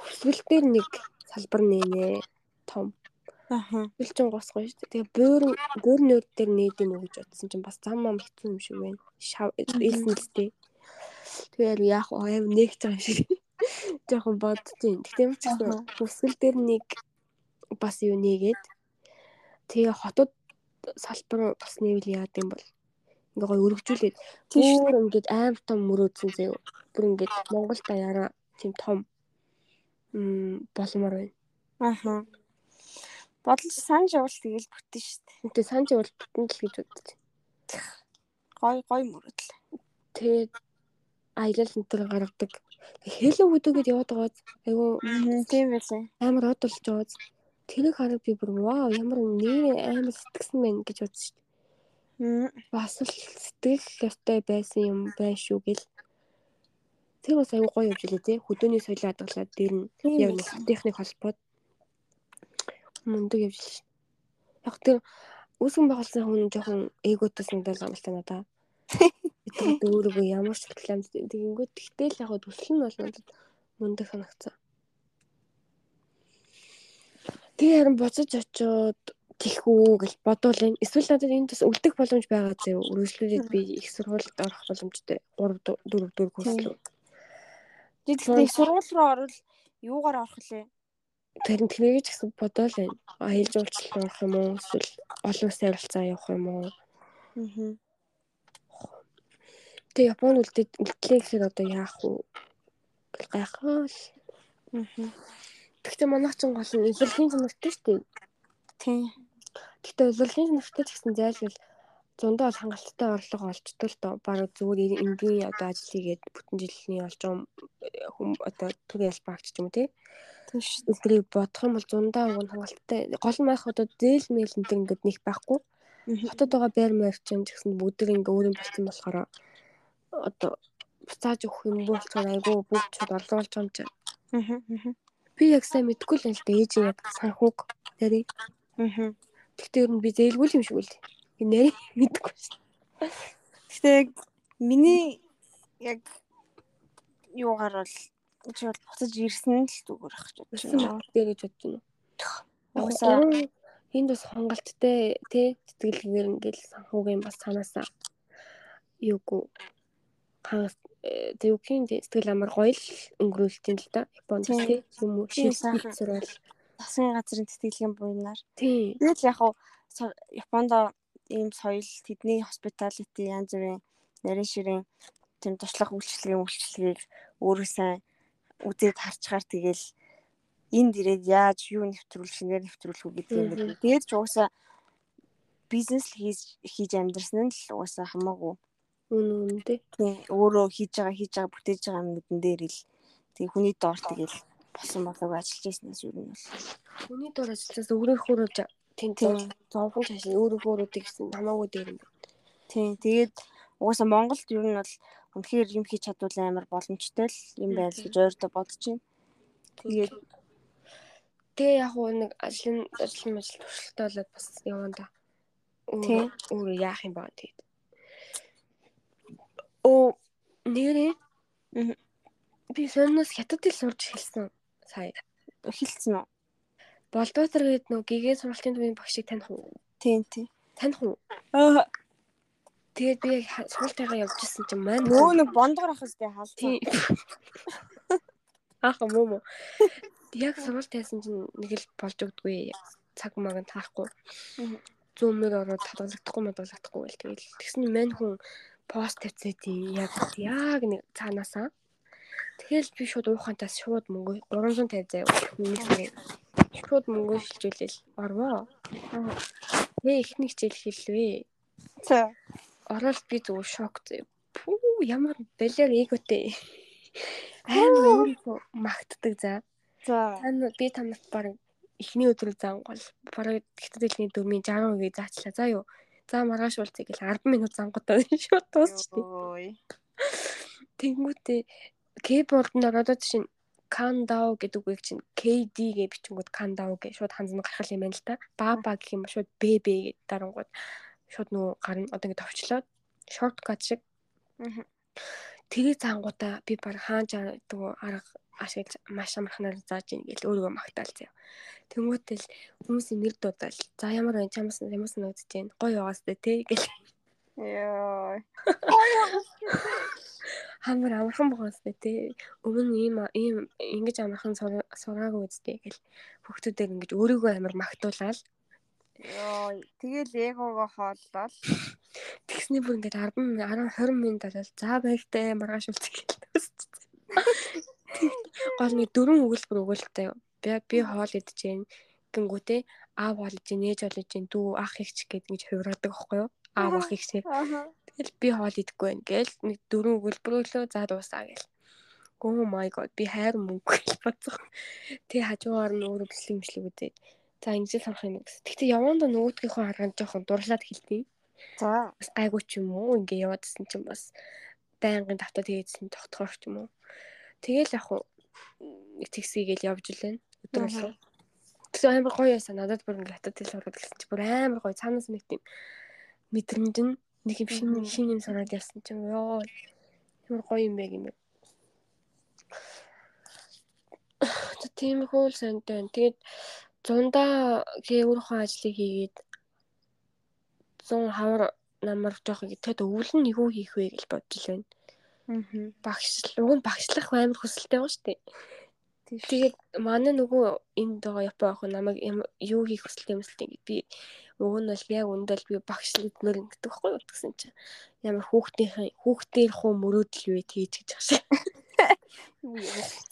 Хүсгэл дээр нэг салбар нэнэ том. Аха. Үлчин госгоо шүү дээ. Тэгээ бөөр бөөр нөр дээр нээдэм үү гэж бодсон чинь бас зам ам хэцүү юм шиг байна. Шав илсэн л дээ. Тэгээд яах вэ? Аим нэгж байгаа юм шиг. Жохон боддtiin. Тэгтээ юм ч гэсэн Аха. хүсгэл дээр нэг бас юу нээгээд тэгээ хотод салбар бас нээвэл яад юм бол ингээ гоё өргөжүүлээд бүр ингээд аим том мөрөөдсөн заяа. Бүр ингээд Монгол даяараа тийм том м боломоор байна. Аха. Бодлож санаж явал тэгэл бүтэн шүү дээ. Үнтэй санаж бол бүтэн л гэж боддог. Гой гой мөрөдөл. Тэгээд аялал нутгаар гаргадаг. Хэлэн хөдөөгээд яваад байгааз айгу Тийм байлаа. амар од болж байгааз тэрийг хараад би бүр вау ямар нэр амар сэтгсэн байна гэж бодсон шүү дээ. Бас л сэтгэл ёстой байсан юм байна шүү гэл. Тэр бас айгу гоё явж илээ тий. Хөдөөний соёлын хадгалаад дээр нь яг нэг техник холбоод мундаг явж илээ. шүү. Яг тэр үүсгэн байгуулсан хүн жоохон эготой санагдал юм л та надаа. Бид өөрийгөө ямар ч рекламд тэгэнгүүт тэгтэл яг төсөл нь бол надад мундаг санагцсан. Тэгээ харин буцаж очиод тэхүү гэж бодвол энэ эсвэл надад энд бас үлдэх боломж байгаа зөө үргэлжлүүлээд би их сургуульд орох боломжтой 3 4 4 курс руу. Тэгэхдээ сургууль руу орвол юугаар орох лээ? Нь тэрийг ч гэсэн бодоол байна. Аялал жуулчлал орох юм уу эсвэл олон улсын харилцаа явах юм уу? Аа. Тэгээ Японд үлдээд үлдлээ гэхээр одоо яах вэ? Гайхаа л. Аа. Гэхдээ манайх ч гол нь илэрхийн чанартай шүү дээ. Тийм. Гэхдээ илэрхийн чанартай ч гэсэн зайлшгүй зундаа бол хангалттай орлого олчтой л доо. Бараг зүгээр энгийн одоо ажил хийгээд бүтэн жилийн олж байгаа хүм одоо түр ялбаагч ч юм уу тий. Тийм шүү. Өдрийг бодох юм бол зундаа уг нь хангалттай. Гол нь манайх одоо зээл мэйл энэ ингээд нэг байхгүй. Хотод байгаа байр маяг ч юм гэсэн бүгд ингээ өөр юм болсон болохоор одоо буцааж өгөх юм болчихоор айгүй бүгд орлуулж байгаа юм чи. Аа. Аа. Би яг сайн мэдэхгүй л юм л да ээж яг нэрээ. Аа. Гэхдээ ер нь би зээлгүй юм шиг үл. Би нэрээ мэдэхгүй шин. Гэтэ яг миний яг юугаар бол гэж бол буцаж ирсэн л зүгээр ах гэж бодож байна. Дээ гэж бодож байна. Угсаа энд бас хангалттай тий тэтгэлгээр ингээл санхугийн бас цаанаасаа юугүй хагас тэгвхийн сэтгэл амар гоё л өнгөрүүлж ин л да Японд тий юм уу Тийм, шил сайхан. сурвал засгийн газрын тэтгэлгийн буйнаар. тий Тэгэл яг со- Японд ийм соёл тэдний hospitality янз бүрийн нарийн ширийн тийм туслах үйлчлэгийн үйлчлэгийг өөрөө сайн үзээд харчгаар тэгэл энд ирээд яаж юу нэвтрүүлэх шинээр нэвтрүүлэх үү гэдэг юм байна. Тэгээд ч угаасаа бизнес хийж хийж амьдрсан нь л угаасаа хамаагүй. үн үн тий Тийм өөрөө хийж байгаа хийж байгаа бүтээж байгаа юмнуудын дээр л тийм хүний доор тэгэл болсон болоог ажиллаж ирснээс юу нь бол. Хүний дор ажиллаж өөрөө хөөрөж тийм Тийм. зовхон цааш өөрөө хөөрөдөг гэсэн хамаагүй дээр юм. Тийм. Тэгээд угаасаа Монголд ер нь бол үнэхээр юм хийж чадвал амар боломжтой л юм байл гэж ойртой бодож байна. Тэгээд Тэгээ яг уу нэг ажлын ажил туршлагатай болоод бас явна да. Тийм. Өөрөө яах юм баа тэгээд. Оо нэрээ би сонноос хятад ил сурч эхэлсэн сая. эхэлсэн үү? Болдоотор гээд нөө гэгээ сургалтын төвийн багшийг таних уу? Тийм тийм. Таних уу? Аа Тэгээд би сургалтайгаа явж исэн чинь маань нөө нэг бондгор ах тий. Ааха муу муу. Яг сургалт тайсан чинь нэг л болж өгдөггүй. Цаг маг нь таахгүй. Мгм. зүүмээр ороод хадгалагдахгүй мадгалагдахгүй байл тэгэл тэгсэн чинь мань хүн пост тавьцаа тий яг яг нэг цаанаасаа тэгэл би шууд уухантаас шууд мөнгө 350 заяа хүний шууд мөнгө шилжүүлэл орвоо. Тэ ихний хичээл хэлвээ. За. Ороод би зүгээр шок зөө. Пүү ямар бэлэр эготэй. Амар өөрийгөө магтдаг за. За. Би танарт баг эхний өдрөө зангуул бараг хятад хэлний дөрмийн 60%-ийг заачлаа. За юу. За маргааш уулзъя гэл 10 минут зангуудаа шууд дуусчихдээ. Ой. Тэнгүүтээ кейборд нь ороод чинь Кандау гэдэг үгийг чинь KD гэж бичингүүд Кандау гэж шууд ханзан гаргах юм байна л та. Баба гэх юм шууд ББ гэдэг дарангууд шууд нөө гарна одоо ингэ товчлоод шорткат шиг. Тэгээ цаангуудаа би баг хааж днөгөө арга ашиглаж маш амархнаар зааж ийн гэл өөрийгөө магтаал заяа. Тэнгүүтэл хүмүүсийн нэр дуудаал. За ямар байна чамаас ямаас нэгдэж जैन. Гоё яваас тээ тий гэл. Яа. Хамар амархан бохоостэй тий. Өмнө ийм ийм ингэж амархан сураагүй үстэй гэл. Хүүхдүүдээр ингэж өөрийгөө амар магтуулаад Йоо, тэгэл эгоогоо хооллол. тэгснээ бүр ингээд 10 10 20 минут болол за баяртай маргааш үлдэх гэлээ. Гол нэг дөрвөн өгүүлбэр өгүүлэлтэй юу. Би би хоол идэж гин гингүүтээ аав болж гин ээж болж дүү ах ихч гэдэг ингэж хувираадаг байхгүй юу? Аав ах ихч. Тэгэл би хоол идэхгүй байх гээл нэг дөрвөн өгүүлбэр өглөө за дуусаа гээл. Oh my god би хайр мөнгө гэж бодсон. Тэг хажуугаар нь өөрөө бичлэг мишлэг үзээд за ингэж санах юм гэсэн. Тэгтээ явандаа нөгөөдгийнхөө хараад жоохон дурлаад хэлтий. За. Бас гайгүй ч юм уу ингээ яваадсэн чинь бас байнгын давтаа тэгээдсэн тогтохоор ч юм уу. Тэгэл яг хуу нэг тэгсийгээл явж үлэн өдөр болоо. Тэгсэн амар гоё ясаа надад бүр ингээ хатад хэл ороод гэсэн чи бүр амар гоё цаанаас нэг тийм мэдрэмж нь нэг юм шинэ шинэ юм санаад явсан чинь ёо ямар гоё юм бэ гэмээр. Тийм хөөл сантай. Тэгээд зундаа гээ өөрийнхөө ажлыг хийгээд 100 хавар намар жоох тэгэд өвөл нь юу хийх вэ гэж бодож байна. Аа. Багш уг нь багшлах амар хүсэлтэй байгаа шүү дээ. Тэгээд манай нөгөө энд байгаа Япон охин намайг юу хийх хүсэлтэй юм бэ би уг нь бол яг үндэл би багшлах мөр ингэдэг байхгүй юу гэсэн чинь ямар хүүхдийн хүүхдийн хуу мөрөөдөл вэ тэгж гэж ахшаа.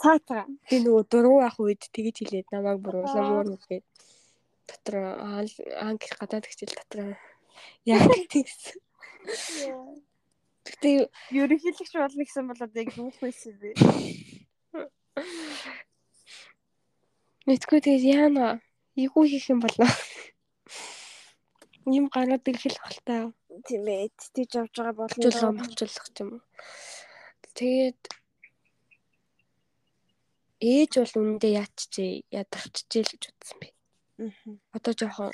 Цаатаа. Би нөгөө дуруу ах үед тэгж хэлээд намайг бүр уламуур үгээд дотор анги гадаад хичээл дотор яг тэгсэн. Гэтэ ерөнхийлөгч болно гэсэн бол одоо яг юу байсан бэ? Мэдгүй тэгээд яана ийгүү хийх юм болоо. Юм гараад ирэх л хальтаа. Тийм ээ, тийж авч байгаа болно. Болчихлох юм уу. Тэгээд ээж бол үнэндээ яатчээ, ядарчжээ л гэж бодсон би. Аа. Одоо жоохон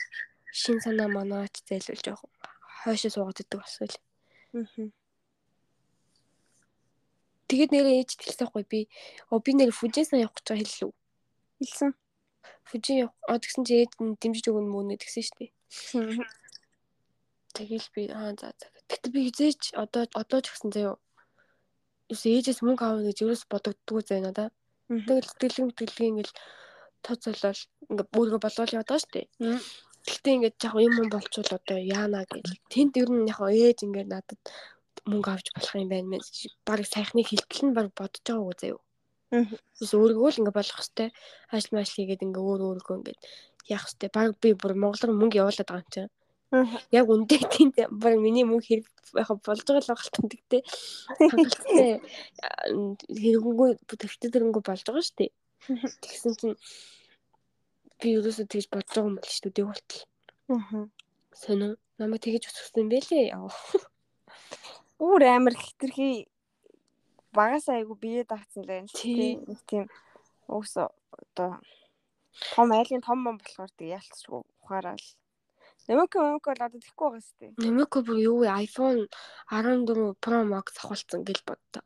шин санаа манаач зайлвал жоохон хойшоо суугаад идэг болсон л. Аа. Тэгээд нэрээ ээж хэлсэн хгүй би. Оо би нэр Фужисан явах гэж хэллүү. Хэлсэн. Фужи явах. Аа тэгсэн чи ээж нь дэмжиж өгнө мөн тэгсэн шүү дээ. Тэгэл би аа за за. Гэтэ би хизээч одоо одоо ч гэсэн заяа. Юус ээжээс мөнгө аавна гэж юус бодогддгоо зай надаа. Тэгэл сэтгэлэн мэтгэлгийн ингээл тоцолол ингээ бүргө болгоол яваад байгаа шүү дээ. Гэхдээ ингээд яг юм юм болчвол одоо яана гэж. Тэнд ер нь яг ээж ингээд надад мөнгө авч болох юм байна мэн. Бараг сайхныг хилтэл нь бараг бодож байгаа үү заяа. Бас өөргөө л ингээ болох хэвээр ажил маш хийгээд ингээ өөр өөргөө ингээ яах хэвээр баг би бүр монголоор мөнгө явуулаад байгаа юм чинь. Яг үндэ тийм баг миний мөнгө хэрэг яг болж байгаа л тэгтээ. Хангалттай хэрэггүй төвчтэй тэрнгүү болж байгаа шүү дээ. Тэгсэн чинь би ерөөсөө тэгж бодож байгаа юм шүү дээ болтол. Аа. Сонио намайг тэгж өсгсөн байлээ. Үүр амар хитрхи багаас айгу бие даацсан л байна тийм нэг тийм уус одоо том айлын том мон болохоор тэг ялцчихгүй ухаарал Нэмэко нэмэко л одоо тэхгүй байгаа сте. Нэмэко бүр юу вэ? iPhone 14 Pro Max авахулсан гэж боддоо.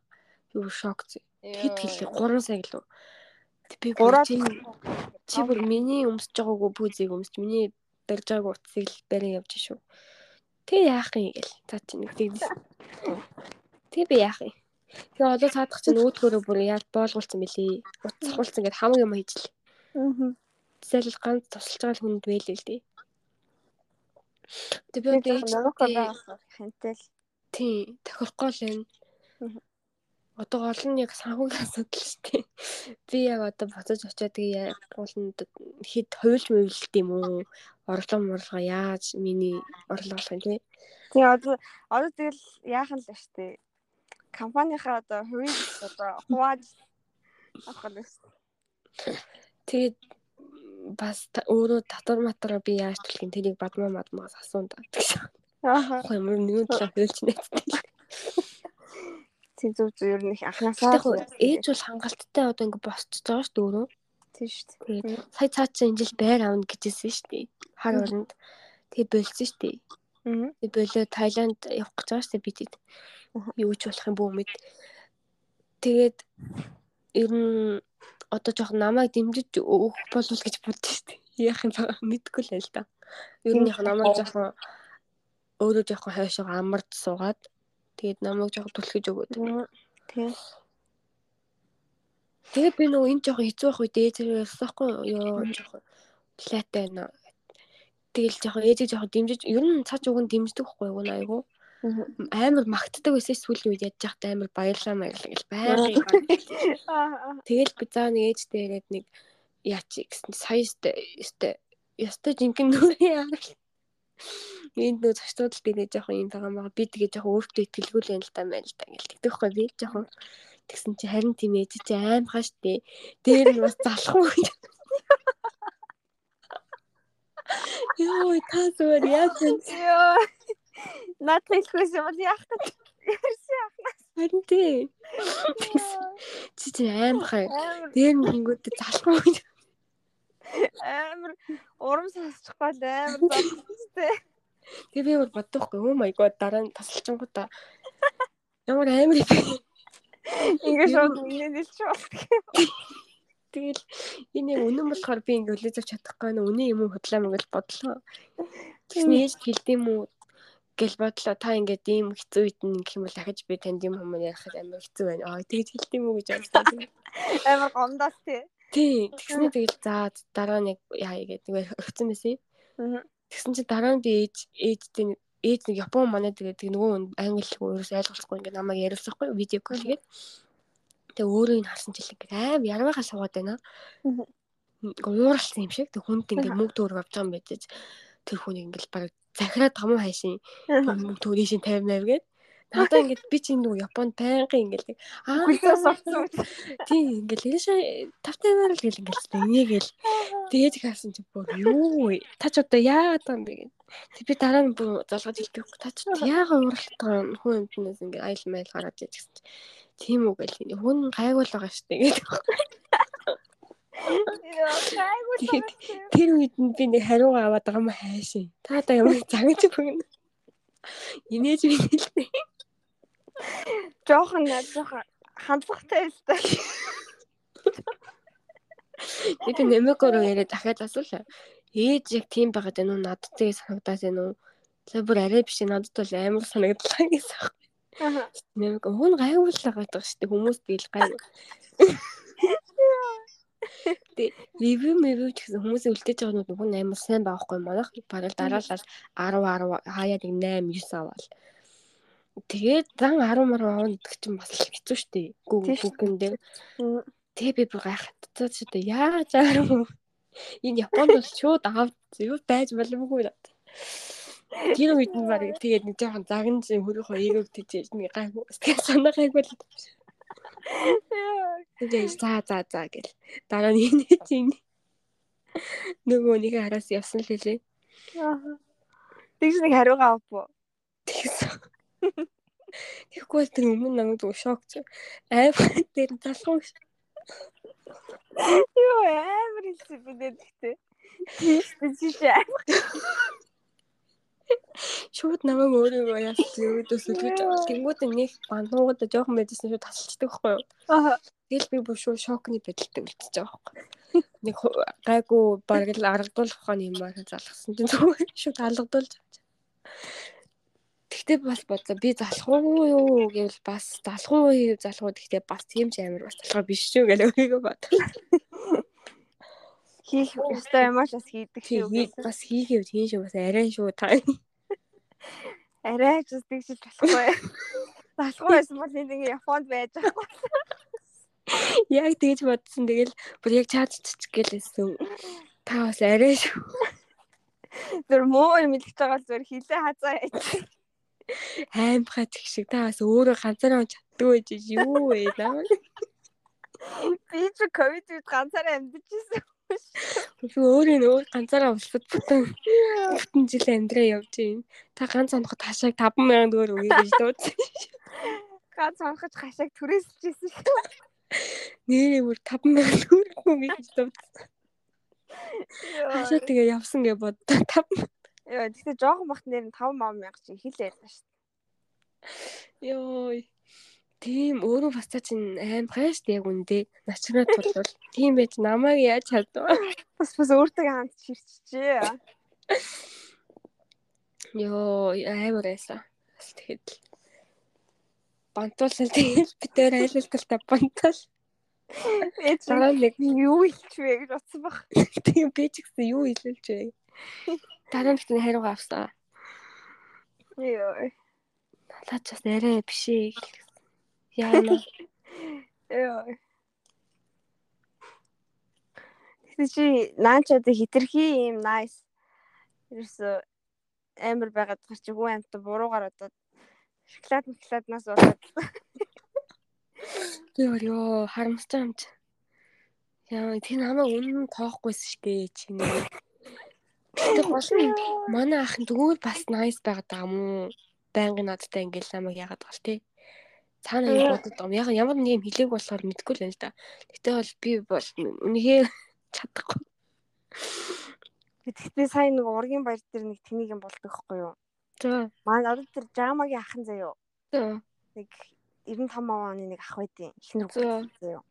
Юу шок зэ. Хэд хэлээ 3 сая гэлөө. Би бүр чи бүр миний өмсөж байгаагүй пүүзийг өмсч миний барьж байгаагүй утсыг л барин явж шүү. Тэг яах юм гээл. За чи нэг тэгдэж. Тэг би яах юм. Тэгээ одоо цаадах чинь өөдгөөрөө бүр яаж боолгуулсан бэлээ. Утас сахуулсан гэд хамаг юм хийжлээ. Аа. Тэсэл ганц тусалж байгаа хүнд байлээ л дээ. Тэг би нэмэко байгаа хэнтэл. Тий, тохирохгүй л байна. одоо гол нь яг санхүүгийн асуудал шүү дээ. Би яг одоо буцаж очиад тэгээ гол нь хэд хуйлж мөвлөлт юм уу? Орлого морлого яаж миний орлого болох юм тий? Тэгээ одоо одоо тэгэл яах нь л шүү дээ. Компанийнхаа одоо хувийг одоо хувааж авах нь шүү. Тэгээд бас өөрөө татвар матараа би яаж төлөх юм тэрийг бадмаа мадмаас асуунд гэж. Аа. Ямар нэгэн талаа хэлж нэцтэй. Тийм зүг зүг ер нь их анханасаа ээж бол хангалттай одоо ингэ босч байгаа шүү дээ өөрөө. Тийм шүү дээ. Сая цаа чи энэ жил байр авна гэжсэн шүү дээ. Хар оронд. Тэгээ болцсон шүү дээ. Тэгээ болоо Таиланд явах гэж байгаа шүү дээ бидэд. Юу ч болох юм бүү мэд. Тэгээд ер нь одоо жоох намайг дэмжиж өгөх болов гэж бодсон шүү дээ. Яах юм бэ? Мэдгүй л л да. Ер нь яг намайг жоох өөрөө жоох хойшоо амард суугаад Тэгээд намайг жоохон түлхэж өгөөд. Тийм. Тэгээд би нөгөө энэ жоохон хэцүү байх үед ээжээ ярьсаахгүй ёо жоохон лайтай байна. Тэгэл жоохон ээжээ жоохон дэмжиж ер нь цаач уг нь дэмждэг байхгүй юу айгу. Амар магтдаг байсан сүүлийн үед ядж байхдаа амар баярлаа маяглаа гэл байгаад. Тэгэл би заа нэг ээжтэй яриад нэг яач гэсэн сая өстэй ёстой жинхэнэ нүрээ яарал. Энд нөө зочдод би жоохон юм байгаа маа би тэгээ жоохон өөртөө итгэлгүй л юм л та байна л та ингээл. Тэгдэхгүй би жоохон тэгсэн чи харин тийм ээж чи аимхаа штэ. Дээр нь бас залах уу Йоо та зүгээр яаж вэ? Ёо наад хэлэхээс юм бол яах гэж ярьсан яахнаас харин тий. Чи чи аимхаа дээр нь хингүүд залах уу амар урам сонсчихгүй амар зовстой Тэгээ би бол боддохгүй oh my god дараа нь тасалчингуудаа ямар амар Ингээд шууд ингээд хэлж болох юм. Тэгэл энэ яг үнэн болохоор би ингээд үлээж авч чадахгүй нэ үнэн юм уу худлаа мөн гэж бодлоо. Тэгсэн ээж хэлдэм үү гэл бодлоо та ингээд ийм хэцүү үед гэх юм бол дахиж би танд юм хүмүүс ярихад амар хэцүү байна. Аа тэгж хэлдэм үү гэж бодсон. Амар гомдоос тий. Тий. Тэгснэ тэгэл за дараа нэг яа гэдэг өгцөн байсан юм. Тэгсэн чи дараа нь би ээж ээжтэй ээж нэг Япон манай тэгээд тэг нөгөө англи өөрөөс ойлгохгүй ингээд намайг яриулсахгүй видео кол гээд тэг өөрөө ин харсан чил ингээд аим ярмаахаа суугаад байна. Ууралсан юм шиг тэг хүнд ингээд мөнгө төгрөг авч байгаа юм байж тэр хүн ингээд баг захираад гам хайшин мөнгө төгрөгийн 58 гээд Надаа ингээд би чинь нөгөө Японд байнгын ингээд аа гүлээс авсан. Тийм ингээд лээшээ тавтанаар л гэл ингээд инээгээл тэгээд хаасан чи бүр юу вэ? Та ч одоо яагаад юм бэ гэх. Тэг би дараа нь бүр залгаж хэлдэг. Та ч яагаад уралдгаа хүн юмнаас ингээд айл майл гараад яж гэсэн чи. Тийм үү гэл хүн гайгуул байгаа штэ гэдэг. Тэр үед нь би нэг хариугаа аваад байгаа юм хайшин. Та одоо ямар загж бүгнэ. Инээж би хэлээ. Жохон жоохон хандлагатай л та. Би би нэмэгөөрөө яриад дахиад асуулаа. Ээж яг тийм байгаад байна уу? Надтай санагдаад байна уу? За бүр арай биш надад бол амар санагдлаа гэсэн. Аа. Нэмэг хүн гайвууллаа гадаг шүү дээ. Хүмүүс бийл гайв. Тэг ревю ревю ч гэсэн хүмүүсийн үлдээж байгаа нь хүн амар сайн байхгүй байна. Бараг дараалал 10 10 хаяад 8 9 аваад. Тэгээд зан 10 мар авах гэдэг чинь бас хэцүү шттэ. Гүгэн дээр. Тэгээ би бүр гайхацсан ч одоо яаж 10 энэ Японд бол шууд аваад юу байж боломгүй над. Тэр үед нь баг тэгээд нэг жоохон загнаж хөрөх хоёрыг тийж нэг гайгүй. Тэгээд санаа гайгүй л. Тэгээд за за за гэл. Дараа нь энэ чинь нөгөө нэг хараас явсан л хэлээ. Тэгс нэг хариугаа авах. Тэгсэн. Тэгэхгүй тэр өмнө намайг зөв шокч. Амар дээр залхуу. Юу амар хэлсэн би гэхдээ. Тийм чи чи амар. Шууд намайг өөрийгөө яасан өөдөөс үлгэж авал тэнгууд нэг бандуугад жоохон байжсэн шууд тасалчдаг байхгүй юу. Аа. Тэгэл би бүр шууд шокны байдалтай үлдчихэж байгаа байхгүй. Нэг гайгүй бараг л аргадуулах ухааны юм аа залгасан чинь зүгээр шууд алгадуулж авчих. Тэгтээ бас бодлоо би залах уу юу гэвэл бас залах уу залах уу гэхдээ бас тийм ч амар бас залах биш шүү гэж өөрийгөө бодлоо. Хийх ёстой юм ааш бас хийдэг шүү. Бас хийхээ тийм шүү бас арай шүү та. Арай ч бас тэгж болохгүй. Талхуу байсан бол энэ ингээ Японд байж байгаа. Яг тэгж бодсон. Тэгэл бүр яг чаад чичг гэлээсэн. Та бас арай шүү. Зүр муу юм хэлж байгаа зүр хилээ хазаа яж. Аймхаа чиг шиг та бас өөрөө ганцаараа чаддгүй байж юу вэ наа. Би ч ковид үед ганцаараа амьдчихсэн. Өөрөө нөгөө ганцаараа улсад бүтэн бүтэн жил амьдраа явж байна. Та ганц оноход хашааг 50000 төгрөг өгье гэж дуудсан. Ганц онохож хашааг түрээсэлжсэн шүү. Нэрээ бүр 50000 төгрөг өгье гэж дуудсан. Хашаа тэгээ явсан гэж боддоо 5 Яа, тэгтээ жоохон бахт нэр нь 5 мянга чи хэлээ байлаа шүү. Йоо. Тийм өөрөө бас та чинь аим гайш яг үндэ начраа тулвал тийм байж намайг яаж чадваа. Бас бас өөртөө хамт ширчжээ. Йоо аймар. Бас тэгэхэд бантуулсан тэгэл битээр айлалталтай бантал. Дараа нэг юу илчвэ гэж бодсон баг. Тийм би ч гэсэн юу илүүлж вэ? Дараа нь битэн хариугаа авсан. Йоо. Надад ч бас арай биш ээ. Яана. Йоо. Тэгсэн чи наан ч одоо хитрхи юм nice. Ерөөсө амар байгаад гар чи хүү амт буруугаар одоо шоколад шоколаднаас болоод Йоо ёо харамстай юм чи. Яа тэр намайг үнэн тоохгүйсэн дээ чи нэ. Тэг болно. Манай ах нь тэгвэл бас nice байгаад байгаа юм уу? Байнгын надтай ингээл намайг яагаад гал тий. Цаана юм бодод юм. Яг ямар нэг юм хэлээг болохоор мэдгүй л байна л да. Гэтэ бол би бол үнэхээр чадахгүй. Тэгтээ сайн нэг ургийн баяр дээр нэг тэнийг юм болдог хгүй юу? За. Манай одоо тэр жамагийн ахын заяо. За. Нэг 95 оны нэг ах байдیں۔ Ихнэр За. заяо.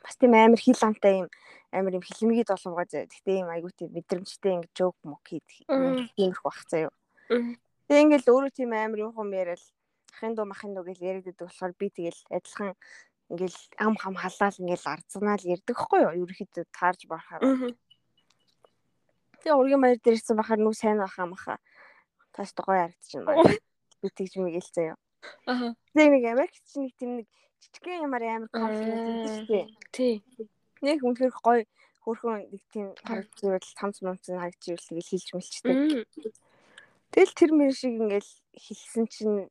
Бас тийм амар хил амтай юм амар юм хилмигийн долонгой заяа. Гэтэ юм айгуу тийм мэдрэмжтэй ингэ жоок мок хийд Мм. тиймэрхүү бах заяо. Тэг ингээл өөрөө тийм амар юм хум яриад ахын дуу махын дуу гэж яриад байдаг болохоор би тэгэл адилхан ингээл ам хам халаал ингээл арцганаал ярьдаг хгүй юу? Ерөнхийдөө таарж барахаар. Тэгээ ургийн баяр дээр ирсэн бахаар нүг сайн баха маха. Таас гоё харагдчихна байна. Би тэгж мэгэл заяа. Аха. Тэгээ нэг Америкт чинь нэг тийм нэг жижигхэн ямар амар комплимент гэдэг Тий. Нэг үнэхээр гоё хөөрхөн нэг тийм харагдчихвэл тамц мамц харагдчихвэл тэгэл хилж мэлчтэй. Мм. Тэгэл тэр мэр шиг ингээл хэлсэн чинь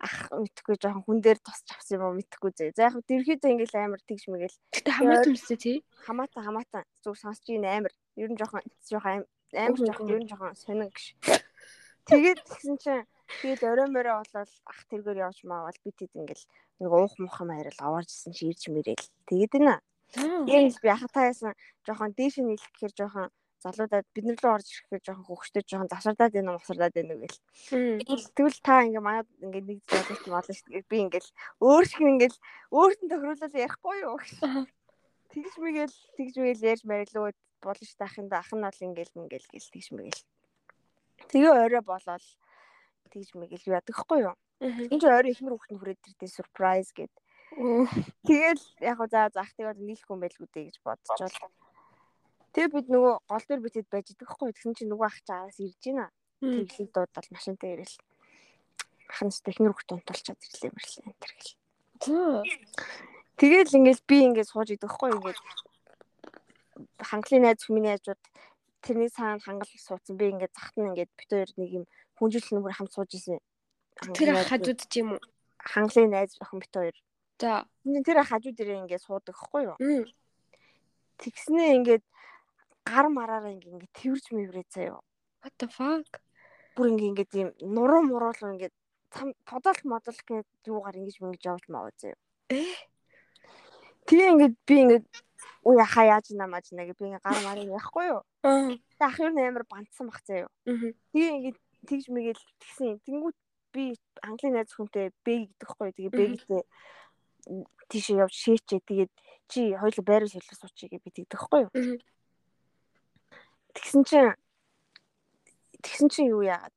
ах мэдхгүй жоохон хүн дээр тусч авсан юм уу мэдхгүй зэ. За яг хөө тэрхийдээ ингээл амар тэгж мэгэл Гэтэ хамаатан үстэй тий. хамаатан хамаатан зүг сонсч ийн амар. Ер нь жоохон жоохон амар жоохон ер нь жоохон сонин гэж. Тэгээд тэгсэн чинь тэгээд орой морой болол ах тэргээр явж маавал бид хэд ингээл нэг уух мух юм харил аваарч исэн чи ирж мэрэл. Тэгээд нэ. Яг би ахатаасан жоохон дээш нь хэлэх гэхээр жоохон залуудаад бид нар рүү орж ирэхээр жоохон хөвгчтэй жоохон завсардаад байна уу мосардаад байна уу гэл. Тэгвэл та ингээ манад ингээ нэг зүйл болж болно шүү дээ. Би ингээл өөр шиг ингээл өөртөө тохируулаад ярихгүй юу. Аха. Тэгж мэгэл тэгж мэгэл ярьж марилуу болно шүү дээ. Ахын да ах нь бол ингээл ингээл гэл тэгж мэгэл. Тэгээ орой болоод тэгж мэгэл юу яадаг хгүй юу. Энд орой ихнэр хүүхд нь хүрээд ирдээ surprise гэд. Тэгэл яг за зах тэгээд нийлэхгүй юм байлгүй дээ гэж бодчихвол. Тэгээ бид нөгөө гол дээр битэд байж идэх хгүй. Тэгсэн чинь нөгөө ах чи араас ирж. Мм. Тэглэл дуудал машинтай ирэл. Ахын техник хүүхд унтуулчаад ирлээ мэрлээ энэ төр гэл. Тэгэл ингээл би ингээд сууж идэх хгүй ингээд хангалын найз хүмүүний найзууд тэрний цаана хангал суудсан. Би ингээд захт нь ингээд бит хоёр нэг юм хүнжүүлэх нүгээр хамт сууж исэн. Тэр хажууд ч юм уу. хангалын найз охин бит хоёр. За. Тэр хажууд ирээ ингээд суудаг хгүй юу? Тэгснээ ингээд гар мараараа ингээд ингээд тэрж мэврээ заяа. What the fuck? Бүр ингээд ингээд юм нуруу муруулуу ингээд цам подолт модол гээд юугаар ингэж мэнгэж явж мааваа заяа. Э? Тэгээ ингээд би ингээд уу яхаа яаж намааж нэ гэ би ингээд гар марыг яахгүй юу? Аа. Ах юу нээр бандсан бах заяа. Мм. Тэгээ ингээд тэгж мэгээл тэгсэн. Тэнгүүт би английн найз хүнтэй бэ гэдэгхгүй. Тэгээ бэ гэдэг тийшээ явж шээчээ. Тэгээд чи хоёул байрал солих суучиг би тэгдэхгүй юу? Тэгсэн чинь тэгсэн чинь юу яагаад?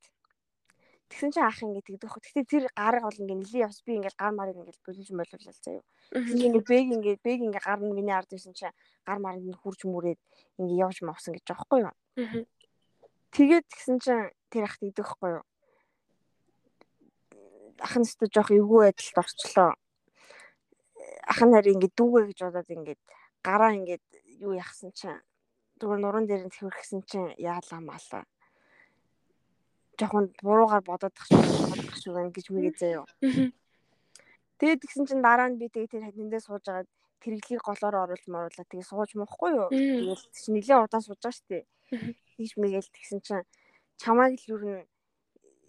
Тэгсэн чинь ах ингэ тэгдэх. Гэхдээ тэр гар бол ингэ нилийн явс би ингээл гар марыг ингээл болиж молуулал заяа. Тэгсэн ингэ бэг ингэ бэг ингэ гар нь миний ард ирсэн чинь гар марыг нь хурж мүрээд ингэ явж мовсон гэж байгаа хгүй юу? Тэгээд тэгсэн чинь тэр ах тэгдэхгүй юу? ах нь өстө жоох эвгүй байдалд орчлоо. Ах нь харин ингээд дүүгээ гэж бодоод ингээд гараа ингээд юу яхсан чинь зүгээр нуран дээр нь тхивэрхсэн чинь яалаа малаа. Жохон буруугаар бодоод тах шиг байна гэж мэгээ заяа. Тэгээд тэгсэн чинь дараа нь би тэгээ тэр хадиндээ сууж агаад тэрглийг голоор оруулж моруулаад тэгээ сууж муухгүй юу. Тэгэл чи нэлээ удаан сууж байгаа шүү дээ. Тийш мэгээл тэгсэн чинь чамайг л юу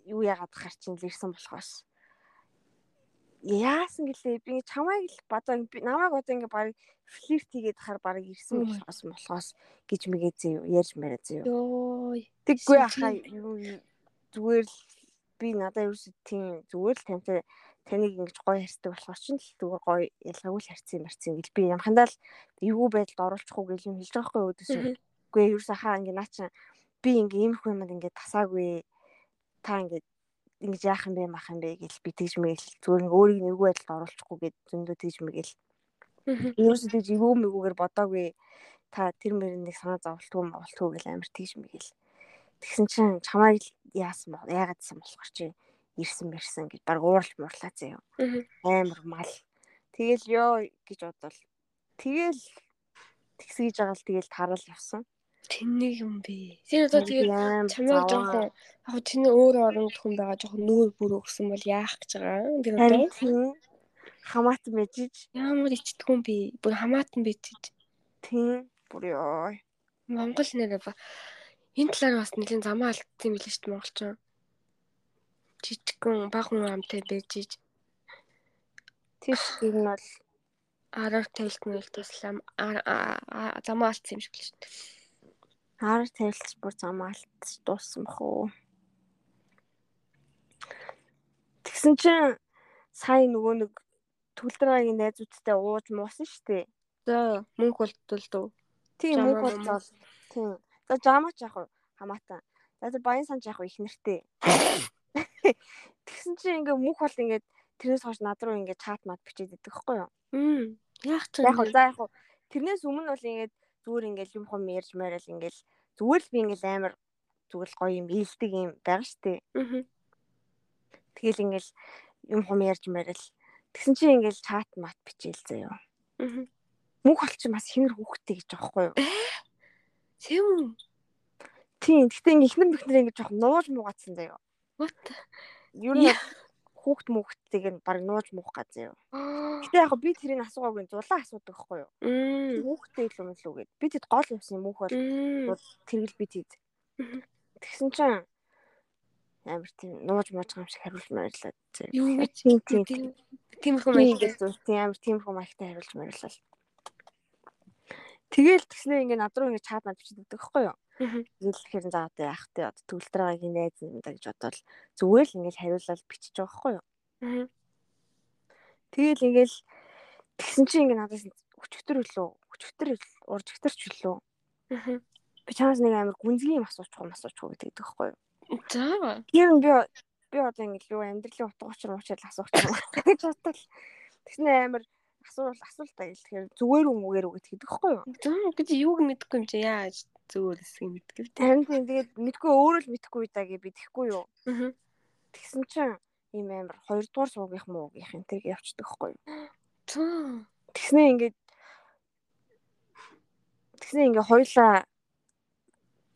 юу яагаад гарчин л ирсэн болохоос яасан гэлээ би чамайг л бадаа намайг одоо ингээ баг флирт хийгээд хахаар баг ирсэн болохоос болохоос гэж мэгээ зөө ярьж мэрэ зөө. Тэггүй хаа юу зүгээр л би надад ерөөсөө тийм зүгээр л тантай таныг ингэж гоё харьцдаг болохоор ч л зүгээр гоё ялгаагүй л харьцсан марцсан гэл би ямхандаа л эвгүй байдалд оруулахгүй гэл юм хэлж байгаа хгүй өөдөөс. Үгүй ерөөсөө хаа ингэ наа чин би ингэ иймэрхүү юмд ингэ тасаагүй та ингэ ингэж яах юм бэ мах юм бэ гэл би тэгж мэгэл зүгээр ингэ өөрийг нь эвгүй байдалд оруулахгүй гэд зөндөө тэгж мэгэл. Ерөөсөө тэгж эвгүй мэгүүгээр бодоогүй та тэр мөрөнийг санаа зовлтгүй мовлтгүй гэл амар тэгж мэгэл. Тэгсэн чинь чамайг яасан бол яагаадсан болохоор чи ирсэн мэрсэн гэж баг ууралж муурлаа заяа. Амар мал. Тэгэл ёо гэж бодвол тэгэл тэгсгийж байгаа л тэгэл тарал явсан. Тэнэг юм бэ. Тэр одоо тэгээд чамайг жоохон яг тэний өөр оронд хүн байгаа жоохон нүүр бүр өгсөн бол яах гэж байгаа. Тэр одоо хамаатан бижиж ямар ичдэггүй би. Бүр хамаатан бижиж. Тийм. Бүр ёо. Монгол нэрээ ба. Энэ талаар бас нэлийн замаа алдсан юм билээ шүү дээ монголчууд жижигхэн баг хүн амтай байж иж тийш нь бол араар тавилт мэл туслам замаа алдсан юм шиг л шүү дээ. Араар тавилт бүр замаа алдсан дууссан бах уу. Тэгсэн чинь сая нөгөө нэг төлдраагийн найзуудтай ууж муусан дээ. За мөнгө болтол. Тийм мөнгө болтол. Тийм. За жамаач яах вэ? Хамаатан. За баян санж яах вэ их нэртэй. Тэгсэн чинь ингээ мөнх бол ингээд тэрнээс хойш над руу ингээ чат мат бичээд идэх байхгүй юу? Мм. Яах ч яг за яг тэрнээс өмнө бол ингээд зүгээр ингээл юм хом ярьж мээрэл ингээл зүгээр л би ингээл амар зүгээр л гоё юм ийдэг юм байгаа штэ. Тэгэл ингээл юм хом ярьж мээрэл тэгсэн чинь ингээл чат мат бичээл заяа. Мөнх бол чи бас хинэр хүүхтэй гэж байхгүй юу? Сэм. Тийм. Гэтэ ингээ ихнэр бихнэр ингээ жоох нууж муугацсан заяа. What? Юу нь хүүхд мөхтийг нь баг нууж муух газар юу. Гэтэ яг би тэрийг асуугаагүй зулаа асуудаг байхгүй юу. Хүүхдээ л юм л үгээд. Би тэд гол юмсан мөнх бол тэргэл би тэд. Тэгсэн чинь амар тийм нууж мууж юм шиг хариулж маярлаа. Юу гэж тийм тийм тиймэрхүү маягтай зүйл тийм амар тиймэрхүү маягтай хариулж маярлаа. Тэгэл тэгснээр ингээ над руу ингээ чат над бичдэг байхгүй юу. Нийлэхээр за одоо яах вэ? Одоо төгөлдөр байгаагийн найз юм да гэж бодвол зүгээр л ингээл хариулаад бичиж байгаа байхгүй юу? Тэгэл ингээл тэгсэн чинь ингээ надаас өчтөр үлээ. Өчтөр уржигтэрч үлээ. Би чамаас нэг амар гүнзгий юм асуучих юм асуучих уу гэдэг байхгүй юу? За. Тэр би би одоо ингээл юу амьдралын утга учир уучаал асуучих юм гэж бодтол. Тэгснэ амар асуул асуултаа хэлэхээр зүгээр үү үгээр үг гэдэг байхгүй юу? За гэж юуг мэдэхгүй юм чи яаж зүгээр хэсгийг мэдгүй. Харин тэгээд мэдгүй өөрөө л мэдхгүй даа гэж би тэхгүй юу. Тэгсэн чинь ийм амар хоёрдугаар суугийнх муугийнх энэ тийг явчихдаг байхгүй юу. Тэгснээ ингээд тэгснээ ингээд хоёлаа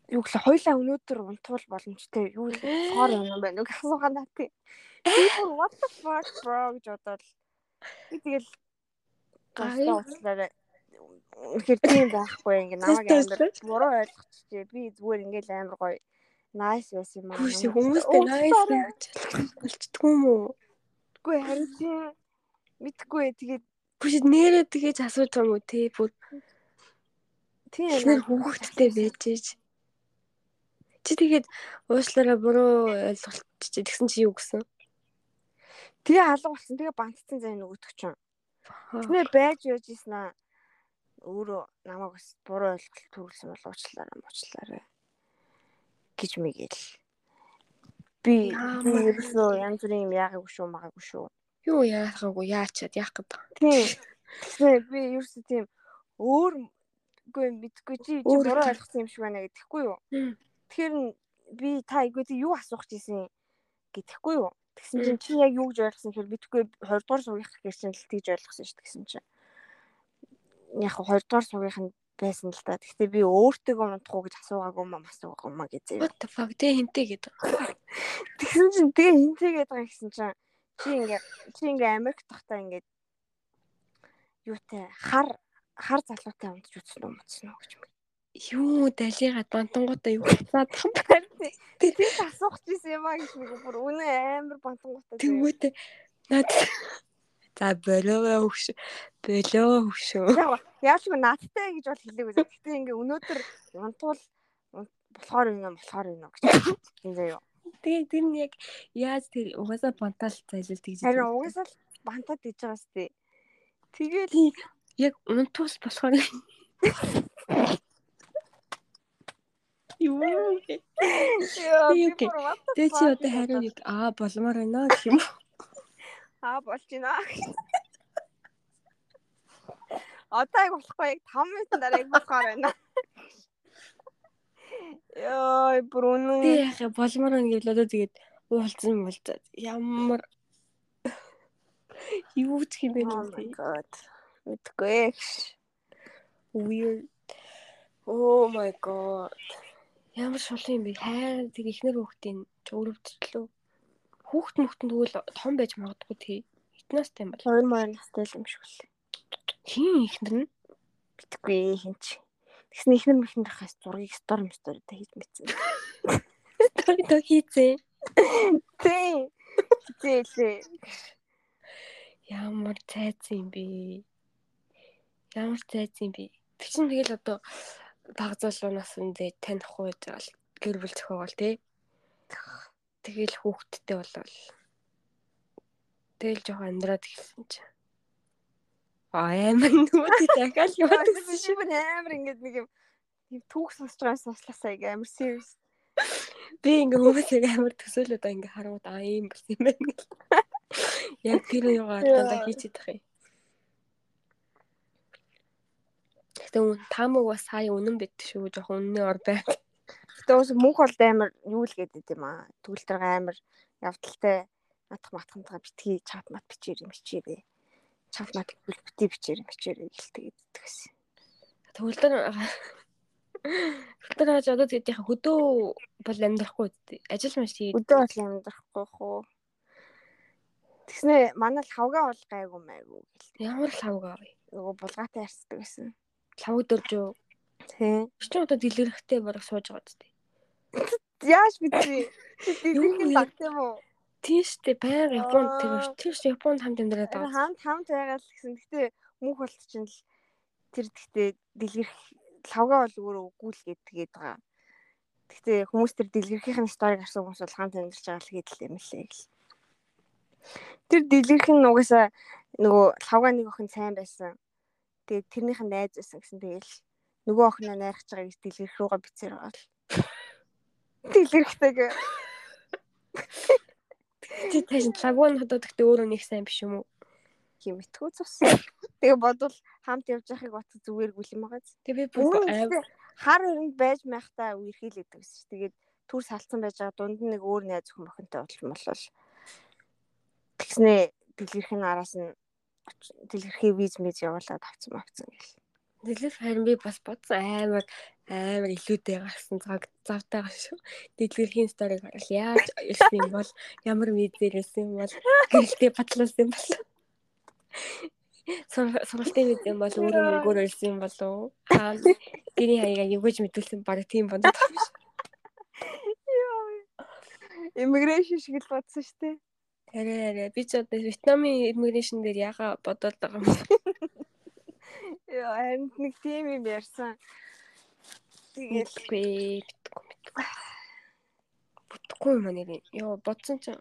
юу гэхэл хоёлаа өнөөдөр унтуул боломжтой юу соор юм байна уу? Гэсэн ханаа тий. What the fuck bro гэж бодоод. Би тэгэл гастаа уучлаарай Тэгэхээр тийм байхгүй ингээ намайг амар буруу ойлгочихжээ. Би зүгээр ингээл амар гоё nice байсан юм аа. Хүмүүстэй nice байж болчдгүй юм уу? Үгүй харин тийм мэдхгүй тэгээд биш нэрээ тэгэж асууж байгаа юм уу тий бүр тийм нэр хүүхэдтэй байж ээж. Чи тэгээд уушлаараа буруу ойлголтчих тэгсэн чи юу гэсэн? Тэгээ алга болсон. Тэгээ бантцсан зай нөгөөдөг чинь. Тэгнэ байж яж ийсэн аа өөрөө намайг бас буруу ойлголт төрүүлсэн бол уучлаарай уучлаарай гэж мэгэл би ерөөсөө янз бүрийн юм яагаагүй шүү магаагүй шүү юу яахаагүй яачаад яах гэдэг тийм би ерөөсөө тийм өөр үгүй мэдгүй чи чи буруу ойлгосон юм шиг байна гэдэхгүй юу? Тэгэхээр би та айгүй тий юу асуух гэсэн гэдэхгүй юу? Тэгсэн чинь чи яг юу гэж ойлгосон гэхээр битгүй 20 дугаар сургах гэсэн л тийж ойлгосон шүү тэгсэн чинь. Яг 20 дугаар сургахын байсан л та. Гэхдээ би өөртөө унтах уу гэж асуугаагүй юм асуугаагүй маа гэж. What the fuck тэ хинтээ гэдэг. Тэгсэн чинь тэгээ хинтээ гэдэг гэсэн чинь чи ингээ чи ингээ Америк тахтаа ингээ юутай хар хар залуутай унтж үзсэн мөцсөн үү гэж юм. Юу далигаад бантангуудаа юу хацаад байна. Тэгээд асуух гэсэн юм аа гэж нэг бүр үнэ амар бантангуудаа. Тэгвэл над За болоо хөш. Болоо хөш. Яалчгүй наадтай гэж бол хэлээгүй. Гэхдээ ингээ өнөөдөр унтвал болохоор юм болохоор юм гэж. Ингээ юу. Тэгээ тэр нь яг яаж тэр угаасаа бантаал зайлал тэгж. Харин угаасаа бантаад иж байгаа сте. Тэгээд яг унтвал болохоор Юу. Яа, би бүр the Тэгээ чи одоо хариу нэг аа болмоор байна гэх юм. Аа болж байна. Одоо яг болохгүй яг 5 минутын дараа яг болохоор байна. Бүр үнэн. Тэг яах болмоор байна гэвэл одоо тэгээд уулзсан болцоод ямар юу ч юм бэ Oh god. Мэдгүй. Weird. Oh my god. Ямар шулын юм бэ? Хайр тэг ихнэр хүүхдийн өөрөвчлөө. Хүүхд мөхтөн тэгвэл том байж магадгүй тий. Хитнастай юм бол. 2 морь настай л юм шиг л. Хин ихнэр нь Мэдгүй хинч. Тэгсэн ихнэр мэхнэр хас зургийг стори стори та хийж мэдсэн. тоо хийцээ. Тий. Зээлээ. Ямар цайц юм бэ? Ямар цайц юм бэ? Тэг чин тэгэл одоо баг залуунаас үндэ таних уу гэж гэр бүл зохиогоол тий. Тэгэл хүүхдтэй болвол тэгэл жоох амьдраад эхэлсэн чи. Аа амар нүуд дахиад юу гэсэн Шив амар ингээд нэг юм тийм түүх сонсож байгаас сонсласаа ингээ амар serious. би ингээ хүмүүсийг амар төсөөлөд ингээ харангууд аа ийм болсон юм байна гэл. Яг тэр юугаар дандаа хийчихэд тах юм. Гэтэ үн таамаг бас сая үнэн бит шүү жоох үнний ор байна. Гэтэ ус мөнх бол амар юу л гэдэг юм аа. Түгэлтэр амар явдалтай матх матхантайгаа битгий чат мат бичээр юм бичээрээ. Чат мат бити бичээр юм бичээрээ гэлтэй гэдэг гэсэн. Төвлөр Төвлөр хаж одоо тэгээд яха хөдөө бол амьдрахгүй. Ажил маш тийм. Өдөө бол амьдрахгүй хуу. Тэгснэ манай л хавгаа бол гайгүй майгүй гэлтэй. Ямар л хавгаа вэ? Нөгөө булгаатай ярьцдаг гэсэн. Лав дөрж юу? Тий. Чи одоо дэлгэрхтэй бараг сууж байгаа үстэй. Яаж битээ? Дэлгэрхэн лагт юм уу? Тийм штэ байнга Японд тэр тэр штэ Японд хамт амьдраад байгаа. хамт хамт байгаа л гэсэн. Гэтэ мөнх болт чинь л тэр гэхдээ дэлгэрх лавга бол өөрөө үгүй л гэдгээд байгаа. Гэхдээ хүмүүс тэр дэлгэрхийн сториг гарсан хүмүүс бол хамт амьдарч байгаа л гэдэл юм лээ гэл. Тэр дэлгэрхэн угаасаа нөгөө лавга нэг охин сайн байсан. Тэгээд тэрнийх нь найз байсан гэсэн тэгэл нөгөө охиноо найрах гэж байгаа гэж дэлгэрх рүүгээ бицээр байгаа л. Дэлгэрхтэйг Чи тааш лагуун хотод гэхдээ өөрөө нэг сайн биш юм уу? химэтгүү цус. Тэгээ бодвол хамт явж байхыг бат зүгээргүй юм байгаа. Тэгээ би бүр хар өрөнд байж майхтаа үерхийлээд байсан ш. Тэгээд түр салцсан байж байгаа дунд нэг өөр найз өхөн охинтой болчихсон болол. Тэгснээ дэлгэрхийн араас нь дэлгэрхийн виз мэз явуулаад авцсан авцсан гэл. Дэлгэр харин би бас бодсон амар амар илүүтэй гарсан цаг завтай гаш шүү. Дэлгэрхийн сториг харал яаж ирсэн юм бол ямар мэдээр ирсэн юм бол гэрэлтэй батлуулсан юм бол сургалтын мэд юм бол өөрөө мөнгөөр ирсэн юм болов хаа гэрийн хаягаа югэж мэдүүлсэн баг тийм бондод байна шүү. Immigration шиг л бодсон шүү дээ. Арай арай би ч одоо Вьетнамын immigration дээр яга бодоод байгаа юм. Яа, харин нэг тийм юм ярьсан. Тэгээд Тэгэл битгүй битгүй. Бүтгүй юм нэр. Йоо бодсон ч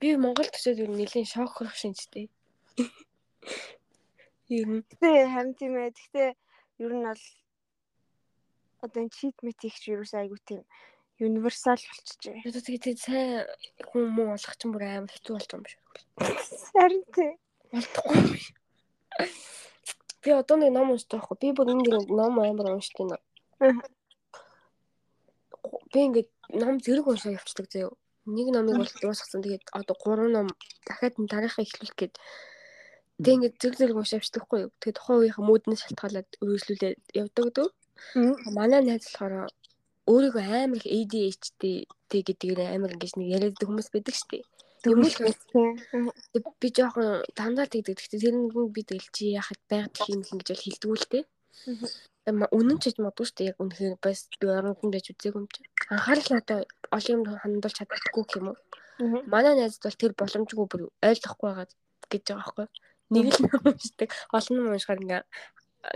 би Монгол төсөөд юу нэлийн шок хөрөх шинжтэй. Ер нь Гэтэ харин тийм ээ. Гэтэ ер нь бол одоо энэ cheat meet их ч ерөөс айгу тийм universal болчихжээ. одоо тэгээд сайн хүн муу болох ч бүр амар хэцүү болж байгаа юм шиг. Харин тийм. Болдохгүй юм шиг. Би одоо нэг ном уншдаг байхгүй. Би бүр энэ ном амар уншдаг нэ. Би ингээд ном зэрэг уншаа явцдаг заяа. нэг номыг бол дуусгасан. Тэгээд одоо 3 ном дахиад энэ дараахаа эхлүүлэх гээд тэг ингээд зэрэг зэрэг уншиж авчдаггүй юу. Тэгээд тухайн үеийнхээ мүүднээс шалтгаалаад үргэлжлүүлээд явдаг гэдэг. Манай найз болохоор өөрийгөө амар их ADHD тэг гэдгээр амар ингэж нэг яриад хүмүүс байдаг шүү дээ. Тэгвэл би жоохон дандаа тэгдэг. Гэхдээ тэр нэг би тэгэл чи яхад байгаад хийх юм гэж бол хэлдэггүй л дээ. Үнэн ч гэж магадгүй шүү дээ. Яг үнэхээр бас би оронд байж үзээгүй юм чи. Анхаарал надаа олон юм хандуулж чаддаггүй юм уу. Манай найзд бол тэр боломжгүй бүр ойлгохгүй байгаа гэж байгаа байхгүй. Нэг л уншдаг. Олон юм уншихаар ингээ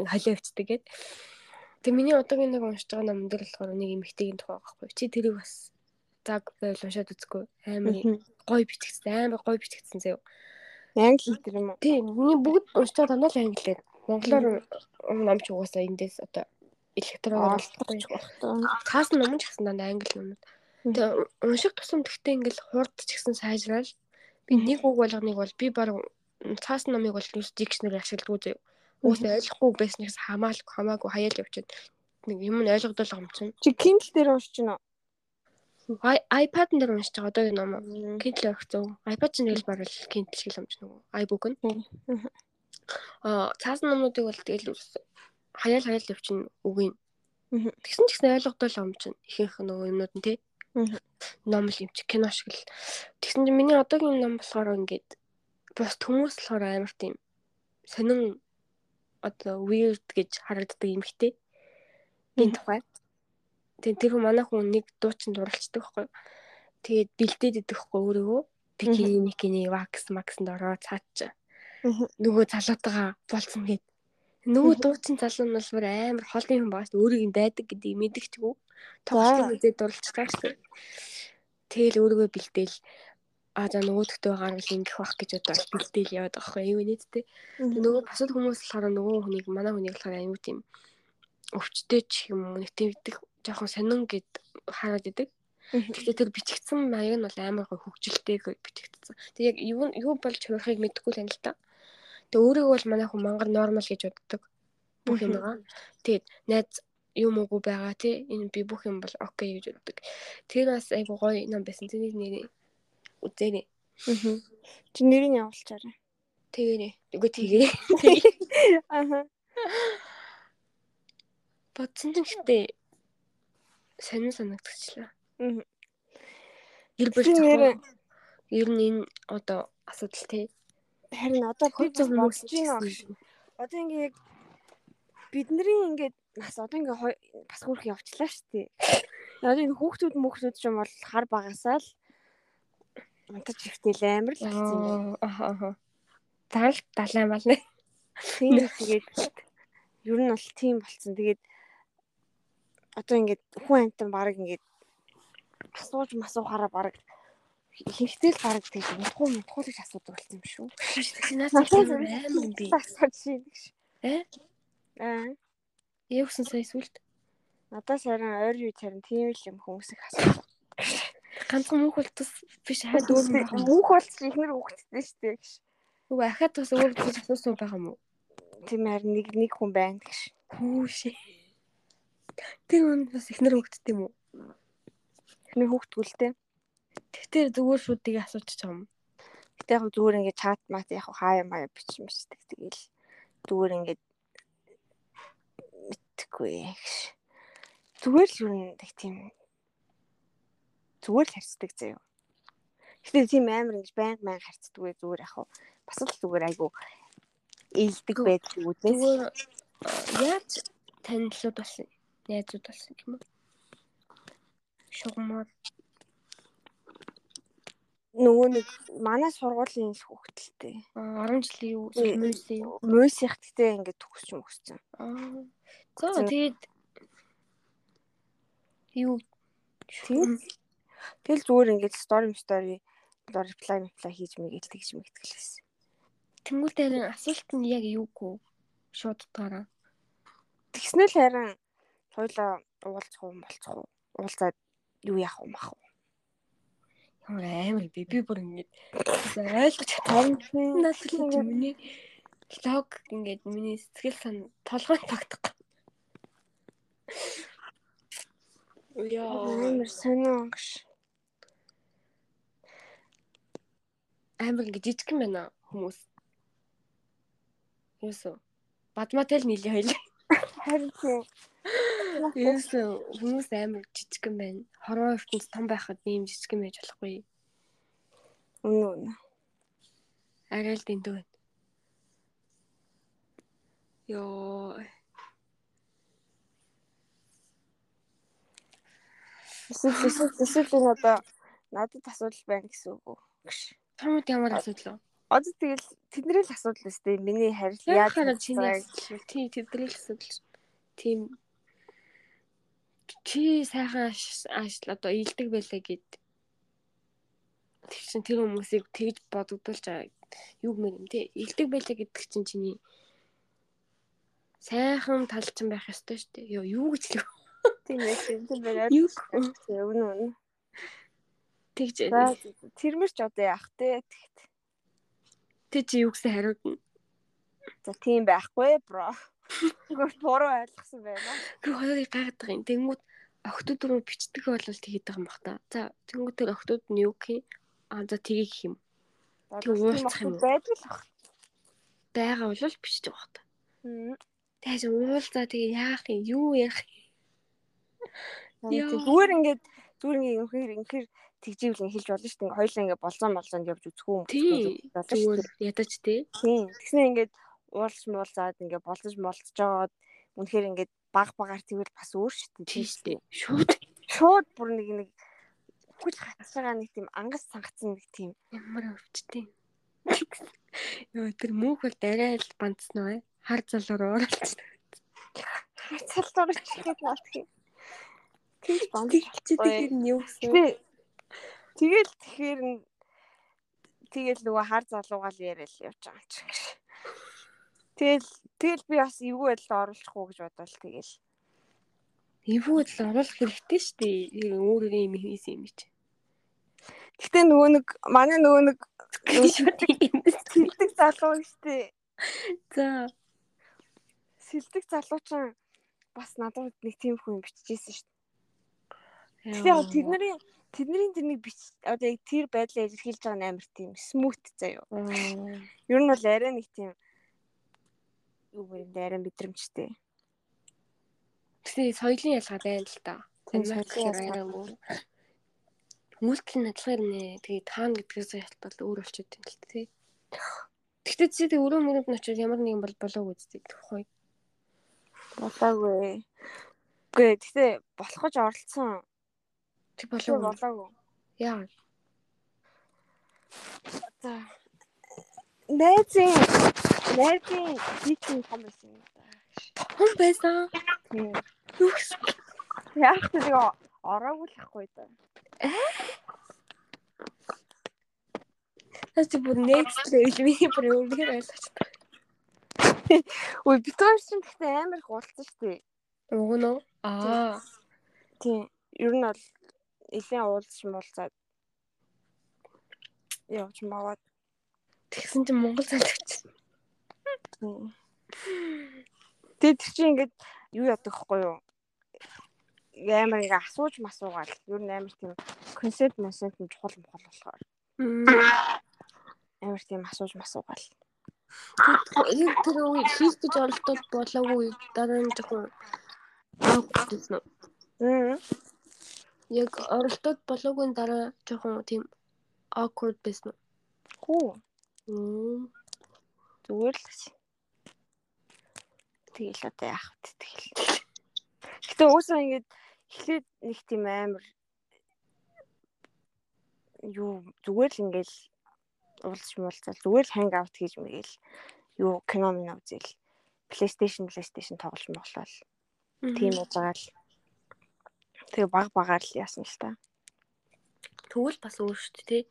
халиа өвчдөг гээд. Тэг миний одоогийн нэг уншиж байгаа ном дээр болохоор нэг эмэгтэйгийн тухай байгаа байхгүй. Чи тэрийг бас заг байл уншаад үзгүй. Амар гоё бичигдсэн. Амар гоё бичигдсэн заяа. Англи хэлтэр юм уу? Тийм. Миний бүгд байгаа дандаа л англиэр. Монголоор номч угаасаа эндээс одоо электроор олдохгүй байна. Цаас нь ном ч гэсэн дандаа англи номууд. Тэгээ унших тусам гэхдээ ингээл хурдч гэсэн сайжрал би нэг үг болгоныг бол би баг цаас номыг бол дикшнэр ашигладаг зөө. Уусаа ойлгохгүй байснаас хамаагүй хамаагүй хаяал явчихад нэг юм нь ойлгодол чинь. Чи Kindle дээр уншиж байна уу? iPad дээр уншиж байгаа одоогийн ном. Kindle өгцөө. iPad чинь нэг л барал Kindle шиг юм чинь нөгөө iBook нь. Аа цаасан номнуудыг бол тэгэл хаяал хаяал явчихна үгүй. Тэгсэн ч гэсэн ойлгодол юм чинь ихэнх нөгөө юмнууд нь тий. Ном л юм чи кино шиг л. Тэгсэн чинь миний одоогийн ном болохоор ингээд бус хүмүүс болохоор амар тийм сонин одоо weird гэж харагддаг юм хтэй. Энэ тухай. Тэгээ тэр манай хүн нэг дуучин дурлцдаг байхгүй. Тэгээд бэлдээд идэх байхгүй өөрийгөө бикини микини вакс максанд ороо цаач. Нөгөө залуутайгаа болцсон гээд нөгөө дуучин залуу нь бол амар холын хүн байгаа шүү. Өөрийг нь дайдаг гэдгийг мэдчихгүй тоглолтын үзээд дурлцдаг шүү. Тэгэл өөрийгөө бэлдээл а за нөгөөдөгтөө гарвал ингэх бах гэж бодоод бэлдээл яваад байгаа байхгүй юу нийтдээ. Нөгөө бусад хүмүүс болохоор нөгөө хүнийг манай хүнийг болохоор аюу тийм өвчтэй ч юм уу нэг тийм жоохон сонин гэд хараад идэг. Гэхдээ тэр бичигдсэн маяг нь бол амар гоо хөгжилтэй бичигдсэн. Тэг яг юу юу болж хувирахыг мэдэхгүй л юм л та. Тэг өөрийгөө бол манай хүн мангар нормал гэж боддог бүх юм байгаа. Тэгээд найз юм уугүй байгаа тий энэ би бүх юм бол окей гэж боддог. Тэр бас айгу гоё ном байсан. Тэрний нэрээ үзээрэй. Аа. Чи нэрийг явуулчаарай. Тэгэрэй. Үгүй тэгэрэй. Аха. Бодсон ч гэхдээ сонин санагдчихлаа. Аа. Гэр бүл зохион ер нь энэ одоо асуудал тий. Харин одоо би зөв хүмүүс чинь одоо ингээ яг бидний ингээд нас одоо ингээ бас хөрх явчлаа шүү дээ. Одоо энэ хүүхдүүд мөхсүүд ч юм бол хар багасаа л унтаж ихтэл амар л болсон юм. Аа. Тарал далайн бол нэ. Тийм тэгээд ер нь бол тийм болсон. Тэгээд одоо ингээд хүн амтан баг ингээд асууж масуухаараа баг ихэнхдээ л баг тэгж унтхуу унтхуу гэж асуудаг болсон юм шүү. Надад амар би. Асууж шиг. Э? Аа. Яавсан сая сүлд. Надаас харин ойр юу харин тийм л юм хүмүүс их асууж. Ганцхан мөнх бол тус биш хаад өөр юм байна. Мөнх бол ихнэр хөвгтдээ шүү дээ гэж. Үгүй ахаад бас өөр зүйл асуусан байгаа юм уу? Тийм харин нэг нэг хүн байна гэж. Хүүшээ. Тэр хүн бас ихнэр хөвгтд юм уу? Ихнэр хөвгтгүл дээ. Тэгтээ зүгээр шууд тийг асуучих юм. Гэтэ яг зүгээр ингээд чат мат яг хаяа маяа бичих бичдэг. Тэгээл зүгээр ингээд мэдхгүй гэж. Зүгээр л юу нэг тийм зүгээр л харцдаг заяа. Гэтэ тийм амар ингэж байнга байнга харцдаггүй зүгээр яг хав бас л зүгээр айгу ээлдэг байдаг үүднээс. Зүгээр яаж танилцууд болсон? Найзууд болсон юм уу? Шугамар нөгөө нэг манай сургуулийн хүүхдэлтэй. А 10 жилийн юу юу? Мөсийнх гэхдээ ингээд төгсч мөссөн. Аа. За тэгээд юу Тэгэл зүгээр ингээд story story reply reply хийж мэгээл тэгж мэгтгэлээс. Тэнгүүтээр асуулт нь яг юугүй шууд утгаараа. Тэгснэл харин хоёлоо уулзах уу болцох уу? Уулзаад юу яах вэ мах уу? Ямар амар би би бүр ингэж ойлгож. Надад л миний лог ингээд миний сэтгэл сан толгой тогтох. Яа. Амар сонио гэж. амар ингэ жижигхэн байна хүмүүс. Юусоо. Бадматай л нийлээ хоёул. Харин тийм. Юусоо хүмүүс амар жижигхэн байна. Хорвоо ертөнц том байхад ийм жижигхэн байж болохгүй. Үнэн үнэн. Арай л дэндүү байна. Йоо. Эсвэл эсвэл энэ одоо надад асуудал байна гэсэн үг үү? Чамд ямар асуудал вэ? Одоо тэгэл тэдний л асуудал өстэй. Миний харил Яаж? Тий, тэдний л асуудал. Тийм чи сайхан ашигла одоо ийдэг байлаа гэд тэр чин тэр хүмүүсийг тэгж бодогдуулж юу гэмээр юм те ийдэг байлаа гэдэг чинь чиний сайхан талчин байх ёстой шүү дээ. Йоо юу гэж хэлэх тийм яг тийм байна. Юу Үнэн үнэн. тэгж За тэрмэр ч одоо яах те тэгт. тэг чи юу гэсэн хариудна. За тийм байхгүй бро. Гүр буруу ойлгосон байна. Гүр хоёрыг гайхаад байгаа юм. Тэнгүүд охтууд руу бичдэг бол тэгээд байгаа юм бах та. За тэнгүүд тэр охтууд нь юу гэх юм? Аа за тгий гэх юм. Тэг уулзах юм байдаг л бах. Бага бол бичдэг бах та. Тэгэж уулзаа тэгээ яах юм? Юу ярих юм? Зүгээр ингээд зүгээр ингээд үнэхээр үнэхээр тэгживэл хэлж болно шүү дээ. Хоёлаа ингээд болзон болзонд явж үзэх үү. Тий. Зүгээр ядаж тий. Тийм. Тэгснэ ингээд уулж муулзаад ингээд болзож молцож жоод үнэхээр ингээд баг багаар тэгвэл бас өөр шүү дээ. Тий Тийм шүү дээ. Шууд Шууд бүр нэг нэг хүч хатж байгаа нэг тийм ангас сангацсан нэг тийм ямар өвчтэй. Йоо тэр мөнх бол арай л бандсан уу? Хар залуу оруулж. цалдуурч ихэд наалтах юм. Тэгж банд. Чи тэр нь юу гэсэн? Тэ- Тэгэл тэгэхээр нь тэгэл нөгөө хар залуугаал яриад явж байгаа юм чи. Тэгэл тэгэл би бас эвгүй байдал оруулах уу гэж бодвол тэгэл. Эвгүй л оруулах хэрэгтэй шүү дээ. Өөрөө юм хийсэн юм чи. Гэтэ нөгөө нэг манай нөгөө нэг сэлдэг залуу штэ. За. Сэлдэг залуучин бас надад нэг тийм хүн бичижсэн штэ. Гэтэ яг тэдний тэдний тэр нэг бич одоо яг тэр байдлаа илэрхийлж байгаа нь амар тийм смут заяа. Ер нь бол арай нэг тийм юу юм арай мэдрэмжтэй. Тэгсэн соёлын ялгаа байна л да. Мүүлтлийн адилгаар нэ тэгээд таана гэдгээс хятад өөр болчиход юм л тээ. Тэгтээ чи тэг өрөө мөрөнд нь очиж ямар нэгэн бол болоог үздэг тухай. Болоогүй. Үгүй гэтээ болох гэж оролцсон. Тэг Болоо болоог. болоогүй. Яа. За. Найзын найзын хийх том байсан юм да. Том байсан. Тийм. Юу гэсэн? Яг ч нэг ороогүй л ахгүй да. Тэс бүр next level миний бүр өөрөөр ойлгож байна. Үй бид хоёр ч гэхдээ амар их уулзсан шүү дээ. Уг нь уу? Аа. Тийм. Ер нь бол элийн уулзч муулзаад явж маваад. Тэгсэн чинь Монгол залууч. Тийм. Тэгээд тэр чинь ингээд юу яадаг хгүй юу? Амар ингээ асууж масуугаал. Ер нь амар тийм консент консент нь чухал мохол болохоор. Амар тийм асууж масуугаал. Яг тэр үе хийх гэж оролдоод болоогүй дараа нь жоохон аавчихсан. Мм. Яг оролдоод болоогүй дараа жоохон тийм awkward байсан. Хүү. Зүгээр л гэж. Тэгэл одоо яах вэ тэгэл. Гэтэ уусаа ингээд эхлээд нэг тийм амар юу зүгээр л ингээл уулзч муулзал зүгээр л ханг аут хийж мэгэл юу кино минь үзэл PlayStation PlayStation тоглож моглол тийм уугаал тэгээ баг багаар л яасан л та. Тэгвэл бас өөр шүү дээ тий.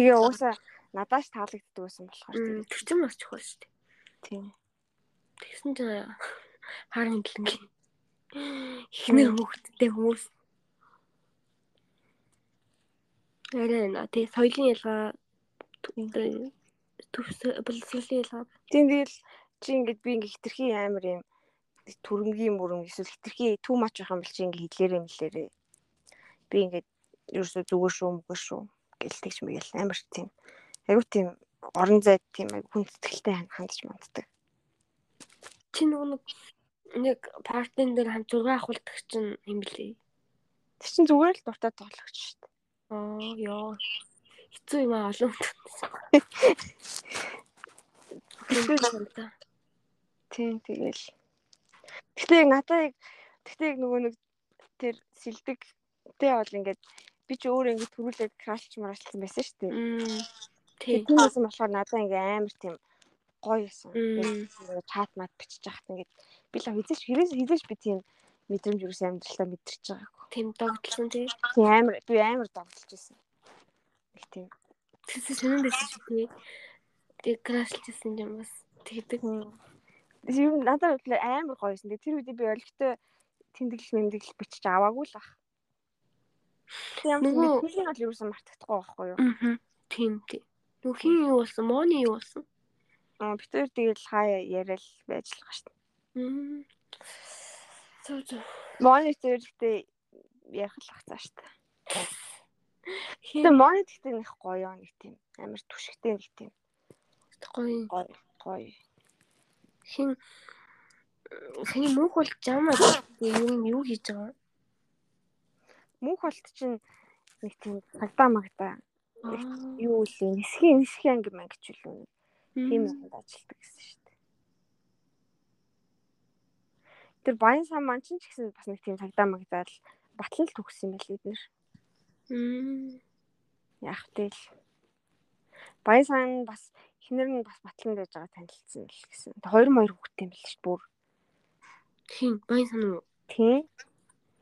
Тэгээ уусаа надааш таалагддаг байсан болохоор тэгээ Тэр чинь бас чухал шүү дээ. тийм. Тэгсэн чинь хар хөндлөнгийн ихнэр хүүхдтэй хүмүүс. Арай нэ тий соёлын ялгаа төвс боловсролын ялгаа. Тийм тэгэл чи ингээд би ингээд хитрхи амар юм түрэмгийн мөрөн эсвэл хитрхи too much байх юм бол чи ингээд хэлээрээ мэлээрээ. Би ингээд ерөөсөө зүгээр шүү мөгөө шүү гэл тэгч мэгэл амар тийм айгуу тийм орон зайд тийм айгуу хүн сэтгэлтэй хандж манддаг. Чи нөгөө нэг нэг партийн дээр хам зураг авахулдаг чинь юм блий. Тэр чинь зүгээр л дуртай тоглогч шүү дээ. Аа ёо. Хэцүү юм аа олон хүн. Тийм тэгэл. Гэтэ яг надад яг гэтэ яг нөгөө нэг тэр сэлдэг тэ бол ингээд би ч өөр ингээд төрүүлээд крашч марашсан байсан шүү дээ. Тийм. Нь болохоор надад ингээ амар тийм гоё байсан. Чат мат бичиж яхад ингээд би л хизээч хэрээс хизээч би тийм мэдрэмж юусэн амьдралаа мэдэрч байгаагүй. Тийм догтлсон тий. Тийм амар би амар догтлж байсан. Их тийм. Тэсээ сонин байсан шүү тий. Тэг крашлжсэн юм бас тэгдэг. Юу надад амар гоё байсан. Тэр үед би олигтой тэмдэглэл мэмдэглэл бичиж аваагүй л ах. Тийм мэдээлэл бол юусэн мартагдахгүй байхгүй юу? Аа. Тийм тийм. Нөх хин юу болсон? Моны юу болсон? Аа бид хоёр тэгэл хаяа яриад байж л байгаа шүү дээ. Мм. Зөө зөө. Моны зэрэгтэй ярих л хацаа шүү дээ. Тэгээ моны гэхдээ нэг гоё нэг тийм амар түшигтэй нэг тийм гоё. гоё гоё. Хин хин мөнх бол жамаа юу юу хийж байгаа? Мөнх болт чинь нэг тийм цагдаа магдаа Юу үлээ нисхийн нисхийн анги мэн гэж үлээ. Тийм юмд ажилладаг гэсэн шүү дээ. Тэр баян сан маань ч гэсэн бас нэг тийм цагдаа магдаал батлал төгссөн юм байл эднэр. Мм. Яг тэл. Баян сан бас эхнэр нь бас батлан байж байгаа танилцсан л гэсэн. Тэ хоёр маяр хүүхдтэй юм байл шүү бүр. Хин баян сан уу? Тийм.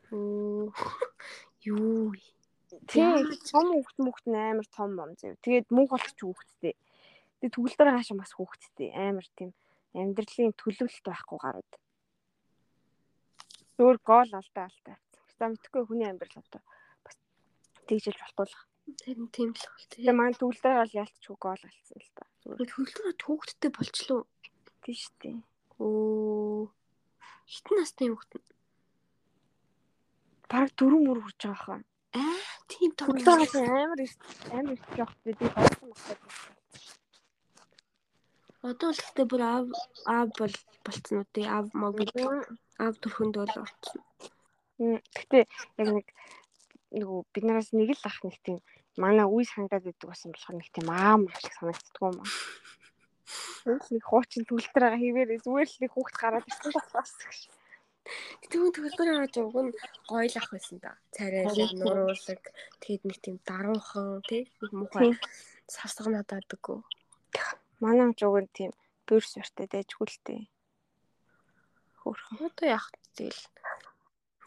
Оо. Юу. Тийм том хүүхд мөхт амар том юм зав. Тэгээд мөнх болчих хүүхдтэй. Тэгээд төгөлдөр хаашаа бас хүүхдтэй амар тийм амьдралын төлөвлөлт байхгүй гарууд. Зүгээр гол алдаа алдаа. Та мэдхгүй хүний амьдрал одоо бас тэгжэл болтуулах. Нь тийм л бол тий. Тэгээ маань төгөлдөр бол ялцчихгүй гол алдсан л та. Зүгээр Хөлтөө түүхттэй болчлоо. тийм шүү дээ. Оо. Хитэн юм хөлтөн. Бараг дөрөв мөр хүрч байгаа хаа. Аа, тийм бас амар амар их дээ. Би болсон багтаа. Одоо л гэхдээ бүр аав аав бол болцсон уу тий. Аав маг аав төрхөнд бол орцсон. Гэтэ яг нэг нөгөө биднээс нэг л ах нэг тийм манай үе санагдаад байдаг болсон болохоор нэг тийм аам шиг санагддаг юм аа. Нэг хуучин төгөлдөр байгаа хэвээр зүгээр л нэг хүүхд гараад ирсэн болохоос гэж. Тэгвэл төгөлдөр аваад нь гоё л ах байсан да. Царайлаг, нуруулаг, тэгэд нэг тийм даруухан тий. Муухай савсаг надад даггүй. Манай уг нь тийм бөрс өртөө дэжгүй л тээ. Хөөрхөн. Одоо яах вэ тэгэл.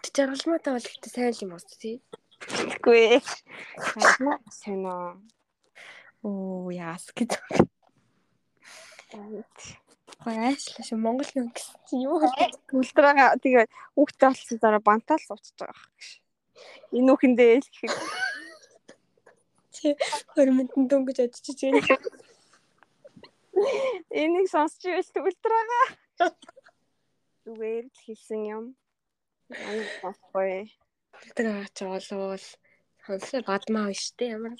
Тэг жаргалмаатай бол ихтэй сайн л юм уу тий. Үгүй ээ. Сонио. Оо яас гэж. Гоё айшлаа ши Монгол юм гэсэн чинь юу вэ? Төгөлдөр байгаа тэгээ хүүхдтэй болсон дараа бантаал сууцж байгаа гэж. Энэ үхэндээ л гэхэд Чи хөрмөндөн дөнгөж одчих чинь. энийг сонсч ивэл төгөлдөр байгаа. Зүгээр л хэлсэн юм. Манай бохгүй. Төгөлдөр аваач олвол сонслоо бадмаа биш үү ямар.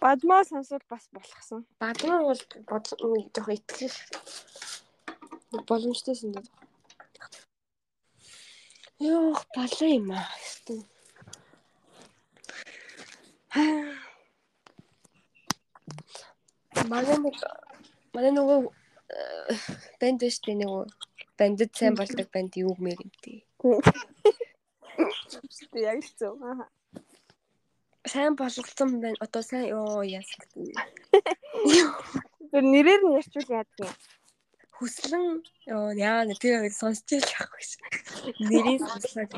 Бадмаа сонсвол бас болохсон. Бадмаа бол бод жоох итгэх боломжтой санагдав. Йоо балаа юм аа. Манай нэг манай нөгөө э, банд биш үү нөгөө бандд сайн болдог банд юу гэмээр юм тий. Яг л зөв. Аа. Сайн болгоцсон байна. Одоо сайн ёо яас гэдэг. Тэр нэрээр нь ярьчвал яадаг юм. Хүслэн ёо яа нэ тэр сонсч яах вэ? Нэрийг сонслоод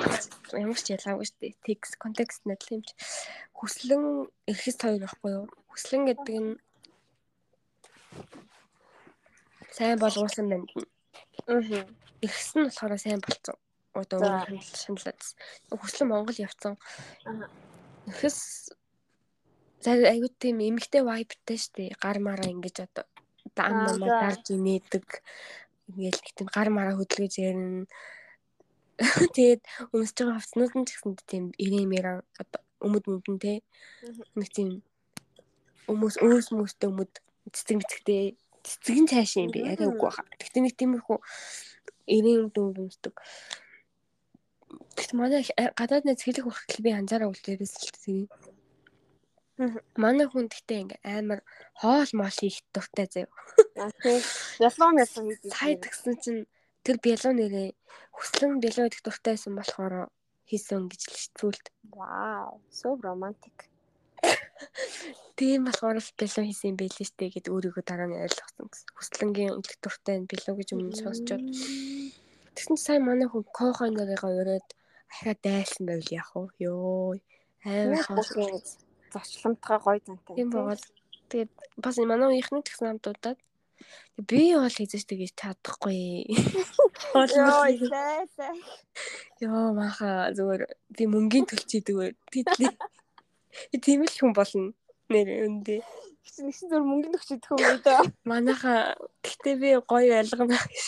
ямар ч ялгаагүй шүү дээ. Текст контекст нь адил юм чи. Хүслэн эрхэс хоёр байхгүй юу? Хүслэн гэдэг нь сайн болгуулсан байна. Аа. Эрхэс нь болохоор сайн болцсон. Одоо шаналаад. Хүслэн Монгол явцсан. Аа. За аюу тийм эмгтэй вайбтай шүү дээ. Гар мараа ингэж одоо дан Аа, намаа дарж инээдэг. Ингээл тийм гар мараа хөдөлгөж ярина. Тэгээд өмсөж байгаа хувцнууд нь ч гэсэн тийм ирээмээр одоо өмд мөдөн те нэг тийм хүмүүс өөс мөстэй өмд цэцэг мэцэгтэй цэцэг нь цааш юм би арай үгүй баха. Гэхдээ нэг тиймэрхүү эрийн дүн дүнсдэг. Гэхдээ манай гадаад найз хэлэх хүртэл би анзаараа үлдээрээс л тийм. Манай хүн гэхдээ ингээ амар хоол моол хийх дуртай заяа. Аа тийм. Ялгоо ялгоо хийдэг. Сая тэгсэн чинь тэр бялуу нэрээ хүслэн бялуу идэх дуртай байсан болохоор хийсэн гэж л зүйлд. Вау, so romantic. Тийм болохоор л бялуу хийсэн юм байлээ штэ гэд өөрийгөө дараа нь ойлгосон гэсэн. Хүслэнгийн идэх дуртай нь бялуу гэж өмнө сонсчод. Тэгсэн чинь сая манай хүн кохо нэрийгээ өрөөд ахаа дайлсан байвал яах вэ? Йоо. Амар Хамгийн зочломтгой гой зантай. Тийм бол тэгээд бас манай үеийнхний тэгсэн хамтуудад би бол хийж тэгэж чадахгүй. Йоо, сайтай. Йоо маха зүгээр би мөнгөний төлчийдэг бай. Тэдний. Тийм л хүн болно. Нэр үндэ. Чи нэгсэн зөв мөнгөний өгч идэх юм уу даа. Манаха гэхдээ би гоё ялгана гэж.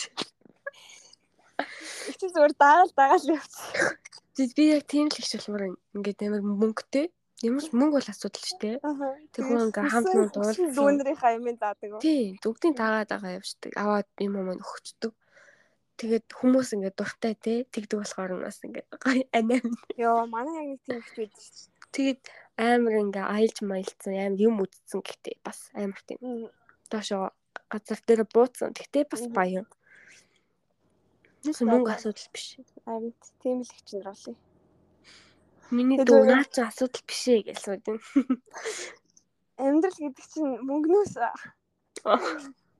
Чи зөвөр дагаал дагаал явц. Би яг тийм л их шалмаар ингээд амар мөнгөтэй. Ямар ч мөнгө бол асуудал шүү дээ. Тэр хүн ингээ хамт нь дуулсан. Дүүнэрийнхаа юмыг заадаг? Тийм, бүгдийн дагаад байгаа явждаг. Аваад юм юм өгчдөг. Тэгээд хүмүүс ингээ дуртай те тэгдэг болохоор бас ингээ гоё анаа. Йоо, манай яг нэг тийм их байдаг шүү. Тэгээд амар ингээ аялж маялцсан, амар юм үдцсэн гэхдээ бас амар тийм. Доошоо газар дээр бууцсан. Гэхдээ бас баян. Нэс мөнгө асуудал биш. Харин тийм л их чинэр олъё. Миний дүү наа чи асуудал биш ээ гэж сууд юм. Амьдрал гэдэг чинь мөнгнөөс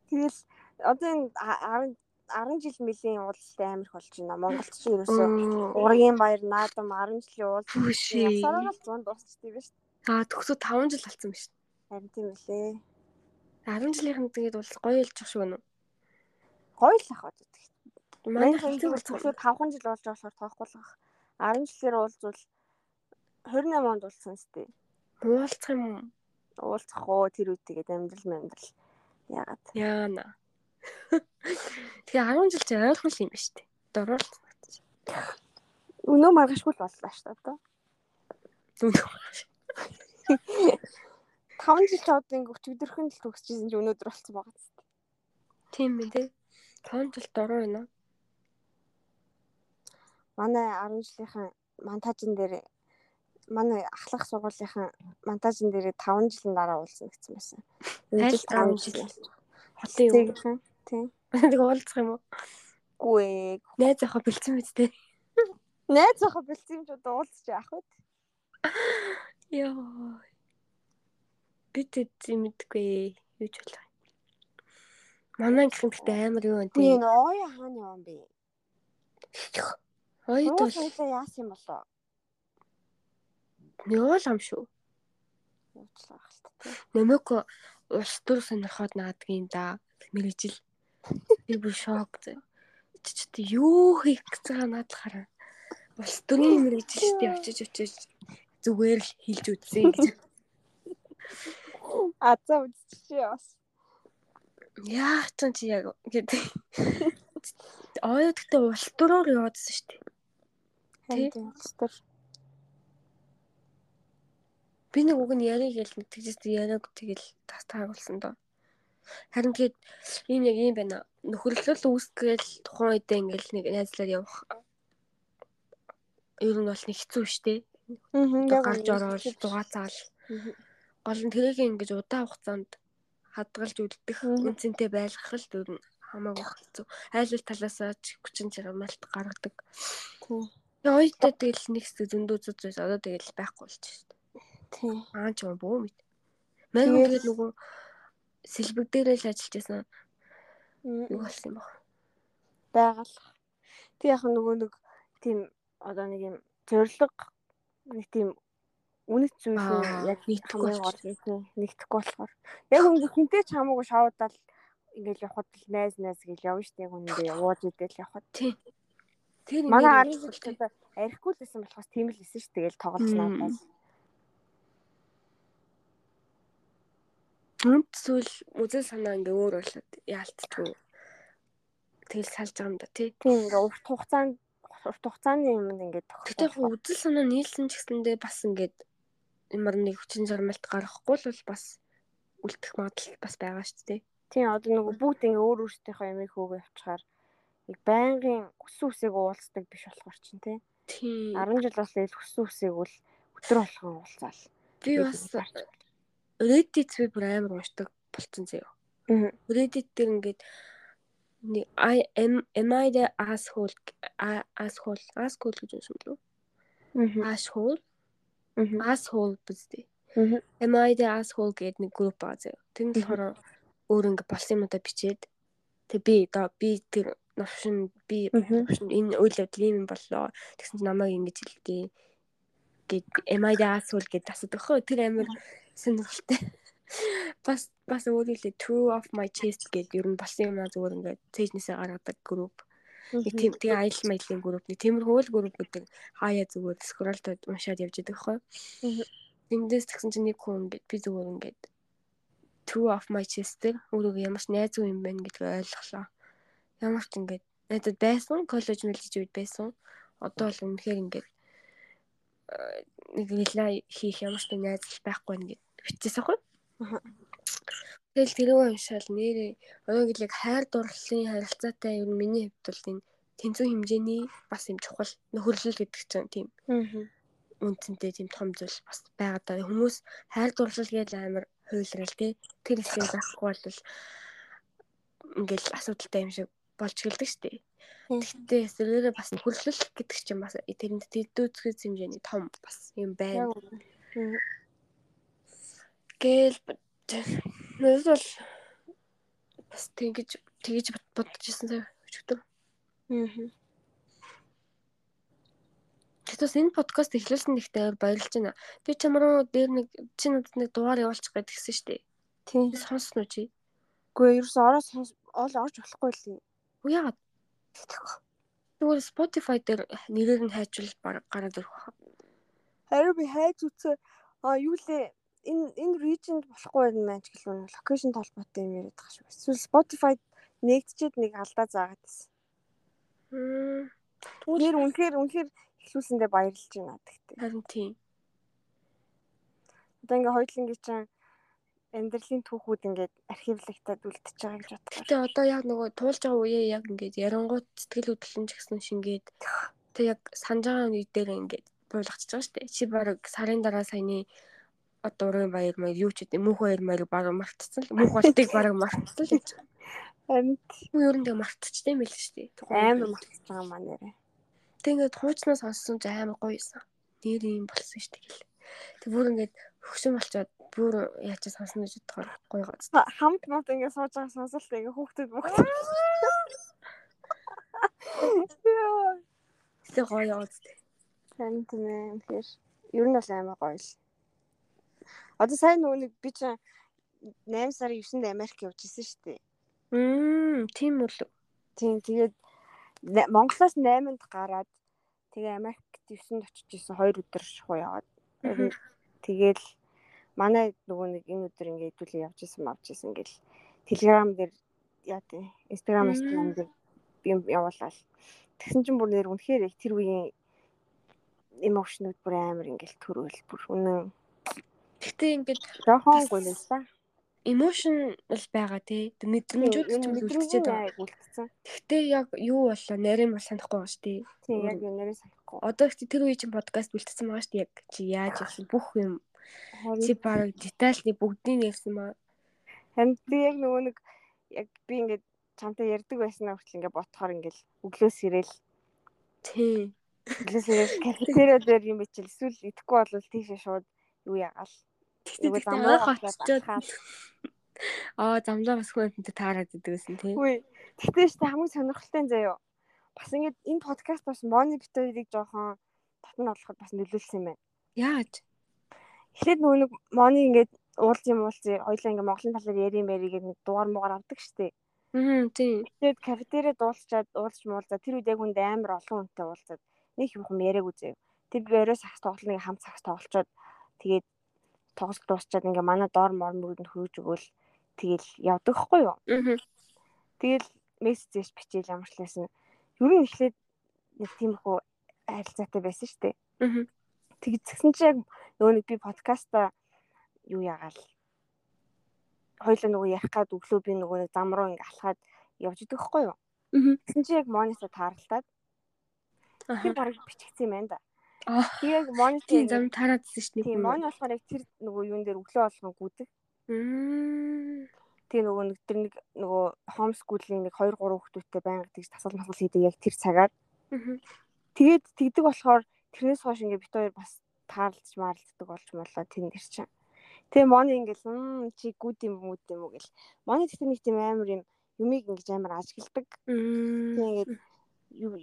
тэгэл одоо энэ 10 10 жил мөлийн уулзалт амар их болж байна. Монголд ч ерөөсөө ургийн баяр наадам 10 жилийн уулзалт ясараа л 100 дуусчихдээ биш. Аа төгсөө 5 жил болсон биш. Харин тийм үлээ. 10 жилийнхэн тэгээд бол гоё илж шүү гэнэ. Гоё л ах бод. Манай хэлцэг бол төгсөө 5 жил болж байгаа болохоор тоохгүй л ах. 10 жилээр уулзвал 28 онд уулсан сте. Уулзах юм уулзах уу тэр үед тэгээд амьдрал амьдрал яагаад яана. Тэгээ 10 жил чи ойлгох юм ба штэ. Дөрөв. Өнөө маргашгүй л боллоо штэ одоо. Өнөө. 5 жил чад ингэ өчигдөрхөн л төгсчихсэн чи өнөөдөр болцсон байгаа зү. Тийм ээ тий. 5 жил дөрөв байна. Манай 10 жилийнхэн монтажн дээр манай ахлах сургуулийнхын монтажн дээр 5 жилийн дараа уулзсан гэсэн байсан. Аль 5 жил. Хотын юу? Тийм. Тэг уулзах юм уу? Гүй. Найз охоо бэлцэн мэдтэй. Найз охоо бэлцэн ч удаа уулзч яах вэ? Йоо. Бид эзэн мэдгүй юу ч болох. Манай гэх юм гэхдээ амар юу вэ? Би энэ ооё хааны юм бэ? Ойд бол яасан юм болоо? Нёол ам шүү. Уучлаа хэлт. Нэмэко улс төр сонирхоод наадгийн да. Мэрэгжил. Би бүр шок зэ. Чи ч юу хийх гэж байгаа наадлахаараа. Улс төрийн мэрэгжилтэй очиж очиж зүгээр л хилж үзсэн гэж. Азаа үзчихээ бас. Яах ч чи яг гэдэг. Ой гэхдээ улс төрөөр яваадсан шүү дээ. Тийм. Би нэг үг нь яриг гэл мэдчихэж яриаг тэгэл тас таагуулсан доо. Харин тэгээд ийм яг юм байна. Нөхөрлөл үүсгээл тухайн үедээ ингээл нэг найзлаар явах ер нь бол нэг хэцүү шттэ. Аа гарч ороод дугаацаал. Гол нь тэрийг ингэж удаан хугацаанд хадгалж үлдэх үнцэнтэй байлгах л ер нь хамаагүй хэцүү. Айл ал талаасаа ч хүчин чармаалт гаргадаг. Тийм. Ойтой тэгэл нэг хэсэг зөндөө зүз зүз одоо тэгэл байхгүй болчих шттэ. Тийм. Аа ч юм бөө мэд. Мэн тэгээд нөгөө сэлбэг дээрээ л ажиллаж байсан. Юу болсон юм бэ? Байгаль. Тэг яг нөгөө нэг тийм одоо нэг юм зориг нэг тийм үнэт зүйл нь яг нэгтгэхгүй болчихсон. Нэгтгэхгүй болохоор. Яг ингэ хинтэй ч хамаагүй шоудаал ингээл явхад л найз найз гэж явна штеп үнэндээ ууж идэл явхад. Тийм. Тэр манай 10 жил ярихгүй л байсан болохоос тийм л байсан ш. Тэгэл тоглож надад. Үнд зүйл үзэл санаа ингээ өөр болоод яалтчгүй. Тэгэл салж байгаа юм да тий. Тийм ингээ урт хугацаанд урт хугацааны юмд ингээ Тэгтээ яг үзэл санаа нийлсэн ч гэсэндээ бас ингээд ямар нэг хүчин зармалт гаргахгүй л бас үлдэх магадлал бас байгаа шүү дээ. Тийм одоо нөгөө бүгд ингээ өөр өөртөөхөө ямиг хөөгөө явчихаар яг байнгын хүссэн үсэг уулздаг биш болохоор чинь тий. Тийм. 10 жил бас л хүссэн үсэг бол өдөр болгон уулзаал. Би бас Reddit би бүр амар уншдаг болцсон заяа. Аа. Reddit дээр ингээд I am am I the asshole asshole asshole гэж юм шүү. Аа. Asshole Аа. asshole бүзтэй. Аа. Am I the asshole гэдэг нэг групп заяа. Тэр нь болохоор өөр ингээ болсон юмудаа бичээд тэг би би тэр новшин би энэ үйл явдал юм боллоо. Тэгсэн чинь намайг ингэж хэлдэг I the asshole гэдээ асуудаг хөө тэр амар сонирхолтой. Бас бас өөрөлдөө true of my chest гэдэг ер нь болсон юм аа зүгээр ингээд цэжнээсээ гаргадаг групп. Тийм тийм аялал маялын групп нэг тиймэрхүү л групп гэдэг хаяа зүгээр скролтод уншаад явж байгаа хөө. Тэндээс тэгсэн чинь нэг хүн ингээд би зүгээр ингээд true of my chest дээр өөрөө ямар ч найз юм байна гэдгийг ойлголоо. Ямар ч ингээд надад байсан коллеж мэлж үед байсан. Одоо л үнэхээр ингээд нэг релай хийх ямар ч найз байхгүй нэгэд бичсэн аахгүй. Тэгэл тэрөө уншаал нэрээ өнөөг л яг хайр дурлалын харилцаатай ер нь миний хувьд бол энэ тэнцүү хэмжээний бас юм чухал нөхөрлөл гэдэг чинь тийм. Үнцэнтэй тийм том зүйл бас байгаа даа. Хүмүүс хайр дурлал гэж амар хуйлрал тий. Тэр хэсгийг байхгүй бол ингээл асуудалтай юм шиг болж гэлдэг штэ. Гэхдээ эсвэргээр бас нөхөрлөл гэдэг чинь бас тэрэнд тэдүүцгээс хэмжээний том бас юм байна. Гэл надад бол бас тэгэж бодож ирсэн сая өчтөр. Аа. Тэгээс энэ подкаст эхлүүлсэн нэгтэй баярлж байна. Би чамд руу дээр нэг чи надад нэг дугаар явуулчих гээд гисэн шүү дээ. Тийм. Сонсно чи? Үгүй ерөөс ороос ол орж болохгүй л юм. Уу яагаад? Тэгвэл Spotify дээр нэрээр нь хайчвал баг гараад ирэх баха. Харин би хайж үзээ. А юу лээ энэ энэ region болохгүй юм байна ч гэлгүй локейшн толботой юм яриад байгаа шүү. Эсвэл Spotify нэгдчихэд нэг алдаа заагаад байсан. Тэгвэл үнэхээр үнэхээр эхлүүлсэндээ баярлж байна гэхдээ. Харин тийм. Одоо ингээ хоёулангийн чинь амьдралын түүхүүд ингээд архивлагтаад үлдчихэж байгаа гэж бодлоо. Гэтэ одоо яг нөгөө туулж байгаа үеэ яг ингээд ярангууд сэтгэл хөдлөн ч гэсэн шингээд тэг яг санаж байгаа үе дээр ингээд буулгачж байгаа шүү дээ. Чи баг сарын дараа саяны одоо урын баяр маяг юу ч гэдэг мөнх баяр маяг баг мартцсан л мөнх болтыг баг мартцсан л гэж. Харин Юу ер нь тэг мартчихсан юм байл шүү дээ. амар мартчихж байгаа маа нэрэ. Тэг ингээд хуучнаас сонссон ч амар гоё юусан. Нэр юм болсон шүү дээ. Тэг бүр ингээд хөгшин болчоод бүр яаж ч сонсно гэж бодохоор гоё гоц. Хамт мод ингээ сууж байгаа сонсолт ингээ хүүхдүүд бүгд. Тэг гоё. Харин тийм ээ. Тэгэхээр ер нь бол амар гоё л. Одоо сайн нөгөө нэг би чинь 8 сарын 9-нд Америк явж исэн шүү дээ. Мм, тийм үл. Тийм тэгээд Монголоос 8-нд гараад тэгээ Америкт 9-нд очиж исэн 2 өдөр шухуу яваад. Тэгээл манай нөгөө нэг энэ өдөр ингээ хэдүүлээ явж исэн авч исэн гэл Telegram дээр яа тий Instagram. Instagram дээр юм явуулаад. Тэгсэн чинь бүр нэр үнэхээр их тэр үеийн эмоушнууд бүр амар ингээл төрөөл бүр үнэн Гэтэ ингээд жоохон гуйлсан. emotion л байгаа тий. Мэдрэмжүүд ч үлдчихэд байгаа. үлдсэн. Гэтэ яг юу болоо нарийн бол санахгүй байгаа шүү дээ. Тийм яг нэрээ санахгүй. Одоо ихтэй тэр үе чинь подкаст бэлтгэсэн байгаа шүү дээ. Яг чи яаж явсан бүх юм чи баг детальны бүгдийг ярьсан маа. харин би яг нөгөө нэг яг би ингээд чамтай ярьдаг байсан хүртэл ингээд ботхоор ингээд өглөөс ирээл Тий. өглөөс ирээл кафетериа дээр юм бичил эсвэл идэхгүй бол тийшээ шууд юу анх очиод очичоод ахаад. аа замлаа бас хүнтэй таарад идэгсэн тий. Үгүй. Тэгтээ ч хамгийн сонирхолтой нь заяо. Бас ингээд энэ подкаст бас мони битэрийг жоохон татна болоход бас нөлөөлсөн юм байна. Яаж? Эхлээд нөгөө нэг мони ингээд уулз юм уулзъя. Хоёлаа ингээд Монголын талаар ярим байрыг нэг дугаар муугаар авдаг штеп. Аа тий. Тэгээд кафетериад уулзчаад уулзч муулзаа тэр үед яг үнд амар олон хүнтэй уулзаад нэг юм хүм яриаг үзээ. Тэр би орой сагс тоглолтыг хамт сагс тоглолцоод тэгээд тоглолт дуусчаад ингээ манай доор мор мөрөнд хөрөж өгөөл тэгэл явдаг хгүй юу. Аа. Тэгэл мессежээс бичээл ямар ч лээсэн. Ер нь эхлээд нэг тийм хөө харилцаатай байсан шүү дээ. Аа. Тэгцсэн чи яг нөгөө нэг би подкаста юу яагаал хоёлаа нөгөө ярих гад өглөө би нөгөө нэг зам руу ингээ алхаад явж идэг байхгүй юу. Тэгсэн чи яг монитор тааралтаад би бараг бичигдсэн юм байна да. Тэгээд Тийм зам тараадсэн шүү дээ. тийм мони болохоор яг тэр нөгөө юун дээр өглөө болгон гүдэг. Тэгээ нөгөө нэг тэр нэг нөгөө хомскуулийн нэг 2 3 хүүхдүүдтэй байнга тэгж тасал масал хийдэг яг тэр цагаар. Тэгээд тэгдэг болохоор тэрнээс хойш ингээ бит хоёр бас таарлаж маарлцдаг болж молоо тэн дэр чинь. Тэгээ мони ингээл чи гүд юм уу юм уу гэл. Мони тэгтээ нэг тийм амар юм юмыг ингэж амар ажигладаг. Мм. Тэгээд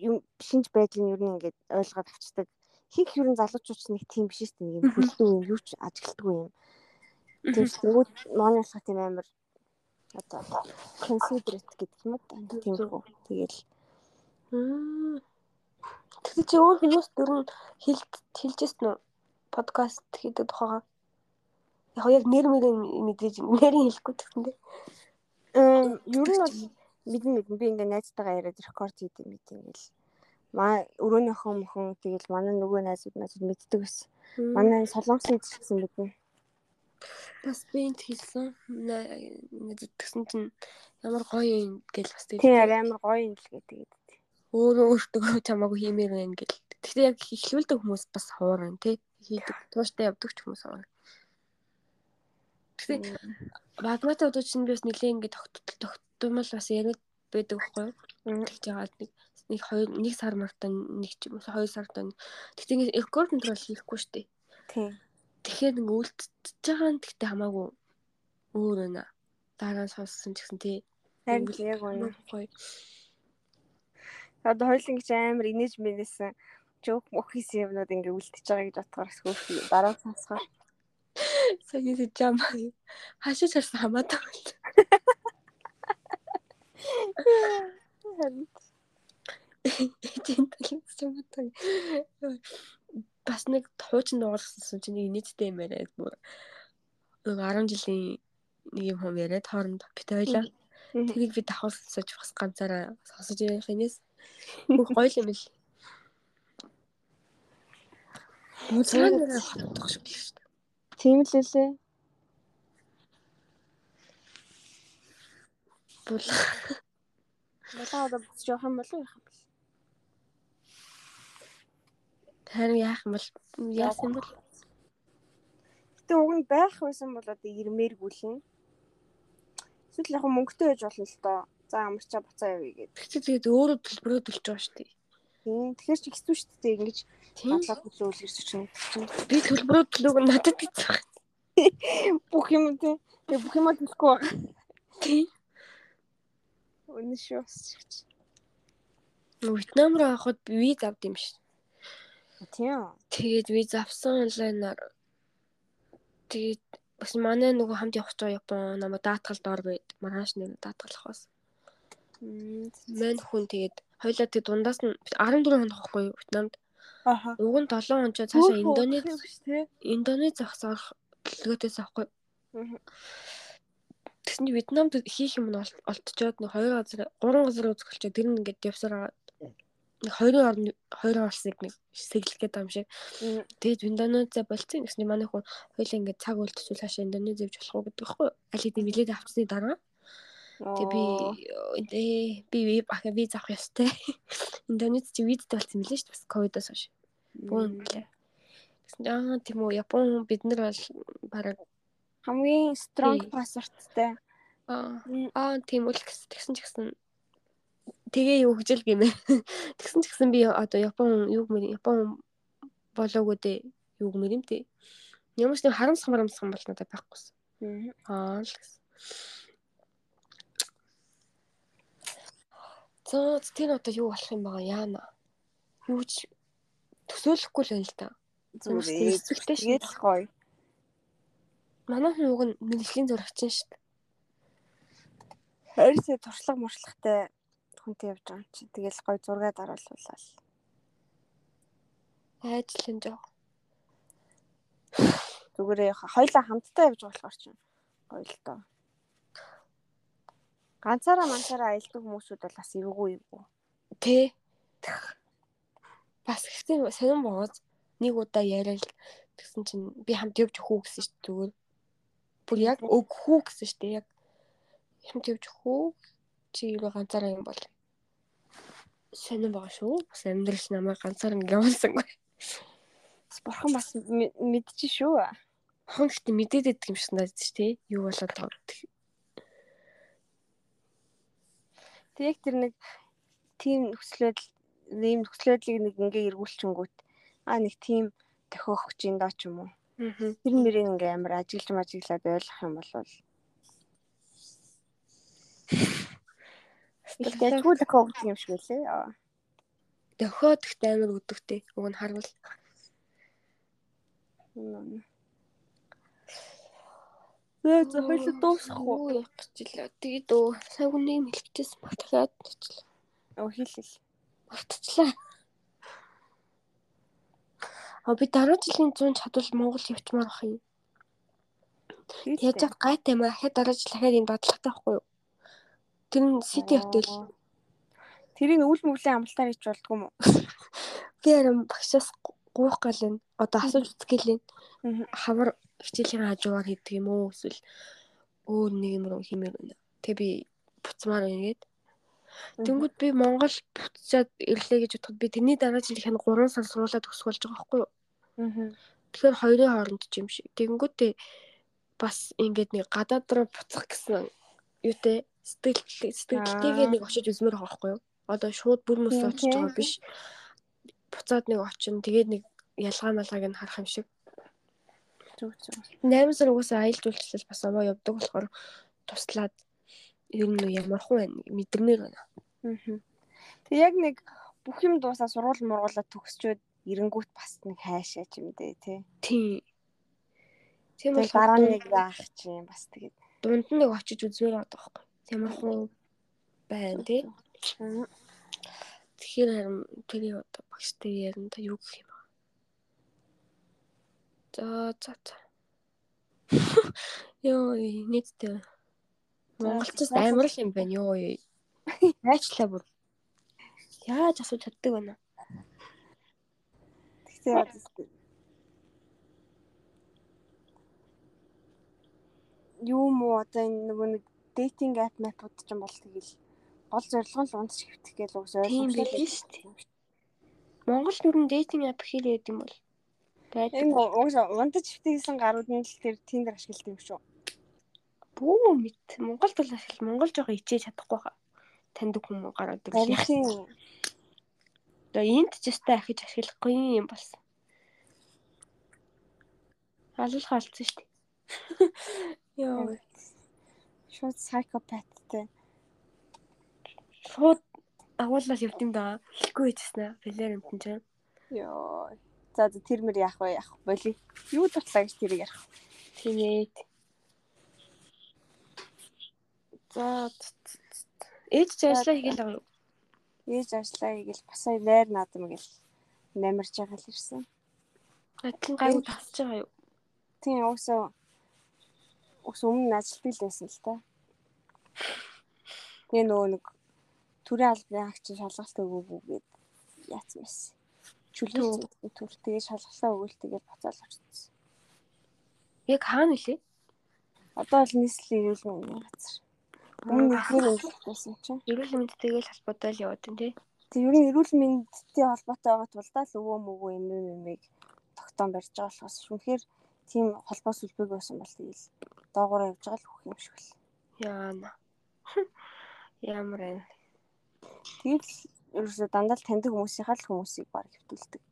юм шинж байдлыг юу нэг ингээд ойлгоод авчдаг. Хин хэрэн залуучууд ч нэг тийм биш шүү дээ. Нэг юм хүлдэг юм юу ч ажигладаггүй юм. Тэгээс нөгөө мони болох тийм амар одоо considerate гэдэг юм уу? Тийм үү. Тэгэл Мм. Тэгвэл чи өөр хүмүүс дөрөв хэлж хэлжсэн үү? Подкаст хийдэг тухайгаа. Яг яг нэр мэрийн мэдээж нэрийн хэлэхгүй тэгсэндээ. Эм, ер нь бол мэдэн мэдэн би ингээ найзтайгаа яриад рекорд хийдэг мэт ингээл маа өрөөний охин мөхөн тэгэл манай нөгөө найзууд найзууд мэддэг байсан. Манай солонгосын гэсэн мэднэ. бас бинт хэлсэн. Нэг тэгсэн чинь ямар гоё юм гэл бас Тийм тэгээд яг амар гоё юм л гэдэг. Өөрөө өөртөө чамаагүй хиймээр байна гэл. Гэхдээ яг ихлүүлдэг хүмүүс бас хуурна тий. Хийдэг. Тууштай явдаг ч хүмүүс хуурна. Гэхдээ Багмата удаа чинь би бас нэлээ ингээд тогттол тогтмол бас яриад байдаг байхгүй юу? Тэгж яагаад нэг нэг хоёр нэг сар мартаа нэг ч юм уу хоёр сартаа. Тэгтээ ингээд рекорд контрол хийхгүй шүү дээ. Тийм. Тэгэхээр нэг үлдчихэж байгаа нь тэгтээ хамаагүй өөр байна. Дараа нь сонссон ч гэсэн тий. Харин яг үнэ. Одоо хоёул ингэж амар инээж мэнэсэн жоок мохис юмнууд ингээ үлдчихэж байгаа гэж бодохоор хөөх дараа нь сонсохоор Сая нэг жам хашиж харсан хамаатай байна. харин Эцэн талаас хамаатай. Бас нэг хуучин дуугарсан чинь нэг нийттэй юм яриад бүр нэг 10 жилийн нэг юм хам яриад хооронд бит ойлаа. Тэрийг би давхар сонсож бас ганцаараа сонсож явах юмээс бүх гоё юм л. Музыкаараа хатдах шиг л шүү дээ. тийм л лээ. Бол Болоо одоо буцаж явах юм болов яах юм бэл. харин яах юм бол яасан юм бол Гэтэ уг нь байх байсан бол одоо ирмээргүй л юм. Эсвэл яг мөнгөтэй байж болно л доо. За амарчаа буцаа явъя гэдэг. тэгчээ тэгээд өөрөө төлбөрөө төлж байгаа шүү дээ. Тийм. Тэгэхээр ч хэцүү шүү дээ ингэж бодлоо төлөөл ирсэж чинь. Би төлбөрөө төлөөг надад гэсэн. Бүх юм тийм. Тэгээ бүх юм төлөхгүй байгаа. Тийм. Үнэ шүү бас. Вьетнам руу авахд виз авд юм шүү. Тийм. Тэгээд виз авсан онлайнаар тэгээд бас манай нөгөө хамт явах гэж Япон намайг даатгалд ор байд. Маргааш нэг даатгалах бас. Мэн хүн тэгээд хоёлаа тэгээд дундаас нь 14 хоног юу Вьетнамд. Аха. Уг нь 7 хоног цаашаа Индонез. Индонез зогсоох төлөвлөгөөтэйс авахгүй. Тэгсэн чинь Вьетнамд хийх юм нь ол- олдчоод нэг хоёр газар гурван газар үзгэлчээ тэр нь ингээд явсаар байгаа. Нэг хоёрын орны хоёр орсыг нэг сэглэх гэдэг юм шиг. Тэгээд Индонезиа болцсон. Гэсэн чинь манай хүн хоёлаа ингээд цаг үлдчихвэл хаашаа Индонез явж болох уу гэдэг байхгүй? Аль хэдийн билет авцсны дараа. Тэгээ би ээ би виз ах виз авах ёстой. Индонез чи визтэй болсон мөлий шүү дээ бас ковидоос хойш. Бүүн гэлээ. Гэсэн чинь аа тийм үү Япон бид нар бол бараг хамгийн strong passwordтай. аа аа тийм үл гэсэн тэгсэн ч гэсэн тэгээ юу гэж л гэмээ. Тэгсэн ч гэсэн би одоо Япон юу гэмээр Япон болоогүй дээ юу гэмээр юм дээ. Ямар ч нэг харамсах марамсах бол надад байхгүйсэн. Аа л гэсэн. За тэр одоо юу болох юм байгаа яана. Юу ч төсөөлөхгүй л байна л да. Зүгээр шүү. Тэгээд л гоё. Манай хүн уг нь мэрэгжлийн зурагч шүү дээ. Хайрсаа туршлага муршлагтай хүнтэй явж байгаа юм чи. Тэгэл гоё зураг дараалуулаад. Айжлан жоо. Зүгээрээ хоёлаа хамтдаа явж болохоор чинь гоё л доо. Ганцаараа манцаараа аялдаг хүмүүсүүд бол бас эвгүй эвгүй. Тэ. Бас ихтэй сонирн бооз нэг удаа яриад тэгсэн чинь би хамт явж үү гэсэн шүү дээ зүгээр. Бүр яг өгөхүү гэсэн шүү дээ. Яг хэмт явж хөө чи юу ганцаараа юм бол сонирн байгаа шүү. Бас амьдрал намайг ганцаар ингэ явуулсангүй. Бурхан бас м- мэдчих шүү. Хон гэхдээ мэдээд байдаг юм шиг надад шүү дээ. Юу болоод байгаа гэдэг. Тэг яг тэр нэг тийм нөхцөл байдал ийм нөхцөл байдлыг нэг ингээ эргүүлчихэнгүүт аа нэг тийм тохиох гэж юм даа ч юм уу. Тэр нэрийг ингээ амар ажиглаж мажиглаад ойлгох юм бол их дэжгүй тохиох гэх юм шиг үлээ. Дохиод ихтэй амар өдөгтэй. Уг нь харвал Нөө зохиолоо дуусахгүй. Юу явах гэж илээ. Тэгээд өө сайн хүнийг хэлчихсэн баг дахиад тачлаа. Оо хэл хэл. Багтчлаа. А би дараа жилийн 100 чадвал Монгол явчмаар ах юм. Яаж яг гайтай маа дахиад дараа жил дахиад энэ бадлахтай байхгүй юу? Тэр нь City Hotel. Тэрийг үл мөглөө амлалтаар ич болдгоо юм уу? Би арам багшаас гуух гал энэ. Одоо асууж гэлээ. Мгм. Хавар хичээлийн хажуугаар хийдэг юм уу эсвэл өөр нэг юм руу хиймээр байна. Тэг би буцмаар байна гээд. Тэнгүүд би Монгол буцаад ирлээ гэж бодоход би тэрний дараа жил хэн 3 сар сургуулаа төгсөх болж байгаа байхгүй юу? Аа. Тэгэхээр хоёрын хооронд ч юм шиг. Тэгэнгүүтээ бас ингээд нэг гадаад руу буцах гэсэн юутэй сэтгэл сэтгэлтэйгээ нэг очиж үзмээр байгаа байхгүй юу? Одоо шууд бүр мөс очиж байгаа биш. Буцаад нэг очин тэгээд нэг ялгаа малгааг нь харах юм шиг. Зүг зүг. 8 сар угаасаа аялал жуулчлал бас овоо явдаг болохоор туслаад ер нь ямар хуу байна мэдэрнээр байна. Аа. Тэг яг нэг бүх юм дуусаа сургууль мургуулаад төгсчөөд эренгүүт бас нэг хайшаа ч юм дээ тий. Тийм. Тийм Тэг дараа нэг яах чинь бас тэгээд дунд нь нэг очиж үзмээр байгаа байхгүй. Ямар хуу байна тий. Аа. Тэгэхээр харин тэрийг одоо багштай ярина та юу гэх юм бэ? За за за. Йоо нийтдээ Монголчууд амар л юм байна ёо. Найчлаа бүр. Яаж асууж чаддаг байна? тэгтээ одоо юу муу одоо энэ нөгөө нэг дейтинг апп мэпүүд ч юм бол тэгэл гол зорилго нь унтж хөвтөх гэж Тийм ойлгомжтой шүү дээ. Монгол нүрэн дейтинг апп хийлээд юм бол байдаг. Уус унтж хөвтгийсэн гарууд нь л тэр тиндер ашигладаг юм шүү. Бүү мэд. Монголд бол ашигла Монгол жоохон ичээж чадахгүй хаа. Таньдаг хүмүүс ирлээ. тийм Одоо энд ч өстэй ахиж ашиглахгүй юм болсон. Алуулах алдсан шүү дээ. Йоо, шууд сайкопаттай. Шууд агууллал явд юм да. Хэлэхгүй байжснаа. Бэлэр юмтан ч. Йоо. За за тэр мөр яах вэ? Яах боли. Юу дутлаа гэж тэрийг ярих. Тэгээд. За ээж ч ажиллаа хийгээл байгаа юу? Ээж ажиллаа хийгээл бас найр наадам гэл намирч байгаа л ирсэн. Адилхан гайгүй тасч байгаа юу? Тийм уусаа ус өмнө ажилтдаг л байсан л та. Тэгээ нөгөө нэг төрийн албаны агч шалгалт өгөөгүй гээд яатсан байсан. Чөлөөсөн төр тэгээ шалгалаа өгөөл тэгээд буцаал очсон. Яг хаана нэлээ? Одоо бол нийслэлийн эрүүл мэндийн газар. Өмнө ихний мэндэлсэн чинь. Эрүүл мэндтэйгээ л холбоотой л яваад байна тий. Тэг ер нь эрүүл мэндтэй холбоотой байгаа тул даа л өвөө мөгөө юм юм юмыг тогтоон барьж байгаа болохоос шүнхээр тийм холбоос үлбэг байсан бол тэгэл доогуур явж байгаа л хөх юм шиг л. Яана. Ямар байна. Тэгэл ерөөсө дандаа л таньдаг хүмүүсийнхаа л хүмүүсийг баг хөвтүүлдэг.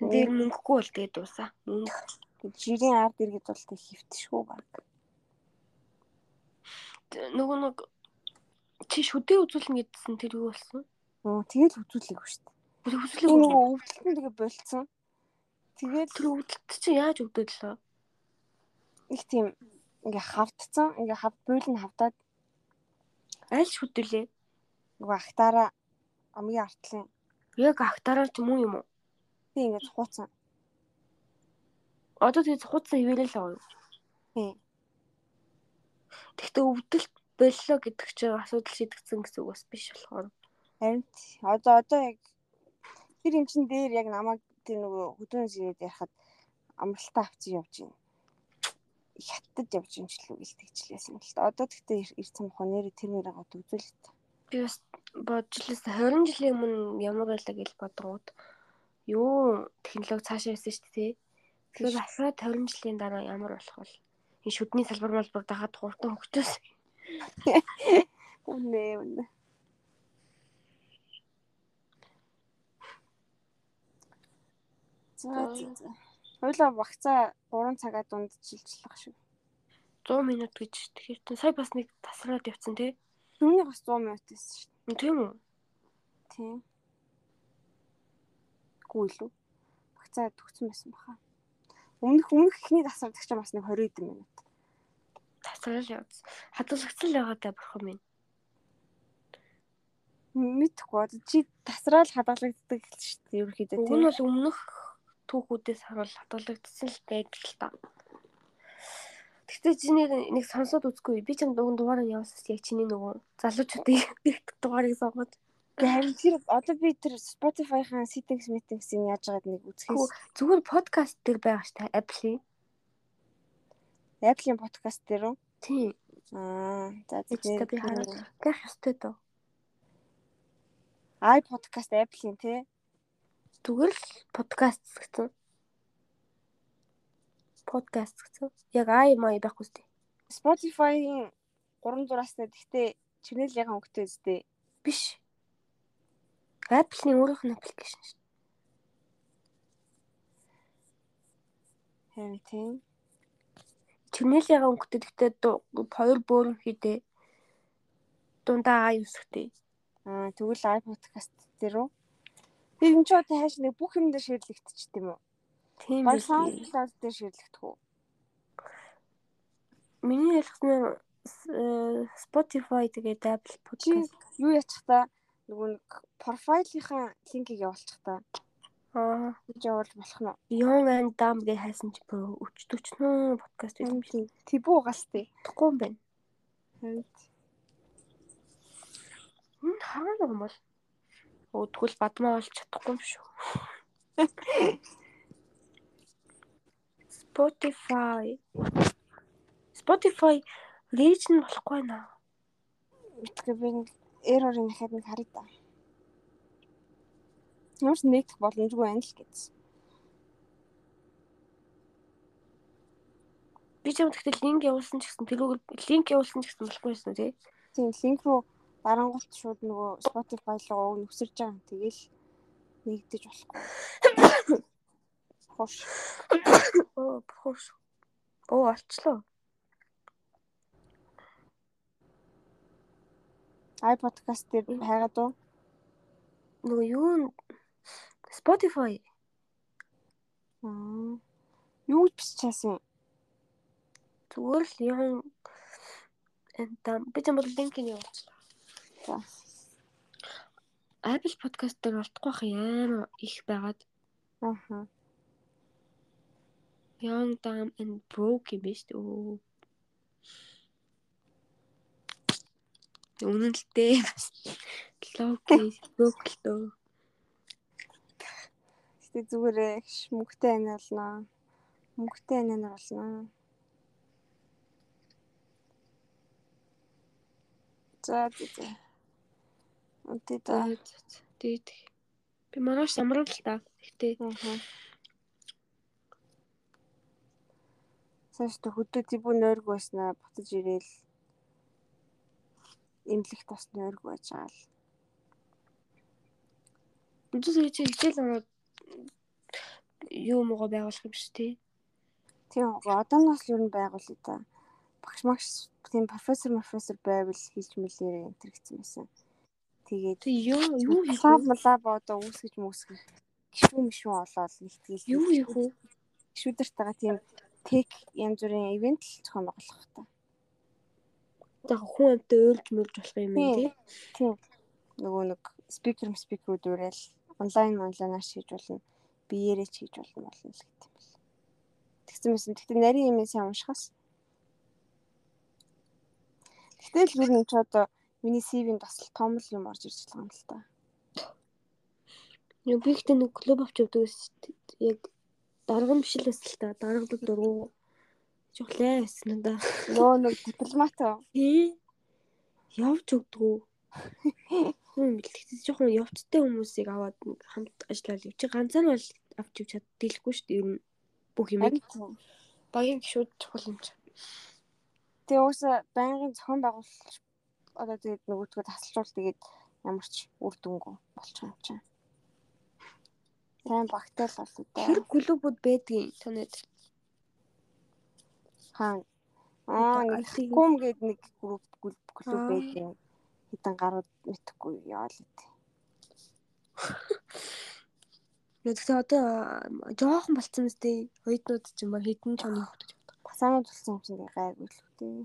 Дээр мөнгөгүй бол тэгээд дуусаа. Мөнгө Жирийн ард иргэд бол тэг хөвтшгүй баг. нөгөө нэг чи шүдээ үзүүлнэ гэдсэн тэр юу болсон? Нөө тэгэл хөвтүүлээг шүү дээ. Үзүүлэг нөгөө өвдөлтөн тэгээ болцсон. Тэгээд тэр өвдөлт чи яаж өвдөдлөө? их тийм ингээ хавдцсан. Ингээ хав буйл нь хавдаад Аль шүдэлээ? Нөгөө ахтаараа амгийн артлын Яг актараар ч юм уу юм уу? тийм ингээ цухууцсан. Одоо тэгээд хуцсан хിവэрэл байгаа юу? Тийм. Гэхдээ өвдөлт боллоо гэдэг чинь асуудал шийдэгдсэн гэсэн үг бас биш болохоор. Харин одоо одоо яг тэр юм чин дээр яг намайг тэр нөгөө хөдөөнөөс ирээд ярахад амралтаа авчиж явж байна. хятад явж юм ч л үгүй тэгчлээсэн л та. Одоо тэгтээ ирсэн мохоо нэрээ тэр мөрөөгөө үзүүл та. Би бас бодж лээс 20 жилийн өмнө ямар байлаа гэж бодгоод юу технологи цаашаа ирсэн шүү дээ. Тэгэхээр асаа 20 жилийн дараа ямар болох вэ? Энэ шүдний салбар малбар дагаад хурдан хөгжөөс. Үнэ үнэ. За. Хойлоо багцаа 3 цагаа дунд шилжлэх шүү. 100 минут гэж тэгэхээр сая бас нэг тасраад явцсан тий. Түүний бас 100 минут байсан шүү. Тийм үү? Тийм. Гүү илүү. Багцаа төгсөн байсан баха. Өмнөх өмнөх ихний тасраад ч бас нэг 20 хэдэн минут. Тасрал явц. Хадгалагдсан л байгаа даа бурхан минь. Мэдхгүй чи тасраал хадгалагддаг л шүү дээ ерөөхдөө Уг нь бол өмнөх түүхүүдээс харуул хадгалагдсан л байдаг л та. Гэхдээ чиний нэг сонсоод үзгүй. Би ч юм нөгөө дугаараа явуулсан яг чиний нөгөө залуучуудын нэг дугаарыг сонгоод Харин тэр одоо би тэр Spotify-хан settings meetings-ийг яаж байгааг нэг үзэхээс зүгээр подкаст дээр байгаа ш та Apple-ийн. Apple-ийн подкаст дээр үү? Тийм. Аа, за Тэгтээ би хараад гэх ёстой доо. i podcast Apple-ийн тий. Зүгээр л подкаст гэсэн. Подкаст гэсэн. Яг ай май байхгүй сте. Spotify-ийн 3 зураастай гэхдээ чигнэлийн өнгөтэй үстэй. Биш. Apple-ийн өөрийнх нь аппликейшн шүү. Харин тийм. Чигнэлийн өнгөтэй гэхдээ хоёр бөөрн хийдэ. Дундаа ай үсгтэй. Аа тэгвэл i podcast дээр үү? Би энэ ч одоо хааш нэг бүх юм дээр ширлэгдчих тийм үү? Тийм Гол биш. SoundCloud дээр ширлэгдэх үү? Миний ялгсан Spotify тэгээд Apple podcast. юу ячих та нөгөө нэг профайлынхаа линкийг явуулчих та. Аа, Гэж явуул болох нь. Young and Dumb гэж хайсан чи бөө өчтөчнөө подкаст юм. тийм. Тэбүү галстэй. Тэгэхгүй юм байна. Харин Энэ хаана юм бол? Оо тэгвэл бадмаа олж чадахгүй юм шүү. Spotify. Spotify region болохгүй наа. мэдгүй би нэг error-ын дахиад нэг харъя та. Ямар ч нэгдэх боломжгүй байна л гэсэн. Би ч юм гэхдээ линк явуулсан ч гэсэн тэрүүгээр линк явуулсан ч гэсэн болохгүй байсан тий. Тийм линк руу дарангуут шууд нөгөө Spotify руу нөхсөрж байгаа юм. Тэгэл нэгдэж болохгүй. Хош. Оо бохош. Оо олчлоо. i podcast дээр хайгаад уу? Нөгөө юу Spotify Аа. Юу гэж биччихсэн? зүгээр л юм энэ би ч юм бол линкийг явуулчихлаа. За. Apple podcast дээр хаа амар их байгаад Аха. Young Dumb and Broke юм биш үү? Үнэн л дээ. Локи broke л дөө. Гэтэ зүгээрээ мөнгөтэй ань болно. Мөнгөтэй ань болно. За за. Үнтэй да. Тэгээд би маргааш амрал л та. Гэтэ Аха. Сашд хөдөө тибүү нойрг байснаа буцаж ирээл эмнэлэх тос нойрг байж байгаа л. Үдээс гэж хичээл ороод юу мого байгуулах юм шүү дээ. Тийм одооноос л ер нь байгуул та. Багш магш тийм профессор профессор байвал хийж мэлээрээ энэ төр гэсэн байсан. Тэгээд Тэг юу юу хийх лаб вэ? лаб одоо үүсгэж мүсгэх гişүү мишүү олоод нэгтгэл Юу хийх вэ? гişүүдэртэйгээ тийм тек янз бүрийн ивент л зохион байгуулах та. Яг хүн амтай өөлж мөлж болох юм тий. Тийм. Нөгөө нэг спикер спикерүүд уурал онлайн онлайнаар хийж болно. Биеэрээ хийж болно болно л гэдэг юм бэл. Тэгсэн мэсэн. Тэгтээ нарийн юм сайн уншихаас. Тэгтэл л бүр нэг ч одоо миний CV-нд бас л том л юм орж ирж байгаа юм л та. Юу би ихтэй нэг клуб авч явдаг. Яг дарга биш л бас л та даргалууд дургу Жохлаа байсан надаа. Нөө нэг дипломат уу? Тий. Явж өгдгүү. Хүн бэлтгэж жоохон явцтай хүмүүсийг аваад хамт ажиллаад явчих. Ганцаар бол авч явж чаддаггүй шүү дээ. Ер нь бүх юм. Багийн гişүүд чухал юм чи. Тэгээ уусаа байнгын зохион байгуулалт одоо тэгээд нөгөөдгөө тасалжуул тэгээд ямар ч үр дүнгүй болчих юм чинь. Сайн багтай л бол да. Тэр клубуд байдгийн танад. Хаана? Аа нэг гүм гээд нэг клуб клуб байдаг. Хитэн гарууд мэдхгүй яал үү. Нэгдээ одоо жоохон болцсон мэт хоёрнууд ч юм ба хитэн ч оны хөтөж байна. Басаанууд болсон юм чинь гайгүй л үү.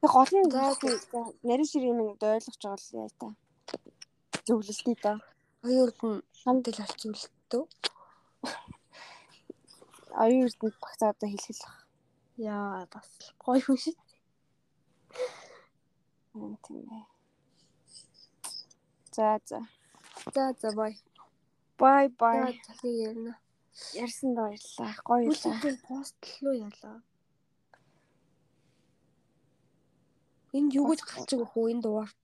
Тэг гол нь За, нарийн ширийн минь ойлгож байгаа л яа та. Зөвлөлтий доо. Хоёрд нь хамт ил л төө. Оюун эрдэнэт багцаа одоо баг. Яа бас гоё хүн шít. Мм, Тийм ээ. За за. За за бай. Бай бай. захиг ярина. Ярьсанд баярлалаа. Гоё юлаа. Бүлээн пост руу ялаа. Энд юу гэж гарч байгаа хөө энэ дугаарт?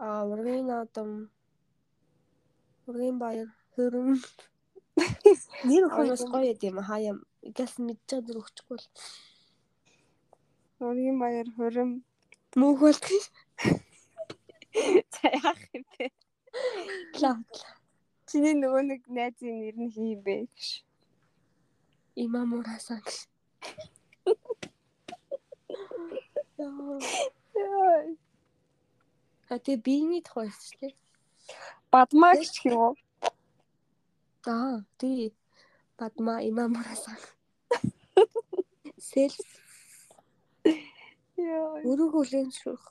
Аа, ургийн наадам. Ургийн баяр хөрөн. Нэр хүмүүс гоё юм хаяа. Газ мэдчихэж өгчихгүй л. Өргөн баяр хөрөм. Мөнх болт. За яах юм бэ? Лаа. Чиний нөгөө нэг найзын нэр нь хий бэ гэж. Имамурасан гэж. Яа. А тэг биений тухай шүү дээ. Бадмаа гэх юм уу? Аа, тий. Бадма имамурасан. Сэл Яа. өөрийгөө хүлээншүүх.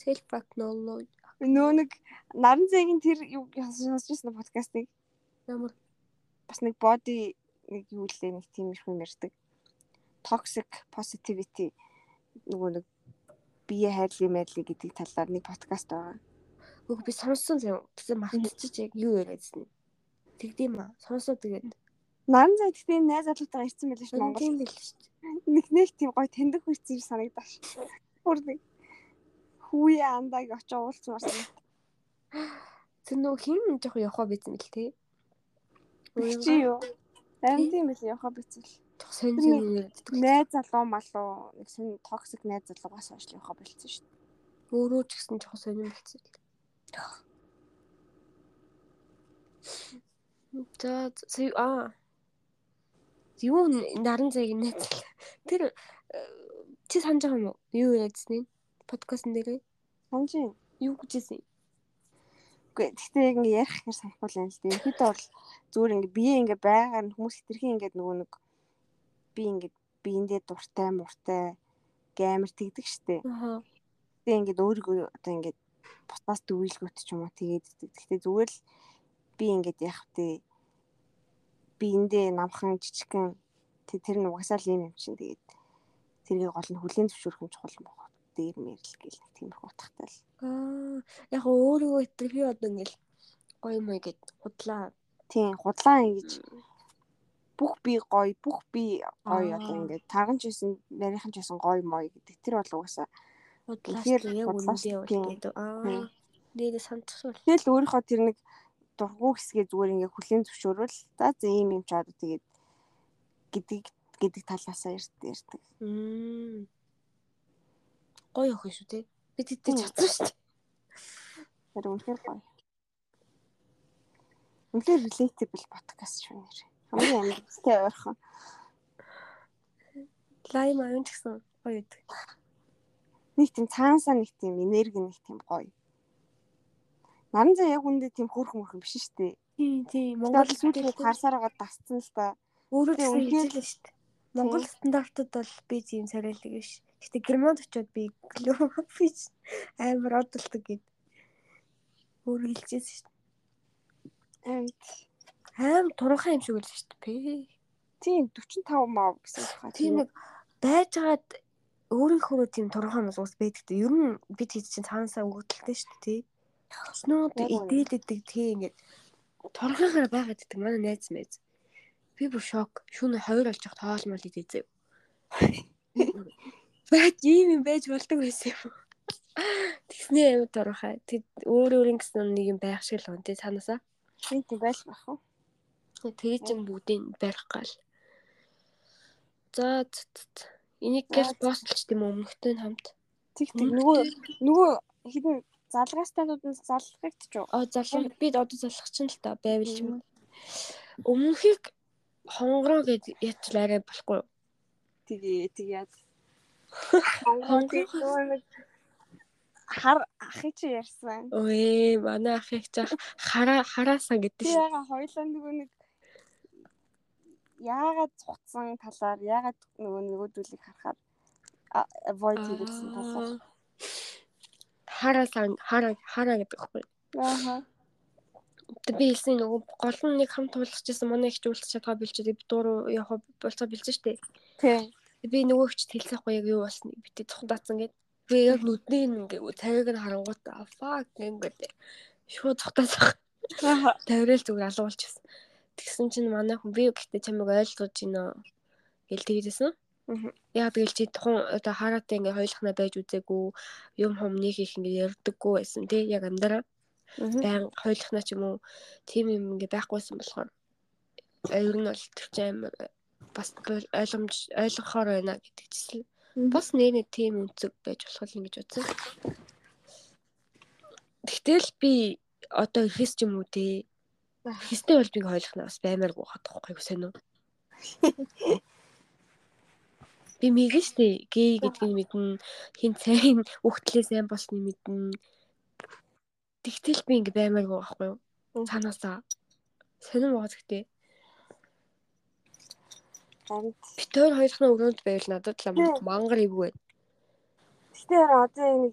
Self acknowledge Нөгөө нэг наран зэгийн тэр юу сонсож байсан подкастыг ямар бас нэг body нэг юу лээ нэг тиймэрхүү юм ярьдаг. Toxic positivity нөгөө нэг бие хайрлын мэдлэг гэдэг талаар нэг подкаст байгаа. Үгүй би сонссон юм. Тэгсэн мартчих яг юу яриадсан. Тэгдэм аа. Сонсоо тэгээд. Наран зай гэхдээ найз залуутайгаа ирсэн байлээ шүү Монгол. Тийм байл шүү. Нэг нэг тийм гоё тэндэг хүрсэн юм санагдаж. Бүр нэг хүүе андаг очиж уулзмаар санагд. Тэр нөө хин жоохон явах байсан мэл тээ. Чи юу? Харин тийм л явах бицэл. Жох сонь сонь. Найз залуу малуу нэг сонь токсик найз залуугаас хойш явах болцсон шүү дээ. Өөрөө ч гэсэн жоохон сонь юм болсон. За за а юу наран зайг найзлаа. Тэр э, чи санаж байгаа юм уу? Юу яриадсан юм? Подкастн дээрээ Санжин. юу гэжсэн? Гэхдээ ингэ ярих хэрэг санахгүй л юм л дээ. Ихэд бол зүгээр ингэ бие ингэ байгаар нь хүмүүс хитрхийн ингэ нөгөө нэг би ингэ биендээ дуртай муртай гамер тэгдэг штеп. Аа. Гэтэ ингээд өөрийгөө одоо ингээд бутаас дөвөлгөөт ч юм уу тэгээд иддэг. Гэтэ зүгээр л би ингээд яах вэ? Биендээ намхан жижигхэн тэ- тэр нь угасаал юм юм чинь тэгээд тэргийг гол нь хүлийн зөвшөөрөх юм чухал юм байна. Дээр мэрэл гэл нэг тиймэрхүү утгатай л. Аа. Яг өөрийгөө итгэхий одоо ингээл гоё юм гээд худлаа. Тийм худлаа ингэж бүх би гоё, бүх би гоё Аа. одоо ингээд тарган ч байсан, нарийнхан ч байсан гоё мой гэдэг. Тэр бол угаасаа Тэгэхээр яг үнэндээ бол гэдэг. Аа. Тийм. Нэрээ санацвал. Тэгэл өөрийнхөө тэр нэг дургу хэсгээ зүгээр ингээ хүлийн зөвшөөрвөл за за ийм юм ч одоо тэгээд гэдэг гэдэг талаасаа ярьд ярьдаг. Мм. Гоё охин шүү те. Би тэтгэж Тийм. чадсан шүү дээ. Тэр үнэхээр гоё. Үнэхээр relatable podcast шүү нэр. Хамгийн амжилттай ойрхон. Лайм аюун ч гэсэн гоё гэдэг. Нэг тийм цаанасаа нэг тийм энерги нэг тийм гоё. Наран заа яг үндэ тийм хөөрхөн мөрхөн биш шүү дээ. Тийм тийм. Монгол сүүлд харсаар байгаа дасцсан л та. өөрөө үнэхээр- хэлжээ шүү дээ. Монгол стандартууд бол би тийм сарайлаг биш. Гэтэ германд очиод би глобич амар одолдог гэд. Өөрөө хэлжсэн шүү дээ. Амт. Аим туранхай юм шиг л шүү дээ. Тийм 45 мав гэсэн хаа. Тийм нэг байжгаад өөрийнхөө тийм туранхай мас ус байдаг те. Ер нь би тийч чинь цаанасаа өгдөлтэй шүү дээ. Снууд идээлэдэг тийм ингээд туранхайгаар байгаад байдаг манай найз мэз. Би бүр шок. Шүнэ 2 болж явах тоолмол идээзээ. Бат ийм юм байж болдог байсан юм. Тэгснээ амьд орохаа. Тэг өөр өөр ингэсэн нэг юм байх шиг л байна тий цаанаасаа. Тийм байж байх уу? Тэгээ ч юм бүгдийг барих гал. За энийг гэл постлч тийм өмнөхтэй хамт. Тэг тэг нөгөө нөгөө хідэн залгаастайнууд нь залгагдчих уу? А залуу бид одоо залах чинь л та байвал юм. Өмнөхийг хонгороо гэд ятл арай болохгүй. юу? Тэгээ тэг яа. Хонгороо хар ахыг чи ярьсан. өө манай ахыг цаах хараа хараасаа гэдэг шүү. яга хоёлаа нөгөө нэг яагаад цугцсан талаар яагаад нөгөө нөгөөдүүлийг харахаар avoid хийсэн талаар. Хараасаа хараа хараа гэдэг байхгүй. Ааха. Тэг би хэлсэн нөгөө гол нь нэг хамт туулчихсан манай их зүйлс чадгаа бэлчээд би дуу явах болцоо бэлжсэн штэ. Тэг. Би нөгөө ч хэлсэхгүй яг юу болсныг битээ цухан даацсан гэд. Би яг нүдний ингээ цариг нь харангуут fuck ингээд шууд цухтаасах. Тавирал зүгээр алуулчихсан. Тэгсэн чинь манай хүн би гэхдээ чамайг ойлгож байна гэл тэгдээсэн. Мгм. Яа би л чи тухайн одоо хараатай ингээ хоёулахнаа байж үзээгүй юм хом нэг их ингээ ярддаггүй байсан тий яг амьдраа байн хоёулахнаа ч юм уу тийм юм ингээ байхгүйсэн болохоор ер нь бол тэр чинь амар бас бол- ойлгомж ойлгохоор байна гэдэг чисэн. Бас нэрээ тийм үнцэг байж болох юм гэж бодсон. Тэгтэл би одоо ихэс ч юм уу тий Хистэй бол би ойлгохнаа бас баймааргүй хатахгүй юу сайн уу? Би мэгэн штэ гей гэдгийг мэднэ. Хин сайн өгтлээ сайн болсныг мэднэ. Тэгтэл би ингээ баймааргүй байхгүй юу? Цаанаасаа сонирм байгаа гэхдээ Харин бит хоёр хоёрхнаа өрөөнд байвал надад л мангар ивгүй байна. Тэгэхээр одоо энэ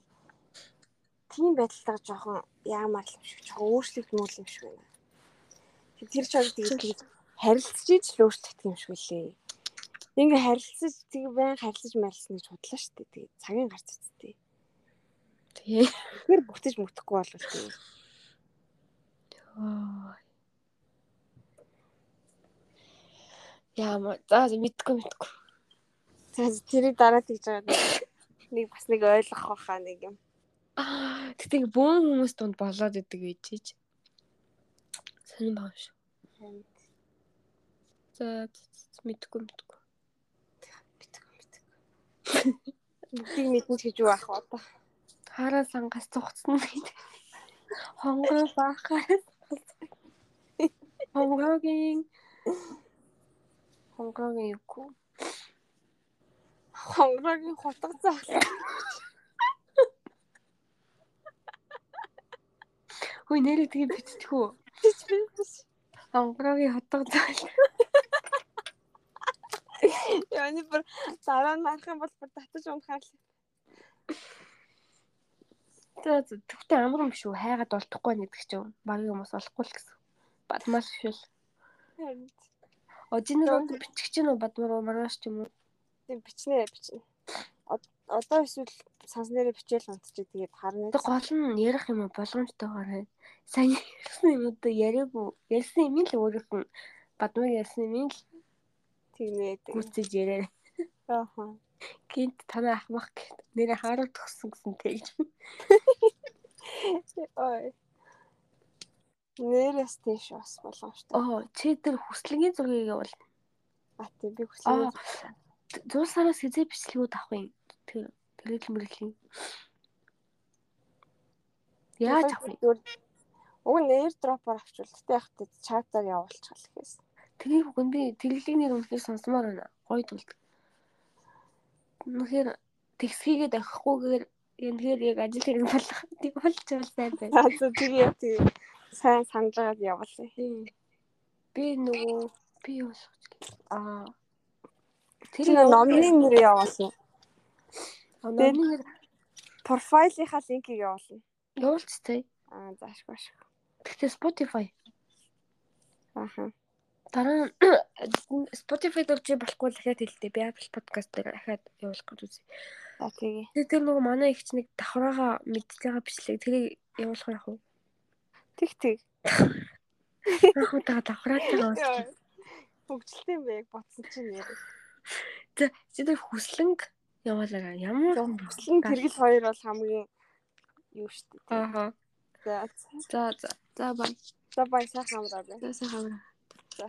тийм байдлаа жоохон яамаар л юм шиг жоохон өөрчлөгдмөл юм шиг байна. Тэр ч одоо тэгээд тэгээд харилцаж л өөрчлөгдөх юм шиг үлээ. Ингээ харилцаж тэг байн харилцаж марилцсан гэж бодлоо шүү дээ. Тэгээд цагийн гарч үсттэй. Тэгээ. Тэр бүтэж мөтөхгүй болвол тэгээд Аа. Яама за мэдгүй мэдгүй. за тэрийг дараа тэгж байгаа нэг бас нэг ойлгох байхаа нэг юм. Аа тэгтээ бөөн хүмүүс донд болоод идэг гэж чиж. Сонирм байгаа шүү. За мэдгүй мэдгүй. Битгүү битгүү. Бүгдийг мэднэ гэж юу ах одоо. Хараа сангаас цугцсан гэдэг. Хонгор бахаас. Хонгорогийн хонгорогийн юу? Хонгорогийн хутга заа. Хөөе нэрээ тэгээ биччихв. гэж би биш. Хонгорогийн хотго заал. Яны бүр дараа нь харах юм бол бүр татаж унахаар л. Тэгтээ амар юм биш үү? Хайгаад олдохгүй нэгдэг чинь. Багийн хүмүүс олохгүй л гэсэн. Бадмаш шил. Харин Одиноор бичих чинь үү бадмаар маргааш ч юм уу? тийм бичнэ бичнэ. Од- Одоо эсвэл санс нэрээ бичээл унтчих тэгээд харна. Тэг гол нь ярих юм болгоомжтойгоор хай. Сайн ярьсан юм уу яриаггүй. Ярьсан юм л өөрөөх нь бадмаг ярьсан юм л тэгнэ. гүцэж яриа. Ааха. Гинт танаа ахмах гэт нэрээ хараад тгсэн гэсэн тэгж. Ой. Нэрээс тийш бас боломжтой. Оо чи тэр хүслэгийн зургийг бол А тийм би хүсэж 100 сараас хизээ бичлэгүүд авах юм. Тэр тэрэл мэрлийн. Яаж авах юм? Уг нь air drop-оор авчвал тэгтээ яг тэ чатаар явуулчихвал гэхээс. Тэрийг үгүй би тэрлэгийн нэр үнэхээр сонсомоор байна. Гоё тулд. Үнэхээр тэгсхийгээд авахгүйгээр энэгээр яг ажил хэрэг болох. Тэг болж бол сайн байна. За за тэгээ тэгээ сайн явуулъя. Тийм. Би нөгөө би гэж. Аа. Тэр номны нэр явуулъя. Номны нэр Профайлынхаа линкийг явуулъя. явуулцтай. Аа заашгүй баш. Гэхдээ Spotify. Ааха. Дараа Spotify дээр чи болохгүй л дахиад хэлдэ. Би Apple Podcast дээр дахиад явуулах гэж үзье. Тэгээ. Тэгээ тэр нөгөө манай ихч нэг давхраагаа мэдж байгаа бичлэг тэрийг явуулах яах вэ? Тэг тэг. Яг уу та давхраад байгаа бас. хөгжилтэй юм бэ яг бодсон чинь нэр. За чи тэр хүслэнг яваалаа. Ямар Хүслэн тэргэл хоёр бол хамгийн юу штэ. Аа. За За за. За бай. за бай сайхан амраа. За сайхан. За.